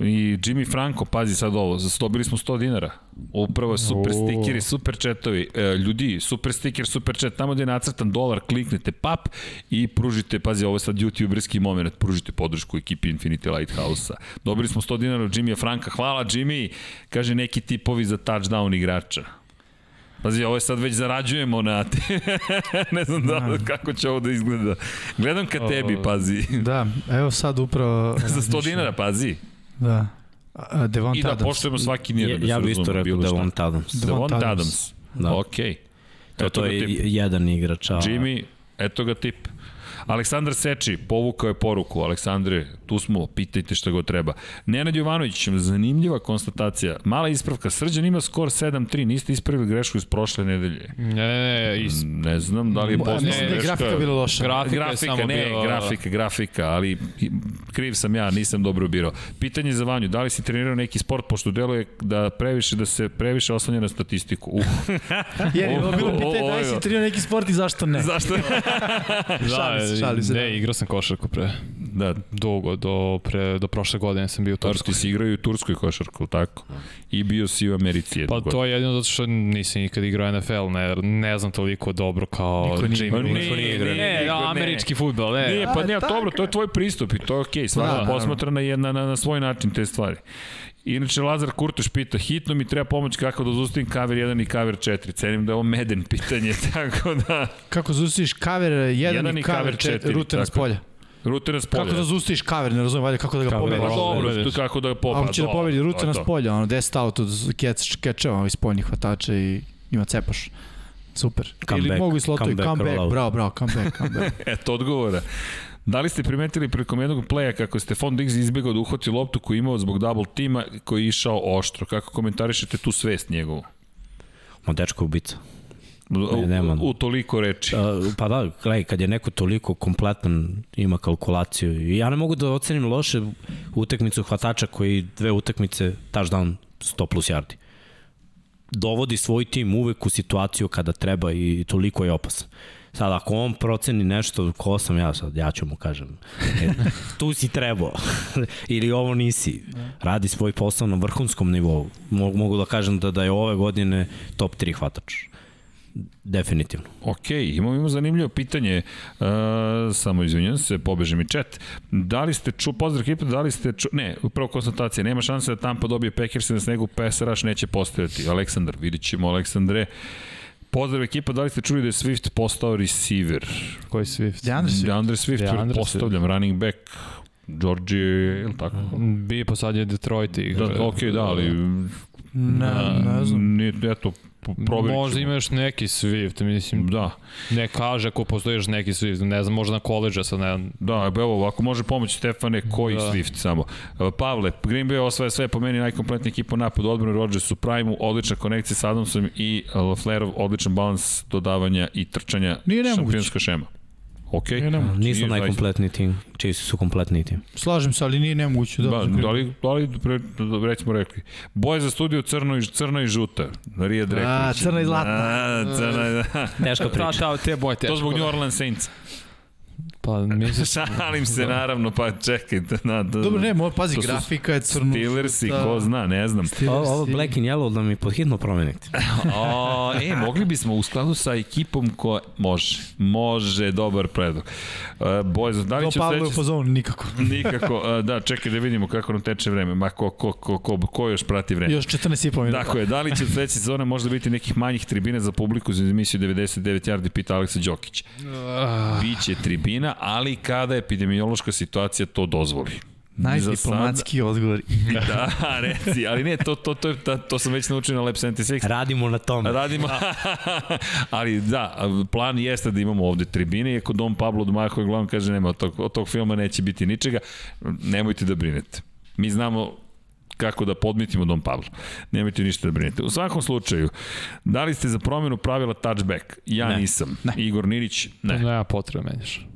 I Jimmy Franco, pazi sad ovo, dobili smo 100 dinara. Upravo je super stikeri, super chatovi. E, ljudi, super stiker, super chat, tamo gde je nacrtan dolar, kliknete pap i pružite, pazi, ovo je sad youtuberski moment, pružite podršku ekipi Infinity Lighthouse-a. Dobili smo 100 dinara od Jimmya Franka. Hvala Jimmy, kaže neki tipovi za touchdown igrača. Pazi, ovo je sad već zarađujemo na... ne znam da, kako će ovo da izgleda. Gledam ka tebi, pazi. Da, evo sad upravo... za 100 dinara, pazi. Da. A, Devon I da Adams. poštujemo svaki nijer. Ja, da ja bi isto rekao. Devon Adams. Devon Adams. Adams. Da. Okej. To, to je tip. jedan igrač. A... Jimmy, eto ga tip. Aleksandar Seči, povukao je poruku. Aleksandre, tu smo, pitajte šta go treba. Nenad Jovanović, zanimljiva konstatacija. Mala ispravka, Srđan ima skor 7-3, niste ispravili grešku iz prošle nedelje. Ne, ne, ne, is... Ne znam da li je Mo- postala Mislim da je greška. grafika bila loša. Grafika, je grafika, samo ne, bila... grafika, grafika, ali kriv sam ja, nisam dobro birao. Pitanje za Vanju, da li si trenirao neki sport, pošto deluje da previše, da se previše oslanja na statistiku? Uh, Jer je bilo pitanje da li si trenirao neki sport i zašto ne. zašto? Da, Šalim se, ne, da. igrao sam košarku pre da, dugo, do, pre, do prošle godine sam bio u Turskoj. ti si igrao i u Turskoj košarku, tako? I bio si u Americi jednu Pa godinu. to je jedino zato što nisam nikad igrao NFL, ne, ne znam toliko dobro kao Niko nije Pa Jimmy. Niko nije igrao. Ne, da, ne. američki futbol, ne. Nije, pa ne, dobro, to je tvoj pristup i to je okej, okay, svaka Da, da, posmatra na, jedna, na, na svoj način te stvari. Inače, Lazar Kurtoš pita, hitno mi treba pomoć kako da zustavim kaver 1 i kaver 4. Cenim da je ovo meden pitanje, tako da... Kako zustiš kaver 1 Jedan i kaver kaver 4, četiri, rute na tako. spolja. Rute na spolje. Kako da zustiš kaver, ne razumem, valjda kako da ga Kako da pobediš. Pa Dobro, to kako da ga popa. Ako će da dobro, pobedi rute to je na to. spolja, ono 10 out od keč, kečeva iz spoljnih hvatača i ima cepaš. Super. Ili Comeback, mogu i slotovi, comeback comeback, rollout. bravo, bravo, comeback, comeback. Eto odgovora. Da li ste primetili prilikom jednog pleja kako je Stefan Diggs izbjegao da uhvati loptu koju imao zbog double tima koji je išao oštro? Kako komentarišete tu svest njegovu? Ma dečko ubica. U, nema. u, u toliko reči. Uh, pa da, gledaj, kad je neko toliko kompletan, ima kalkulaciju. Ja ne mogu da ocenim loše utakmicu hvatača koji dve utakmice, touchdown 100 plus yardi. Dovodi svoj tim uvek u situaciju kada treba i toliko je opasan. Sad, ako on proceni nešto, ko sam ja sad, ja ću mu kažem, e, tu si trebao, ili ovo nisi. Radi svoj posao na vrhunskom nivou. Mogu, da kažem da, da je ove godine top 3 hvatač. definitivno. Ok, imamo, imamo zanimljivo pitanje, uh, samo izvinjam se, pobeže mi chat. Da li ste ču, pozdrav ekipa, da li ste ču, ne, upravo konstatacija, nema šanse da Tampa dobije Packers na snegu, PSRaš neće postojati. Aleksandar, vidit ćemo, Aleksandre. Pozdrav ekipa, da li ste čuli da je Swift postao receiver? Koji Swift? Deandre Swift. DeAndre Swift, DeAndre postavljam, running back, Georgie, je li tako? Bi posadio Detroit i Da, ok, da, ali Ne, ne znam. nije, eto, proverit Možda ćemo. ima još neki Swift, mislim, Da, ne kaže ako postoji još neki Swift, ne znam, možda na koleđa sad, ne znam. Da, evo, ako može pomoći Stefane, koji da. Swift samo. Pavle, Green Bay osvaja sve po meni najkompletnija ekipa u napadu, odbrane Rodgers u prime odlična konekcija sa Adamsom i Laflerov, odličan balans dodavanja i trčanja Nije šampionska šema. Ok. Nisu Nije najkompletniji tim, Chiefs su kompletniji tim. Slažem se, ali nije nemoguće. Da, Da, da li, da li pre, da recimo rekli, boje za studiju crno i, crna i žuta, Rijed Reković. A, crna i zlatna. A, crna i Teška Ta, priča. ta, te boje teško. To zbog New Orleans Saints. Pa, mislim, Šalim se naravno, pa čekajte. Na, da, Dobro, ne, mo, pazi, To grafika je crno. Steelersi, Da. ko zna, ne znam. Ovo, ovo Black and Yellow da mi podhitno promenite. O, e, mogli bismo u skladu sa ekipom ko može. Može, dobar predlog. Uh, Bojez, da li će Pavle u sledeći... fazonu, nikako. Nikako, uh, da, čekaj da vidimo kako nam teče vreme. Ma, ko, ko, ko, ko, ko još prati vreme? Još 14 i pol minuta. Tako je, da li će sledeće sezone možda biti nekih manjih tribina za publiku za emisiju 99 yardi, pita Aleksa Đokić. Biće tribina, ali kada epidemiološka situacija to dozvoli. Najdiplomatski odgovor. sada- Da, reci, ali ne, to, to, to, to, to sam već naučio na Lab 76. Radimo na tome. Radimo, ali da, plan jeste da imamo ovde tribine, iako Dom Pablo Domaho je glavno kaže nema, od tog, od tog filma neće biti ničega, nemojte da brinete. Mi znamo kako da podmitimo Dom Pablo. Nemojte ništa da brinete. U svakom slučaju, da li ste za promjenu pravila touchback? Ja Ne. nisam. Ne. Igor Ninić? Ne. nema potrebe menjaš.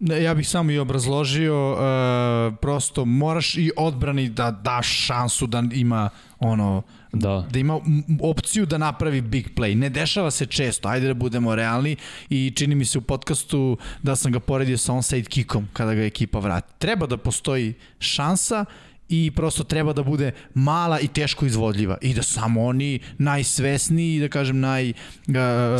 Ja bih samo i obrazložio, uh, prosto moraš i odbrani da daš šansu da ima ono Da. da ima opciju da napravi big play. Ne dešava se često, ajde da budemo realni i čini mi se u podcastu da sam ga poredio sa onside kickom kada ga ekipa vrati. Treba da postoji šansa i prosto treba da bude mala i teško izvodljiva i da samo oni najsvesniji, da kažem naj... Uh,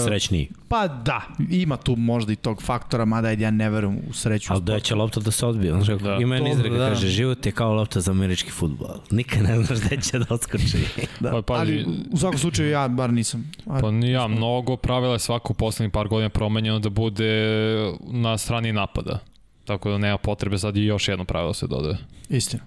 Srećniji. Pa da, ima tu možda i tog faktora, mada ajde ja ne verujem u sreću. Ali da će lopta da se odbije. Znaš, Da. ima jedna izreka, da. kaže, život je kao lopta za američki futbol. Nikad ne znaš gde će da odskoči. Da, Pa, pazi- ali u svakom slučaju ja bar nisam. A, Pa ja, mnogo pravila je svako u poslednjih par godina promenjeno da bude na strani napada. Tako da nema potrebe sad i još jedno pravilo se dodaje. Istina.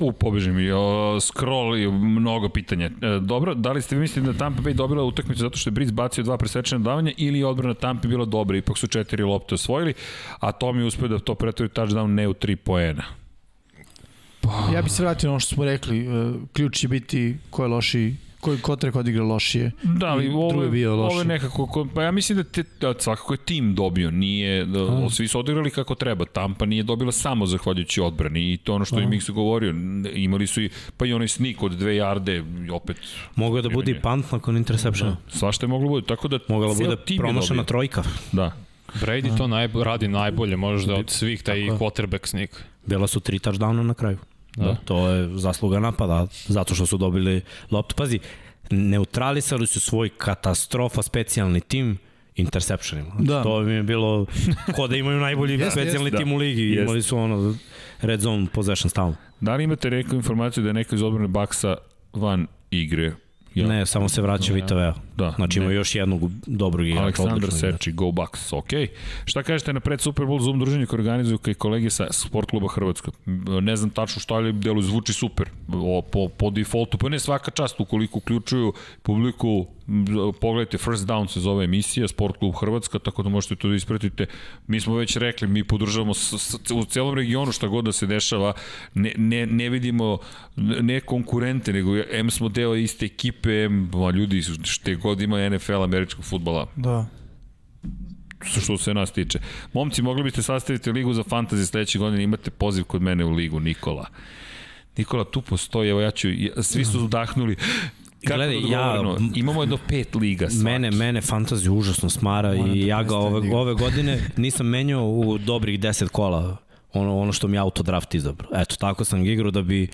U, pobeži mi. O, scroll i mnogo pitanja. E, dobro, da li ste vi mislili da Tampa Bay dobila utakmicu zato što je Breeze bacio dva presečena davanja ili je odbrana Tampa bila dobra, ipak su četiri lopte osvojili, a Tom je uspio da to pretvori touchdown ne u tri poena. Ja bih se vratio na ono što smo rekli, e, ključ će biti ko je loši, koji kotrek odigra lošije. Da, ali I ovo, je, bio ovo loši. je nekako, ko- pa ja mislim da, te, da svakako je tim dobio, nije, da, svi su odigrali kako treba, Tampa nije dobila samo zahvaljujući odbrani i to ono što im se govorio, imali su i, pa i onaj snik od dve jarde, opet, Mogao da bude i punt nakon interceptiona. svašta je moglo bude, tako da Mogla bude je dobio. trojka. Da, Brady to najbo, radi najbolje možda od svih taj je. quarterback snik. Bila su tri touchdowna na kraju. Da. Da. To je zasluga napada, zato što su dobili loptu. Pazi, neutralisali su svoj katastrofa specijalni tim interceptionima. Znači, Da. To mi je bilo ko da imaju najbolji Jeste, specijalni jeste, tim da. u ligi. Jeste. Imali su ono red zone possession stalno. Da li imate neku informaciju da je neko iz odbrane Baksa van igre? Ja. Ne, samo se vraća Vita Vea. Da, Znači ima ne. još jednog dobrog igrača. Aleksandar. Seči, Go Bucks, ok. Šta kažete na pred Super Bowl Zoom druženje koje organizuju kaj kolege sa Sport kluba Hrvatska? Ne znam tačno šta ali delu zvuči super. O, po, po defaultu, pa ne svaka čast ukoliko uključuju publiku pogledajte First Down se zove emisija Sport klub Hrvatska, tako da možete to da ispratite. Mi smo već rekli, mi podržavamo s, s, u celom regionu šta god da se dešava, ne, ne, ne vidimo ne konkurente, nego M smo deo iste ekipe, M, ma, ljudi, šte god ima NFL američkog futbala, Da. što, se nas tiče. Momci, mogli biste sastaviti ligu za fantasy sledeće godine, imate poziv kod mene u ligu, Nikola. Nikola, tu postoji, evo ja ću, svi su udahnuli. Kako Gledaj, da ja-? Imamo jedno pet liga svaki. Mene, mene fantazija užasno smara Moram i da ja ga ove, da igram. ove godine nisam menjao u dobrih 10 kola ono, ono što mi autodraft izabrao. Eto, tako sam ga igrao da bi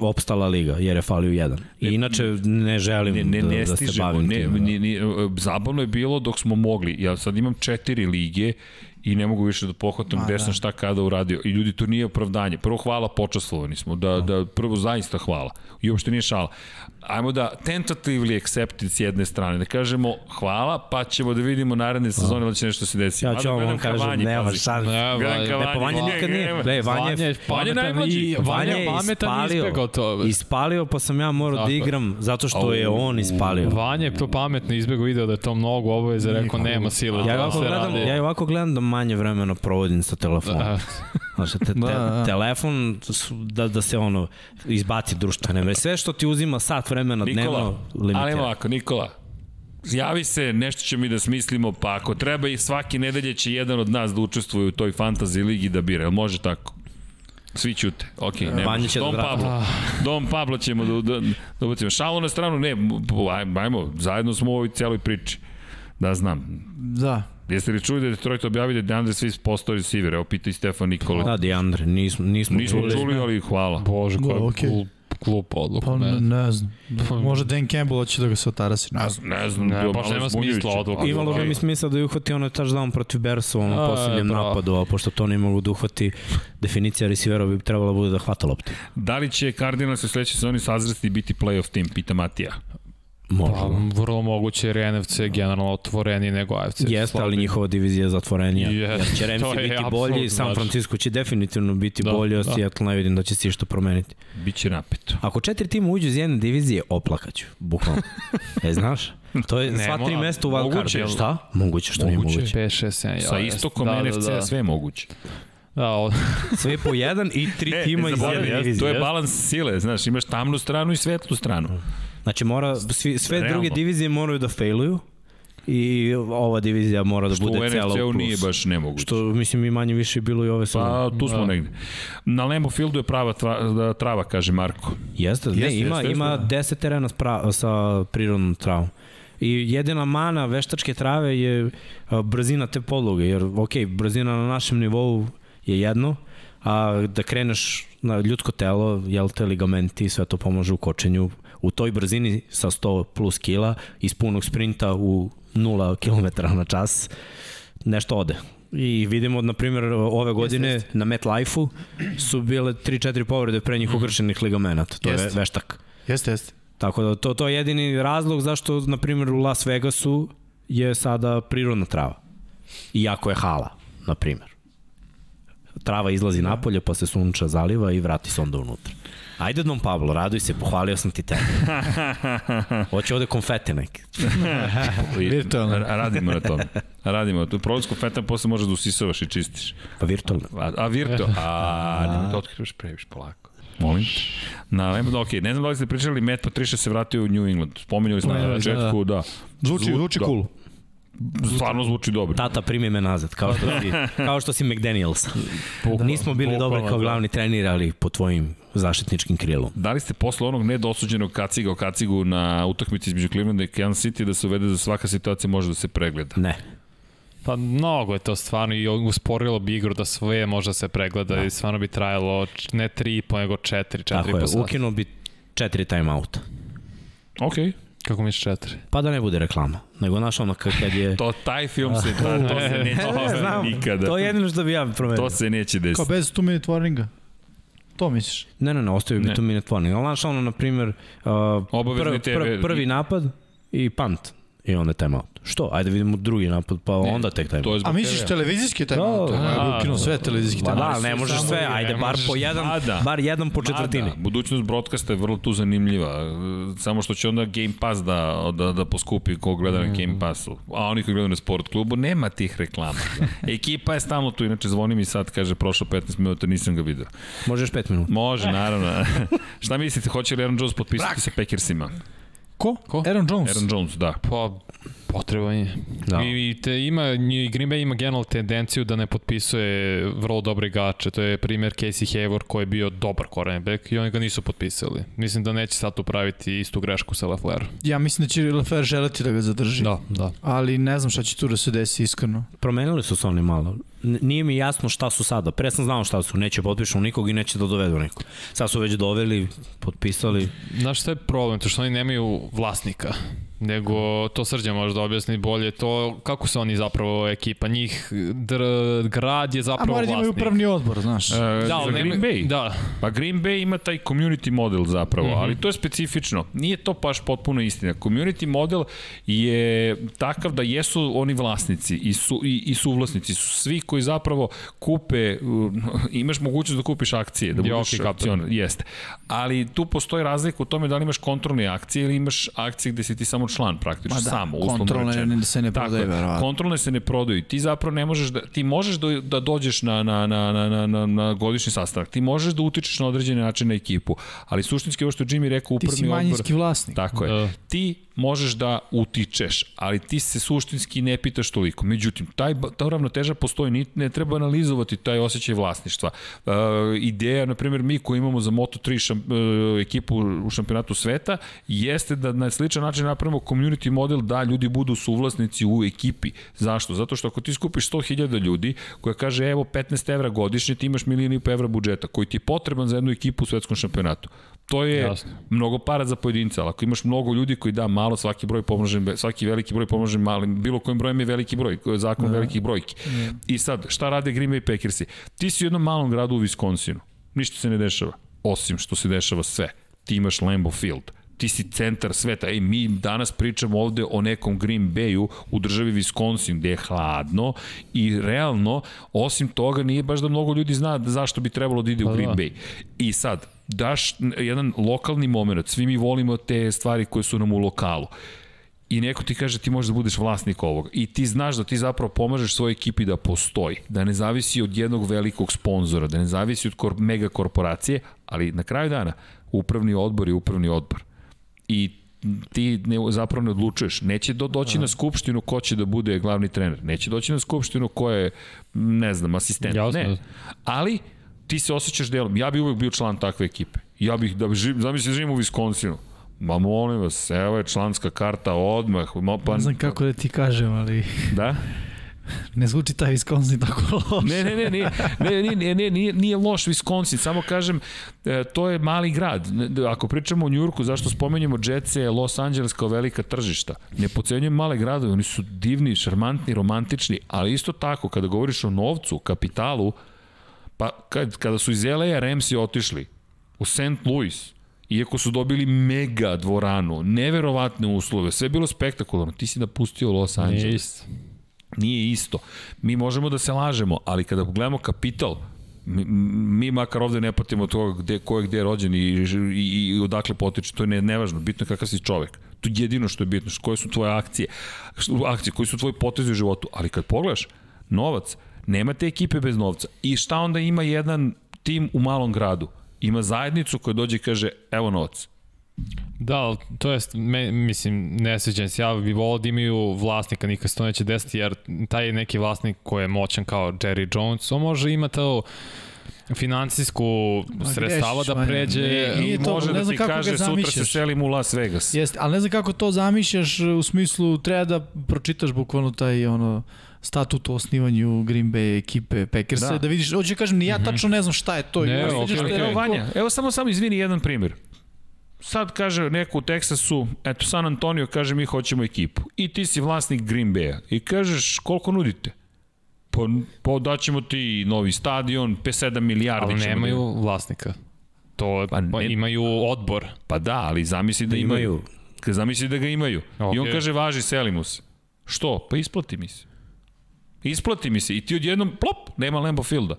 opstala liga, jer je falio jedan. I inače ne želim ne, ne, da, ne da se stižemo, bavim ne, time. ne, ne, zabavno je bilo dok smo mogli. Ja sad imam četiri lige i ne mogu više da pohvatam gde da. sam šta kada uradio. I ljudi, to nije opravdanje. Prvo hvala, počaslovani smo. Da, da, prvo zaista hvala. I uopšte nije šala. Ajmo da tentatively accepted s jedne strane. Da kažemo hvala, pa ćemo da vidimo naredne sezone da će nešto se desiti. Ja ću vam gledam kažem, nema šanse. Ne, pa Vanja nikad nije. ne, Vanja je pametan najmlađi. i Vanja je je pametan i ispalio, izbegao to. ispalio, pa sam ja morao da igram zato što je on ispalio. Vanja je to pametno izbegao video da je to mnogo obaveza, rekao nema sile. Ja to ovako gledam, ja ovako gledam da manje vremena provodim sa telefonom. Da. Znači, te, te, Da, da. telefon da, da se ono izbaci društvene. Sve što ti uzima sat vremena dnevno Nikola, ali limitira. ovako, Nikola, javi se, nešto ćemo mi da smislimo, pa ako treba i svake nedelje će jedan od nas da učestvuje u toj fantasy ligi da bira, jel može tako? Svi ćute, ok, ne može. će da Dom vrati. Pablo, Dom Pablo ćemo da, da, da ubacimo. Šalu na stranu, ne, ajmo, ajmo, zajedno smo u ovoj cijeloj priči. Da znam. Da. Jeste li čuli da je Detroit objavio da je DeAndre Swift postao receiver? Evo pita i Stefan Nikola. Da, Diandre, nismo, nismo, Nismo čuli. čuli, ali hvala. Bože, koja Da, glup, glupa odluka. Pa ne, ne. znam. Možda Dan Campbell hoće da ga se otarasi. Ne znam. Ne znam, Ne, baš malo nema smisla odluka. Imalo bi mi smisla da je uhvati ono touchdown protiv Bersa u onom posljednjem napadu, a pošto to ne mogu da uhvati, definicija receivera bi trebala da bude da hvata loptu. Da li će Cardinals u sledećoj sezoni sazresti i biti playoff tim, pita Matija. Može. Pa, vrlo moguće jer je NFC generalno otvoreniji nego AFC. Jeste, ali njihova divizija je zatvorenija. Je, Jer će to je biti bolji, San tačno. Francisco će definitivno biti Da, bolji, a da. Seattle ne vidim da će se išta promeniti. Biće napeto. Ako četiri tima uđu iz jedne divizije, oplakaću, bukvalno. e, znaš? To je Ne, sva tri mesta u moguće je. wildcardu. Šta? Moguće, što nije Moguće je. moguće. 5, 6, 7, Sa istokom da, NFC da, sve je moguće. Da, o, Sve po jedan i tri tima iz jedne to divizije. je balans sile, znaš, imaš tamnu stranu i svetlu stranu. Znači, mora, svi, sve Realno. druge divizije moraju da failuju i ova divizija mora da Što u bude cela u plus. nije baš nemoguće. Što, mislim, i manje više bilo i ove sezone. Pa tu smo Da. negde. Na Lambo Fieldu je prava trava, da, trava kaže Marko. Jeste, ne, Jeste, ima, jeste, ima jeste, da. 10 terena pra, sa prirodnom travom. I jedina mana veštačke trave je brzina te podloge, jer ok, brzina na našem nivou je jedno, a da kreneš na ljudsko telo, jel te ligamenti, sve to pomaže u kočenju. U toj brzini sa 100 plus kila iz punog sprinta u 0 km na čas nešto ode. I vidimo, na primjer, ove godine Jeste, na MetLife-u su bile 3-4 povrede pre njih ugršenih ligamenata. To je Jeste. veštak. Jeste, jeste. Tako da to, to je jedini razlog zašto, na primjer, u Las Vegasu je sada prirodna trava. Iako je hala, na primjer. Trava izlazi napolje, pa se sunča zaliva i vrati se onda unutra. Ajde, Don Pablo, raduj se, pohvalio sam ti tebe. Hoće ovde konfete neke. Virtualno. Ra- Radimo na tome. Radimo na tome. Prolazko fetan posle možeš da usisavaš i čistiš. Pa virtualno. A, a virtu? A, nemoj da otkrivaš previše polako. Molim te. Na Lambo, ok, ne znam da li ste pričali, Matt Patricia se vratio u New England. Spominjali smo Ne, na da, početku, da. Zvuči, zvuči da. cool. Stvarno zvuči dobro. Tata, primi me nazad, kao što si, kao što si McDaniels. Nismo bili dobri kao to. glavni trenir, ali po tvojim zaštitničkim krilom. Da li ste posle onog nedosuđenog kaciga o kacigu na utakmici između Clevelanda i Kansas City da se uvede da svaka situacija može da se pregleda? Ne. Pa mnogo je to stvarno i usporilo bi igru da sve može da se pregleda da. i stvarno bi trajalo ne 3,5 nego 4, 4,5 Tako je, sata. ukinuo bi četiri timeouta. Ok. Kako misliš 4? Pa da ne bude reklama. Nego znaš ono kad je... To, taj film se, ta, to se neće desiti Znam, nikada. To je jedino što bi ja promenio. To se neće Kao desiti. bez 2 minute warninga. To misliš? Ne, ne, ne, ostavio bi Ne. tu minute warning. Ali znaš ono, na primjer, uh, Obavezni TV. prvi napad i punt. I onda timeout. Što? Ajde vidimo drugi napad, pa Ne, onda tek je zbog A misliš televizijski taj Da, malo? da, Ja bi da, ukinuo da. sve televizijski Pa taj da, ne možeš sve, ajde bar po jedan, Mada. bar jedan po četvrtini. Mada, budućnost broadcasta je vrlo tu zanimljiva. Samo što će onda Game Pass da, da, da poskupi ko gleda na Game Passu. A oni koji gledaju na sport klubu, nema tih reklama. Ekipa je stalno tu, inače zvoni mi sad, kaže, prošlo 15 minuta, nisam ga video. Možeš pet minuta. Može, naravno. Šta mislite, hoće li Aaron Jones potpisati sa Packersima? Ko? Ko? Aaron Jones. Aaron Jones, da. Pa, potreban je. Da. I, i te ima, i Green Bay ima generalnu tendenciju da ne potpisuje vrlo dobre igrače. To je primjer Casey Hayward koji je bio dobar cornerback i oni ga nisu potpisali. Mislim da neće sad tu praviti istu grešku sa Lafleur. Ja mislim da će Lefer želeti da ga zadrži. Da, da. Ali ne znam šta će tu da se desi iskreno. Promenili su se oni malo. Nije mi jasno šta su sada. Pre sam znao šta su. Neće potpišu nikog i neće da dovedu nikog. Sad su već doveli, potpisali. Znaš šta je problem? To što oni nemaju vlasnika nego to Srđa može da objasni bolje to kako se oni zapravo ekipa njih dr, grad je A zapravo mora da imaju vlasnik upravni odbor, znaš. E, da, za ali Green nema- Bay? da, Pa Green Bay ima taj community model zapravo, mm. -hmm. ali to je specifično. Nije to baš potpuno istina. Community model je takav da jesu oni vlasnici i, su, i, i suvlasnici su svi koji zapravo kupe, imaš mogućnost da kupiš akcije, da budeš capital. akcionar, jeste. Ali tu postoji razlika u tome da li imaš kontrolne akcije ili imaš akcije gde si ti samo član praktično, Ma da, samo, uslovno kontrolne rečeno. ne- se ne je. verovatno. Kontrolne se ne prodaju. Ti zapravo ne možeš da, ti možeš da, da dođeš na, na, na, na, na, na, na godišnji sastanak. Ti možeš da utičeš na određeni način na ekipu. Ali suštinski ovo što Jimmy rekao, Ti upravni si odbor... manjinski vlasnik. Tako je. Da. Ti možeš da utičeš, ali ti se suštinski ne pitaš toliko. Međutim, taj, ta ravnoteža postoji, ni- ne treba analizovati taj osjećaj vlasništva. Uh, ideja, na primjer, mi koji imamo za Moto3 šam, uh, ekipu u šampionatu sveta, jeste da na sličan način napravimo community model da ljudi budu suvlasnici u ekipi. Zašto? Zato što ako ti skupiš 100.000 ljudi koja kaže evo 15 evra godišnje, ti imaš milijon i po evra budžeta koji ti je potreban za jednu ekipu u svetskom šampionatu. To je Jasno. mnogo para za pojedinca, ali ako imaš mnogo ljudi koji da malo, svaki broj pomnožen, svaki veliki broj pomnožen malim, bilo kojim brojem je veliki broj, zakon da. velikih brojki. I sad, šta rade Green Bay Packersi? Ti si u jednom malom gradu u Wisconsinu. Ništa se ne dešava, osim što se dešava sve. Ti imaš Lambeau Field, ti si centar sveta. Ej, mi danas pričamo ovde o nekom Green Bayu u državi Wisconsin, gde je hladno i realno, osim toga, nije baš da mnogo ljudi zna zašto bi trebalo da ide u Pa Green da. Bay. I sad, daš jedan lokalni moment, svi mi volimo te stvari koje su nam u lokalu i neko ti kaže ti možeš da budeš vlasnik ovoga i ti znaš da ti zapravo pomažeš svojoj ekipi da postoji, da ne zavisi od jednog velikog sponzora, da ne zavisi od kor mega korporacije, ali na kraju dana upravni odbor je upravni odbor. I ti ne, zapravo ne odlučuješ. Neće do, doći na skupštinu ko će da bude glavni trener. Neće doći na skupštinu ko je, ne znam, asistent. Jasno. Ne. Ali ti se osjećaš delom. Ja bih uvek bio član takve ekipe. Ja bih, da bi živ, zamisli da živim u Wisconsinu. Ma molim vas, evo je članska karta odmah. Ma, pa, Ne znam kako da ti kažem, ali Da? Ne zvuči taj Wisconsin tako loše. Ne, ne, ne, nije, ne, ne, ne, ne, nije, nije loš Wisconsin, samo kažem, e, to je mali grad. Ne, Ako pričamo o Njurku, zašto spomenjamo Jetse, Los Angeles kao velika tržišta? Ne pocenjujem male gradove, oni su divni, šarmantni, romantični, ali isto tako, kada govoriš o novcu, kapitalu, pa kad, kada su iz LA Ramsey otišli u St. Louis, iako su dobili mega dvoranu, neverovatne uslove, sve je bilo spektakularno, ti si napustio Los Angeles. isto. Nije isto. Mi možemo da se lažemo, ali kada gledamo kapital, mi, mi makar ovde ne patimo toga gde, ko je gde rođen i, i, i odakle potiče, to je ne, nevažno, bitno je kakav si čovek. To je jedino što je bitno, koje su tvoje akcije, akcije, koji su tvoji potezi u životu. Ali kad pogledaš, novac, nema te ekipe bez novca. I šta onda ima jedan tim u malom gradu? Ima zajednicu koja dođe i kaže, evo novac. Da, ali to je, me, mislim, ne sviđam se, ja bih volao da imaju vlasnika, nikad se to neće desiti, jer taj neki vlasnik koji je moćan kao Jerry Jones, on može ima to financijsku sredstava grešiš, da pređe... Ne, nije to, Može ne da ti kaže, sutra se selim u Las Vegas. Jeste, ali ne znam kako to zamišljaš u smislu treba da pročitaš bukvalno taj ono statut o osnivanju Green Bay ekipe Packersa Da. da, vidiš, hoće kažem, ni ja tačno ne znam šta je to. Ne, da je Evo Vanja, evo samo samo izvini jedan primjer. Sad kaže neko u Teksasu, eto San Antonio kaže mi hoćemo ekipu. I ti si vlasnik Green Bay-a. I kažeš koliko nudite? Pa, pa daćemo ti novi stadion, 5-7 milijardi Ali ćemo nemaju vlasnika. To Pa pa ne- imaju odbor. Da... Pa da, ali zamisli da imaju. Imaju. Zamisli da ga imaju. I on kaže važi, selimo se. Što? Pa isplati mi se. Isplati mi se. I ti odjednom, plop, nema Lambo Fielda.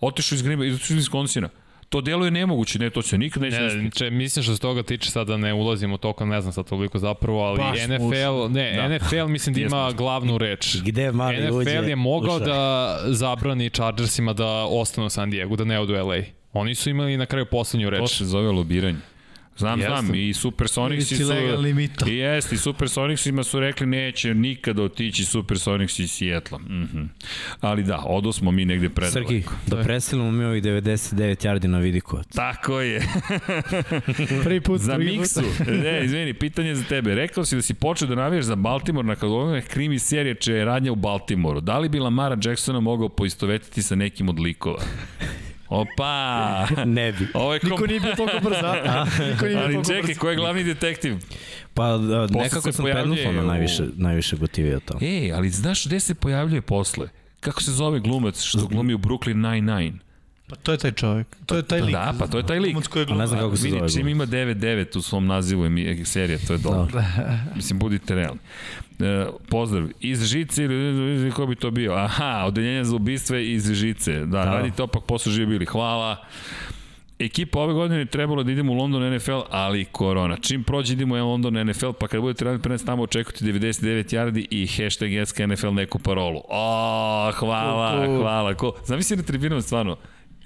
Otišao iz Green Bay, otišao iz Wisconsina. To deluje nemoguće, ne, to se nikad neće Ne, če, mislim što se toga tiče sada ne ulazim u toliko, ne znam sad toliko zapravo, ali Baš NFL, ne, Da. da. NFL mislim da ima glavnu reč. Gde mali NFL uđe, je mogao ušao. da zabrani Chargersima da ostanu u San Diego, da ne odu u LA. Oni su imali na kraju poslednju To reč. se zove lobiranje. Znam, Jeste. znam, i Supersonicsi Ili su... mito. I jeste, i Supersonicsima su rekli neće nikada otići Supersonics iz Sijetla. Mm -hmm. Ali da, odo smo mi negde predaleko. Srki, da preselimo mi ovih 99 yardi na Vidikovac. Tako je. Prvi put. za. Miksu. Ne, izvini, pitanje za tebe. Rekao si da si počeo da navijaš za Baltimore nakon ove krimi serije čije je radnja u Baltimoru. Da li bi Lamara Jacksona mogao poistovetiti sa nekim od likova? Opa! Ne bi. Ovo je kom... Niko nije bio toliko brzo, a? Niko nije bio Ali toliko čekaj, brzo. ko je glavni detektiv? Pa da, nekako sam Pendletona u- najviše, najviše gotivio to. Ej, ali znaš gde se pojavljuje posle? Kako se zove glumac što glumi u Brooklyn Nine-Nine? Pa to je taj čovjek. To je taj lik. Da, pa to je taj lik. Glumac koji je A ne znam kako se zove. čim ima 9-9 u svom nazivu emi- serije, to je dobro. Mislim, budite realni. E, pozdrav. Iz žice ili ko bi to bio? Aha, odeljenje za ubistva iz žice. Da, da. radite opak posao živi bili. Hvala. Ekipa ove godine je trebalo da idemo u London NFL, ali korona. Čim prođe idemo u London NFL, pa kad budete raditi prenes tamo očekujte 99 yardi i hashtag SKNFL neku parolu. O, hvala, hvala. Ko? Zamisli na tribinama stvarno.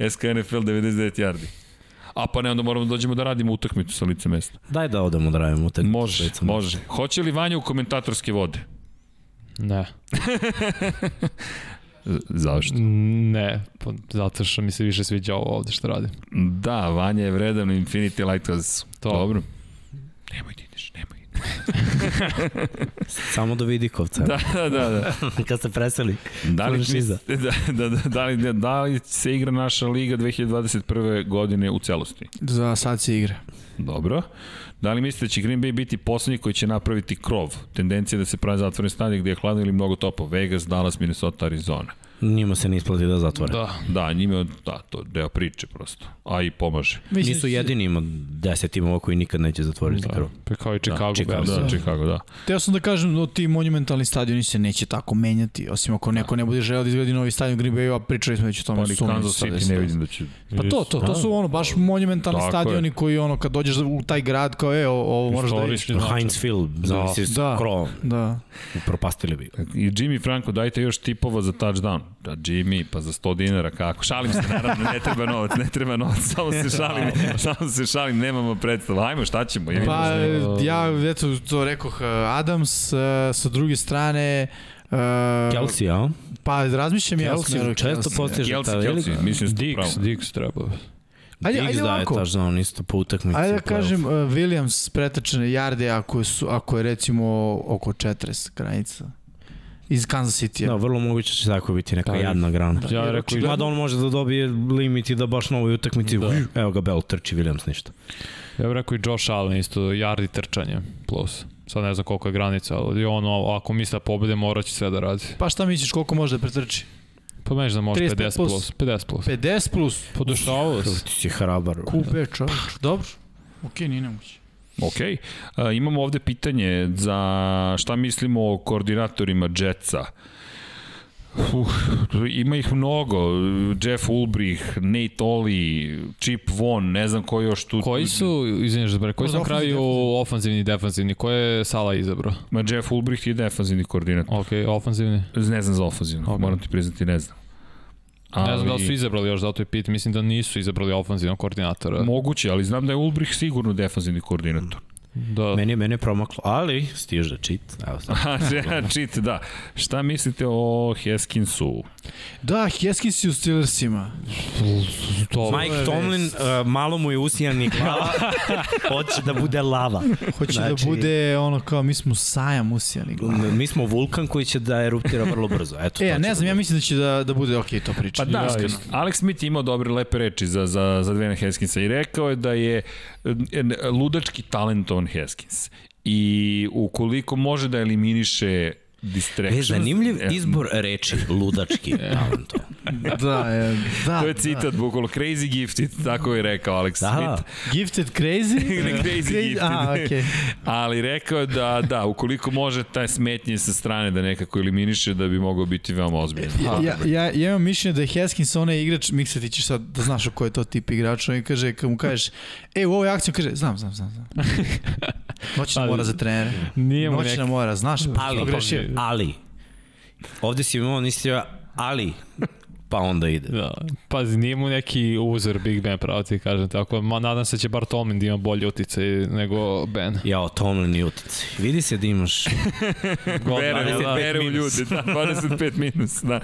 SKNFL 99 yardi. A pa ne, onda moramo da dođemo da radimo utakmicu sa lice mesta. Daj da odemo da radimo te. Može, može. Hoće li Vanja u komentatorske vode? Ne. Zašto? Ne, pa zato što mi se više sviđa ovo ovde što radim. Da, Vanja je vredan u Infinity Lighthouse. To. Dobro. Nemoj nemoj. Samo do Vidikovca. Da, da, da. da. Kad se preseli. Da li, mislite- da, da, da, da, li, da li se igra naša liga 2021. godine u celosti? Za sad se igra. Dobro. Da li mislite da će Green Bay biti poslednji koji će napraviti krov? Tendencija da se pravi zatvoren stadion gde je hladno ili mnogo topo? Vegas, Dallas, Minnesota, Arizona. Njima se ne isplati da zatvore. Da. Da, njime, je- da, to je deo priče prosto. A i pomaže. Mislim, Nisu jedini, ima 10 timova koji nikad neće zatvoriti Da. krov. Pa kao i Chicago, Chicago, Bears. Da, Chicago, da. Teo sam da kažem da ti monumentalni stadioni se neće tako menjati, osim ako neko ne bude želeo da izgradi novi stadion Green Bay, a pričali smo već o tome. Pa sumnjam Kansas da City se ne vidim da će... Pa to, to, to su ono baš monumentalni Tako stadioni je. koji ono kad dođeš u taj grad kao e, ovo moraš da. Istorijski značaj. Heinz Field, zavisi s Da. krovom. Da. Propastili bi. I Jimmy Franco, dajte još tipova za touchdown. Da, Jimmy, pa za 100 dinara, kako? Šalim se, naravno, ne treba novac, ne treba novac, samo se šalim, samo se šalim, nemamo predstavu. Ajmo, šta ćemo? Pa ja eto to rekoh uh, Adams uh, sa druge strane uh, Kelsey, a? Pa razmišljam ja Kelsey smeru često Kelsey. postiže ta velika. Kelsey, mislim da. Dix, Dix treba. Ajde, ajde daje ovako. touchdown isto po utakmici. Ajde da kažem, uh, Williams pretečene jarde ako, su, ako je recimo oko 40 granica iz Kansas City. Da, vrlo moguće će tako biti neka Da, jadna grana. Ja jer rekao, Mada on može da dobije limit i da baš na ovoj utakmici, Da. evo ga Bell trči, Williams ništa. ja bih rekao i Josh Allen isto, yardi trčanje plus. Sad ne znam koliko je granica, ali ono, ako misle da pobede, morat će sve da radi. Pa šta misliš koliko može da pretrči? Pa meni da može 35 50 plus. plus. 50 plus. 50 plus. Podešavao se. Ti si hrabar. Kube čovječ. Dobro. Ok, nije nemoći. Ok, a, imamo ovde pitanje za šta mislimo o koordinatorima Jetsa. Uh, ima ih mnogo. Jeff Ulbrich, Nate Oli, Chip Von, ne znam ko još tu. Koji su, izvinješ da koji su na kraju ofanzivni, ofanzivni i defensivni? Ko je Sala izabrao? Ma Jeff Ulbrich je defanzivni koordinator. Ok, ofanzivni. Ne znam za ofenzivno, Ok. moram ti priznati, ne znam. Ne znam da li su izabrali još, zato je pit. Mislim da nisu izabrali ofanzivnog koordinatora. Moguće, ali znam da je Ulbrich sigurno defanzivni koordinator. Da. Meni, meni je promaklo, ali stiže cheat. Evo sad. Aha, cheat, da. Šta mislite o Heskinsu? Da, Heskins je u Steelersima. to, Mike je Tomlin, uh, malo mu je usijan i glava, hoće da bude lava. Hoće Znači- da bude ono kao mi smo sajam usijani. Mi smo vulkan koji će da eruptira vrlo brzo. Eto, E, to ja ne da znam, ja bude. mislim da će da, da bude ok to priča. Pa da, Ja, ja, isto. Alex Smith je imao dobre lepe reči za, za, za Dvena Heskinsa i rekao je da je ludački talentovan Heskins. I ukoliko može da eliminiše distractions... E, zanimljiv e, izbor reči, ludački talent. Da, je, da. To je citat, bukvalo Crazy Gifted, tako je rekao Alex Da, Smith. Da. Gifted crazy? Ne, crazy gifted. Aha, okej. Ali rekao je da, da, ukoliko može taj smetnje sa strane da nekako eliminiše, da bi mogao biti veoma ozbiljan. Ja, ja, ja, ja imam mišljenje da je Haskins onaj igrač, Miksa ti ćeš sad da znaš ko je to tip igrača i kaže, kad mu kažeš, e u ovoj akciji, on kaže, znam, znam, znam, znam. Noćna Ali- mora za trenere. Nije mu Noćna neki... mora, znaš, Ali, pogrešio. ali, ovde si imao, nisi ali, pa onda ide. Da, pazi, nije mu neki uzor Big Ben, pravo ti kažem, tako, ma nadam se da će bar Tomlin da ima bolji uticaj nego Ben. Ja, Tomlin i utici. Vidi se da imaš Vere, da, vere u minus. ljude, da, 25 minus, da.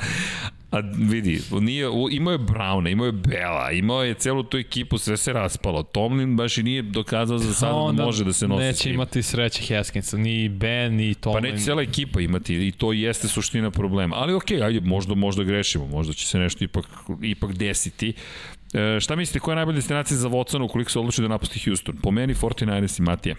A vidi, nije, imao je Brauna, imao je Bela, imao je celu tu ekipu, sve se raspalo. Tomlin baš i nije dokazao za sada da može da se nosi. s Neće tim. imati sreće Haskinsa, ni Ben, ni Pa Tomlin. neće cijela ekipa imati i to jeste suština problema. Ali okej, ajde, možda, možda grešimo, možda će se nešto ipak, ipak desiti. E, šta mislite, koja je najbolja destinacija za Watsona ukoliko se odluči da napusti Houston? Po meni 49ers i Matija.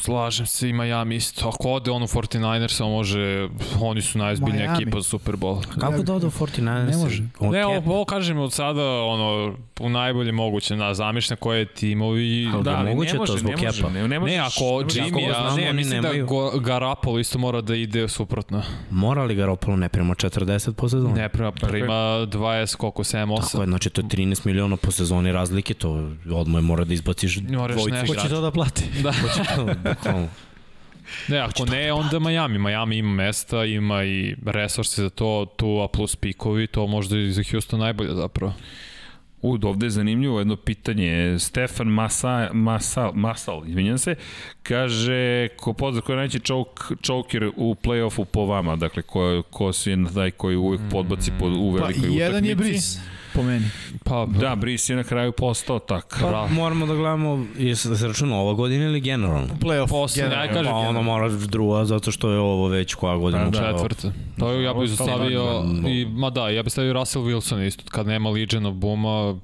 Slažem se, ima Miami isto. Ako ode on u 49ers, on može, oni su najzbiljnija Miami. ekipa za Super Bowl. Kako da ode u 49ers? Ne može. On Ne, ovo, ovo kažem od sada, ono, u najbolje moguće, na zamišljam koje timovi... Ali da, ali moguće ne to može, zbog ne može, kepa. Ne, ne, možeš, Ne, ako ne Jimmy, ja, znamo, ne, oni mislim da nemaju. Garapolo isto mora da ide suprotno. Mora li Garoppolo ne prima 40 po sezoni? Ne, prema, prima 20, koliko, 7, 8. Tako je, znači to je 13 miliona po sezoni razlike, to odmah mora da izbaciš Moraš dvojicu nešto. Ko će to da plati? Da. Bukvalno. Ne, ako ne, onda Miami. Miami ima mesta, ima i resurse za to, tu a plus pikovi, to možda i za Houston najbolje zapravo. U, ovde je zanimljivo jedno pitanje. Stefan Masa, Masal, Masal, izvinjam se, kaže, ko pozdrav, ko je najveći čouker u play-offu po vama? Dakle, ko, ko si je taj koji uvek podbaci po, u Pa velikoj jedan je utakmici? Bris, po meni. Pa, Da, Bris je na kraju postao tak. Pa, moramo da gledamo, je se se računa ova godina ili generalno? Playoff. Generalno. aj kažem, Pa ono moraš druga, zato što je ovo već koja godina. Pa da, ušla. Četvrte. To je, ja bih stavio, da, da. i, ma da, ja bih stavio Russell Wilson isto. Kad nema Legion of Booma,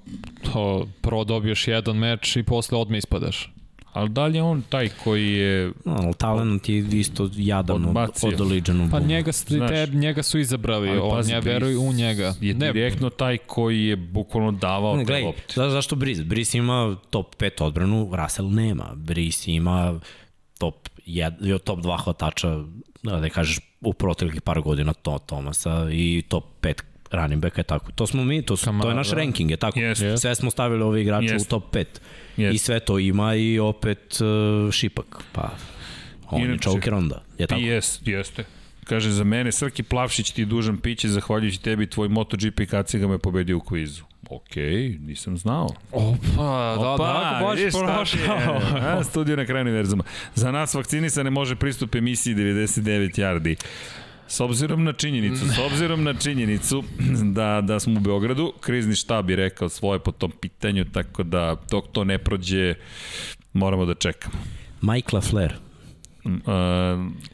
to prvo dobiješ jedan meč i posle odme ispadaš. Ali da li je on taj koji je... No, ali talent je isto jadan od, Odbacio. od Legionu. Pa njega, su- Znaš. te, njega su izabrali, Ali on pazi, ja veruju u njega. Je Ne, direktno taj koji je bukvalno davao Ne, te gledaj, lopte. za, zašto Brice? Brice ima top 5 odbranu, Russell nema. Brice ima top, jed, top 2 hvatača, da, da kažeš, u proteklih par godina to Tomasa i top 5 running backa je tako. To smo mi, to, su, to je naš Kamara. ranking, je tako? Jeste. Sve smo stavili ove igrače Jeste. u top 5. Jeste. I sve to ima i opet uh, Šipak. Pa, on je Inače, čoker onda, je tako? Jes, jeste. Kaže, za mene Srki Plavšić ti je dužan piće, zahvaljujući tebi tvoj MotoGP kaciga me pobedio u kvizu. Okej, nisam znao. Opa, da, da, baš je. A, studio na kraju univerzuma. Za nas vakcinisane može pristup emisiji 99 yardi. S obzirom na činjenicu, s obzirom na činjenicu da, da smo u Beogradu, krizni štab je rekao svoje po tom pitanju, tako da dok to ne prođe, moramo da čekamo. Mike LaFleur. Uh,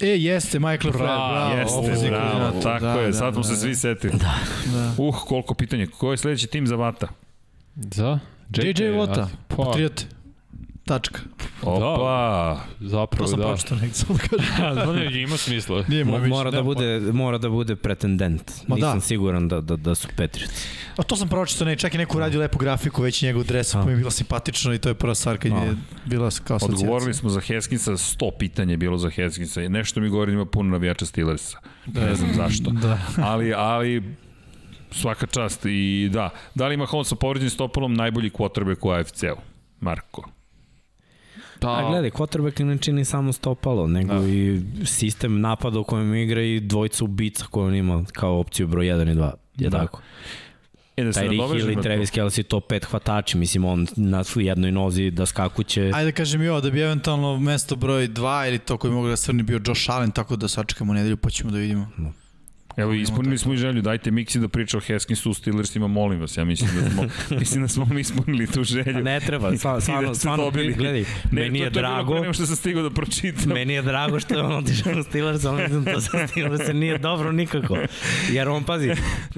E, jeste, Michael Flair, bravo. Jeste, bravo, koordinator. tako Da, je, da, sad smo da, se da. svi setili. Da. Uh, koliko pitanja. Ko je sledeći tim za Vata? Za? JJ Vota, Pa, Patriot. Tačka. Opa! To zapravo sam da. pročito negdje, samo da kažem. Da, ne, ima smisla. Nije moj Mo, mišljenje, mora da bude mora da bude pretendent. Ma Nisam da. siguran da da da su Patriots. A to sam pročito, ne, čak i neko uradio lepu grafiku, već i njegov dres, pa mi je bilo simpatično i to je prva stvar kad je bila kao asocijacija. Odgovorili smo za Heskinsa, 100 pitanja je bilo za Heskinsa. Nešto mi govori da ima puno navijača Steelersa. Ne znam zašto. Da. Ali, ali svaka čast. I da, da li ima Holmes sa povređenim stopalom najbolji quarterback u AFC-u? Marko. Da, A gledaj, quarterback ne čini samo stopalo, nego da. i sistem napada u kojem igra i dvojica ubica koje on ima kao opciju broj 1 i 2. Je Da. tako? E, da se Tyreek Hill i to. Travis Kelce top 5 hvatači, mislim on na jednoj nozi da skakuće. Ajde da kažem i ovo, da bi eventualno mesto broj 2 ili to koji mogu da svrni bio Josh Allen, tako da sačekamo nedelju pa ćemo da vidimo. Evo, ispunili smo i želju, dajte Miksi da priča o Heskinsu u Steelersima, molim vas, ja mislim da smo, mislim da smo mi ispunili tu želju. A ne treba, stvarno, da stvarno, stvarno dobili. gledaj, Ne, meni je to, to je bilo drago, nego što sam stigao da pročitam. Meni je drago što je on otišao u Steelers, ali mislim da sa Steelers nije dobro nikako. Jer on, pazi,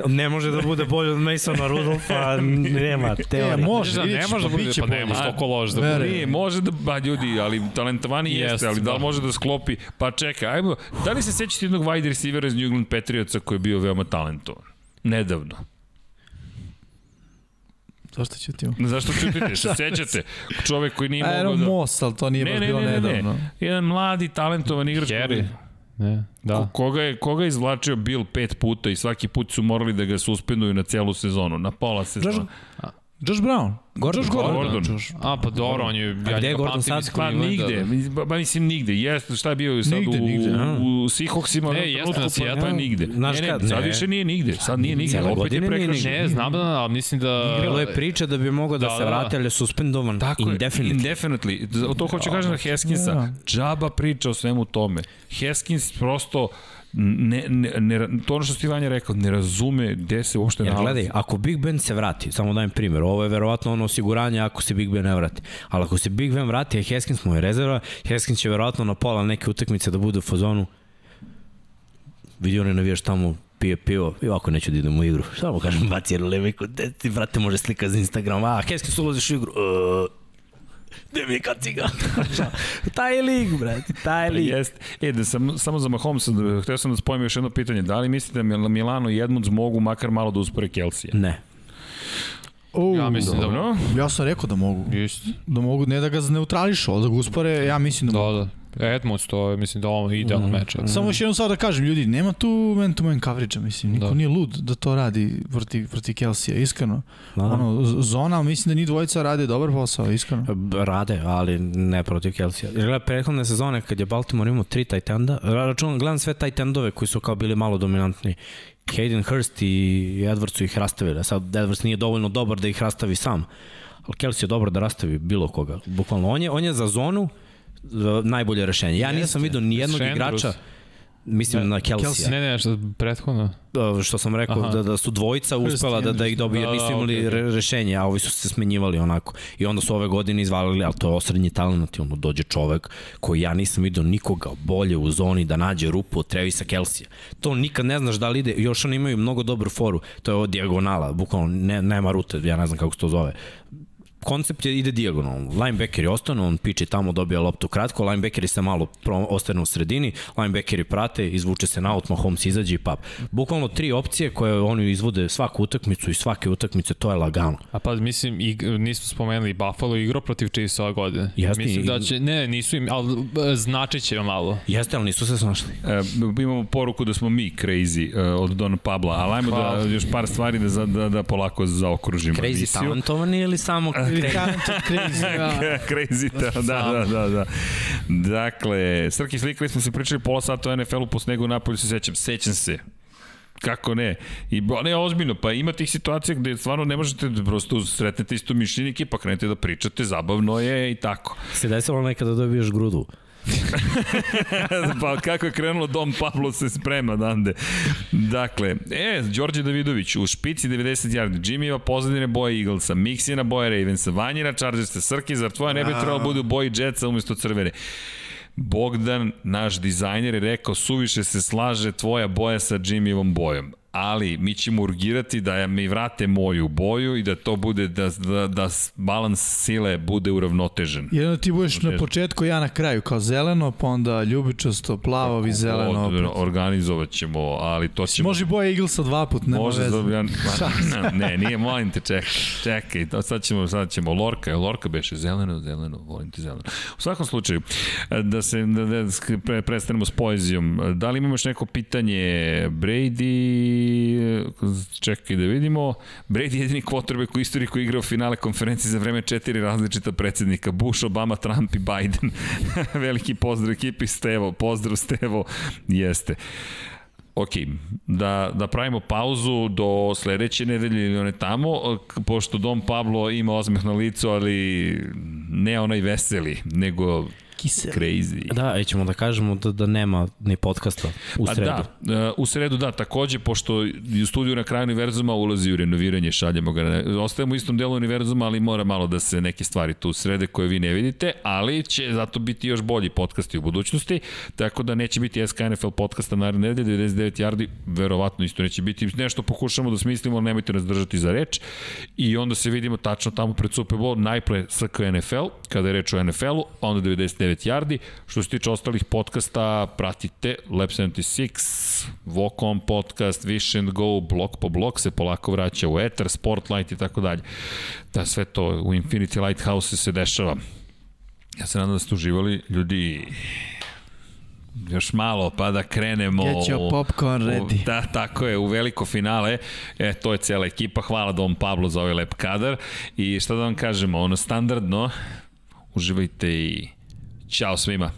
ne može da bude bolji od Masona Rudolfa, nema E, teorije. može, da, vidjet ne može da bude, pa bolje. nema što ko loš da bude. Nije, može da, ba ljudi, ali talentovani jeste, ali da li da. može da sklopi? Pa čekaj, ajmo, da li se sećate jednog wide receivera iz New England Patriotsa koji je bio veoma talentovan? Nedavno. Zašto ćutimo? Zašto čutite? Se sećate? Čovek koji nije Aero mogao da... Moss, ali to nije Ne, baš ne, bilo ne, ne, nedavno. ne. Jedan mladi, talentovan igrač. Koji- Ne, da. Ko- Koga je, koga je izvlačio Bill pet puta i svaki put su morali da ga suspenduju na celu sezonu, na pola sezona. Josh Brown. Gordon. Josh Gordon. Gordon. Josh. A, pa dobro, on je... Ja gde je Gordon sad? Pa nigde, ba, ba mislim nigde. Jeste, šta je bio sad Nigde, u, nigde, u, a? u Seahawksima? Ne, jeste na Seattle. pa nigde. Znaš ne, ne, kad, sad više nije nigde. Sad nije nigde. Cijele Opet je godine nije prekršen. Ne, znam da, ali mislim da... Bilo je priča da bi mogao da, Da, se da, da. vrati, ali je suspendovan Tako indefinitely. je, indefinitely. To hoću kažem na Heskinsa. Da. Džaba priča o svemu tome. Heskins prosto ne, ne, ne, to ono što Steve Vanja rekao, ne razume gde se uopšte nalazi. gledaj, ako Big Ben se vrati, samo dajem primjer, ovo je verovatno ono osiguranje ako se Big Ben ne vrati. Ali ako se Big Ben vrati, a Haskins mu je rezerva, Haskins će verovatno na pola neke utakmice da bude u fazonu vidio onaj navijaš tamo pije pivo i ovako neću da idem u igru. Samo kažem, baci jednu leviku, gde ti, brate, može slika za Instagram, a, Haskins ulaziš u igru, uh, gde mi je kaciga? taj je lig, brate, taj je lig. Jeste. E, da sam, samo za Mahomesa, da, htio sam da spojim još jedno pitanje. Da li mislite da Mil- Milano i Edmunds mogu makar malo da uspore Kelsija? Ne. Uh, Ja mislim da- Dobro. Ja sam rekao da mogu. Isto. Da mogu, ne da ga zneutrališu, ali da ga uspore, ja mislim da mogu. Da, da. Edmunds, to je, mislim da ovo je idealan Mhm. meč. Samo još jednom sad da kažem, ljudi, nema tu man-to-man coverage mislim. Niko Da. nije lud da to radi protiv, protiv Kelsija, iskreno. Da. Ono, zona, mislim da ni dvojica rade dobar posao, iskreno. Rade, ali ne protiv Kelsija. Jer gleda, prethodne sezone kad je Baltimore imao tri tight enda, računam, gledam sve tight endove koji su kao bili malo dominantni. Hayden Hurst i Edwards su ih rastavili. a Sad Edwards nije dovoljno dobar da ih rastavi sam. Ali Kelsey je dobar da rastavi bilo koga. Bukvalno, on je, on je za zonu najbolje rešenje. Ja nisam vidio ni jednog Sanders. igrača Mislim na Kelsija. Ne, ne, što prethodno. Uh, što sam rekao, Aha. da, da su dvojica uspela da, da ih dobiju, jer Da, nisu da, imali re, rešenje, a ovi su se smenjivali onako. I onda su ove godine izvalili, ali to je osrednji talent i ono dođe čovek koji ja nisam vidio nikoga bolje u zoni da nađe rupu od Trevisa Kelsija. To nikad ne znaš da li ide, još oni imaju mnogo dobru foru, to je ovo dijagonala, bukvalno ne, nema rute, ja ne znam kako se to zove koncept je ide dijagonalno. Linebackeri ostanu, on piči tamo, dobija loptu kratko, linebackeri se malo ostane u sredini, linebackeri prate, izvuče se na out, Mahomes izađe i pap. Bukvalno tri opcije koje oni izvode svaku utakmicu i svake utakmice, to je lagano. A pa mislim, ig, nismo spomenuli Buffalo igrao protiv Chiefs ove godine. Jeste, Mislim i- da će, ne, nisu im, ali e, značit će malo. Jeste, ali nisu se snašli. E, imamo poruku da smo mi crazy e, od Don Pabla, ali ajmo da Hvala. još par stvari da, da, da polako zaokružimo Crazy talentovani ili samo crazy? crazy. Da. Crazy da, da, da, da. Dakle, Srki slikali smo se pričali pola sata o NFL-u po snegu napolju se sećam. Sećam se. Kako ne? I ne ozbiljno, pa ima tih situacija gde stvarno ne možete da prosto sretnete isto mišljenike, pa krenete da pričate, zabavno je i tako. Se desilo nekada da dobiješ grudu. pa kako je krenulo Dom Pablo se sprema dande. Dakle, e, Đorđe Davidović u špici 90 yardi, Jimmyva pozadine boje Eaglesa, Mixina boje Ravensa, Vanjina Chargersa, Srki, zar tvoja ne bi trebalo bude u boji Jetsa umesto crvene? Bogdan, naš dizajner, je rekao suviše se slaže tvoja boja sa Jimmyvom bojom ali mi ćemo urgirati da mi vrate moju boju i da to bude, da, da, da balans sile bude uravnotežen. Jedno ti budeš na početku, ja na kraju, kao zeleno, pa onda ljubičasto, plavo i zeleno. Od, opet. organizovat ćemo, ali to ćemo... Može boja Eaglesa dva put, nema Može veze. da ja, ma, ne, nije, molim te, čekaj, čekaj, to sad ćemo, sad ćemo, Lorka, je Lorka beše zeleno, zeleno, volim te zeleno. U svakom slučaju, da se, da, da pre, prestanemo s poezijom, da li imamo još neko pitanje, Brady, čekaj da vidimo, Brady je jedini quarterback u istoriji koji igrao finale konferencije za vreme četiri različita predsednika, Bush, Obama, Trump i Biden. Veliki pozdrav ekipi Stevo, pozdrav Stevo, jeste. Ok, da, da pravimo pauzu do sledeće nedelje ili one tamo, pošto Dom Pablo ima osmeh na licu, ali ne onaj veseli, nego Kisel. crazy. Da, i ćemo da kažemo da, da nema ni podcasta u A sredu. da, e, u sredu da, takođe, pošto u studiju na kraju univerzuma ulazi u renoviranje, šaljemo ga, na- ostajemo u istom delu univerzuma, ali mora malo da se neke stvari tu srede koje vi ne vidite, ali će zato biti još bolji podcasti u budućnosti, tako da neće biti SK NFL podcasta naredne nedelje, 99 yardi, verovatno isto neće biti, nešto pokušamo da smislimo, ali nemojte nas držati za reč i onda se vidimo tačno tamo pred Super Bowl, najpre SK NFL, kada je reč o NFL-u, onda 99 yardi, što se tiče ostalih podcasta, pratite Lab 76, Walk On podcast, Wish and Go, blok po blok se polako vraća u Ether, Sportlight i tako dalje. Da sve to u Infinity Lighthouse se dešava. Ja se nadam da ste uživali, ljudi, još malo pa da krenemo Get your popcorn u, ready. da, tako je, u veliko finale e, to je cela ekipa, hvala Dom Pablo za ovaj lep kadar i šta da vam kažemo, ono standardno uživajte i Ćao svima.